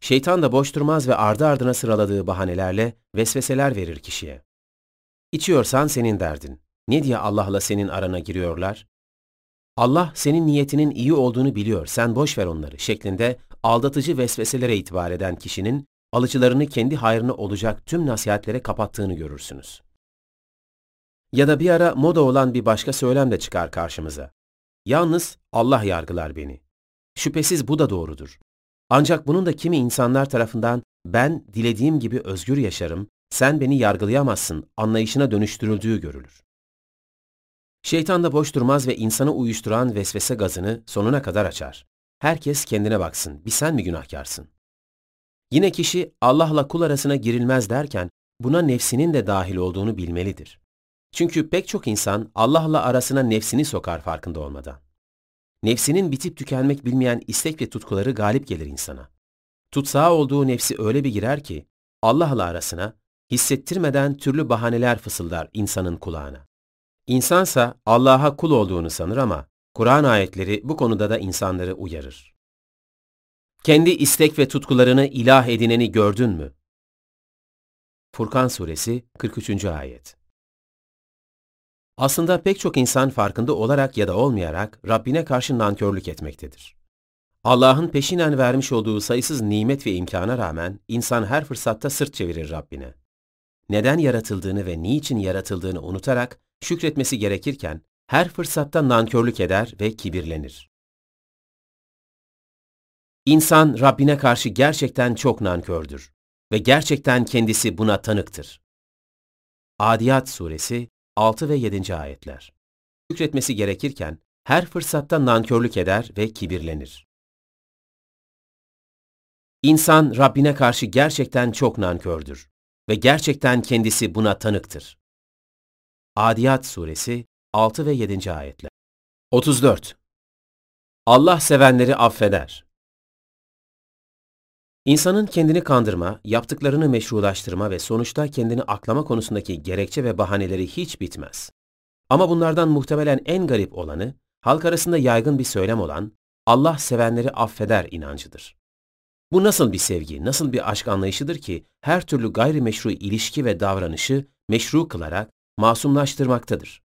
Şeytan da boş durmaz ve ardı ardına sıraladığı bahanelerle vesveseler verir kişiye. İçiyorsan senin derdin. Ne diye Allah'la senin arana giriyorlar? Allah senin niyetinin iyi olduğunu biliyor, sen boş ver onları şeklinde aldatıcı vesveselere itibar eden kişinin alıcılarını kendi hayrına olacak tüm nasihatlere kapattığını görürsünüz. Ya da bir ara moda olan bir başka söylem de çıkar karşımıza. Yalnız Allah yargılar beni. Şüphesiz bu da doğrudur. Ancak bunun da kimi insanlar tarafından ben dilediğim gibi özgür yaşarım, sen beni yargılayamazsın anlayışına dönüştürüldüğü görülür. Şeytan da boş durmaz ve insanı uyuşturan vesvese gazını sonuna kadar açar. Herkes kendine baksın, bir sen mi günahkarsın? Yine kişi Allah'la kul arasına girilmez derken buna nefsinin de dahil olduğunu bilmelidir. Çünkü pek çok insan Allah'la arasına nefsini sokar farkında olmadan. Nefsinin bitip tükenmek bilmeyen istek ve tutkuları galip gelir insana. Tutsağı olduğu nefsi öyle bir girer ki Allah'la arasına hissettirmeden türlü bahaneler fısıldar insanın kulağına. İnsansa Allah'a kul olduğunu sanır ama Kur'an ayetleri bu konuda da insanları uyarır. Kendi istek ve tutkularını ilah edineni gördün mü? Furkan Suresi 43. Ayet Aslında pek çok insan farkında olarak ya da olmayarak Rabbine karşı nankörlük etmektedir. Allah'ın peşinen vermiş olduğu sayısız nimet ve imkana rağmen insan her fırsatta sırt çevirir Rabbine. Neden yaratıldığını ve niçin yaratıldığını unutarak şükretmesi gerekirken her fırsatta nankörlük eder ve kibirlenir. İnsan Rabbine karşı gerçekten çok nankördür ve gerçekten kendisi buna tanıktır. Adiyat Suresi 6 ve 7. ayetler. Şükretmesi gerekirken her fırsatta nankörlük eder ve kibirlenir. İnsan Rabbine karşı gerçekten çok nankördür ve gerçekten kendisi buna tanıktır. Adiyat Suresi 6 ve 7. ayetler. 34. Allah sevenleri affeder. İnsanın kendini kandırma, yaptıklarını meşrulaştırma ve sonuçta kendini aklama konusundaki gerekçe ve bahaneleri hiç bitmez. Ama bunlardan muhtemelen en garip olanı, halk arasında yaygın bir söylem olan Allah sevenleri affeder inancıdır. Bu nasıl bir sevgi, nasıl bir aşk anlayışıdır ki her türlü gayrimeşru ilişki ve davranışı meşru kılarak masumlaştırmaktadır.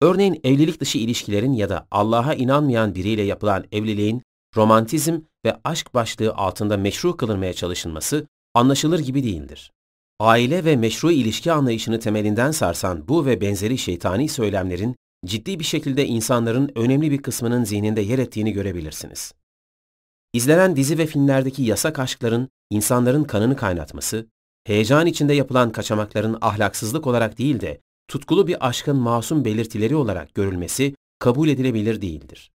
Örneğin evlilik dışı ilişkilerin ya da Allah'a inanmayan biriyle yapılan evliliğin romantizm ve aşk başlığı altında meşru kılınmaya çalışılması anlaşılır gibi değildir. Aile ve meşru ilişki anlayışını temelinden sarsan bu ve benzeri şeytani söylemlerin ciddi bir şekilde insanların önemli bir kısmının zihninde yer ettiğini görebilirsiniz. İzlenen dizi ve filmlerdeki yasak aşkların insanların kanını kaynatması, heyecan içinde yapılan kaçamakların ahlaksızlık olarak değil de tutkulu bir aşkın masum belirtileri olarak görülmesi kabul edilebilir değildir.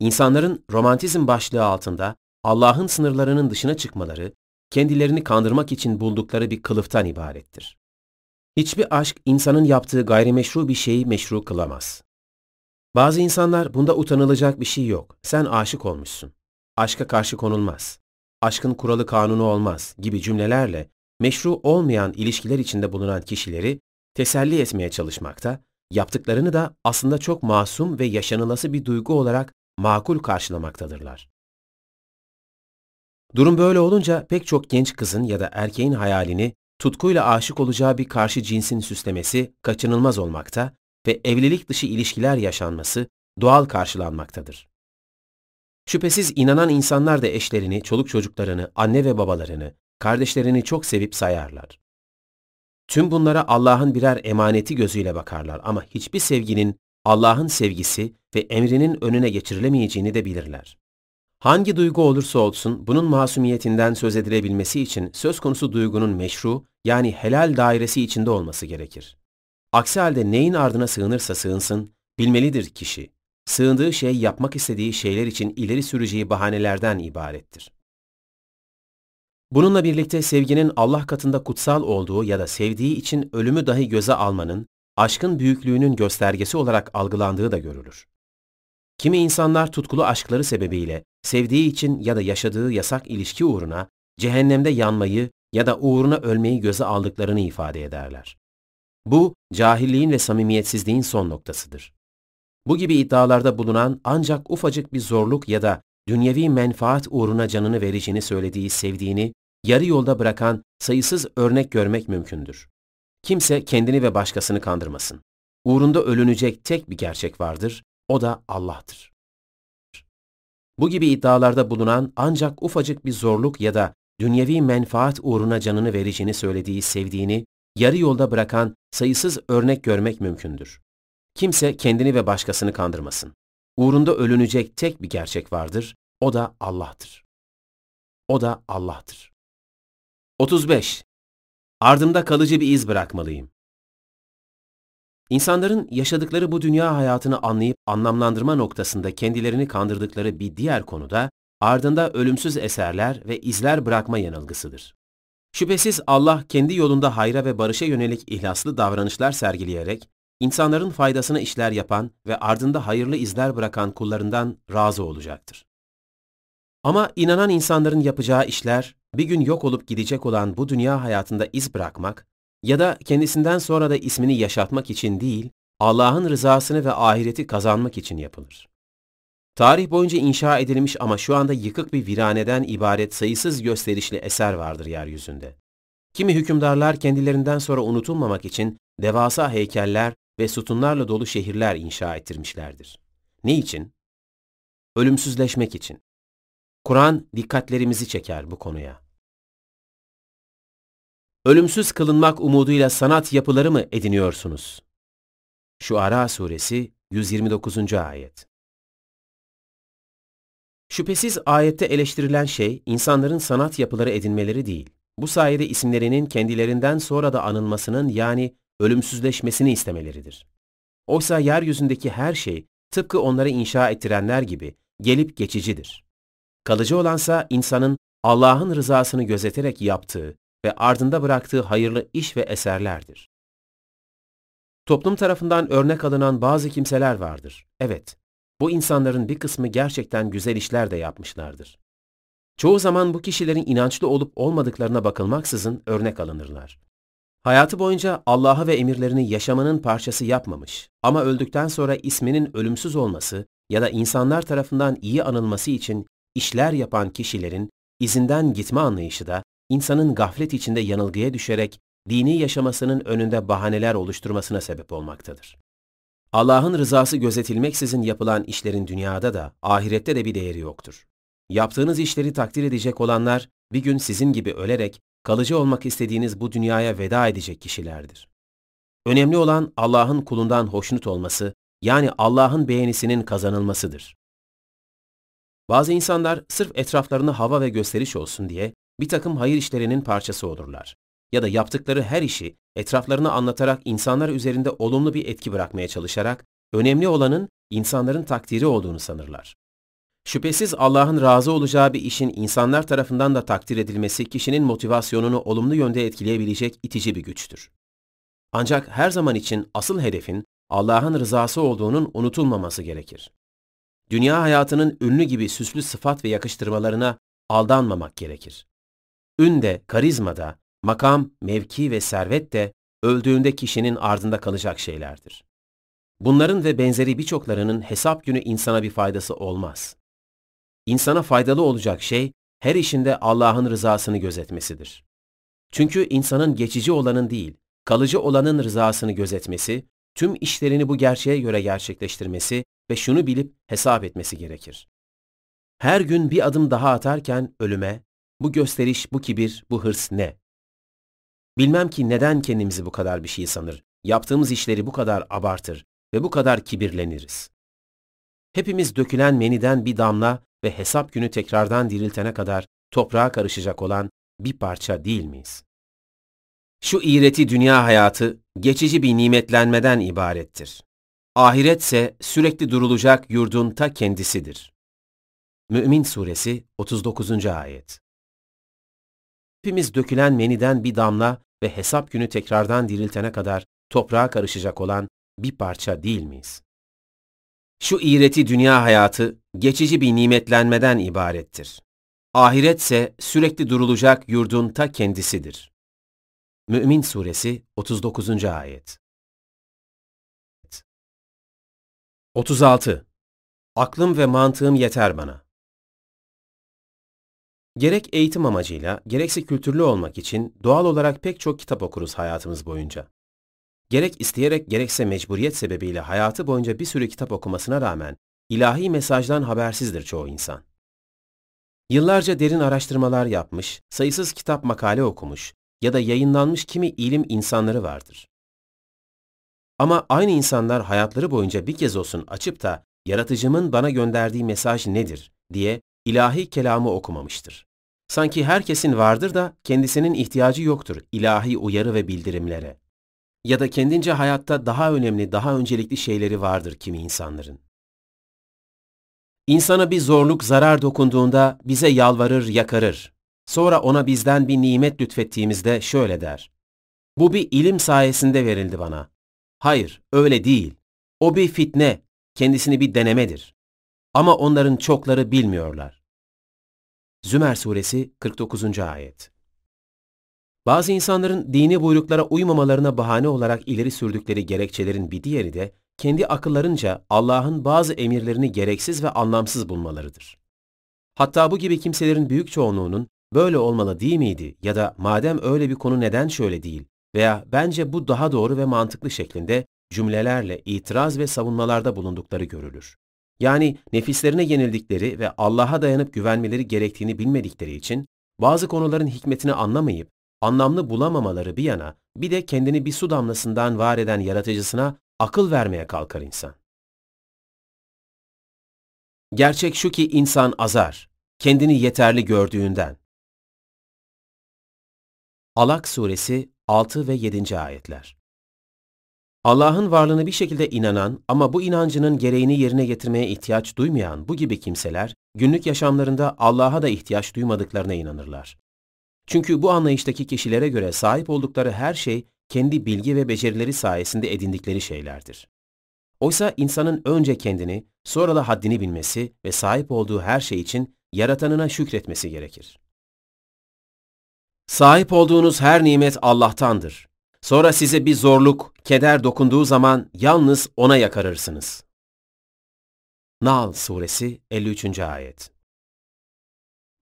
İnsanların romantizm başlığı altında Allah'ın sınırlarının dışına çıkmaları, kendilerini kandırmak için buldukları bir kılıftan ibarettir. Hiçbir aşk insanın yaptığı gayrimeşru bir şeyi meşru kılamaz. Bazı insanlar bunda utanılacak bir şey yok. Sen aşık olmuşsun. Aşka karşı konulmaz. Aşkın kuralı kanunu olmaz gibi cümlelerle meşru olmayan ilişkiler içinde bulunan kişileri teselli etmeye çalışmakta, yaptıklarını da aslında çok masum ve yaşanılası bir duygu olarak makul karşılamaktadırlar. Durum böyle olunca pek çok genç kızın ya da erkeğin hayalini tutkuyla aşık olacağı bir karşı cinsin süslemesi kaçınılmaz olmakta ve evlilik dışı ilişkiler yaşanması doğal karşılanmaktadır. Şüphesiz inanan insanlar da eşlerini, çoluk çocuklarını, anne ve babalarını, kardeşlerini çok sevip sayarlar. Tüm bunlara Allah'ın birer emaneti gözüyle bakarlar ama hiçbir sevginin Allah'ın sevgisi ve emrinin önüne geçirilemeyeceğini de bilirler. Hangi duygu olursa olsun bunun masumiyetinden söz edilebilmesi için söz konusu duygunun meşru yani helal dairesi içinde olması gerekir. Aksi halde neyin ardına sığınırsa sığınsın, bilmelidir kişi. Sığındığı şey yapmak istediği şeyler için ileri süreceği bahanelerden ibarettir. Bununla birlikte sevginin Allah katında kutsal olduğu ya da sevdiği için ölümü dahi göze almanın, aşkın büyüklüğünün göstergesi olarak algılandığı da görülür. Kimi insanlar tutkulu aşkları sebebiyle sevdiği için ya da yaşadığı yasak ilişki uğruna cehennemde yanmayı ya da uğruna ölmeyi göze aldıklarını ifade ederler. Bu, cahilliğin ve samimiyetsizliğin son noktasıdır. Bu gibi iddialarda bulunan ancak ufacık bir zorluk ya da dünyevi menfaat uğruna canını vereceğini söylediği sevdiğini yarı yolda bırakan sayısız örnek görmek mümkündür. Kimse kendini ve başkasını kandırmasın. Uğrunda ölünecek tek bir gerçek vardır, o da Allah'tır. Bu gibi iddialarda bulunan ancak ufacık bir zorluk ya da dünyevi menfaat uğruna canını vereceğini söylediği sevdiğini yarı yolda bırakan sayısız örnek görmek mümkündür. Kimse kendini ve başkasını kandırmasın. Uğrunda ölünecek tek bir gerçek vardır, o da Allah'tır. O da Allah'tır. 35. Ardımda kalıcı bir iz bırakmalıyım. İnsanların yaşadıkları bu dünya hayatını anlayıp anlamlandırma noktasında kendilerini kandırdıkları bir diğer konuda ardında ölümsüz eserler ve izler bırakma yanılgısıdır. Şüphesiz Allah kendi yolunda hayra ve barışa yönelik ihlaslı davranışlar sergileyerek insanların faydasına işler yapan ve ardında hayırlı izler bırakan kullarından razı olacaktır. Ama inanan insanların yapacağı işler bir gün yok olup gidecek olan bu dünya hayatında iz bırakmak ya da kendisinden sonra da ismini yaşatmak için değil, Allah'ın rızasını ve ahireti kazanmak için yapılır. Tarih boyunca inşa edilmiş ama şu anda yıkık bir viraneden ibaret sayısız gösterişli eser vardır yeryüzünde. Kimi hükümdarlar kendilerinden sonra unutulmamak için devasa heykeller ve sütunlarla dolu şehirler inşa ettirmişlerdir. Ne için? ölümsüzleşmek için. Kur'an dikkatlerimizi çeker bu konuya. Ölümsüz kılınmak umuduyla sanat yapıları mı ediniyorsunuz? Şuara Suresi 129. Ayet Şüphesiz ayette eleştirilen şey, insanların sanat yapıları edinmeleri değil. Bu sayede isimlerinin kendilerinden sonra da anılmasının yani ölümsüzleşmesini istemeleridir. Oysa yeryüzündeki her şey, tıpkı onları inşa ettirenler gibi, gelip geçicidir. Kalıcı olansa insanın Allah'ın rızasını gözeterek yaptığı ve ardında bıraktığı hayırlı iş ve eserlerdir. Toplum tarafından örnek alınan bazı kimseler vardır. Evet, bu insanların bir kısmı gerçekten güzel işler de yapmışlardır. Çoğu zaman bu kişilerin inançlı olup olmadıklarına bakılmaksızın örnek alınırlar. Hayatı boyunca Allah'ı ve emirlerini yaşamanın parçası yapmamış ama öldükten sonra isminin ölümsüz olması ya da insanlar tarafından iyi anılması için işler yapan kişilerin izinden gitme anlayışı da insanın gaflet içinde yanılgıya düşerek dini yaşamasının önünde bahaneler oluşturmasına sebep olmaktadır. Allah'ın rızası gözetilmeksizin yapılan işlerin dünyada da, ahirette de bir değeri yoktur. Yaptığınız işleri takdir edecek olanlar, bir gün sizin gibi ölerek, kalıcı olmak istediğiniz bu dünyaya veda edecek kişilerdir. Önemli olan Allah'ın kulundan hoşnut olması, yani Allah'ın beğenisinin kazanılmasıdır. Bazı insanlar sırf etraflarına hava ve gösteriş olsun diye bir takım hayır işlerinin parçası olurlar. Ya da yaptıkları her işi etraflarına anlatarak insanlar üzerinde olumlu bir etki bırakmaya çalışarak önemli olanın insanların takdiri olduğunu sanırlar. Şüphesiz Allah'ın razı olacağı bir işin insanlar tarafından da takdir edilmesi kişinin motivasyonunu olumlu yönde etkileyebilecek itici bir güçtür. Ancak her zaman için asıl hedefin Allah'ın rızası olduğunun unutulmaması gerekir. Dünya hayatının ünlü gibi süslü sıfat ve yakıştırmalarına aldanmamak gerekir. Ün de, karizma da, makam, mevki ve servet de öldüğünde kişinin ardında kalacak şeylerdir. Bunların ve benzeri birçoklarının hesap günü insana bir faydası olmaz. İnsana faydalı olacak şey, her işinde Allah'ın rızasını gözetmesidir. Çünkü insanın geçici olanın değil, kalıcı olanın rızasını gözetmesi, tüm işlerini bu gerçeğe göre gerçekleştirmesi ve şunu bilip hesap etmesi gerekir. Her gün bir adım daha atarken ölüme, bu gösteriş, bu kibir, bu hırs ne? Bilmem ki neden kendimizi bu kadar bir şey sanır, yaptığımız işleri bu kadar abartır ve bu kadar kibirleniriz. Hepimiz dökülen meniden bir damla ve hesap günü tekrardan diriltene kadar toprağa karışacak olan bir parça değil miyiz? Şu iğreti dünya hayatı geçici bir nimetlenmeden ibarettir. Ahiretse sürekli durulacak yurdun ta kendisidir. Mü'min Suresi 39. Ayet Hepimiz dökülen meniden bir damla ve hesap günü tekrardan diriltene kadar toprağa karışacak olan bir parça değil miyiz? Şu iğreti dünya hayatı geçici bir nimetlenmeden ibarettir. Ahiretse sürekli durulacak yurdun ta kendisidir. Mü'min Suresi 39. Ayet 36. Aklım ve mantığım yeter bana. Gerek eğitim amacıyla, gerekse kültürlü olmak için doğal olarak pek çok kitap okuruz hayatımız boyunca. Gerek isteyerek gerekse mecburiyet sebebiyle hayatı boyunca bir sürü kitap okumasına rağmen ilahi mesajdan habersizdir çoğu insan. Yıllarca derin araştırmalar yapmış, sayısız kitap makale okumuş ya da yayınlanmış kimi ilim insanları vardır. Ama aynı insanlar hayatları boyunca bir kez olsun açıp da yaratıcımın bana gönderdiği mesaj nedir diye ilahi kelamı okumamıştır. Sanki herkesin vardır da kendisinin ihtiyacı yoktur ilahi uyarı ve bildirimlere. Ya da kendince hayatta daha önemli, daha öncelikli şeyleri vardır kimi insanların. İnsana bir zorluk, zarar dokunduğunda bize yalvarır, yakarır. Sonra ona bizden bir nimet lütfettiğimizde şöyle der. Bu bir ilim sayesinde verildi bana. Hayır, öyle değil. O bir fitne, kendisini bir denemedir. Ama onların çokları bilmiyorlar. Zümer Suresi 49. Ayet Bazı insanların dini buyruklara uymamalarına bahane olarak ileri sürdükleri gerekçelerin bir diğeri de kendi akıllarınca Allah'ın bazı emirlerini gereksiz ve anlamsız bulmalarıdır. Hatta bu gibi kimselerin büyük çoğunluğunun böyle olmalı değil miydi ya da madem öyle bir konu neden şöyle değil veya bence bu daha doğru ve mantıklı şeklinde cümlelerle itiraz ve savunmalarda bulundukları görülür. Yani nefislerine yenildikleri ve Allah'a dayanıp güvenmeleri gerektiğini bilmedikleri için bazı konuların hikmetini anlamayıp anlamlı bulamamaları bir yana bir de kendini bir su damlasından var eden yaratıcısına akıl vermeye kalkar insan. Gerçek şu ki insan azar, kendini yeterli gördüğünden. Alak Suresi 6 ve 7. ayetler. Allah'ın varlığını bir şekilde inanan ama bu inancının gereğini yerine getirmeye ihtiyaç duymayan bu gibi kimseler, günlük yaşamlarında Allah'a da ihtiyaç duymadıklarına inanırlar. Çünkü bu anlayıştaki kişilere göre sahip oldukları her şey kendi bilgi ve becerileri sayesinde edindikleri şeylerdir. Oysa insanın önce kendini, sonra da haddini bilmesi ve sahip olduğu her şey için yaratanına şükretmesi gerekir. Sahip olduğunuz her nimet Allah'tandır. Sonra size bir zorluk, keder dokunduğu zaman yalnız O'na yakarırsınız. Nahl Suresi 53. Ayet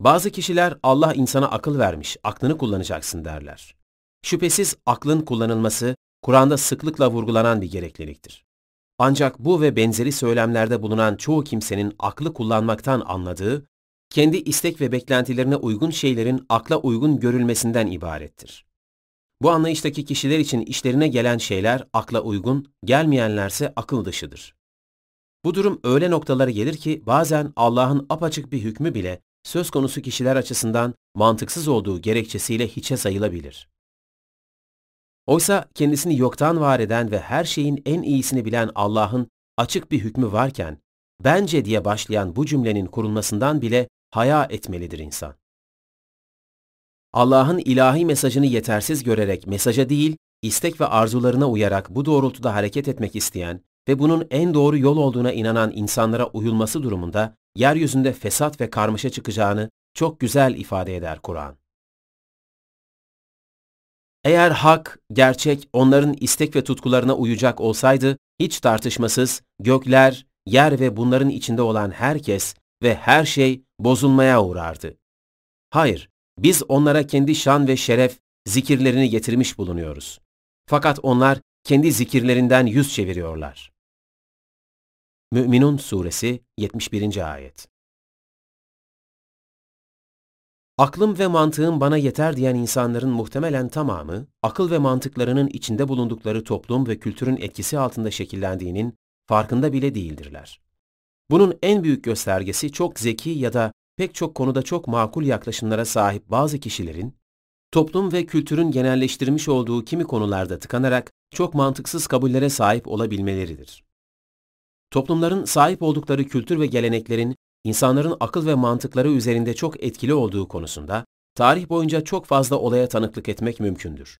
Bazı kişiler Allah insana akıl vermiş, aklını kullanacaksın derler. Şüphesiz aklın kullanılması, Kur'an'da sıklıkla vurgulanan bir gerekliliktir. Ancak bu ve benzeri söylemlerde bulunan çoğu kimsenin aklı kullanmaktan anladığı, kendi istek ve beklentilerine uygun şeylerin akla uygun görülmesinden ibarettir. Bu anlayıştaki kişiler için işlerine gelen şeyler akla uygun, gelmeyenlerse akıl dışıdır. Bu durum öyle noktalara gelir ki bazen Allah'ın apaçık bir hükmü bile söz konusu kişiler açısından mantıksız olduğu gerekçesiyle hiçe sayılabilir. Oysa kendisini yoktan var eden ve her şeyin en iyisini bilen Allah'ın açık bir hükmü varken, bence diye başlayan bu cümlenin kurulmasından bile haya etmelidir insan. Allah'ın ilahi mesajını yetersiz görerek mesaja değil, istek ve arzularına uyarak bu doğrultuda hareket etmek isteyen ve bunun en doğru yol olduğuna inanan insanlara uyulması durumunda yeryüzünde fesat ve karmaşa çıkacağını çok güzel ifade eder Kur'an. Eğer hak, gerçek onların istek ve tutkularına uyacak olsaydı, hiç tartışmasız gökler, yer ve bunların içinde olan herkes ve her şey bozulmaya uğrardı. Hayır, biz onlara kendi şan ve şeref zikirlerini getirmiş bulunuyoruz. Fakat onlar kendi zikirlerinden yüz çeviriyorlar. Mü'minun Suresi 71. Ayet Aklım ve mantığım bana yeter diyen insanların muhtemelen tamamı, akıl ve mantıklarının içinde bulundukları toplum ve kültürün etkisi altında şekillendiğinin farkında bile değildirler. Bunun en büyük göstergesi çok zeki ya da pek çok konuda çok makul yaklaşımlara sahip bazı kişilerin, toplum ve kültürün genelleştirmiş olduğu kimi konularda tıkanarak çok mantıksız kabullere sahip olabilmeleridir. Toplumların sahip oldukları kültür ve geleneklerin insanların akıl ve mantıkları üzerinde çok etkili olduğu konusunda tarih boyunca çok fazla olaya tanıklık etmek mümkündür.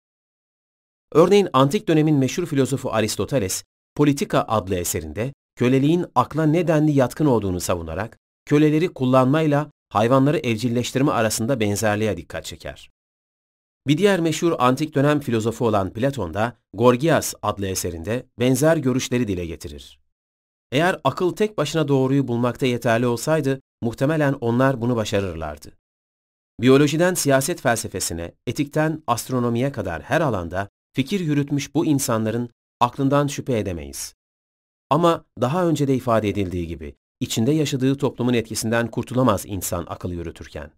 Örneğin antik dönemin meşhur filozofu Aristoteles, Politika adlı eserinde köleliğin akla nedenli yatkın olduğunu savunarak köleleri kullanmayla hayvanları evcilleştirme arasında benzerliğe dikkat çeker. Bir diğer meşhur antik dönem filozofu olan Platon da Gorgias adlı eserinde benzer görüşleri dile getirir. Eğer akıl tek başına doğruyu bulmakta yeterli olsaydı, muhtemelen onlar bunu başarırlardı. Biyolojiden siyaset felsefesine, etikten astronomiye kadar her alanda fikir yürütmüş bu insanların aklından şüphe edemeyiz. Ama daha önce de ifade edildiği gibi, içinde yaşadığı toplumun etkisinden kurtulamaz insan akıl yürütürken.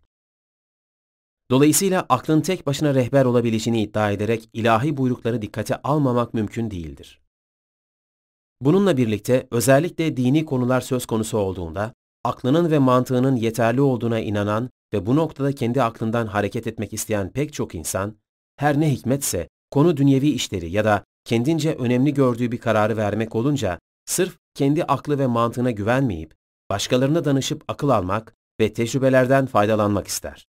Dolayısıyla aklın tek başına rehber olabileceğini iddia ederek ilahi buyrukları dikkate almamak mümkün değildir. Bununla birlikte özellikle dini konular söz konusu olduğunda, aklının ve mantığının yeterli olduğuna inanan ve bu noktada kendi aklından hareket etmek isteyen pek çok insan, her ne hikmetse konu dünyevi işleri ya da kendince önemli gördüğü bir kararı vermek olunca, sırf kendi aklı ve mantığına güvenmeyip, başkalarına danışıp akıl almak ve tecrübelerden faydalanmak ister.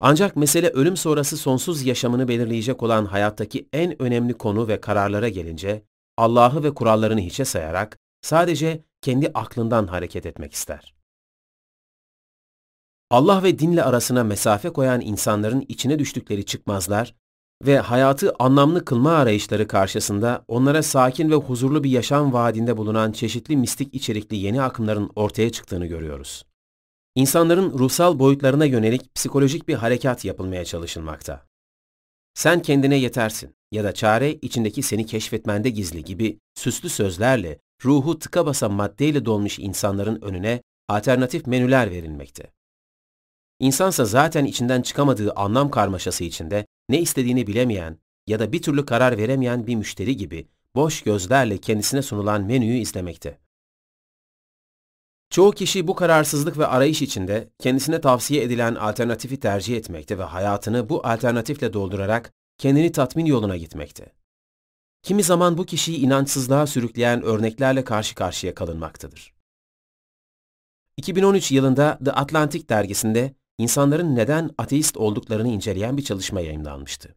Ancak mesele ölüm sonrası sonsuz yaşamını belirleyecek olan hayattaki en önemli konu ve kararlara gelince, Allah'ı ve kurallarını hiçe sayarak sadece kendi aklından hareket etmek ister. Allah ve dinle arasına mesafe koyan insanların içine düştükleri çıkmazlar ve hayatı anlamlı kılma arayışları karşısında onlara sakin ve huzurlu bir yaşam vaadinde bulunan çeşitli mistik içerikli yeni akımların ortaya çıktığını görüyoruz. İnsanların ruhsal boyutlarına yönelik psikolojik bir harekat yapılmaya çalışılmakta. Sen kendine yetersin ya da çare içindeki seni keşfetmende gizli gibi süslü sözlerle ruhu tıka basa maddeyle dolmuş insanların önüne alternatif menüler verilmekte. İnsansa zaten içinden çıkamadığı anlam karmaşası içinde ne istediğini bilemeyen ya da bir türlü karar veremeyen bir müşteri gibi boş gözlerle kendisine sunulan menüyü izlemekte. Çoğu kişi bu kararsızlık ve arayış içinde kendisine tavsiye edilen alternatifi tercih etmekte ve hayatını bu alternatifle doldurarak kendini tatmin yoluna gitmekte. Kimi zaman bu kişiyi inançsızlığa sürükleyen örneklerle karşı karşıya kalınmaktadır. 2013 yılında The Atlantic dergisinde insanların neden ateist olduklarını inceleyen bir çalışma yayımlanmıştı.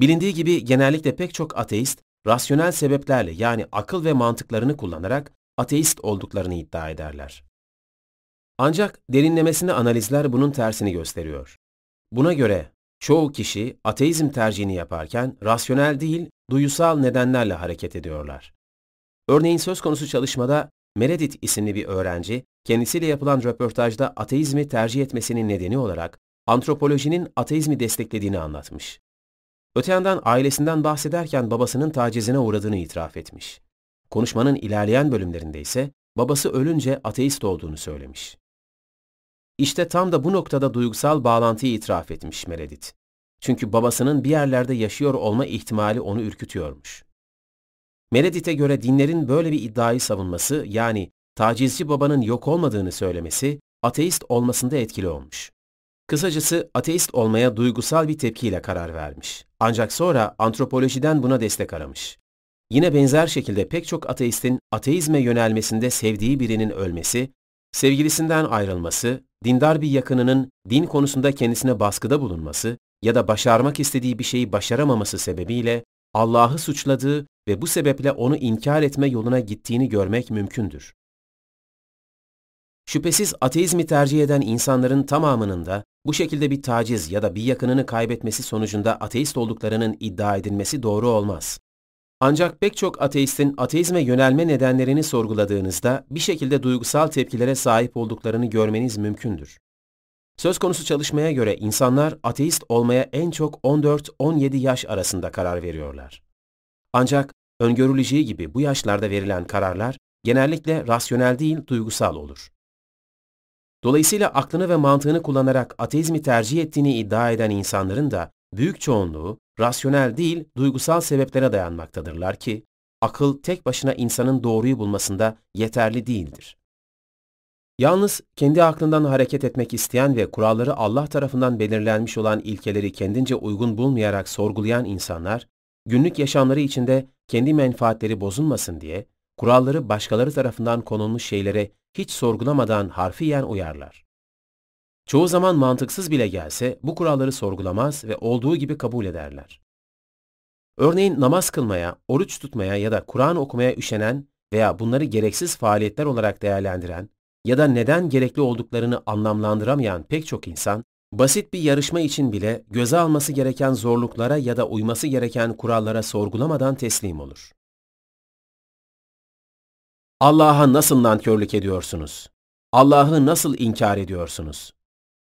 Bilindiği gibi genellikle pek çok ateist, rasyonel sebeplerle yani akıl ve mantıklarını kullanarak ateist olduklarını iddia ederler. Ancak derinlemesine analizler bunun tersini gösteriyor. Buna göre çoğu kişi ateizm tercihini yaparken rasyonel değil, duyusal nedenlerle hareket ediyorlar. Örneğin söz konusu çalışmada Meredith isimli bir öğrenci, kendisiyle yapılan röportajda ateizmi tercih etmesinin nedeni olarak antropolojinin ateizmi desteklediğini anlatmış. Öte yandan ailesinden bahsederken babasının tacizine uğradığını itiraf etmiş. Konuşmanın ilerleyen bölümlerinde ise babası ölünce ateist olduğunu söylemiş. İşte tam da bu noktada duygusal bağlantıyı itiraf etmiş Meredith. Çünkü babasının bir yerlerde yaşıyor olma ihtimali onu ürkütüyormuş. Meredith'e göre dinlerin böyle bir iddiayı savunması yani tacizci babanın yok olmadığını söylemesi ateist olmasında etkili olmuş. Kısacası ateist olmaya duygusal bir tepkiyle karar vermiş. Ancak sonra antropolojiden buna destek aramış. Yine benzer şekilde pek çok ateistin ateizme yönelmesinde sevdiği birinin ölmesi, sevgilisinden ayrılması, dindar bir yakınının din konusunda kendisine baskıda bulunması ya da başarmak istediği bir şeyi başaramaması sebebiyle Allah'ı suçladığı ve bu sebeple onu inkar etme yoluna gittiğini görmek mümkündür. Şüphesiz ateizmi tercih eden insanların tamamının da bu şekilde bir taciz ya da bir yakınını kaybetmesi sonucunda ateist olduklarının iddia edilmesi doğru olmaz. Ancak pek çok ateistin ateizme yönelme nedenlerini sorguladığınızda bir şekilde duygusal tepkilere sahip olduklarını görmeniz mümkündür. Söz konusu çalışmaya göre insanlar ateist olmaya en çok 14-17 yaş arasında karar veriyorlar. Ancak öngörüleceği gibi bu yaşlarda verilen kararlar genellikle rasyonel değil duygusal olur. Dolayısıyla aklını ve mantığını kullanarak ateizmi tercih ettiğini iddia eden insanların da büyük çoğunluğu rasyonel değil duygusal sebeplere dayanmaktadırlar ki akıl tek başına insanın doğruyu bulmasında yeterli değildir. Yalnız kendi aklından hareket etmek isteyen ve kuralları Allah tarafından belirlenmiş olan ilkeleri kendince uygun bulmayarak sorgulayan insanlar, günlük yaşamları içinde kendi menfaatleri bozulmasın diye kuralları başkaları tarafından konulmuş şeylere hiç sorgulamadan harfiyen uyarlar. Çoğu zaman mantıksız bile gelse bu kuralları sorgulamaz ve olduğu gibi kabul ederler. Örneğin namaz kılmaya, oruç tutmaya ya da Kur'an okumaya üşenen veya bunları gereksiz faaliyetler olarak değerlendiren ya da neden gerekli olduklarını anlamlandıramayan pek çok insan, basit bir yarışma için bile göze alması gereken zorluklara ya da uyması gereken kurallara sorgulamadan teslim olur. Allah'a nasıl nankörlük ediyorsunuz? Allah'ı nasıl inkar ediyorsunuz?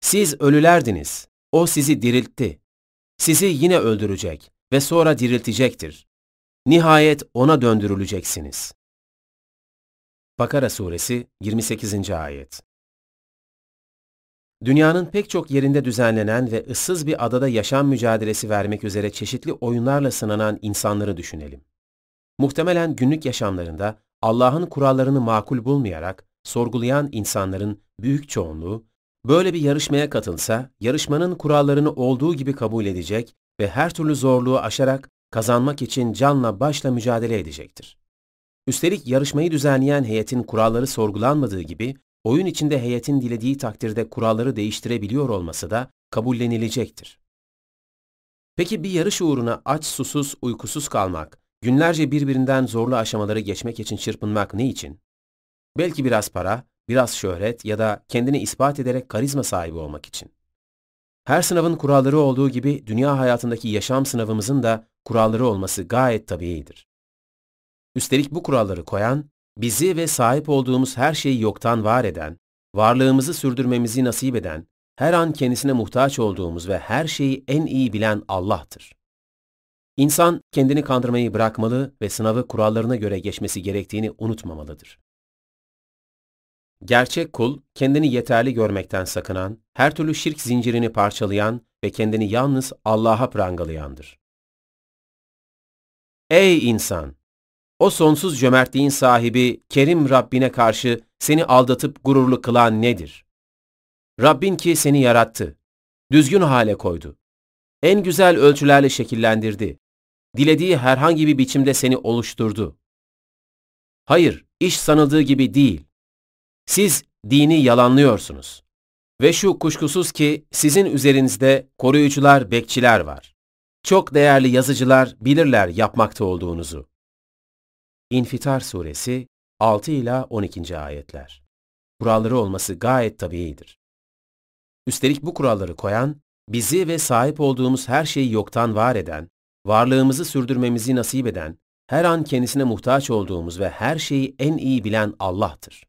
Siz ölülerdiniz. O sizi diriltti. Sizi yine öldürecek ve sonra diriltecektir. Nihayet ona döndürüleceksiniz. Bakara Suresi 28. Ayet Dünyanın pek çok yerinde düzenlenen ve ıssız bir adada yaşam mücadelesi vermek üzere çeşitli oyunlarla sınanan insanları düşünelim. Muhtemelen günlük yaşamlarında Allah'ın kurallarını makul bulmayarak sorgulayan insanların büyük çoğunluğu böyle bir yarışmaya katılsa, yarışmanın kurallarını olduğu gibi kabul edecek ve her türlü zorluğu aşarak kazanmak için canla başla mücadele edecektir. Üstelik yarışmayı düzenleyen heyetin kuralları sorgulanmadığı gibi, oyun içinde heyetin dilediği takdirde kuralları değiştirebiliyor olması da kabullenilecektir. Peki bir yarış uğruna aç, susuz, uykusuz kalmak, günlerce birbirinden zorlu aşamaları geçmek için çırpınmak ne için? Belki biraz para, biraz şöhret ya da kendini ispat ederek karizma sahibi olmak için. Her sınavın kuralları olduğu gibi dünya hayatındaki yaşam sınavımızın da kuralları olması gayet tabiidir. Üstelik bu kuralları koyan, bizi ve sahip olduğumuz her şeyi yoktan var eden, varlığımızı sürdürmemizi nasip eden, her an kendisine muhtaç olduğumuz ve her şeyi en iyi bilen Allah'tır. İnsan kendini kandırmayı bırakmalı ve sınavı kurallarına göre geçmesi gerektiğini unutmamalıdır. Gerçek kul, kendini yeterli görmekten sakınan, her türlü şirk zincirini parçalayan ve kendini yalnız Allah'a prangalayandır. Ey insan! O sonsuz cömertliğin sahibi, kerim Rabbine karşı seni aldatıp gururlu kılan nedir? Rabbin ki seni yarattı, düzgün hale koydu. En güzel ölçülerle şekillendirdi. Dilediği herhangi bir biçimde seni oluşturdu. Hayır, iş sanıldığı gibi değil. Siz dini yalanlıyorsunuz. Ve şu kuşkusuz ki sizin üzerinizde koruyucular, bekçiler var. Çok değerli yazıcılar bilirler yapmakta olduğunuzu. İnfitar Suresi 6 ila 12. ayetler. Kuralları olması gayet tabiidir. Üstelik bu kuralları koyan, bizi ve sahip olduğumuz her şeyi yoktan var eden, varlığımızı sürdürmemizi nasip eden, her an kendisine muhtaç olduğumuz ve her şeyi en iyi bilen Allah'tır.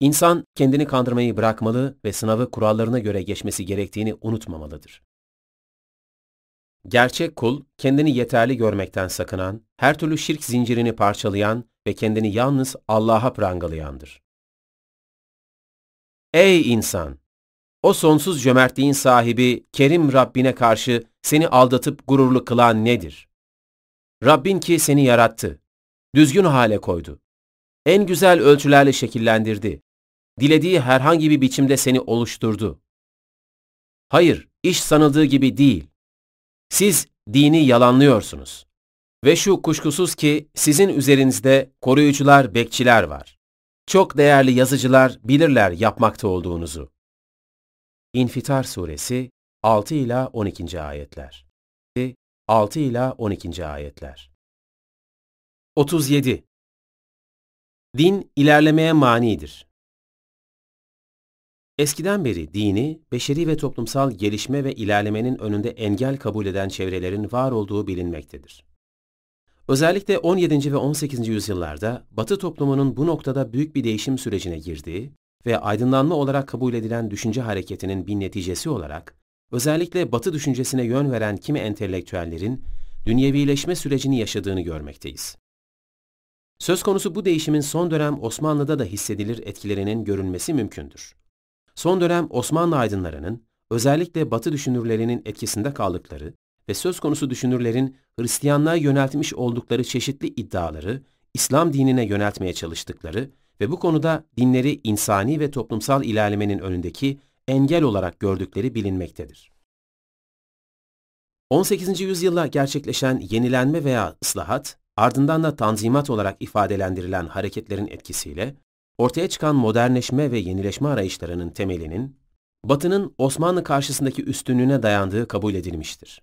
İnsan kendini kandırmayı bırakmalı ve sınavı kurallarına göre geçmesi gerektiğini unutmamalıdır. Gerçek kul, kendini yeterli görmekten sakınan, her türlü şirk zincirini parçalayan ve kendini yalnız Allah'a prangalayandır. Ey insan! O sonsuz cömertliğin sahibi, kerim Rabbine karşı seni aldatıp gururlu kılan nedir? Rabbin ki seni yarattı, düzgün hale koydu. En güzel ölçülerle şekillendirdi. Dilediği herhangi bir biçimde seni oluşturdu. Hayır, iş sanıldığı gibi değil. Siz dini yalanlıyorsunuz. Ve şu kuşkusuz ki sizin üzerinizde koruyucular, bekçiler var. Çok değerli yazıcılar bilirler yapmakta olduğunuzu. İnfitar Suresi 6 ila 12. ayetler. 6 ila 12. ayetler. 37. Din ilerlemeye manidir. Eskiden beri dini, beşeri ve toplumsal gelişme ve ilerlemenin önünde engel kabul eden çevrelerin var olduğu bilinmektedir. Özellikle 17. ve 18. yüzyıllarda Batı toplumunun bu noktada büyük bir değişim sürecine girdiği ve aydınlanma olarak kabul edilen düşünce hareketinin bir neticesi olarak, özellikle Batı düşüncesine yön veren kimi entelektüellerin dünyevileşme sürecini yaşadığını görmekteyiz. Söz konusu bu değişimin son dönem Osmanlı'da da hissedilir etkilerinin görülmesi mümkündür. Son dönem Osmanlı aydınlarının, özellikle Batı düşünürlerinin etkisinde kaldıkları ve söz konusu düşünürlerin Hristiyanlığa yöneltmiş oldukları çeşitli iddiaları İslam dinine yöneltmeye çalıştıkları ve bu konuda dinleri insani ve toplumsal ilerlemenin önündeki engel olarak gördükleri bilinmektedir. 18. yüzyılda gerçekleşen yenilenme veya ıslahat, ardından da tanzimat olarak ifadelendirilen hareketlerin etkisiyle ortaya çıkan modernleşme ve yenileşme arayışlarının temelinin, Batı'nın Osmanlı karşısındaki üstünlüğüne dayandığı kabul edilmiştir.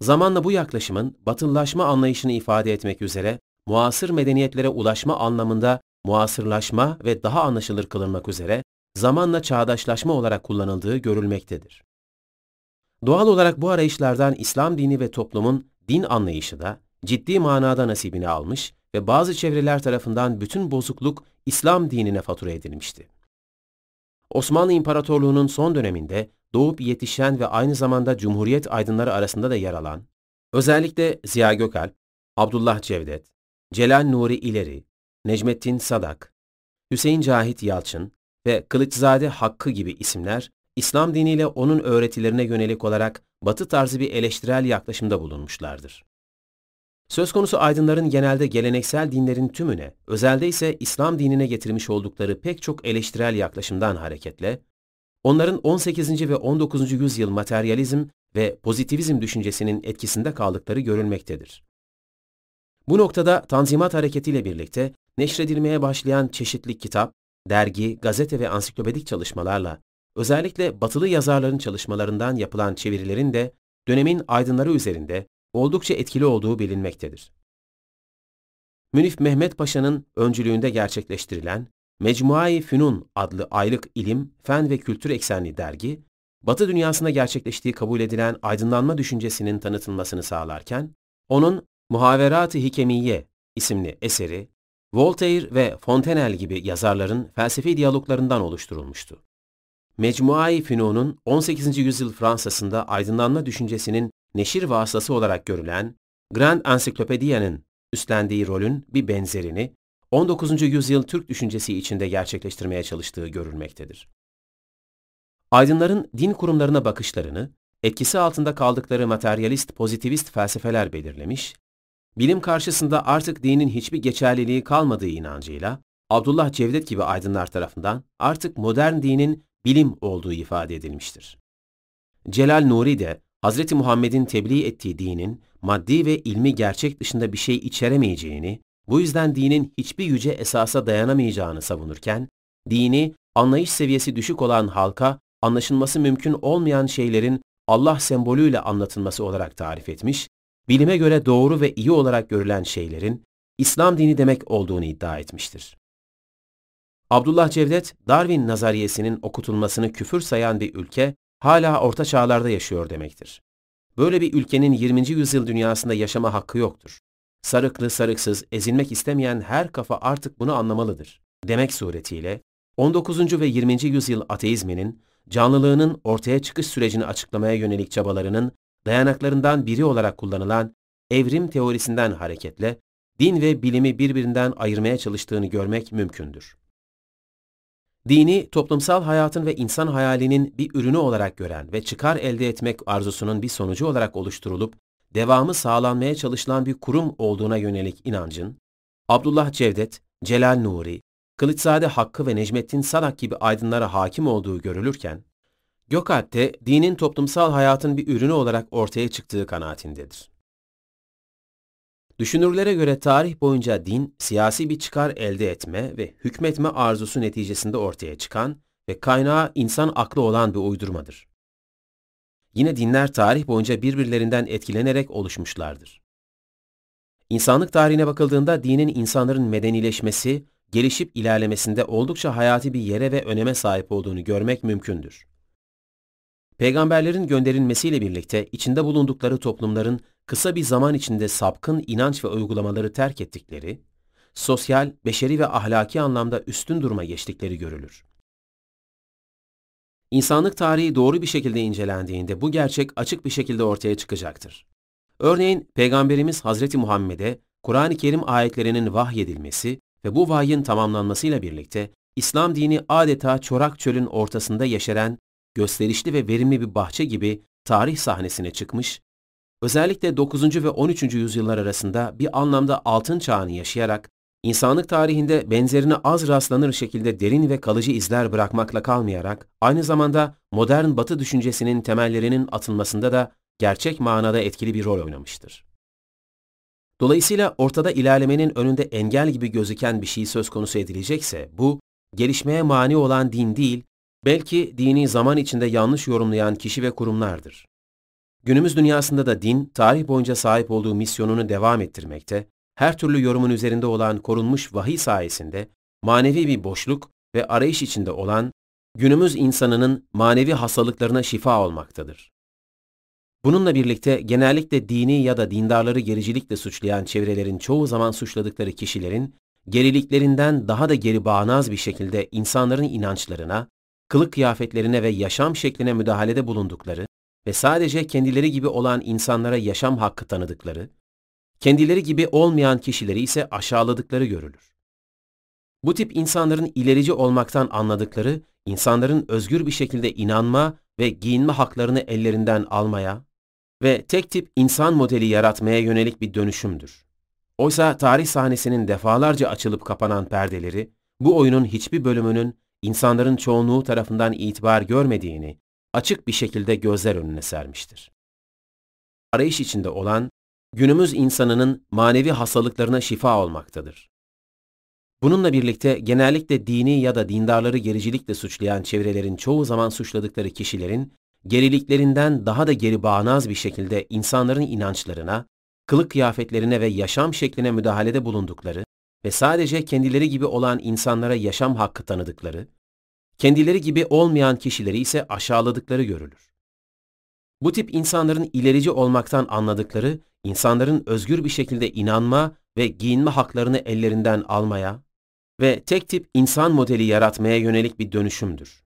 Zamanla bu yaklaşımın batılılaşma anlayışını ifade etmek üzere muasır medeniyetlere ulaşma anlamında muasırlaşma ve daha anlaşılır kılınmak üzere zamanla çağdaşlaşma olarak kullanıldığı görülmektedir. Doğal olarak bu arayışlardan İslam dini ve toplumun din anlayışı da ciddi manada nasibini almış ve bazı çevreler tarafından bütün bozukluk İslam dinine fatura edilmişti. Osmanlı İmparatorluğu'nun son döneminde doğup yetişen ve aynı zamanda Cumhuriyet aydınları arasında da yer alan, özellikle Ziya Gökalp, Abdullah Cevdet, Celal Nuri İleri, Necmettin Sadak, Hüseyin Cahit Yalçın ve Kılıçzade Hakkı gibi isimler, İslam diniyle onun öğretilerine yönelik olarak batı tarzı bir eleştirel yaklaşımda bulunmuşlardır. Söz konusu aydınların genelde geleneksel dinlerin tümüne, özelde ise İslam dinine getirmiş oldukları pek çok eleştirel yaklaşımdan hareketle, onların 18. ve 19. yüzyıl materyalizm ve pozitivizm düşüncesinin etkisinde kaldıkları görülmektedir. Bu noktada Tanzimat hareketiyle birlikte neşredilmeye başlayan çeşitli kitap, dergi, gazete ve ansiklopedik çalışmalarla, özellikle batılı yazarların çalışmalarından yapılan çevirilerin de dönemin aydınları üzerinde oldukça etkili olduğu bilinmektedir. Münif Mehmet Paşa'nın öncülüğünde gerçekleştirilen Mecmuai Fünun adlı aylık ilim, fen ve kültür eksenli dergi, Batı dünyasında gerçekleştiği kabul edilen aydınlanma düşüncesinin tanıtılmasını sağlarken, onun Muhaverat-ı Hikemiye isimli eseri, Voltaire ve Fontenelle gibi yazarların felsefi diyaloglarından oluşturulmuştu. Mecmuai Fünun'un 18. yüzyıl Fransa'sında aydınlanma düşüncesinin neşir vasıtası olarak görülen Grand Encyclopedia'nın üstlendiği rolün bir benzerini 19. yüzyıl Türk düşüncesi içinde gerçekleştirmeye çalıştığı görülmektedir. Aydınların din kurumlarına bakışlarını, etkisi altında kaldıkları materyalist pozitivist felsefeler belirlemiş, bilim karşısında artık dinin hiçbir geçerliliği kalmadığı inancıyla, Abdullah Cevdet gibi aydınlar tarafından artık modern dinin bilim olduğu ifade edilmiştir. Celal Nuri de Hz. Muhammed'in tebliğ ettiği dinin maddi ve ilmi gerçek dışında bir şey içeremeyeceğini, bu yüzden dinin hiçbir yüce esasa dayanamayacağını savunurken, dini anlayış seviyesi düşük olan halka anlaşılması mümkün olmayan şeylerin Allah sembolüyle anlatılması olarak tarif etmiş, bilime göre doğru ve iyi olarak görülen şeylerin İslam dini demek olduğunu iddia etmiştir. Abdullah Cevdet, Darwin nazariyesinin okutulmasını küfür sayan bir ülke, hala orta çağlarda yaşıyor demektir. Böyle bir ülkenin 20. yüzyıl dünyasında yaşama hakkı yoktur. Sarıklı sarıksız, ezilmek istemeyen her kafa artık bunu anlamalıdır. Demek suretiyle, 19. ve 20. yüzyıl ateizminin, canlılığının ortaya çıkış sürecini açıklamaya yönelik çabalarının dayanaklarından biri olarak kullanılan evrim teorisinden hareketle, din ve bilimi birbirinden ayırmaya çalıştığını görmek mümkündür. Dini, toplumsal hayatın ve insan hayalinin bir ürünü olarak gören ve çıkar elde etmek arzusunun bir sonucu olarak oluşturulup, devamı sağlanmaya çalışılan bir kurum olduğuna yönelik inancın, Abdullah Cevdet, Celal Nuri, Kılıçzade Hakkı ve Necmettin Sadak gibi aydınlara hakim olduğu görülürken, Gökalp'te dinin toplumsal hayatın bir ürünü olarak ortaya çıktığı kanaatindedir. Düşünürlere göre tarih boyunca din, siyasi bir çıkar elde etme ve hükmetme arzusu neticesinde ortaya çıkan ve kaynağı insan aklı olan bir uydurmadır. Yine dinler tarih boyunca birbirlerinden etkilenerek oluşmuşlardır. İnsanlık tarihine bakıldığında dinin insanların medenileşmesi, gelişip ilerlemesinde oldukça hayati bir yere ve öneme sahip olduğunu görmek mümkündür. Peygamberlerin gönderilmesiyle birlikte içinde bulundukları toplumların kısa bir zaman içinde sapkın inanç ve uygulamaları terk ettikleri, sosyal, beşeri ve ahlaki anlamda üstün duruma geçtikleri görülür. İnsanlık tarihi doğru bir şekilde incelendiğinde bu gerçek açık bir şekilde ortaya çıkacaktır. Örneğin Peygamberimiz Hazreti Muhammed'e Kur'an-ı Kerim ayetlerinin vahyedilmesi ve bu vahyin tamamlanmasıyla birlikte İslam dini adeta çorak çölün ortasında yeşeren, gösterişli ve verimli bir bahçe gibi tarih sahnesine çıkmış, özellikle 9. ve 13. yüzyıllar arasında bir anlamda altın çağını yaşayarak, insanlık tarihinde benzerine az rastlanır şekilde derin ve kalıcı izler bırakmakla kalmayarak, aynı zamanda modern batı düşüncesinin temellerinin atılmasında da gerçek manada etkili bir rol oynamıştır. Dolayısıyla ortada ilerlemenin önünde engel gibi gözüken bir şey söz konusu edilecekse, bu, gelişmeye mani olan din değil, belki dini zaman içinde yanlış yorumlayan kişi ve kurumlardır. Günümüz dünyasında da din, tarih boyunca sahip olduğu misyonunu devam ettirmekte, her türlü yorumun üzerinde olan korunmuş vahiy sayesinde, manevi bir boşluk ve arayış içinde olan, günümüz insanının manevi hastalıklarına şifa olmaktadır. Bununla birlikte genellikle dini ya da dindarları gericilikle suçlayan çevrelerin çoğu zaman suçladıkları kişilerin, geriliklerinden daha da geri bağnaz bir şekilde insanların inançlarına, kılık kıyafetlerine ve yaşam şekline müdahalede bulundukları ve sadece kendileri gibi olan insanlara yaşam hakkı tanıdıkları, kendileri gibi olmayan kişileri ise aşağıladıkları görülür. Bu tip insanların ilerici olmaktan anladıkları, insanların özgür bir şekilde inanma ve giyinme haklarını ellerinden almaya, ve tek tip insan modeli yaratmaya yönelik bir dönüşümdür. Oysa tarih sahnesinin defalarca açılıp kapanan perdeleri, bu oyunun hiçbir bölümünün insanların çoğunluğu tarafından itibar görmediğini açık bir şekilde gözler önüne sermiştir. Arayış içinde olan, günümüz insanının manevi hastalıklarına şifa olmaktadır. Bununla birlikte genellikle dini ya da dindarları gericilikle suçlayan çevrelerin çoğu zaman suçladıkları kişilerin geriliklerinden daha da geri bağnaz bir şekilde insanların inançlarına, kılık kıyafetlerine ve yaşam şekline müdahalede bulundukları ve sadece kendileri gibi olan insanlara yaşam hakkı tanıdıkları, kendileri gibi olmayan kişileri ise aşağıladıkları görülür. Bu tip insanların ilerici olmaktan anladıkları, insanların özgür bir şekilde inanma ve giyinme haklarını ellerinden almaya ve tek tip insan modeli yaratmaya yönelik bir dönüşümdür.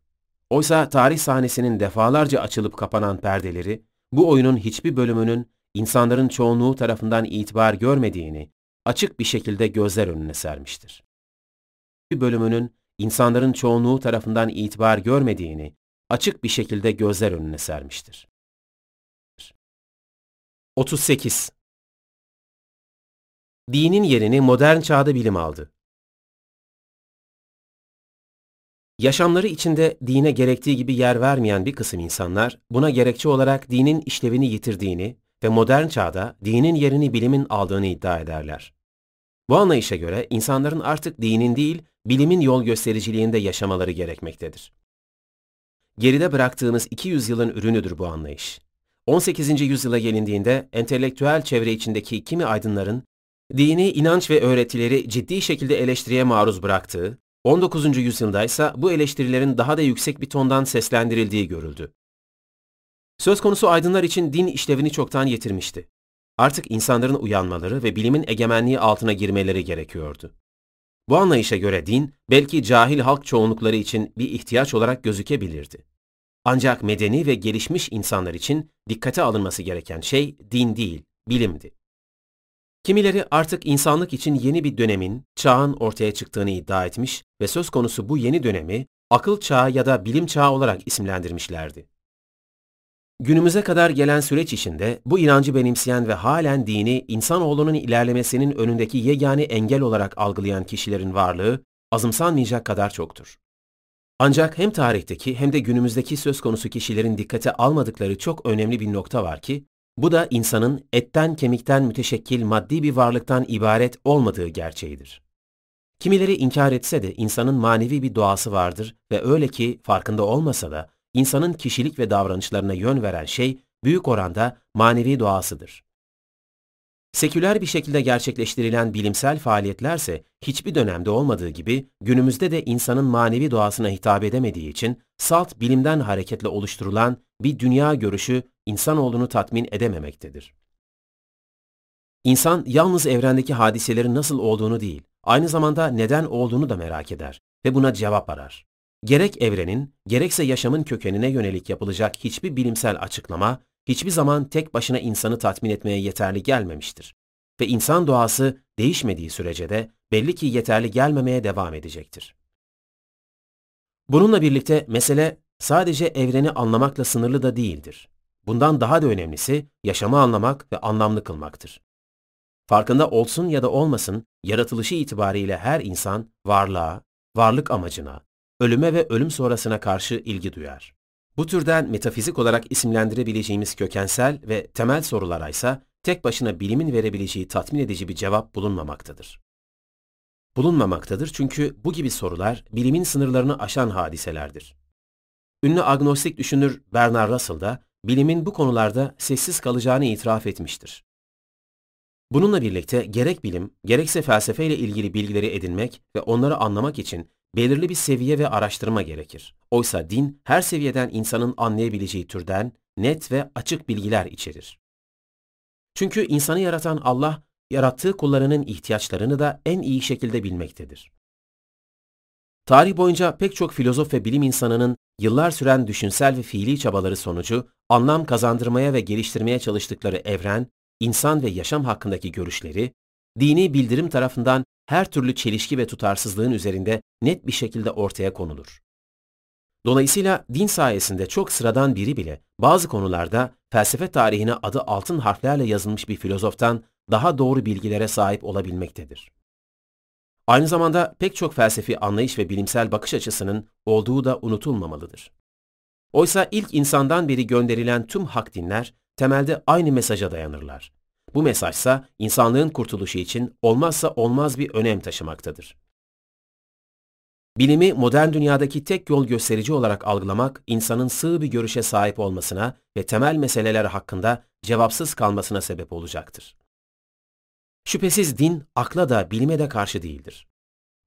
Oysa tarih sahnesinin defalarca açılıp kapanan perdeleri, bu oyunun hiçbir bölümünün insanların çoğunluğu tarafından itibar görmediğini açık bir şekilde gözler önüne sermiştir. Bir bölümünün insanların çoğunluğu tarafından itibar görmediğini açık bir şekilde gözler önüne sermiştir. 38. Dinin yerini modern çağda bilim aldı. Yaşamları içinde dine gerektiği gibi yer vermeyen bir kısım insanlar, buna gerekçe olarak dinin işlevini yitirdiğini ve modern çağda dinin yerini bilimin aldığını iddia ederler. Bu anlayışa göre insanların artık dinin değil, bilimin yol göstericiliğinde yaşamaları gerekmektedir. Geride bıraktığımız 200 yılın ürünüdür bu anlayış. 18. yüzyıla gelindiğinde entelektüel çevre içindeki kimi aydınların dini inanç ve öğretileri ciddi şekilde eleştiriye maruz bıraktığı, 19. yüzyılda ise bu eleştirilerin daha da yüksek bir tondan seslendirildiği görüldü. Söz konusu aydınlar için din işlevini çoktan yitirmişti. Artık insanların uyanmaları ve bilimin egemenliği altına girmeleri gerekiyordu. Bu anlayışa göre din, belki cahil halk çoğunlukları için bir ihtiyaç olarak gözükebilirdi. Ancak medeni ve gelişmiş insanlar için dikkate alınması gereken şey din değil, bilimdi. Kimileri artık insanlık için yeni bir dönemin, çağın ortaya çıktığını iddia etmiş ve söz konusu bu yeni dönemi akıl çağı ya da bilim çağı olarak isimlendirmişlerdi. Günümüze kadar gelen süreç içinde bu inancı benimseyen ve halen dini insanoğlunun ilerlemesinin önündeki yegane engel olarak algılayan kişilerin varlığı azımsanmayacak kadar çoktur. Ancak hem tarihteki hem de günümüzdeki söz konusu kişilerin dikkate almadıkları çok önemli bir nokta var ki, bu da insanın etten kemikten müteşekkil maddi bir varlıktan ibaret olmadığı gerçeğidir. Kimileri inkar etse de insanın manevi bir doğası vardır ve öyle ki farkında olmasa da insanın kişilik ve davranışlarına yön veren şey büyük oranda manevi doğasıdır. Seküler bir şekilde gerçekleştirilen bilimsel faaliyetlerse hiçbir dönemde olmadığı gibi günümüzde de insanın manevi doğasına hitap edemediği için salt bilimden hareketle oluşturulan bir dünya görüşü insanoğlunu tatmin edememektedir. İnsan yalnız evrendeki hadiselerin nasıl olduğunu değil, aynı zamanda neden olduğunu da merak eder ve buna cevap arar. Gerek evrenin, gerekse yaşamın kökenine yönelik yapılacak hiçbir bilimsel açıklama, hiçbir zaman tek başına insanı tatmin etmeye yeterli gelmemiştir. Ve insan doğası değişmediği sürece de belli ki yeterli gelmemeye devam edecektir. Bununla birlikte mesele sadece evreni anlamakla sınırlı da değildir. Bundan daha da önemlisi yaşamı anlamak ve anlamlı kılmaktır. Farkında olsun ya da olmasın, yaratılışı itibariyle her insan varlığa, varlık amacına, ölüme ve ölüm sonrasına karşı ilgi duyar. Bu türden metafizik olarak isimlendirebileceğimiz kökensel ve temel sorulara ise tek başına bilimin verebileceği tatmin edici bir cevap bulunmamaktadır. Bulunmamaktadır çünkü bu gibi sorular bilimin sınırlarını aşan hadiselerdir. Ünlü agnostik düşünür Bernard Russell da bilimin bu konularda sessiz kalacağını itiraf etmiştir. Bununla birlikte gerek bilim, gerekse felsefeyle ilgili bilgileri edinmek ve onları anlamak için belirli bir seviye ve araştırma gerekir. Oysa din her seviyeden insanın anlayabileceği türden net ve açık bilgiler içerir. Çünkü insanı yaratan Allah, yarattığı kullarının ihtiyaçlarını da en iyi şekilde bilmektedir. Tarih boyunca pek çok filozof ve bilim insanının yıllar süren düşünsel ve fiili çabaları sonucu anlam kazandırmaya ve geliştirmeye çalıştıkları evren, insan ve yaşam hakkındaki görüşleri, dini bildirim tarafından her türlü çelişki ve tutarsızlığın üzerinde net bir şekilde ortaya konulur. Dolayısıyla din sayesinde çok sıradan biri bile bazı konularda felsefe tarihine adı altın harflerle yazılmış bir filozoftan daha doğru bilgilere sahip olabilmektedir. Aynı zamanda pek çok felsefi anlayış ve bilimsel bakış açısının olduğu da unutulmamalıdır. Oysa ilk insandan beri gönderilen tüm hak dinler temelde aynı mesaja dayanırlar. Bu mesajsa insanlığın kurtuluşu için olmazsa olmaz bir önem taşımaktadır. Bilimi modern dünyadaki tek yol gösterici olarak algılamak, insanın sığ bir görüşe sahip olmasına ve temel meseleler hakkında cevapsız kalmasına sebep olacaktır. Şüphesiz din, akla da bilime de karşı değildir.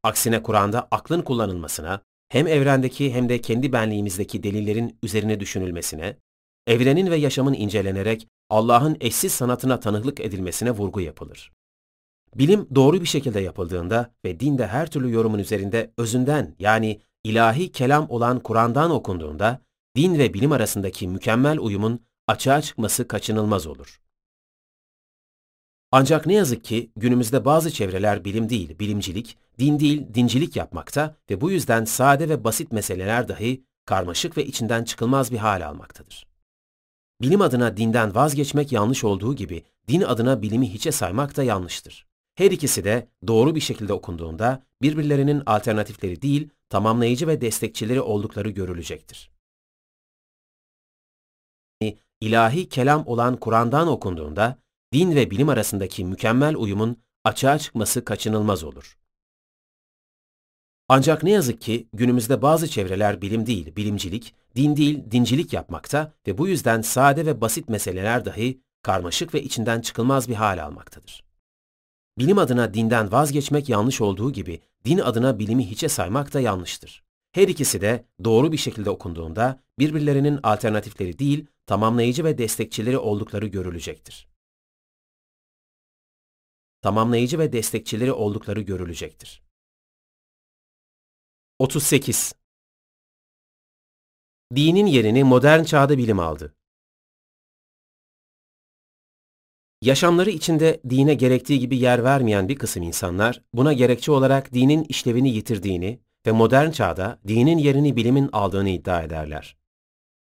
Aksine Kur'an'da aklın kullanılmasına, hem evrendeki hem de kendi benliğimizdeki delillerin üzerine düşünülmesine, evrenin ve yaşamın incelenerek Allah'ın eşsiz sanatına tanıklık edilmesine vurgu yapılır. Bilim doğru bir şekilde yapıldığında ve dinde her türlü yorumun üzerinde özünden yani ilahi kelam olan Kur'an'dan okunduğunda din ve bilim arasındaki mükemmel uyumun açığa çıkması kaçınılmaz olur. Ancak ne yazık ki günümüzde bazı çevreler bilim değil, bilimcilik, din değil, dincilik yapmakta ve bu yüzden sade ve basit meseleler dahi karmaşık ve içinden çıkılmaz bir hal almaktadır. Bilim adına dinden vazgeçmek yanlış olduğu gibi din adına bilimi hiçe saymak da yanlıştır. Her ikisi de doğru bir şekilde okunduğunda birbirlerinin alternatifleri değil, tamamlayıcı ve destekçileri oldukları görülecektir. İlahi kelam olan Kur'an'dan okunduğunda din ve bilim arasındaki mükemmel uyumun açığa çıkması kaçınılmaz olur. Ancak ne yazık ki günümüzde bazı çevreler bilim değil, bilimcilik, din değil, dincilik yapmakta ve bu yüzden sade ve basit meseleler dahi karmaşık ve içinden çıkılmaz bir hal almaktadır. Bilim adına dinden vazgeçmek yanlış olduğu gibi din adına bilimi hiçe saymak da yanlıştır. Her ikisi de doğru bir şekilde okunduğunda birbirlerinin alternatifleri değil, tamamlayıcı ve destekçileri oldukları görülecektir. Tamamlayıcı ve destekçileri oldukları görülecektir. 38. Dinin yerini modern çağda bilim aldı. Yaşamları içinde dine gerektiği gibi yer vermeyen bir kısım insanlar, buna gerekçe olarak dinin işlevini yitirdiğini ve modern çağda dinin yerini bilimin aldığını iddia ederler.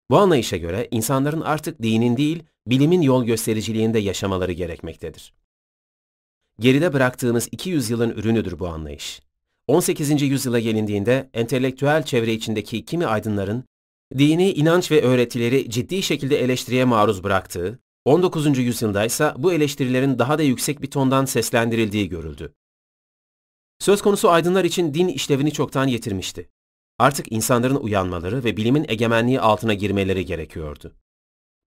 Bu anlayışa göre insanların artık dinin değil, bilimin yol göstericiliğinde yaşamaları gerekmektedir. Geride bıraktığımız 200 yılın ürünüdür bu anlayış. 18. yüzyıla gelindiğinde entelektüel çevre içindeki kimi aydınların dini inanç ve öğretileri ciddi şekilde eleştiriye maruz bıraktığı, 19. yüzyılda ise bu eleştirilerin daha da yüksek bir tondan seslendirildiği görüldü. Söz konusu aydınlar için din işlevini çoktan yitirmişti. Artık insanların uyanmaları ve bilimin egemenliği altına girmeleri gerekiyordu.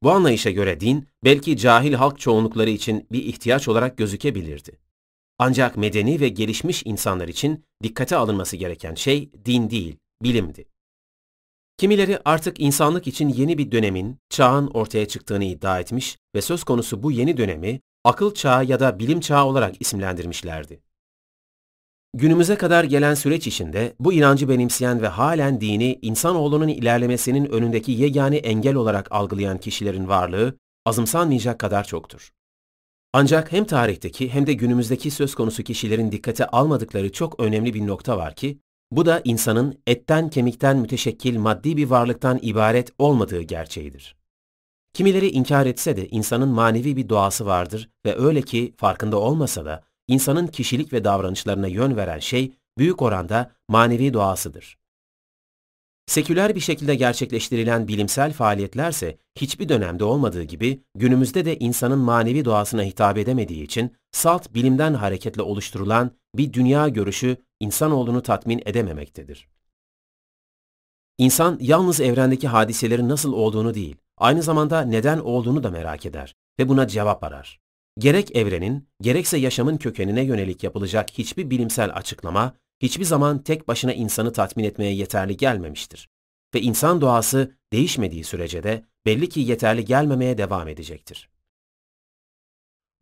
Bu anlayışa göre din, belki cahil halk çoğunlukları için bir ihtiyaç olarak gözükebilirdi. Ancak medeni ve gelişmiş insanlar için dikkate alınması gereken şey din değil, bilimdi. Kimileri artık insanlık için yeni bir dönemin, çağın ortaya çıktığını iddia etmiş ve söz konusu bu yeni dönemi akıl çağı ya da bilim çağı olarak isimlendirmişlerdi. Günümüze kadar gelen süreç içinde bu inancı benimseyen ve halen dini insanoğlunun ilerlemesinin önündeki yegane engel olarak algılayan kişilerin varlığı azımsanmayacak kadar çoktur. Ancak hem tarihteki hem de günümüzdeki söz konusu kişilerin dikkate almadıkları çok önemli bir nokta var ki, bu da insanın etten kemikten müteşekkil maddi bir varlıktan ibaret olmadığı gerçeğidir. Kimileri inkar etse de insanın manevi bir doğası vardır ve öyle ki farkında olmasa da insanın kişilik ve davranışlarına yön veren şey büyük oranda manevi doğasıdır. Seküler bir şekilde gerçekleştirilen bilimsel faaliyetlerse hiçbir dönemde olmadığı gibi günümüzde de insanın manevi doğasına hitap edemediği için salt bilimden hareketle oluşturulan bir dünya görüşü insanoğlunu tatmin edememektedir. İnsan yalnız evrendeki hadiselerin nasıl olduğunu değil, aynı zamanda neden olduğunu da merak eder ve buna cevap arar. Gerek evrenin, gerekse yaşamın kökenine yönelik yapılacak hiçbir bilimsel açıklama hiçbir zaman tek başına insanı tatmin etmeye yeterli gelmemiştir. Ve insan doğası değişmediği sürece de belli ki yeterli gelmemeye devam edecektir.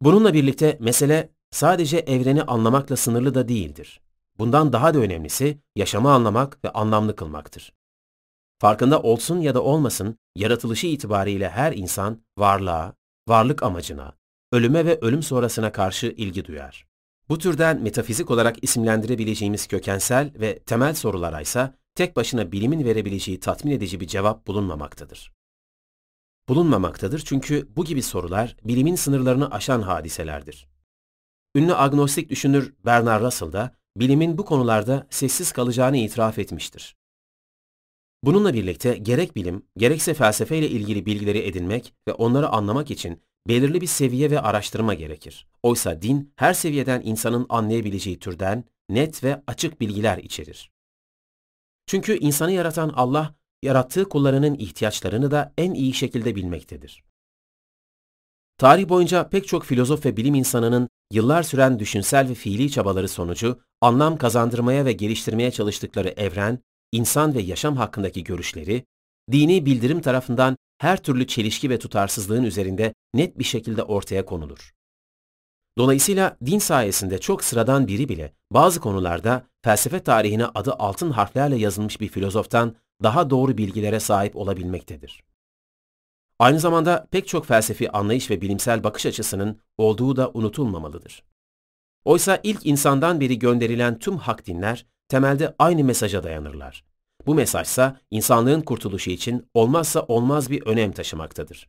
Bununla birlikte mesele sadece evreni anlamakla sınırlı da değildir. Bundan daha da önemlisi yaşamı anlamak ve anlamlı kılmaktır. Farkında olsun ya da olmasın, yaratılışı itibariyle her insan varlığa, varlık amacına, ölüme ve ölüm sonrasına karşı ilgi duyar. Bu türden metafizik olarak isimlendirebileceğimiz kökensel ve temel sorulara ise tek başına bilimin verebileceği tatmin edici bir cevap bulunmamaktadır. Bulunmamaktadır çünkü bu gibi sorular bilimin sınırlarını aşan hadiselerdir. Ünlü agnostik düşünür Bernard Russell da bilimin bu konularda sessiz kalacağını itiraf etmiştir. Bununla birlikte gerek bilim, gerekse felsefeyle ilgili bilgileri edinmek ve onları anlamak için belirli bir seviye ve araştırma gerekir. Oysa din her seviyeden insanın anlayabileceği türden net ve açık bilgiler içerir. Çünkü insanı yaratan Allah, yarattığı kullarının ihtiyaçlarını da en iyi şekilde bilmektedir. Tarih boyunca pek çok filozof ve bilim insanının yıllar süren düşünsel ve fiili çabaları sonucu anlam kazandırmaya ve geliştirmeye çalıştıkları evren, insan ve yaşam hakkındaki görüşleri, dini bildirim tarafından her türlü çelişki ve tutarsızlığın üzerinde net bir şekilde ortaya konulur. Dolayısıyla din sayesinde çok sıradan biri bile bazı konularda felsefe tarihine adı altın harflerle yazılmış bir filozoftan daha doğru bilgilere sahip olabilmektedir. Aynı zamanda pek çok felsefi anlayış ve bilimsel bakış açısının olduğu da unutulmamalıdır. Oysa ilk insandan beri gönderilen tüm hak dinler temelde aynı mesaja dayanırlar. Bu mesajsa insanlığın kurtuluşu için olmazsa olmaz bir önem taşımaktadır.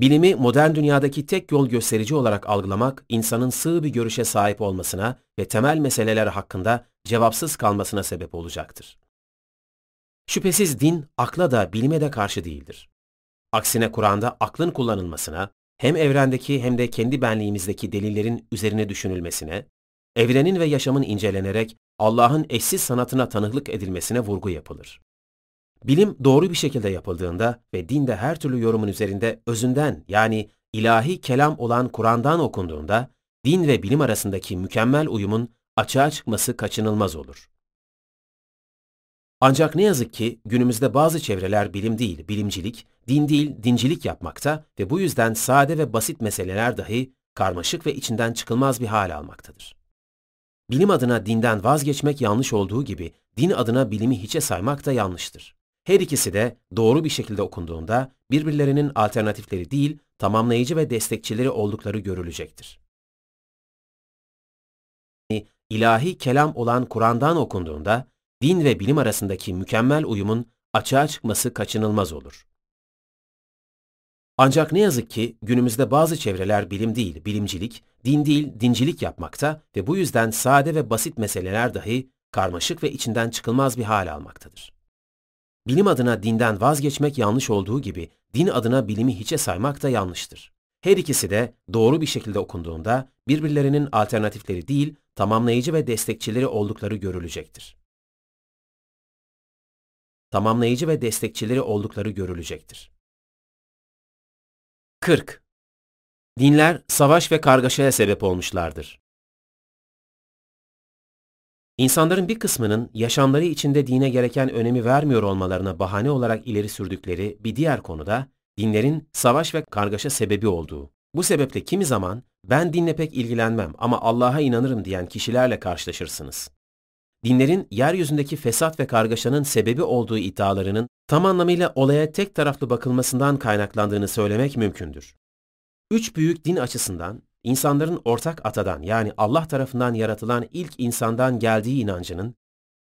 Bilimi modern dünyadaki tek yol gösterici olarak algılamak, insanın sığ bir görüşe sahip olmasına ve temel meseleler hakkında cevapsız kalmasına sebep olacaktır. Şüphesiz din, akla da bilime de karşı değildir. Aksine Kur'an'da aklın kullanılmasına, hem evrendeki hem de kendi benliğimizdeki delillerin üzerine düşünülmesine, evrenin ve yaşamın incelenerek Allah'ın eşsiz sanatına tanıklık edilmesine vurgu yapılır. Bilim doğru bir şekilde yapıldığında ve dinde her türlü yorumun üzerinde özünden yani ilahi kelam olan Kur'an'dan okunduğunda din ve bilim arasındaki mükemmel uyumun açığa çıkması kaçınılmaz olur. Ancak ne yazık ki günümüzde bazı çevreler bilim değil, bilimcilik, din değil, dincilik yapmakta ve bu yüzden sade ve basit meseleler dahi karmaşık ve içinden çıkılmaz bir hal almaktadır. Bilim adına dinden vazgeçmek yanlış olduğu gibi din adına bilimi hiçe saymak da yanlıştır. Her ikisi de doğru bir şekilde okunduğunda birbirlerinin alternatifleri değil, tamamlayıcı ve destekçileri oldukları görülecektir. İlahi kelam olan Kur'an'dan okunduğunda din ve bilim arasındaki mükemmel uyumun açığa çıkması kaçınılmaz olur. Ancak ne yazık ki günümüzde bazı çevreler bilim değil, bilimcilik, din değil, dincilik yapmakta ve bu yüzden sade ve basit meseleler dahi karmaşık ve içinden çıkılmaz bir hal almaktadır. Bilim adına dinden vazgeçmek yanlış olduğu gibi din adına bilimi hiçe saymak da yanlıştır. Her ikisi de doğru bir şekilde okunduğunda birbirlerinin alternatifleri değil, tamamlayıcı ve destekçileri oldukları görülecektir. Tamamlayıcı ve destekçileri oldukları görülecektir. 40. Dinler savaş ve kargaşaya sebep olmuşlardır. İnsanların bir kısmının yaşamları içinde dine gereken önemi vermiyor olmalarına bahane olarak ileri sürdükleri bir diğer konuda dinlerin savaş ve kargaşa sebebi olduğu. Bu sebeple kimi zaman ben dinle pek ilgilenmem ama Allah'a inanırım diyen kişilerle karşılaşırsınız. Dinlerin yeryüzündeki fesat ve kargaşanın sebebi olduğu iddialarının tam anlamıyla olaya tek taraflı bakılmasından kaynaklandığını söylemek mümkündür. Üç büyük din açısından insanların ortak atadan yani Allah tarafından yaratılan ilk insandan geldiği inancının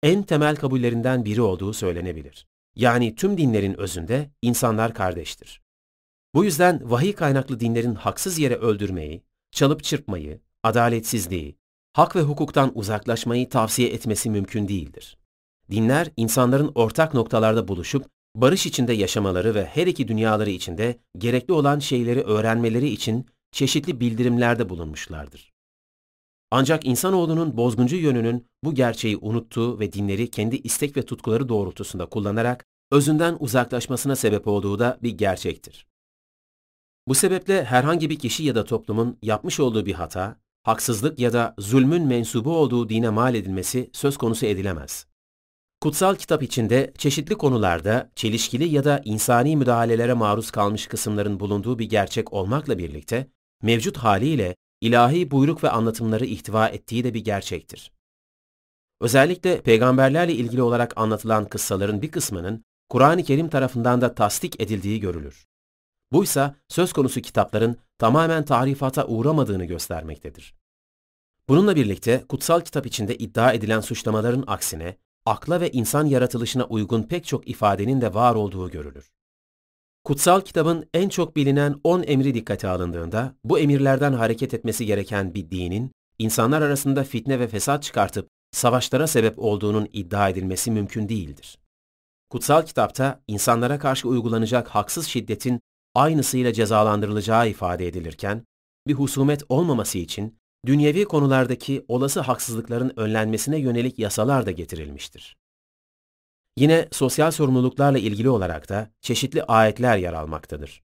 en temel kabullerinden biri olduğu söylenebilir. Yani tüm dinlerin özünde insanlar kardeştir. Bu yüzden vahiy kaynaklı dinlerin haksız yere öldürmeyi, çalıp çırpmayı, adaletsizliği, hak ve hukuktan uzaklaşmayı tavsiye etmesi mümkün değildir. Dinler, insanların ortak noktalarda buluşup, barış içinde yaşamaları ve her iki dünyaları içinde gerekli olan şeyleri öğrenmeleri için çeşitli bildirimlerde bulunmuşlardır. Ancak insanoğlunun bozguncu yönünün bu gerçeği unuttuğu ve dinleri kendi istek ve tutkuları doğrultusunda kullanarak özünden uzaklaşmasına sebep olduğu da bir gerçektir. Bu sebeple herhangi bir kişi ya da toplumun yapmış olduğu bir hata, haksızlık ya da zulmün mensubu olduğu dine mal edilmesi söz konusu edilemez. Kutsal kitap içinde çeşitli konularda çelişkili ya da insani müdahalelere maruz kalmış kısımların bulunduğu bir gerçek olmakla birlikte, mevcut haliyle ilahi buyruk ve anlatımları ihtiva ettiği de bir gerçektir. Özellikle peygamberlerle ilgili olarak anlatılan kıssaların bir kısmının Kur'an-ı Kerim tarafından da tasdik edildiği görülür. Buysa söz konusu kitapların tamamen tahrifata uğramadığını göstermektedir. Bununla birlikte kutsal kitap içinde iddia edilen suçlamaların aksine akla ve insan yaratılışına uygun pek çok ifadenin de var olduğu görülür. Kutsal kitabın en çok bilinen 10 emri dikkate alındığında bu emirlerden hareket etmesi gereken bir dinin insanlar arasında fitne ve fesat çıkartıp savaşlara sebep olduğunun iddia edilmesi mümkün değildir. Kutsal kitapta insanlara karşı uygulanacak haksız şiddetin aynısıyla cezalandırılacağı ifade edilirken, bir husumet olmaması için dünyevi konulardaki olası haksızlıkların önlenmesine yönelik yasalar da getirilmiştir. Yine sosyal sorumluluklarla ilgili olarak da çeşitli ayetler yer almaktadır.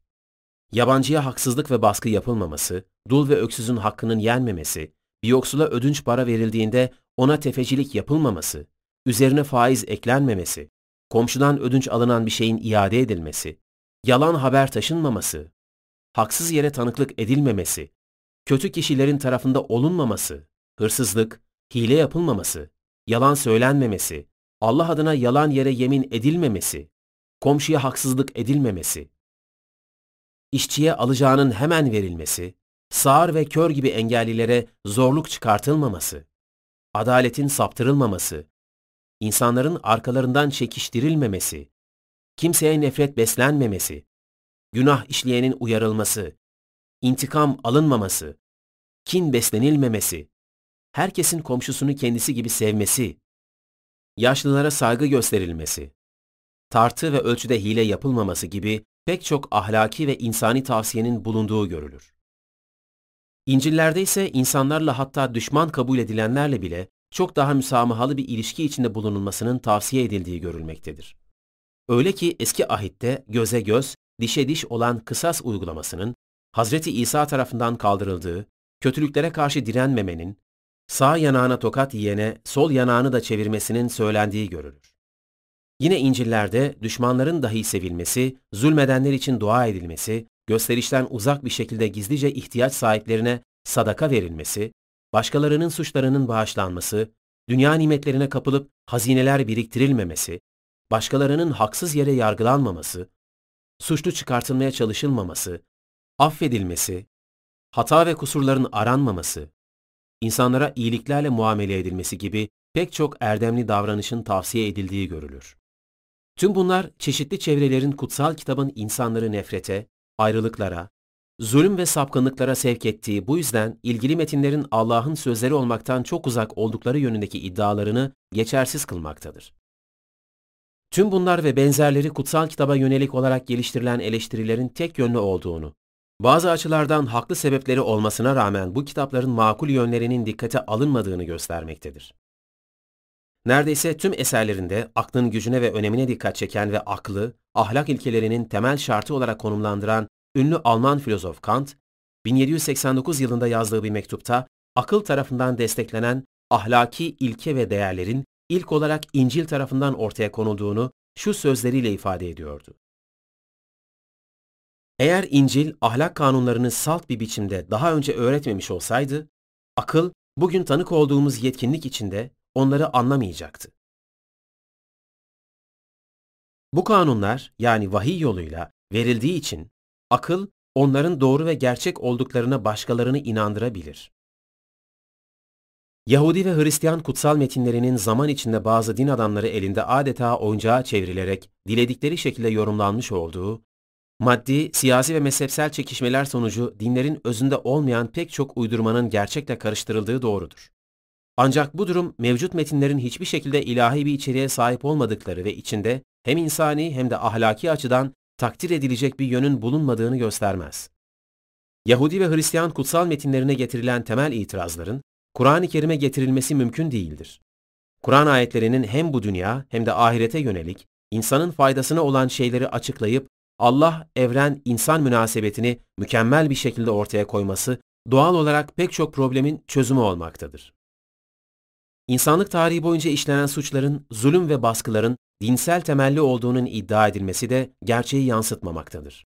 Yabancıya haksızlık ve baskı yapılmaması, dul ve öksüzün hakkının yenmemesi, bir yoksula ödünç para verildiğinde ona tefecilik yapılmaması, üzerine faiz eklenmemesi, komşudan ödünç alınan bir şeyin iade edilmesi, yalan haber taşınmaması, haksız yere tanıklık edilmemesi, kötü kişilerin tarafında olunmaması, hırsızlık, hile yapılmaması, yalan söylenmemesi, Allah adına yalan yere yemin edilmemesi, komşuya haksızlık edilmemesi, işçiye alacağının hemen verilmesi, sağır ve kör gibi engellilere zorluk çıkartılmaması, adaletin saptırılmaması, insanların arkalarından çekiştirilmemesi, kimseye nefret beslenmemesi, günah işleyenin uyarılması, intikam alınmaması, kin beslenilmemesi, herkesin komşusunu kendisi gibi sevmesi, yaşlılara saygı gösterilmesi, tartı ve ölçüde hile yapılmaması gibi pek çok ahlaki ve insani tavsiyenin bulunduğu görülür. İncil'lerde ise insanlarla hatta düşman kabul edilenlerle bile çok daha müsamahalı bir ilişki içinde bulunulmasının tavsiye edildiği görülmektedir. Öyle ki eski ahitte göze göz, dişe diş olan kısas uygulamasının Hazreti İsa tarafından kaldırıldığı, kötülüklere karşı direnmemenin, sağ yanağına tokat yiyene sol yanağını da çevirmesinin söylendiği görülür. Yine İncil'lerde düşmanların dahi sevilmesi, zulmedenler için dua edilmesi, gösterişten uzak bir şekilde gizlice ihtiyaç sahiplerine sadaka verilmesi, başkalarının suçlarının bağışlanması, dünya nimetlerine kapılıp hazineler biriktirilmemesi, başkalarının haksız yere yargılanmaması, suçlu çıkartılmaya çalışılmaması, affedilmesi, hata ve kusurların aranmaması, insanlara iyiliklerle muamele edilmesi gibi pek çok erdemli davranışın tavsiye edildiği görülür. Tüm bunlar çeşitli çevrelerin kutsal kitabın insanları nefrete, ayrılıklara, zulüm ve sapkınlıklara sevk ettiği bu yüzden ilgili metinlerin Allah'ın sözleri olmaktan çok uzak oldukları yönündeki iddialarını geçersiz kılmaktadır. Tüm bunlar ve benzerleri kutsal kitaba yönelik olarak geliştirilen eleştirilerin tek yönlü olduğunu, bazı açılardan haklı sebepleri olmasına rağmen bu kitapların makul yönlerinin dikkate alınmadığını göstermektedir. Neredeyse tüm eserlerinde aklın gücüne ve önemine dikkat çeken ve aklı, ahlak ilkelerinin temel şartı olarak konumlandıran ünlü Alman filozof Kant, 1789 yılında yazdığı bir mektupta akıl tarafından desteklenen ahlaki ilke ve değerlerin ilk olarak İncil tarafından ortaya konulduğunu şu sözleriyle ifade ediyordu. Eğer İncil ahlak kanunlarını salt bir biçimde daha önce öğretmemiş olsaydı, akıl bugün tanık olduğumuz yetkinlik içinde onları anlamayacaktı. Bu kanunlar yani vahiy yoluyla verildiği için akıl onların doğru ve gerçek olduklarına başkalarını inandırabilir. Yahudi ve Hristiyan kutsal metinlerinin zaman içinde bazı din adamları elinde adeta oyuncağa çevrilerek diledikleri şekilde yorumlanmış olduğu, maddi, siyasi ve mezhepsel çekişmeler sonucu dinlerin özünde olmayan pek çok uydurmanın gerçekle karıştırıldığı doğrudur. Ancak bu durum mevcut metinlerin hiçbir şekilde ilahi bir içeriğe sahip olmadıkları ve içinde hem insani hem de ahlaki açıdan takdir edilecek bir yönün bulunmadığını göstermez. Yahudi ve Hristiyan kutsal metinlerine getirilen temel itirazların Kur'an-ı Kerim'e getirilmesi mümkün değildir. Kur'an ayetlerinin hem bu dünya hem de ahirete yönelik insanın faydasına olan şeyleri açıklayıp Allah evren insan münasebetini mükemmel bir şekilde ortaya koyması doğal olarak pek çok problemin çözümü olmaktadır. İnsanlık tarihi boyunca işlenen suçların, zulüm ve baskıların dinsel temelli olduğunun iddia edilmesi de gerçeği yansıtmamaktadır.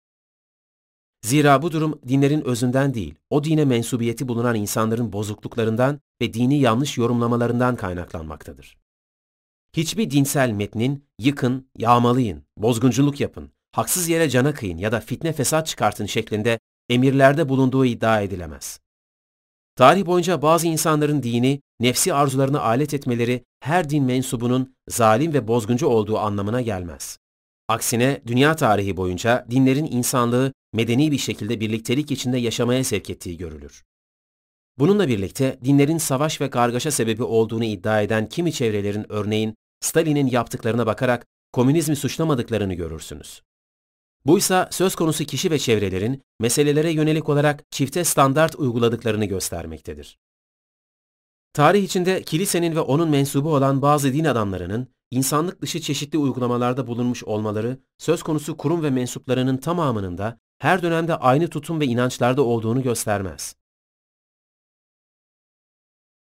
Zira bu durum dinlerin özünden değil, o dine mensubiyeti bulunan insanların bozukluklarından ve dini yanlış yorumlamalarından kaynaklanmaktadır. Hiçbir dinsel metnin yıkın, yağmalayın, bozgunculuk yapın, haksız yere cana kıyın ya da fitne fesat çıkartın şeklinde emirlerde bulunduğu iddia edilemez. Tarih boyunca bazı insanların dini, nefsi arzularını alet etmeleri her din mensubunun zalim ve bozguncu olduğu anlamına gelmez. Aksine dünya tarihi boyunca dinlerin insanlığı medeni bir şekilde birliktelik içinde yaşamaya sevk ettiği görülür. Bununla birlikte dinlerin savaş ve kargaşa sebebi olduğunu iddia eden kimi çevrelerin örneğin Stalin'in yaptıklarına bakarak komünizmi suçlamadıklarını görürsünüz. Buysa söz konusu kişi ve çevrelerin meselelere yönelik olarak çifte standart uyguladıklarını göstermektedir. Tarih içinde kilisenin ve onun mensubu olan bazı din adamlarının insanlık dışı çeşitli uygulamalarda bulunmuş olmaları söz konusu kurum ve mensuplarının tamamının da her dönemde aynı tutum ve inançlarda olduğunu göstermez.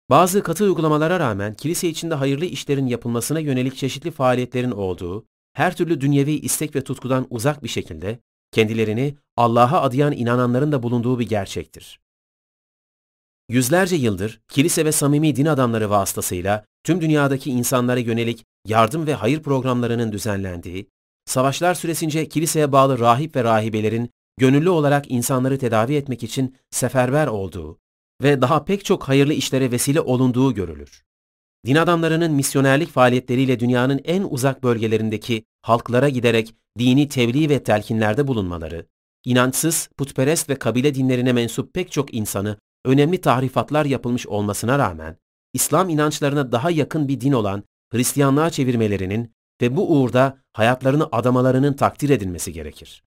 Bazı katı uygulamalara rağmen kilise içinde hayırlı işlerin yapılmasına yönelik çeşitli faaliyetlerin olduğu, her türlü dünyevi istek ve tutkudan uzak bir şekilde kendilerini Allah'a adayan inananların da bulunduğu bir gerçektir. Yüzlerce yıldır kilise ve samimi din adamları vasıtasıyla tüm dünyadaki insanlara yönelik yardım ve hayır programlarının düzenlendiği, savaşlar süresince kiliseye bağlı rahip ve rahibelerin gönüllü olarak insanları tedavi etmek için seferber olduğu ve daha pek çok hayırlı işlere vesile olunduğu görülür. Din adamlarının misyonerlik faaliyetleriyle dünyanın en uzak bölgelerindeki halklara giderek dini tebliğ ve telkinlerde bulunmaları, inançsız, putperest ve kabile dinlerine mensup pek çok insanı önemli tahrifatlar yapılmış olmasına rağmen, İslam inançlarına daha yakın bir din olan Hristiyanlığa çevirmelerinin ve bu uğurda hayatlarını adamalarının takdir edilmesi gerekir.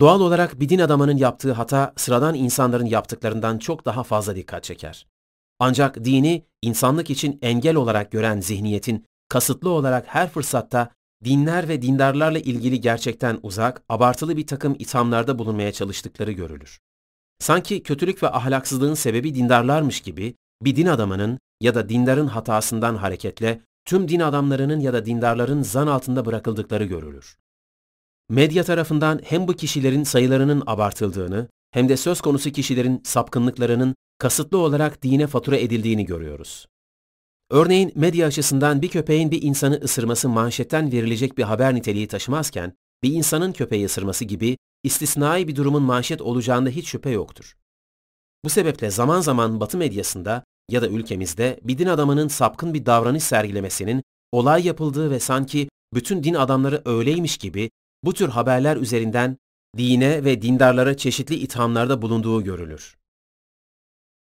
Doğal olarak bir din adamının yaptığı hata sıradan insanların yaptıklarından çok daha fazla dikkat çeker. Ancak dini insanlık için engel olarak gören zihniyetin kasıtlı olarak her fırsatta dinler ve dindarlarla ilgili gerçekten uzak, abartılı bir takım ithamlarda bulunmaya çalıştıkları görülür. Sanki kötülük ve ahlaksızlığın sebebi dindarlarmış gibi bir din adamının ya da dindarın hatasından hareketle tüm din adamlarının ya da dindarların zan altında bırakıldıkları görülür. Medya tarafından hem bu kişilerin sayılarının abartıldığını hem de söz konusu kişilerin sapkınlıklarının kasıtlı olarak dine fatura edildiğini görüyoruz. Örneğin medya açısından bir köpeğin bir insanı ısırması manşetten verilecek bir haber niteliği taşımazken, bir insanın köpeği ısırması gibi istisnai bir durumun manşet olacağında hiç şüphe yoktur. Bu sebeple zaman zaman Batı medyasında ya da ülkemizde bir din adamının sapkın bir davranış sergilemesinin olay yapıldığı ve sanki bütün din adamları öyleymiş gibi bu tür haberler üzerinden dine ve dindarlara çeşitli ithamlarda bulunduğu görülür.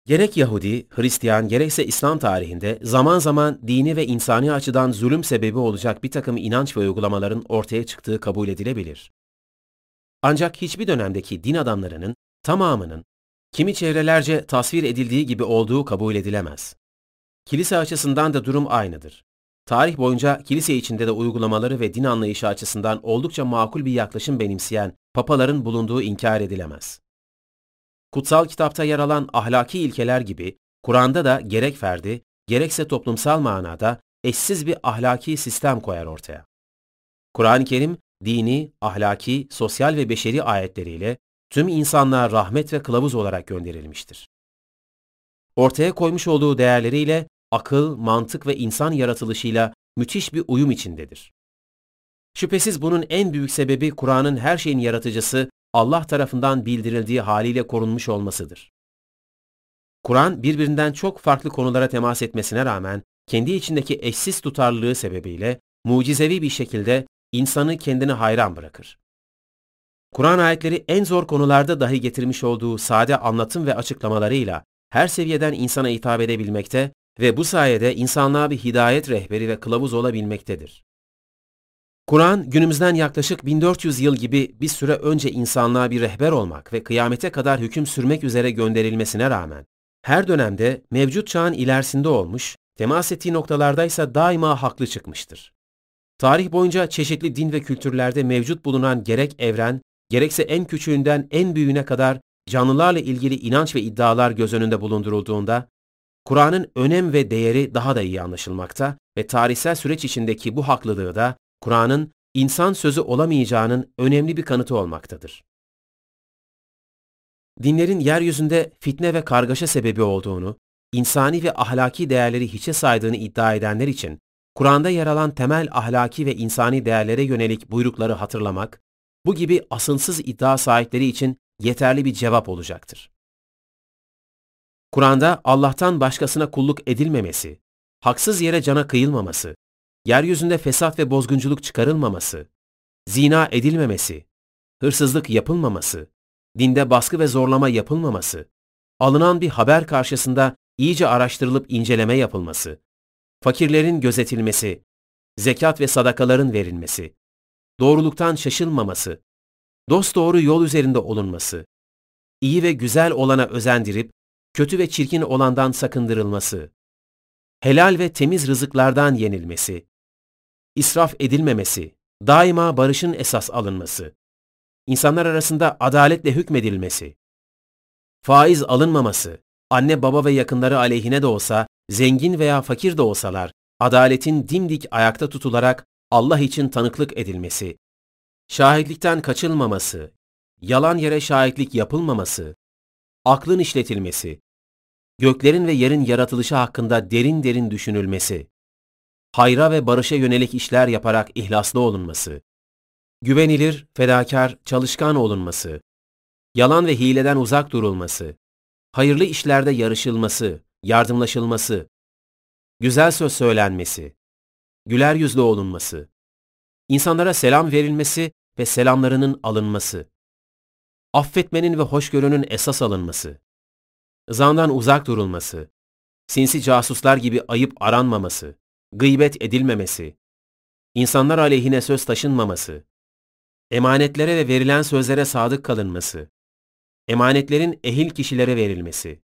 Gerek Yahudi, Hristiyan gerekse İslam tarihinde zaman zaman dini ve insani açıdan zulüm sebebi olacak bir takım inanç ve uygulamaların ortaya çıktığı kabul edilebilir. Ancak hiçbir dönemdeki din adamlarının tamamının kimi çevrelerce tasvir edildiği gibi olduğu kabul edilemez. Kilise açısından da durum aynıdır. Tarih boyunca kilise içinde de uygulamaları ve din anlayışı açısından oldukça makul bir yaklaşım benimseyen papaların bulunduğu inkar edilemez. Kutsal kitapta yer alan ahlaki ilkeler gibi Kur'an'da da gerek ferdi, gerekse toplumsal manada eşsiz bir ahlaki sistem koyar ortaya. Kur'an-ı Kerim, dini, ahlaki, sosyal ve beşeri ayetleriyle tüm insanlığa rahmet ve kılavuz olarak gönderilmiştir. Ortaya koymuş olduğu değerleriyle akıl, mantık ve insan yaratılışıyla müthiş bir uyum içindedir. Şüphesiz bunun en büyük sebebi Kur'an'ın her şeyin yaratıcısı Allah tarafından bildirildiği haliyle korunmuş olmasıdır. Kur'an birbirinden çok farklı konulara temas etmesine rağmen kendi içindeki eşsiz tutarlılığı sebebiyle mucizevi bir şekilde insanı kendine hayran bırakır. Kur'an ayetleri en zor konularda dahi getirmiş olduğu sade anlatım ve açıklamalarıyla her seviyeden insana hitap edebilmekte ve bu sayede insanlığa bir hidayet rehberi ve kılavuz olabilmektedir. Kur'an günümüzden yaklaşık 1400 yıl gibi bir süre önce insanlığa bir rehber olmak ve kıyamete kadar hüküm sürmek üzere gönderilmesine rağmen her dönemde mevcut çağın ilerisinde olmuş, temas ettiği noktalardaysa daima haklı çıkmıştır. Tarih boyunca çeşitli din ve kültürlerde mevcut bulunan gerek evren, gerekse en küçüğünden en büyüğüne kadar canlılarla ilgili inanç ve iddialar göz önünde bulundurulduğunda, Kur'an'ın önem ve değeri daha da iyi anlaşılmakta ve tarihsel süreç içindeki bu haklılığı da Kur'an'ın insan sözü olamayacağının önemli bir kanıtı olmaktadır. Dinlerin yeryüzünde fitne ve kargaşa sebebi olduğunu, insani ve ahlaki değerleri hiçe saydığını iddia edenler için Kur'an'da yer alan temel ahlaki ve insani değerlere yönelik buyrukları hatırlamak, bu gibi asılsız iddia sahipleri için yeterli bir cevap olacaktır. Kur'an'da Allah'tan başkasına kulluk edilmemesi, haksız yere cana kıyılmaması, yeryüzünde fesat ve bozgunculuk çıkarılmaması, zina edilmemesi, hırsızlık yapılmaması, dinde baskı ve zorlama yapılmaması, alınan bir haber karşısında iyice araştırılıp inceleme yapılması, fakirlerin gözetilmesi, zekat ve sadakaların verilmesi, doğruluktan şaşılmaması, dosdoğru yol üzerinde olunması, iyi ve güzel olana özendirip, kötü ve çirkin olandan sakındırılması, helal ve temiz rızıklardan yenilmesi, israf edilmemesi, daima barışın esas alınması, insanlar arasında adaletle hükmedilmesi, faiz alınmaması, anne baba ve yakınları aleyhine de olsa, zengin veya fakir de olsalar, adaletin dimdik ayakta tutularak Allah için tanıklık edilmesi, şahitlikten kaçılmaması, yalan yere şahitlik yapılmaması, aklın işletilmesi, göklerin ve yerin yaratılışı hakkında derin derin düşünülmesi, hayra ve barışa yönelik işler yaparak ihlaslı olunması, güvenilir, fedakar, çalışkan olunması, yalan ve hileden uzak durulması, hayırlı işlerde yarışılması, yardımlaşılması, güzel söz söylenmesi, güler yüzlü olunması, insanlara selam verilmesi ve selamlarının alınması, affetmenin ve hoşgörünün esas alınması, zandan uzak durulması, sinsi casuslar gibi ayıp aranmaması, gıybet edilmemesi, insanlar aleyhine söz taşınmaması, emanetlere ve verilen sözlere sadık kalınması, emanetlerin ehil kişilere verilmesi,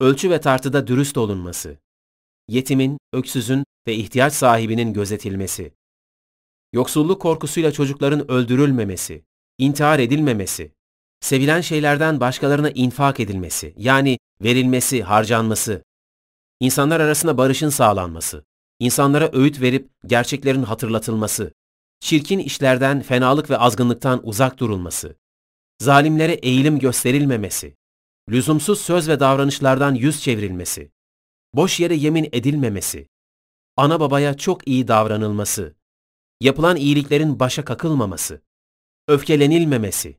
ölçü ve tartıda dürüst olunması, yetimin, öksüzün ve ihtiyaç sahibinin gözetilmesi, yoksulluk korkusuyla çocukların öldürülmemesi, intihar edilmemesi, sevilen şeylerden başkalarına infak edilmesi, yani verilmesi, harcanması, insanlar arasında barışın sağlanması, insanlara öğüt verip gerçeklerin hatırlatılması, çirkin işlerden, fenalık ve azgınlıktan uzak durulması, zalimlere eğilim gösterilmemesi, lüzumsuz söz ve davranışlardan yüz çevrilmesi, boş yere yemin edilmemesi, ana babaya çok iyi davranılması, yapılan iyiliklerin başa kakılmaması, öfkelenilmemesi,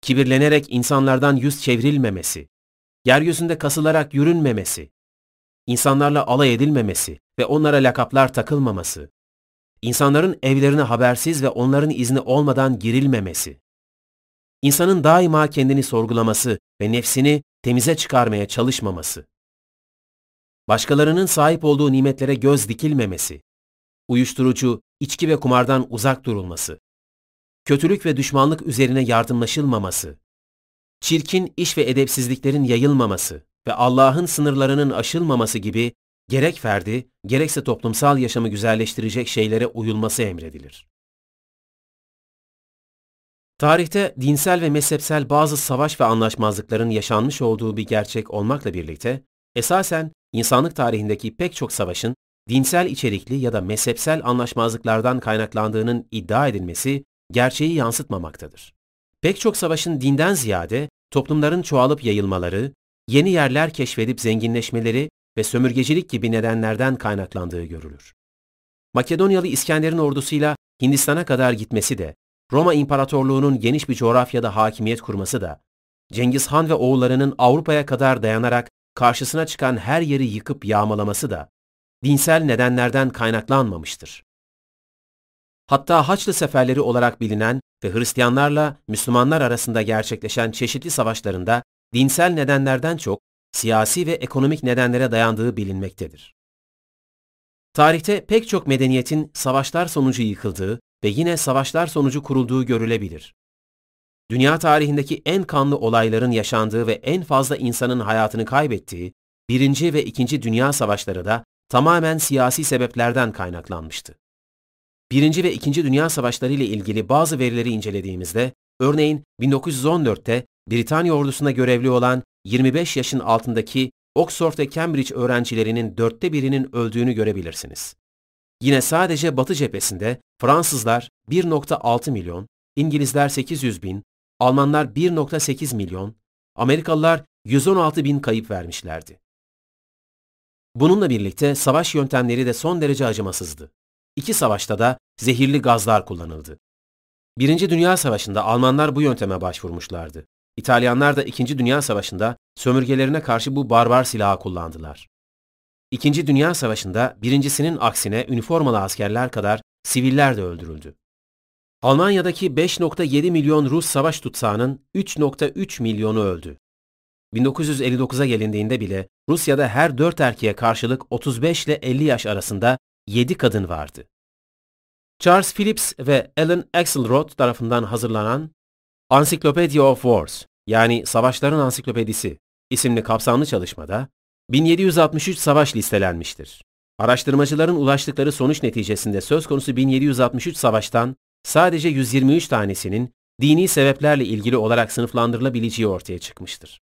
kibirlenerek insanlardan yüz çevrilmemesi, yeryüzünde kasılarak yürünmemesi, insanlarla alay edilmemesi ve onlara lakaplar takılmaması, insanların evlerine habersiz ve onların izni olmadan girilmemesi, insanın daima kendini sorgulaması ve nefsini temize çıkarmaya çalışmaması, başkalarının sahip olduğu nimetlere göz dikilmemesi, uyuşturucu, içki ve kumardan uzak durulması, kötülük ve düşmanlık üzerine yardımlaşılmaması, çirkin iş ve edepsizliklerin yayılmaması ve Allah'ın sınırlarının aşılmaması gibi gerek ferdi, gerekse toplumsal yaşamı güzelleştirecek şeylere uyulması emredilir. Tarihte dinsel ve mezhepsel bazı savaş ve anlaşmazlıkların yaşanmış olduğu bir gerçek olmakla birlikte, esasen insanlık tarihindeki pek çok savaşın dinsel içerikli ya da mezhepsel anlaşmazlıklardan kaynaklandığının iddia edilmesi gerçeği yansıtmamaktadır. Pek çok savaşın dinden ziyade toplumların çoğalıp yayılmaları, yeni yerler keşfedip zenginleşmeleri ve sömürgecilik gibi nedenlerden kaynaklandığı görülür. Makedonyalı İskender'in ordusuyla Hindistan'a kadar gitmesi de, Roma İmparatorluğu'nun geniş bir coğrafyada hakimiyet kurması da, Cengiz Han ve oğullarının Avrupa'ya kadar dayanarak karşısına çıkan her yeri yıkıp yağmalaması da dinsel nedenlerden kaynaklanmamıştır. Hatta Haçlı seferleri olarak bilinen ve Hristiyanlarla Müslümanlar arasında gerçekleşen çeşitli savaşlarında dinsel nedenlerden çok siyasi ve ekonomik nedenlere dayandığı bilinmektedir. Tarihte pek çok medeniyetin savaşlar sonucu yıkıldığı ve yine savaşlar sonucu kurulduğu görülebilir. Dünya tarihindeki en kanlı olayların yaşandığı ve en fazla insanın hayatını kaybettiği Birinci ve İkinci Dünya Savaşları da tamamen siyasi sebeplerden kaynaklanmıştı. Birinci ve İkinci Dünya Savaşları ile ilgili bazı verileri incelediğimizde, örneğin 1914'te Britanya ordusunda görevli olan 25 yaşın altındaki Oxford ve Cambridge öğrencilerinin dörtte birinin öldüğünü görebilirsiniz. Yine sadece Batı cephesinde Fransızlar 1.6 milyon, İngilizler 800 bin, Almanlar 1.8 milyon, Amerikalılar 116 bin kayıp vermişlerdi. Bununla birlikte savaş yöntemleri de son derece acımasızdı. İki savaşta da zehirli gazlar kullanıldı. Birinci Dünya Savaşı'nda Almanlar bu yönteme başvurmuşlardı. İtalyanlar da İkinci Dünya Savaşı'nda sömürgelerine karşı bu barbar silahı kullandılar. İkinci Dünya Savaşı'nda birincisinin aksine üniformalı askerler kadar siviller de öldürüldü. Almanya'daki 5.7 milyon Rus savaş tutsağının 3.3 milyonu öldü. 1959'a gelindiğinde bile Rusya'da her 4 erkeğe karşılık 35 ile 50 yaş arasında 7 kadın vardı. Charles Phillips ve Alan Axelrod tarafından hazırlanan Encyclopedia of Wars yani Savaşların Ansiklopedisi isimli kapsamlı çalışmada 1763 savaş listelenmiştir. Araştırmacıların ulaştıkları sonuç neticesinde söz konusu 1763 savaştan sadece 123 tanesinin dini sebeplerle ilgili olarak sınıflandırılabileceği ortaya çıkmıştır.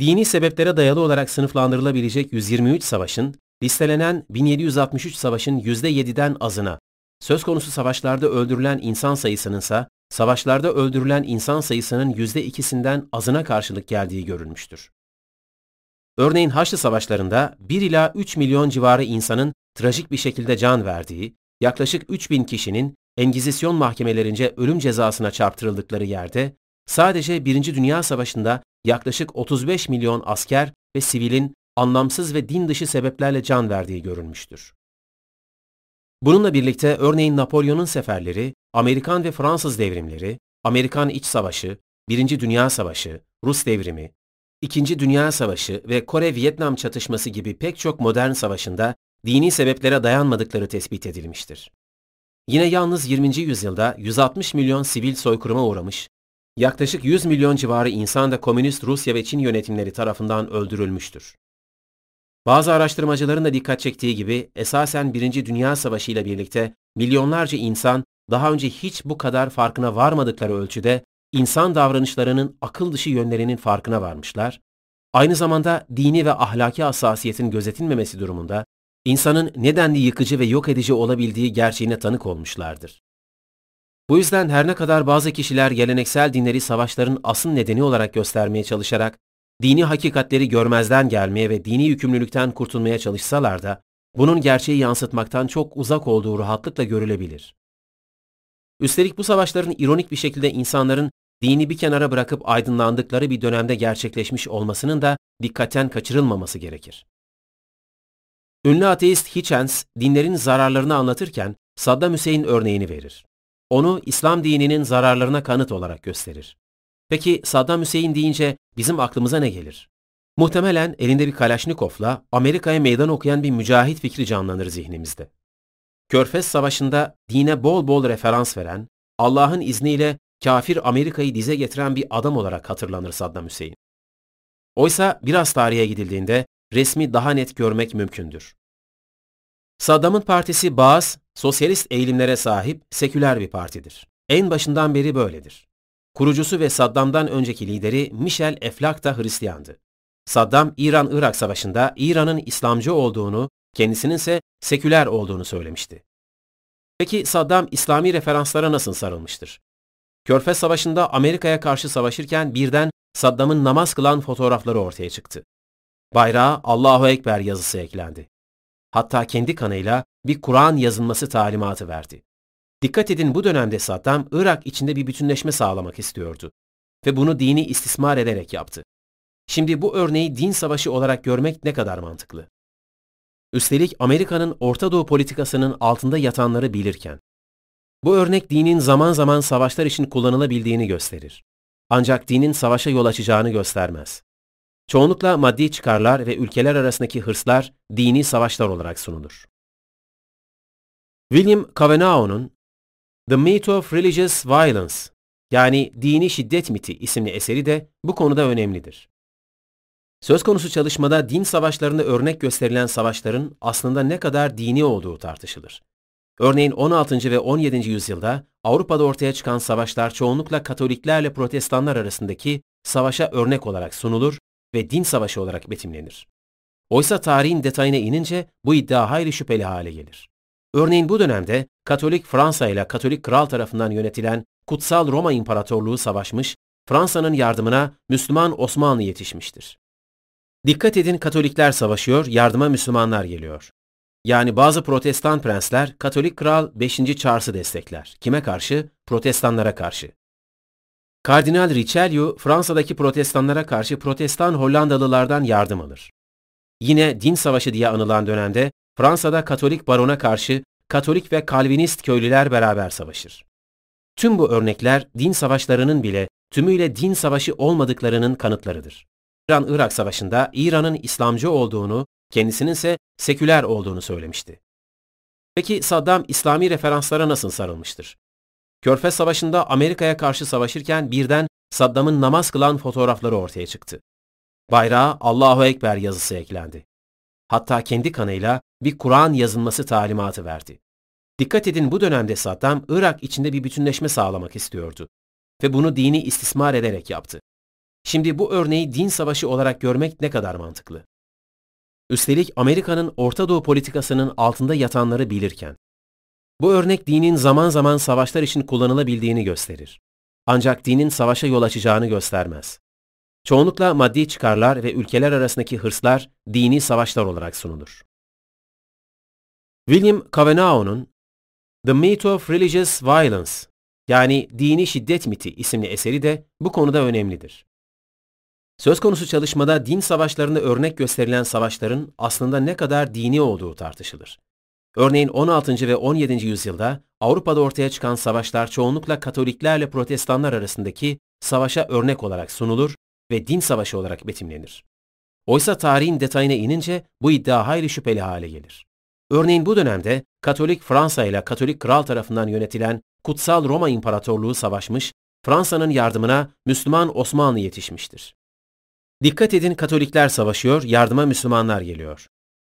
Dini sebeplere dayalı olarak sınıflandırılabilecek 123 savaşın, listelenen 1763 savaşın %7'den azına, söz konusu savaşlarda öldürülen insan sayısının ise savaşlarda öldürülen insan sayısının %2'sinden azına karşılık geldiği görülmüştür. Örneğin Haçlı Savaşlarında 1 ila 3 milyon civarı insanın trajik bir şekilde can verdiği, yaklaşık 3000 kişinin Engizisyon mahkemelerince ölüm cezasına çarptırıldıkları yerde, sadece Birinci Dünya Savaşı'nda yaklaşık 35 milyon asker ve sivilin anlamsız ve din dışı sebeplerle can verdiği görülmüştür. Bununla birlikte örneğin Napolyon'un seferleri, Amerikan ve Fransız devrimleri, Amerikan İç Savaşı, Birinci Dünya Savaşı, Rus devrimi, İkinci Dünya Savaşı ve Kore-Vietnam çatışması gibi pek çok modern savaşında dini sebeplere dayanmadıkları tespit edilmiştir. Yine yalnız 20. yüzyılda 160 milyon sivil soykırıma uğramış, yaklaşık 100 milyon civarı insan da komünist Rusya ve Çin yönetimleri tarafından öldürülmüştür. Bazı araştırmacıların da dikkat çektiği gibi esasen Birinci Dünya Savaşı ile birlikte milyonlarca insan daha önce hiç bu kadar farkına varmadıkları ölçüde insan davranışlarının akıl dışı yönlerinin farkına varmışlar, aynı zamanda dini ve ahlaki hassasiyetin gözetilmemesi durumunda insanın nedenli yıkıcı ve yok edici olabildiği gerçeğine tanık olmuşlardır. Bu yüzden her ne kadar bazı kişiler geleneksel dinleri savaşların asıl nedeni olarak göstermeye çalışarak dini hakikatleri görmezden gelmeye ve dini yükümlülükten kurtulmaya çalışsalar da bunun gerçeği yansıtmaktan çok uzak olduğu rahatlıkla görülebilir. Üstelik bu savaşların ironik bir şekilde insanların dini bir kenara bırakıp aydınlandıkları bir dönemde gerçekleşmiş olmasının da dikkatten kaçırılmaması gerekir. Ünlü ateist Hitchens dinlerin zararlarını anlatırken Saddam Hüseyin örneğini verir. Onu İslam dininin zararlarına kanıt olarak gösterir. Peki Saddam Hüseyin deyince bizim aklımıza ne gelir? Muhtemelen elinde bir Kalaşnikov'la Amerika'ya meydan okuyan bir mücahit fikri canlanır zihnimizde. Körfez Savaşı'nda dine bol bol referans veren, Allah'ın izniyle kafir Amerika'yı dize getiren bir adam olarak hatırlanır Saddam Hüseyin. Oysa biraz tarihe gidildiğinde resmi daha net görmek mümkündür. Saddam'ın partisi Baas, sosyalist eğilimlere sahip seküler bir partidir. En başından beri böyledir. Kurucusu ve Saddam'dan önceki lideri Michel Eflak da Hristiyandı. Saddam, İran-Irak savaşında İran'ın İslamcı olduğunu, kendisinin ise seküler olduğunu söylemişti. Peki Saddam İslami referanslara nasıl sarılmıştır? Körfez Savaşı'nda Amerika'ya karşı savaşırken birden Saddam'ın namaz kılan fotoğrafları ortaya çıktı. Bayrağa Allahu Ekber yazısı eklendi. Hatta kendi kanıyla bir Kur'an yazılması talimatı verdi. Dikkat edin bu dönemde Saddam, Irak içinde bir bütünleşme sağlamak istiyordu. Ve bunu dini istismar ederek yaptı. Şimdi bu örneği din savaşı olarak görmek ne kadar mantıklı? Üstelik Amerika'nın Orta Doğu politikasının altında yatanları bilirken. Bu örnek dinin zaman zaman savaşlar için kullanılabildiğini gösterir. Ancak dinin savaşa yol açacağını göstermez. Çoğunlukla maddi çıkarlar ve ülkeler arasındaki hırslar dini savaşlar olarak sunulur. William Cavanaugh'un The Myth of Religious Violence yani Dini Şiddet Miti isimli eseri de bu konuda önemlidir. Söz konusu çalışmada din savaşlarında örnek gösterilen savaşların aslında ne kadar dini olduğu tartışılır. Örneğin 16. ve 17. yüzyılda Avrupa'da ortaya çıkan savaşlar çoğunlukla Katoliklerle Protestanlar arasındaki savaşa örnek olarak sunulur ve din savaşı olarak betimlenir. Oysa tarihin detayına inince bu iddia hayli şüpheli hale gelir. Örneğin bu dönemde Katolik Fransa ile Katolik Kral tarafından yönetilen Kutsal Roma İmparatorluğu savaşmış, Fransa'nın yardımına Müslüman Osmanlı yetişmiştir. Dikkat edin Katolikler savaşıyor, yardıma Müslümanlar geliyor. Yani bazı protestan prensler Katolik Kral 5. Charles'ı destekler. Kime karşı? Protestanlara karşı. Kardinal Richelieu Fransa'daki protestanlara karşı protestan Hollandalılardan yardım alır. Yine din savaşı diye anılan dönemde Fransa'da Katolik barona karşı Katolik ve Kalvinist köylüler beraber savaşır. Tüm bu örnekler din savaşlarının bile tümüyle din savaşı olmadıklarının kanıtlarıdır. İran-Irak savaşında İran'ın İslamcı olduğunu, kendisinin ise seküler olduğunu söylemişti. Peki Saddam İslami referanslara nasıl sarılmıştır? Körfez Savaşı'nda Amerika'ya karşı savaşırken birden Saddam'ın namaz kılan fotoğrafları ortaya çıktı. Bayrağa Allahu Ekber yazısı eklendi. Hatta kendi kanıyla bir Kur'an yazılması talimatı verdi. Dikkat edin bu dönemde Saddam, Irak içinde bir bütünleşme sağlamak istiyordu. Ve bunu dini istismar ederek yaptı. Şimdi bu örneği din savaşı olarak görmek ne kadar mantıklı? Üstelik Amerika'nın Orta Doğu politikasının altında yatanları bilirken. Bu örnek dinin zaman zaman savaşlar için kullanılabildiğini gösterir. Ancak dinin savaşa yol açacağını göstermez. Çoğunlukla maddi çıkarlar ve ülkeler arasındaki hırslar dini savaşlar olarak sunulur. William Cavanagh'un The Myth of Religious Violence yani Dini Şiddet Miti isimli eseri de bu konuda önemlidir. Söz konusu çalışmada din savaşlarında örnek gösterilen savaşların aslında ne kadar dini olduğu tartışılır. Örneğin 16. ve 17. yüzyılda Avrupa'da ortaya çıkan savaşlar çoğunlukla Katoliklerle Protestanlar arasındaki savaşa örnek olarak sunulur ve din savaşı olarak betimlenir. Oysa tarihin detayına inince bu iddia hayli şüpheli hale gelir. Örneğin bu dönemde Katolik Fransa ile Katolik Kral tarafından yönetilen Kutsal Roma İmparatorluğu savaşmış, Fransa'nın yardımına Müslüman Osmanlı yetişmiştir. Dikkat edin Katolikler savaşıyor, yardıma Müslümanlar geliyor.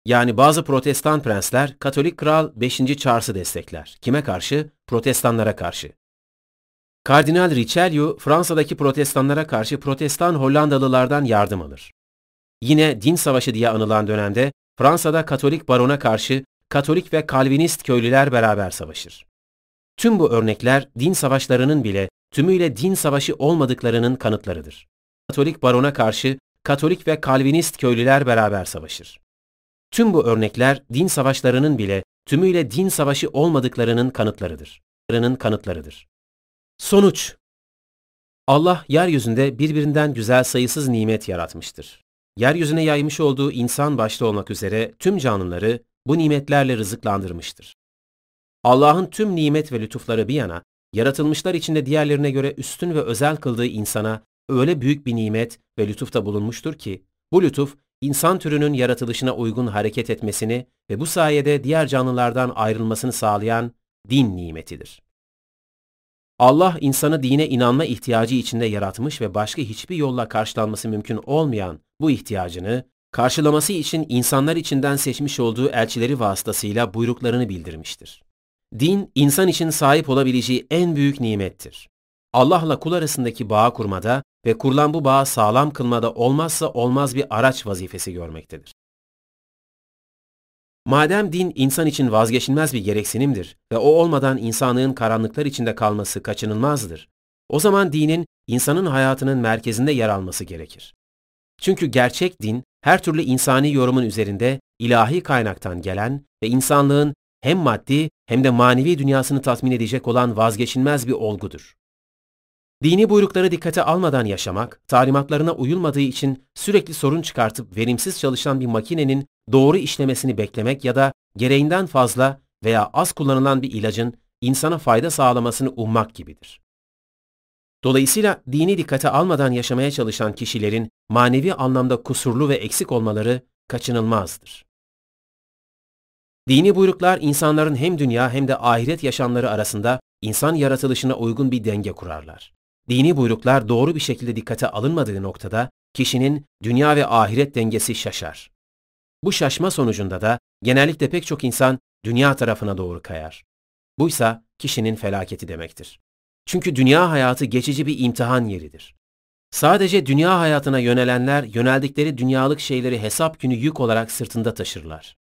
Yani bazı protestan prensler Katolik Kral 5. Charles'ı destekler. Kime karşı? Protestanlara karşı. Kardinal Richelieu Fransa'daki protestanlara karşı protestan Hollandalılardan yardım alır. Yine din savaşı diye anılan dönemde Fransa'da Katolik barona karşı Katolik ve Kalvinist köylüler beraber savaşır. Tüm bu örnekler din savaşlarının bile tümüyle din savaşı olmadıklarının kanıtlarıdır. Katolik barona karşı Katolik ve Kalvinist köylüler beraber savaşır. Tüm bu örnekler din savaşlarının bile tümüyle din savaşı olmadıklarının kanıtlarıdır. kanıtlarıdır. Sonuç Allah yeryüzünde birbirinden güzel sayısız nimet yaratmıştır. Yeryüzüne yaymış olduğu insan başta olmak üzere tüm canlıları bu nimetlerle rızıklandırmıştır. Allah'ın tüm nimet ve lütufları bir yana, yaratılmışlar içinde diğerlerine göre üstün ve özel kıldığı insana öyle büyük bir nimet ve lütufta bulunmuştur ki, bu lütuf insan türünün yaratılışına uygun hareket etmesini ve bu sayede diğer canlılardan ayrılmasını sağlayan din nimetidir. Allah insanı dine inanma ihtiyacı içinde yaratmış ve başka hiçbir yolla karşılanması mümkün olmayan bu ihtiyacını karşılaması için insanlar içinden seçmiş olduğu elçileri vasıtasıyla buyruklarını bildirmiştir. Din, insan için sahip olabileceği en büyük nimettir. Allah'la kul arasındaki bağı kurmada ve kurulan bu bağı sağlam kılmada olmazsa olmaz bir araç vazifesi görmektedir. Madem din insan için vazgeçilmez bir gereksinimdir ve o olmadan insanlığın karanlıklar içinde kalması kaçınılmazdır, o zaman dinin insanın hayatının merkezinde yer alması gerekir. Çünkü gerçek din her türlü insani yorumun üzerinde ilahi kaynaktan gelen ve insanlığın hem maddi hem de manevi dünyasını tatmin edecek olan vazgeçilmez bir olgudur. Dini buyrukları dikkate almadan yaşamak, talimatlarına uyulmadığı için sürekli sorun çıkartıp verimsiz çalışan bir makinenin doğru işlemesini beklemek ya da gereğinden fazla veya az kullanılan bir ilacın insana fayda sağlamasını ummak gibidir. Dolayısıyla dini dikkate almadan yaşamaya çalışan kişilerin manevi anlamda kusurlu ve eksik olmaları kaçınılmazdır. Dini buyruklar insanların hem dünya hem de ahiret yaşamları arasında insan yaratılışına uygun bir denge kurarlar. Dini buyruklar doğru bir şekilde dikkate alınmadığı noktada kişinin dünya ve ahiret dengesi şaşar. Bu şaşma sonucunda da genellikle pek çok insan dünya tarafına doğru kayar. Buysa kişinin felaketi demektir. Çünkü dünya hayatı geçici bir imtihan yeridir. Sadece dünya hayatına yönelenler yöneldikleri dünyalık şeyleri hesap günü yük olarak sırtında taşırlar.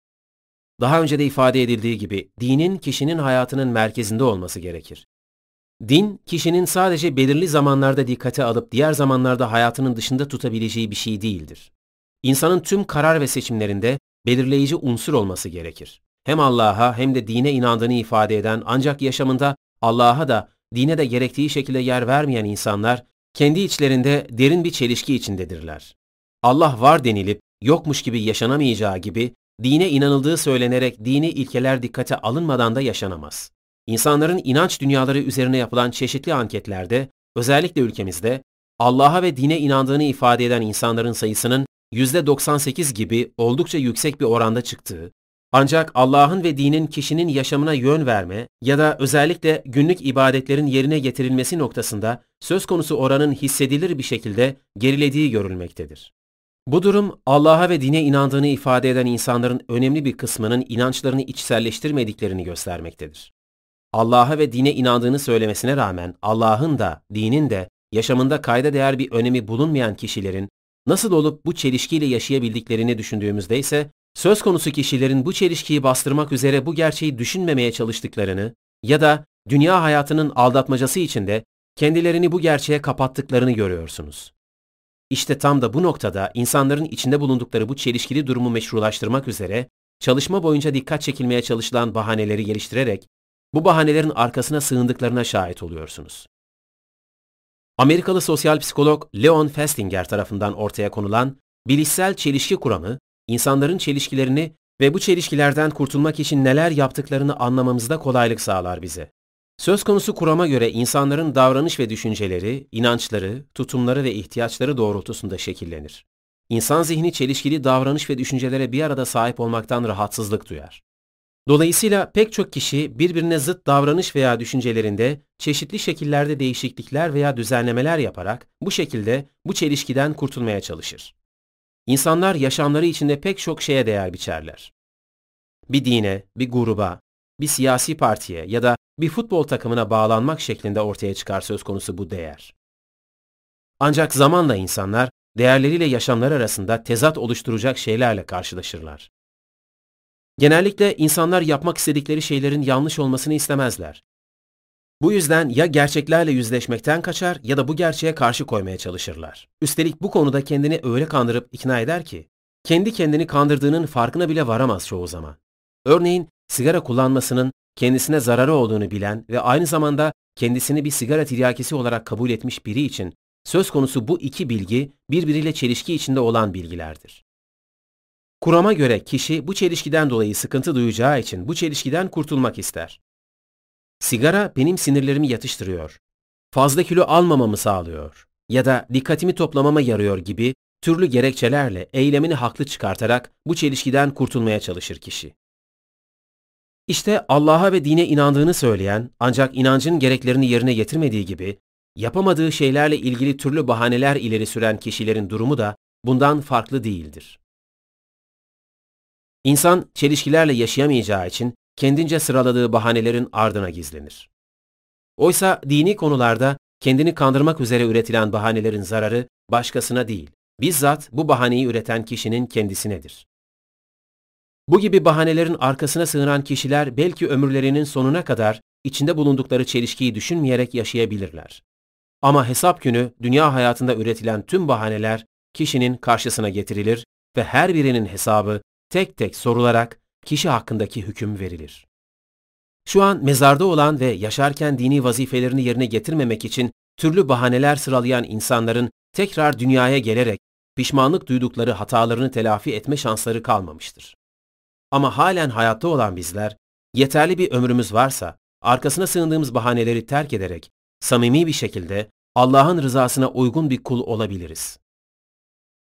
Daha önce de ifade edildiği gibi dinin kişinin hayatının merkezinde olması gerekir. Din, kişinin sadece belirli zamanlarda dikkate alıp diğer zamanlarda hayatının dışında tutabileceği bir şey değildir. İnsanın tüm karar ve seçimlerinde belirleyici unsur olması gerekir. Hem Allah'a hem de dine inandığını ifade eden ancak yaşamında Allah'a da dine de gerektiği şekilde yer vermeyen insanlar kendi içlerinde derin bir çelişki içindedirler. Allah var denilip yokmuş gibi yaşanamayacağı gibi dine inanıldığı söylenerek dini ilkeler dikkate alınmadan da yaşanamaz. İnsanların inanç dünyaları üzerine yapılan çeşitli anketlerde, özellikle ülkemizde, Allah'a ve dine inandığını ifade eden insanların sayısının %98 gibi oldukça yüksek bir oranda çıktığı, ancak Allah'ın ve dinin kişinin yaşamına yön verme ya da özellikle günlük ibadetlerin yerine getirilmesi noktasında söz konusu oranın hissedilir bir şekilde gerilediği görülmektedir. Bu durum Allah'a ve dine inandığını ifade eden insanların önemli bir kısmının inançlarını içselleştirmediklerini göstermektedir. Allah'a ve dine inandığını söylemesine rağmen Allah'ın da dinin de yaşamında kayda değer bir önemi bulunmayan kişilerin nasıl olup bu çelişkiyle yaşayabildiklerini düşündüğümüzde ise söz konusu kişilerin bu çelişkiyi bastırmak üzere bu gerçeği düşünmemeye çalıştıklarını ya da dünya hayatının aldatmacası içinde kendilerini bu gerçeğe kapattıklarını görüyorsunuz. İşte tam da bu noktada insanların içinde bulundukları bu çelişkili durumu meşrulaştırmak üzere çalışma boyunca dikkat çekilmeye çalışılan bahaneleri geliştirerek bu bahanelerin arkasına sığındıklarına şahit oluyorsunuz. Amerikalı sosyal psikolog Leon Festinger tarafından ortaya konulan bilişsel çelişki kuramı, insanların çelişkilerini ve bu çelişkilerden kurtulmak için neler yaptıklarını anlamamızda kolaylık sağlar bize. Söz konusu kurama göre insanların davranış ve düşünceleri, inançları, tutumları ve ihtiyaçları doğrultusunda şekillenir. İnsan zihni çelişkili davranış ve düşüncelere bir arada sahip olmaktan rahatsızlık duyar. Dolayısıyla pek çok kişi birbirine zıt davranış veya düşüncelerinde çeşitli şekillerde değişiklikler veya düzenlemeler yaparak bu şekilde bu çelişkiden kurtulmaya çalışır. İnsanlar yaşamları içinde pek çok şeye değer biçerler. Bir dine, bir gruba, bir siyasi partiye ya da bir futbol takımına bağlanmak şeklinde ortaya çıkar söz konusu bu değer. Ancak zamanla insanlar değerleriyle yaşamlar arasında tezat oluşturacak şeylerle karşılaşırlar. Genellikle insanlar yapmak istedikleri şeylerin yanlış olmasını istemezler. Bu yüzden ya gerçeklerle yüzleşmekten kaçar ya da bu gerçeğe karşı koymaya çalışırlar. Üstelik bu konuda kendini öyle kandırıp ikna eder ki, kendi kendini kandırdığının farkına bile varamaz çoğu zaman. Örneğin sigara kullanmasının kendisine zararı olduğunu bilen ve aynı zamanda kendisini bir sigara tiryakisi olarak kabul etmiş biri için söz konusu bu iki bilgi birbiriyle çelişki içinde olan bilgilerdir. Kurama göre kişi bu çelişkiden dolayı sıkıntı duyacağı için bu çelişkiden kurtulmak ister. Sigara benim sinirlerimi yatıştırıyor. Fazla kilo almamamı sağlıyor ya da dikkatimi toplamama yarıyor gibi türlü gerekçelerle eylemini haklı çıkartarak bu çelişkiden kurtulmaya çalışır kişi. İşte Allah'a ve dine inandığını söyleyen ancak inancın gereklerini yerine getirmediği gibi yapamadığı şeylerle ilgili türlü bahaneler ileri süren kişilerin durumu da bundan farklı değildir. İnsan çelişkilerle yaşayamayacağı için kendince sıraladığı bahanelerin ardına gizlenir. Oysa dini konularda kendini kandırmak üzere üretilen bahanelerin zararı başkasına değil, bizzat bu bahaneyi üreten kişinin kendisinedir. Bu gibi bahanelerin arkasına sığınan kişiler belki ömürlerinin sonuna kadar içinde bulundukları çelişkiyi düşünmeyerek yaşayabilirler. Ama hesap günü dünya hayatında üretilen tüm bahaneler kişinin karşısına getirilir ve her birinin hesabı tek tek sorularak kişi hakkındaki hüküm verilir. Şu an mezarda olan ve yaşarken dini vazifelerini yerine getirmemek için türlü bahaneler sıralayan insanların tekrar dünyaya gelerek pişmanlık duydukları hatalarını telafi etme şansları kalmamıştır. Ama halen hayatta olan bizler, yeterli bir ömrümüz varsa, arkasına sığındığımız bahaneleri terk ederek, samimi bir şekilde Allah'ın rızasına uygun bir kul olabiliriz.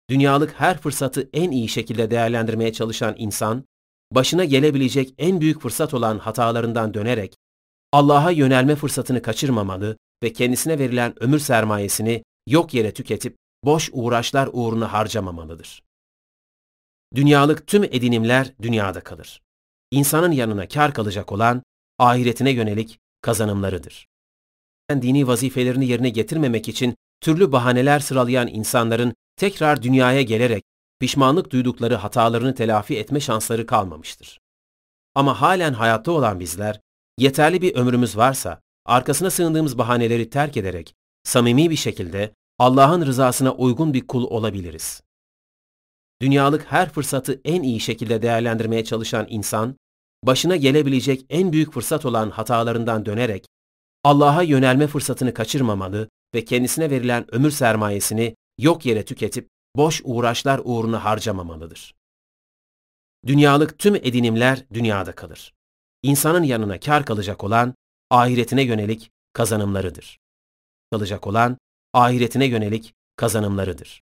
Dünyalık her fırsatı en iyi şekilde değerlendirmeye çalışan insan, başına gelebilecek en büyük fırsat olan hatalarından dönerek, Allah'a yönelme fırsatını kaçırmamalı ve kendisine verilen ömür sermayesini yok yere tüketip boş uğraşlar uğruna harcamamalıdır. Dünyalık tüm edinimler dünyada kalır. İnsanın yanına kar kalacak olan ahiretine yönelik kazanımlarıdır. Dini vazifelerini yerine getirmemek için türlü bahaneler sıralayan insanların tekrar dünyaya gelerek pişmanlık duydukları hatalarını telafi etme şansları kalmamıştır. Ama halen hayatta olan bizler, yeterli bir ömrümüz varsa, arkasına sığındığımız bahaneleri terk ederek, samimi bir şekilde Allah'ın rızasına uygun bir kul olabiliriz. Dünyalık her fırsatı en iyi şekilde değerlendirmeye çalışan insan, başına gelebilecek en büyük fırsat olan hatalarından dönerek, Allah'a yönelme fırsatını kaçırmamalı ve kendisine verilen ömür sermayesini yok yere tüketip boş uğraşlar uğruna harcamamalıdır. Dünyalık tüm edinimler dünyada kalır. İnsanın yanına kar kalacak olan ahiretine yönelik kazanımlarıdır. Kalacak olan ahiretine yönelik kazanımlarıdır.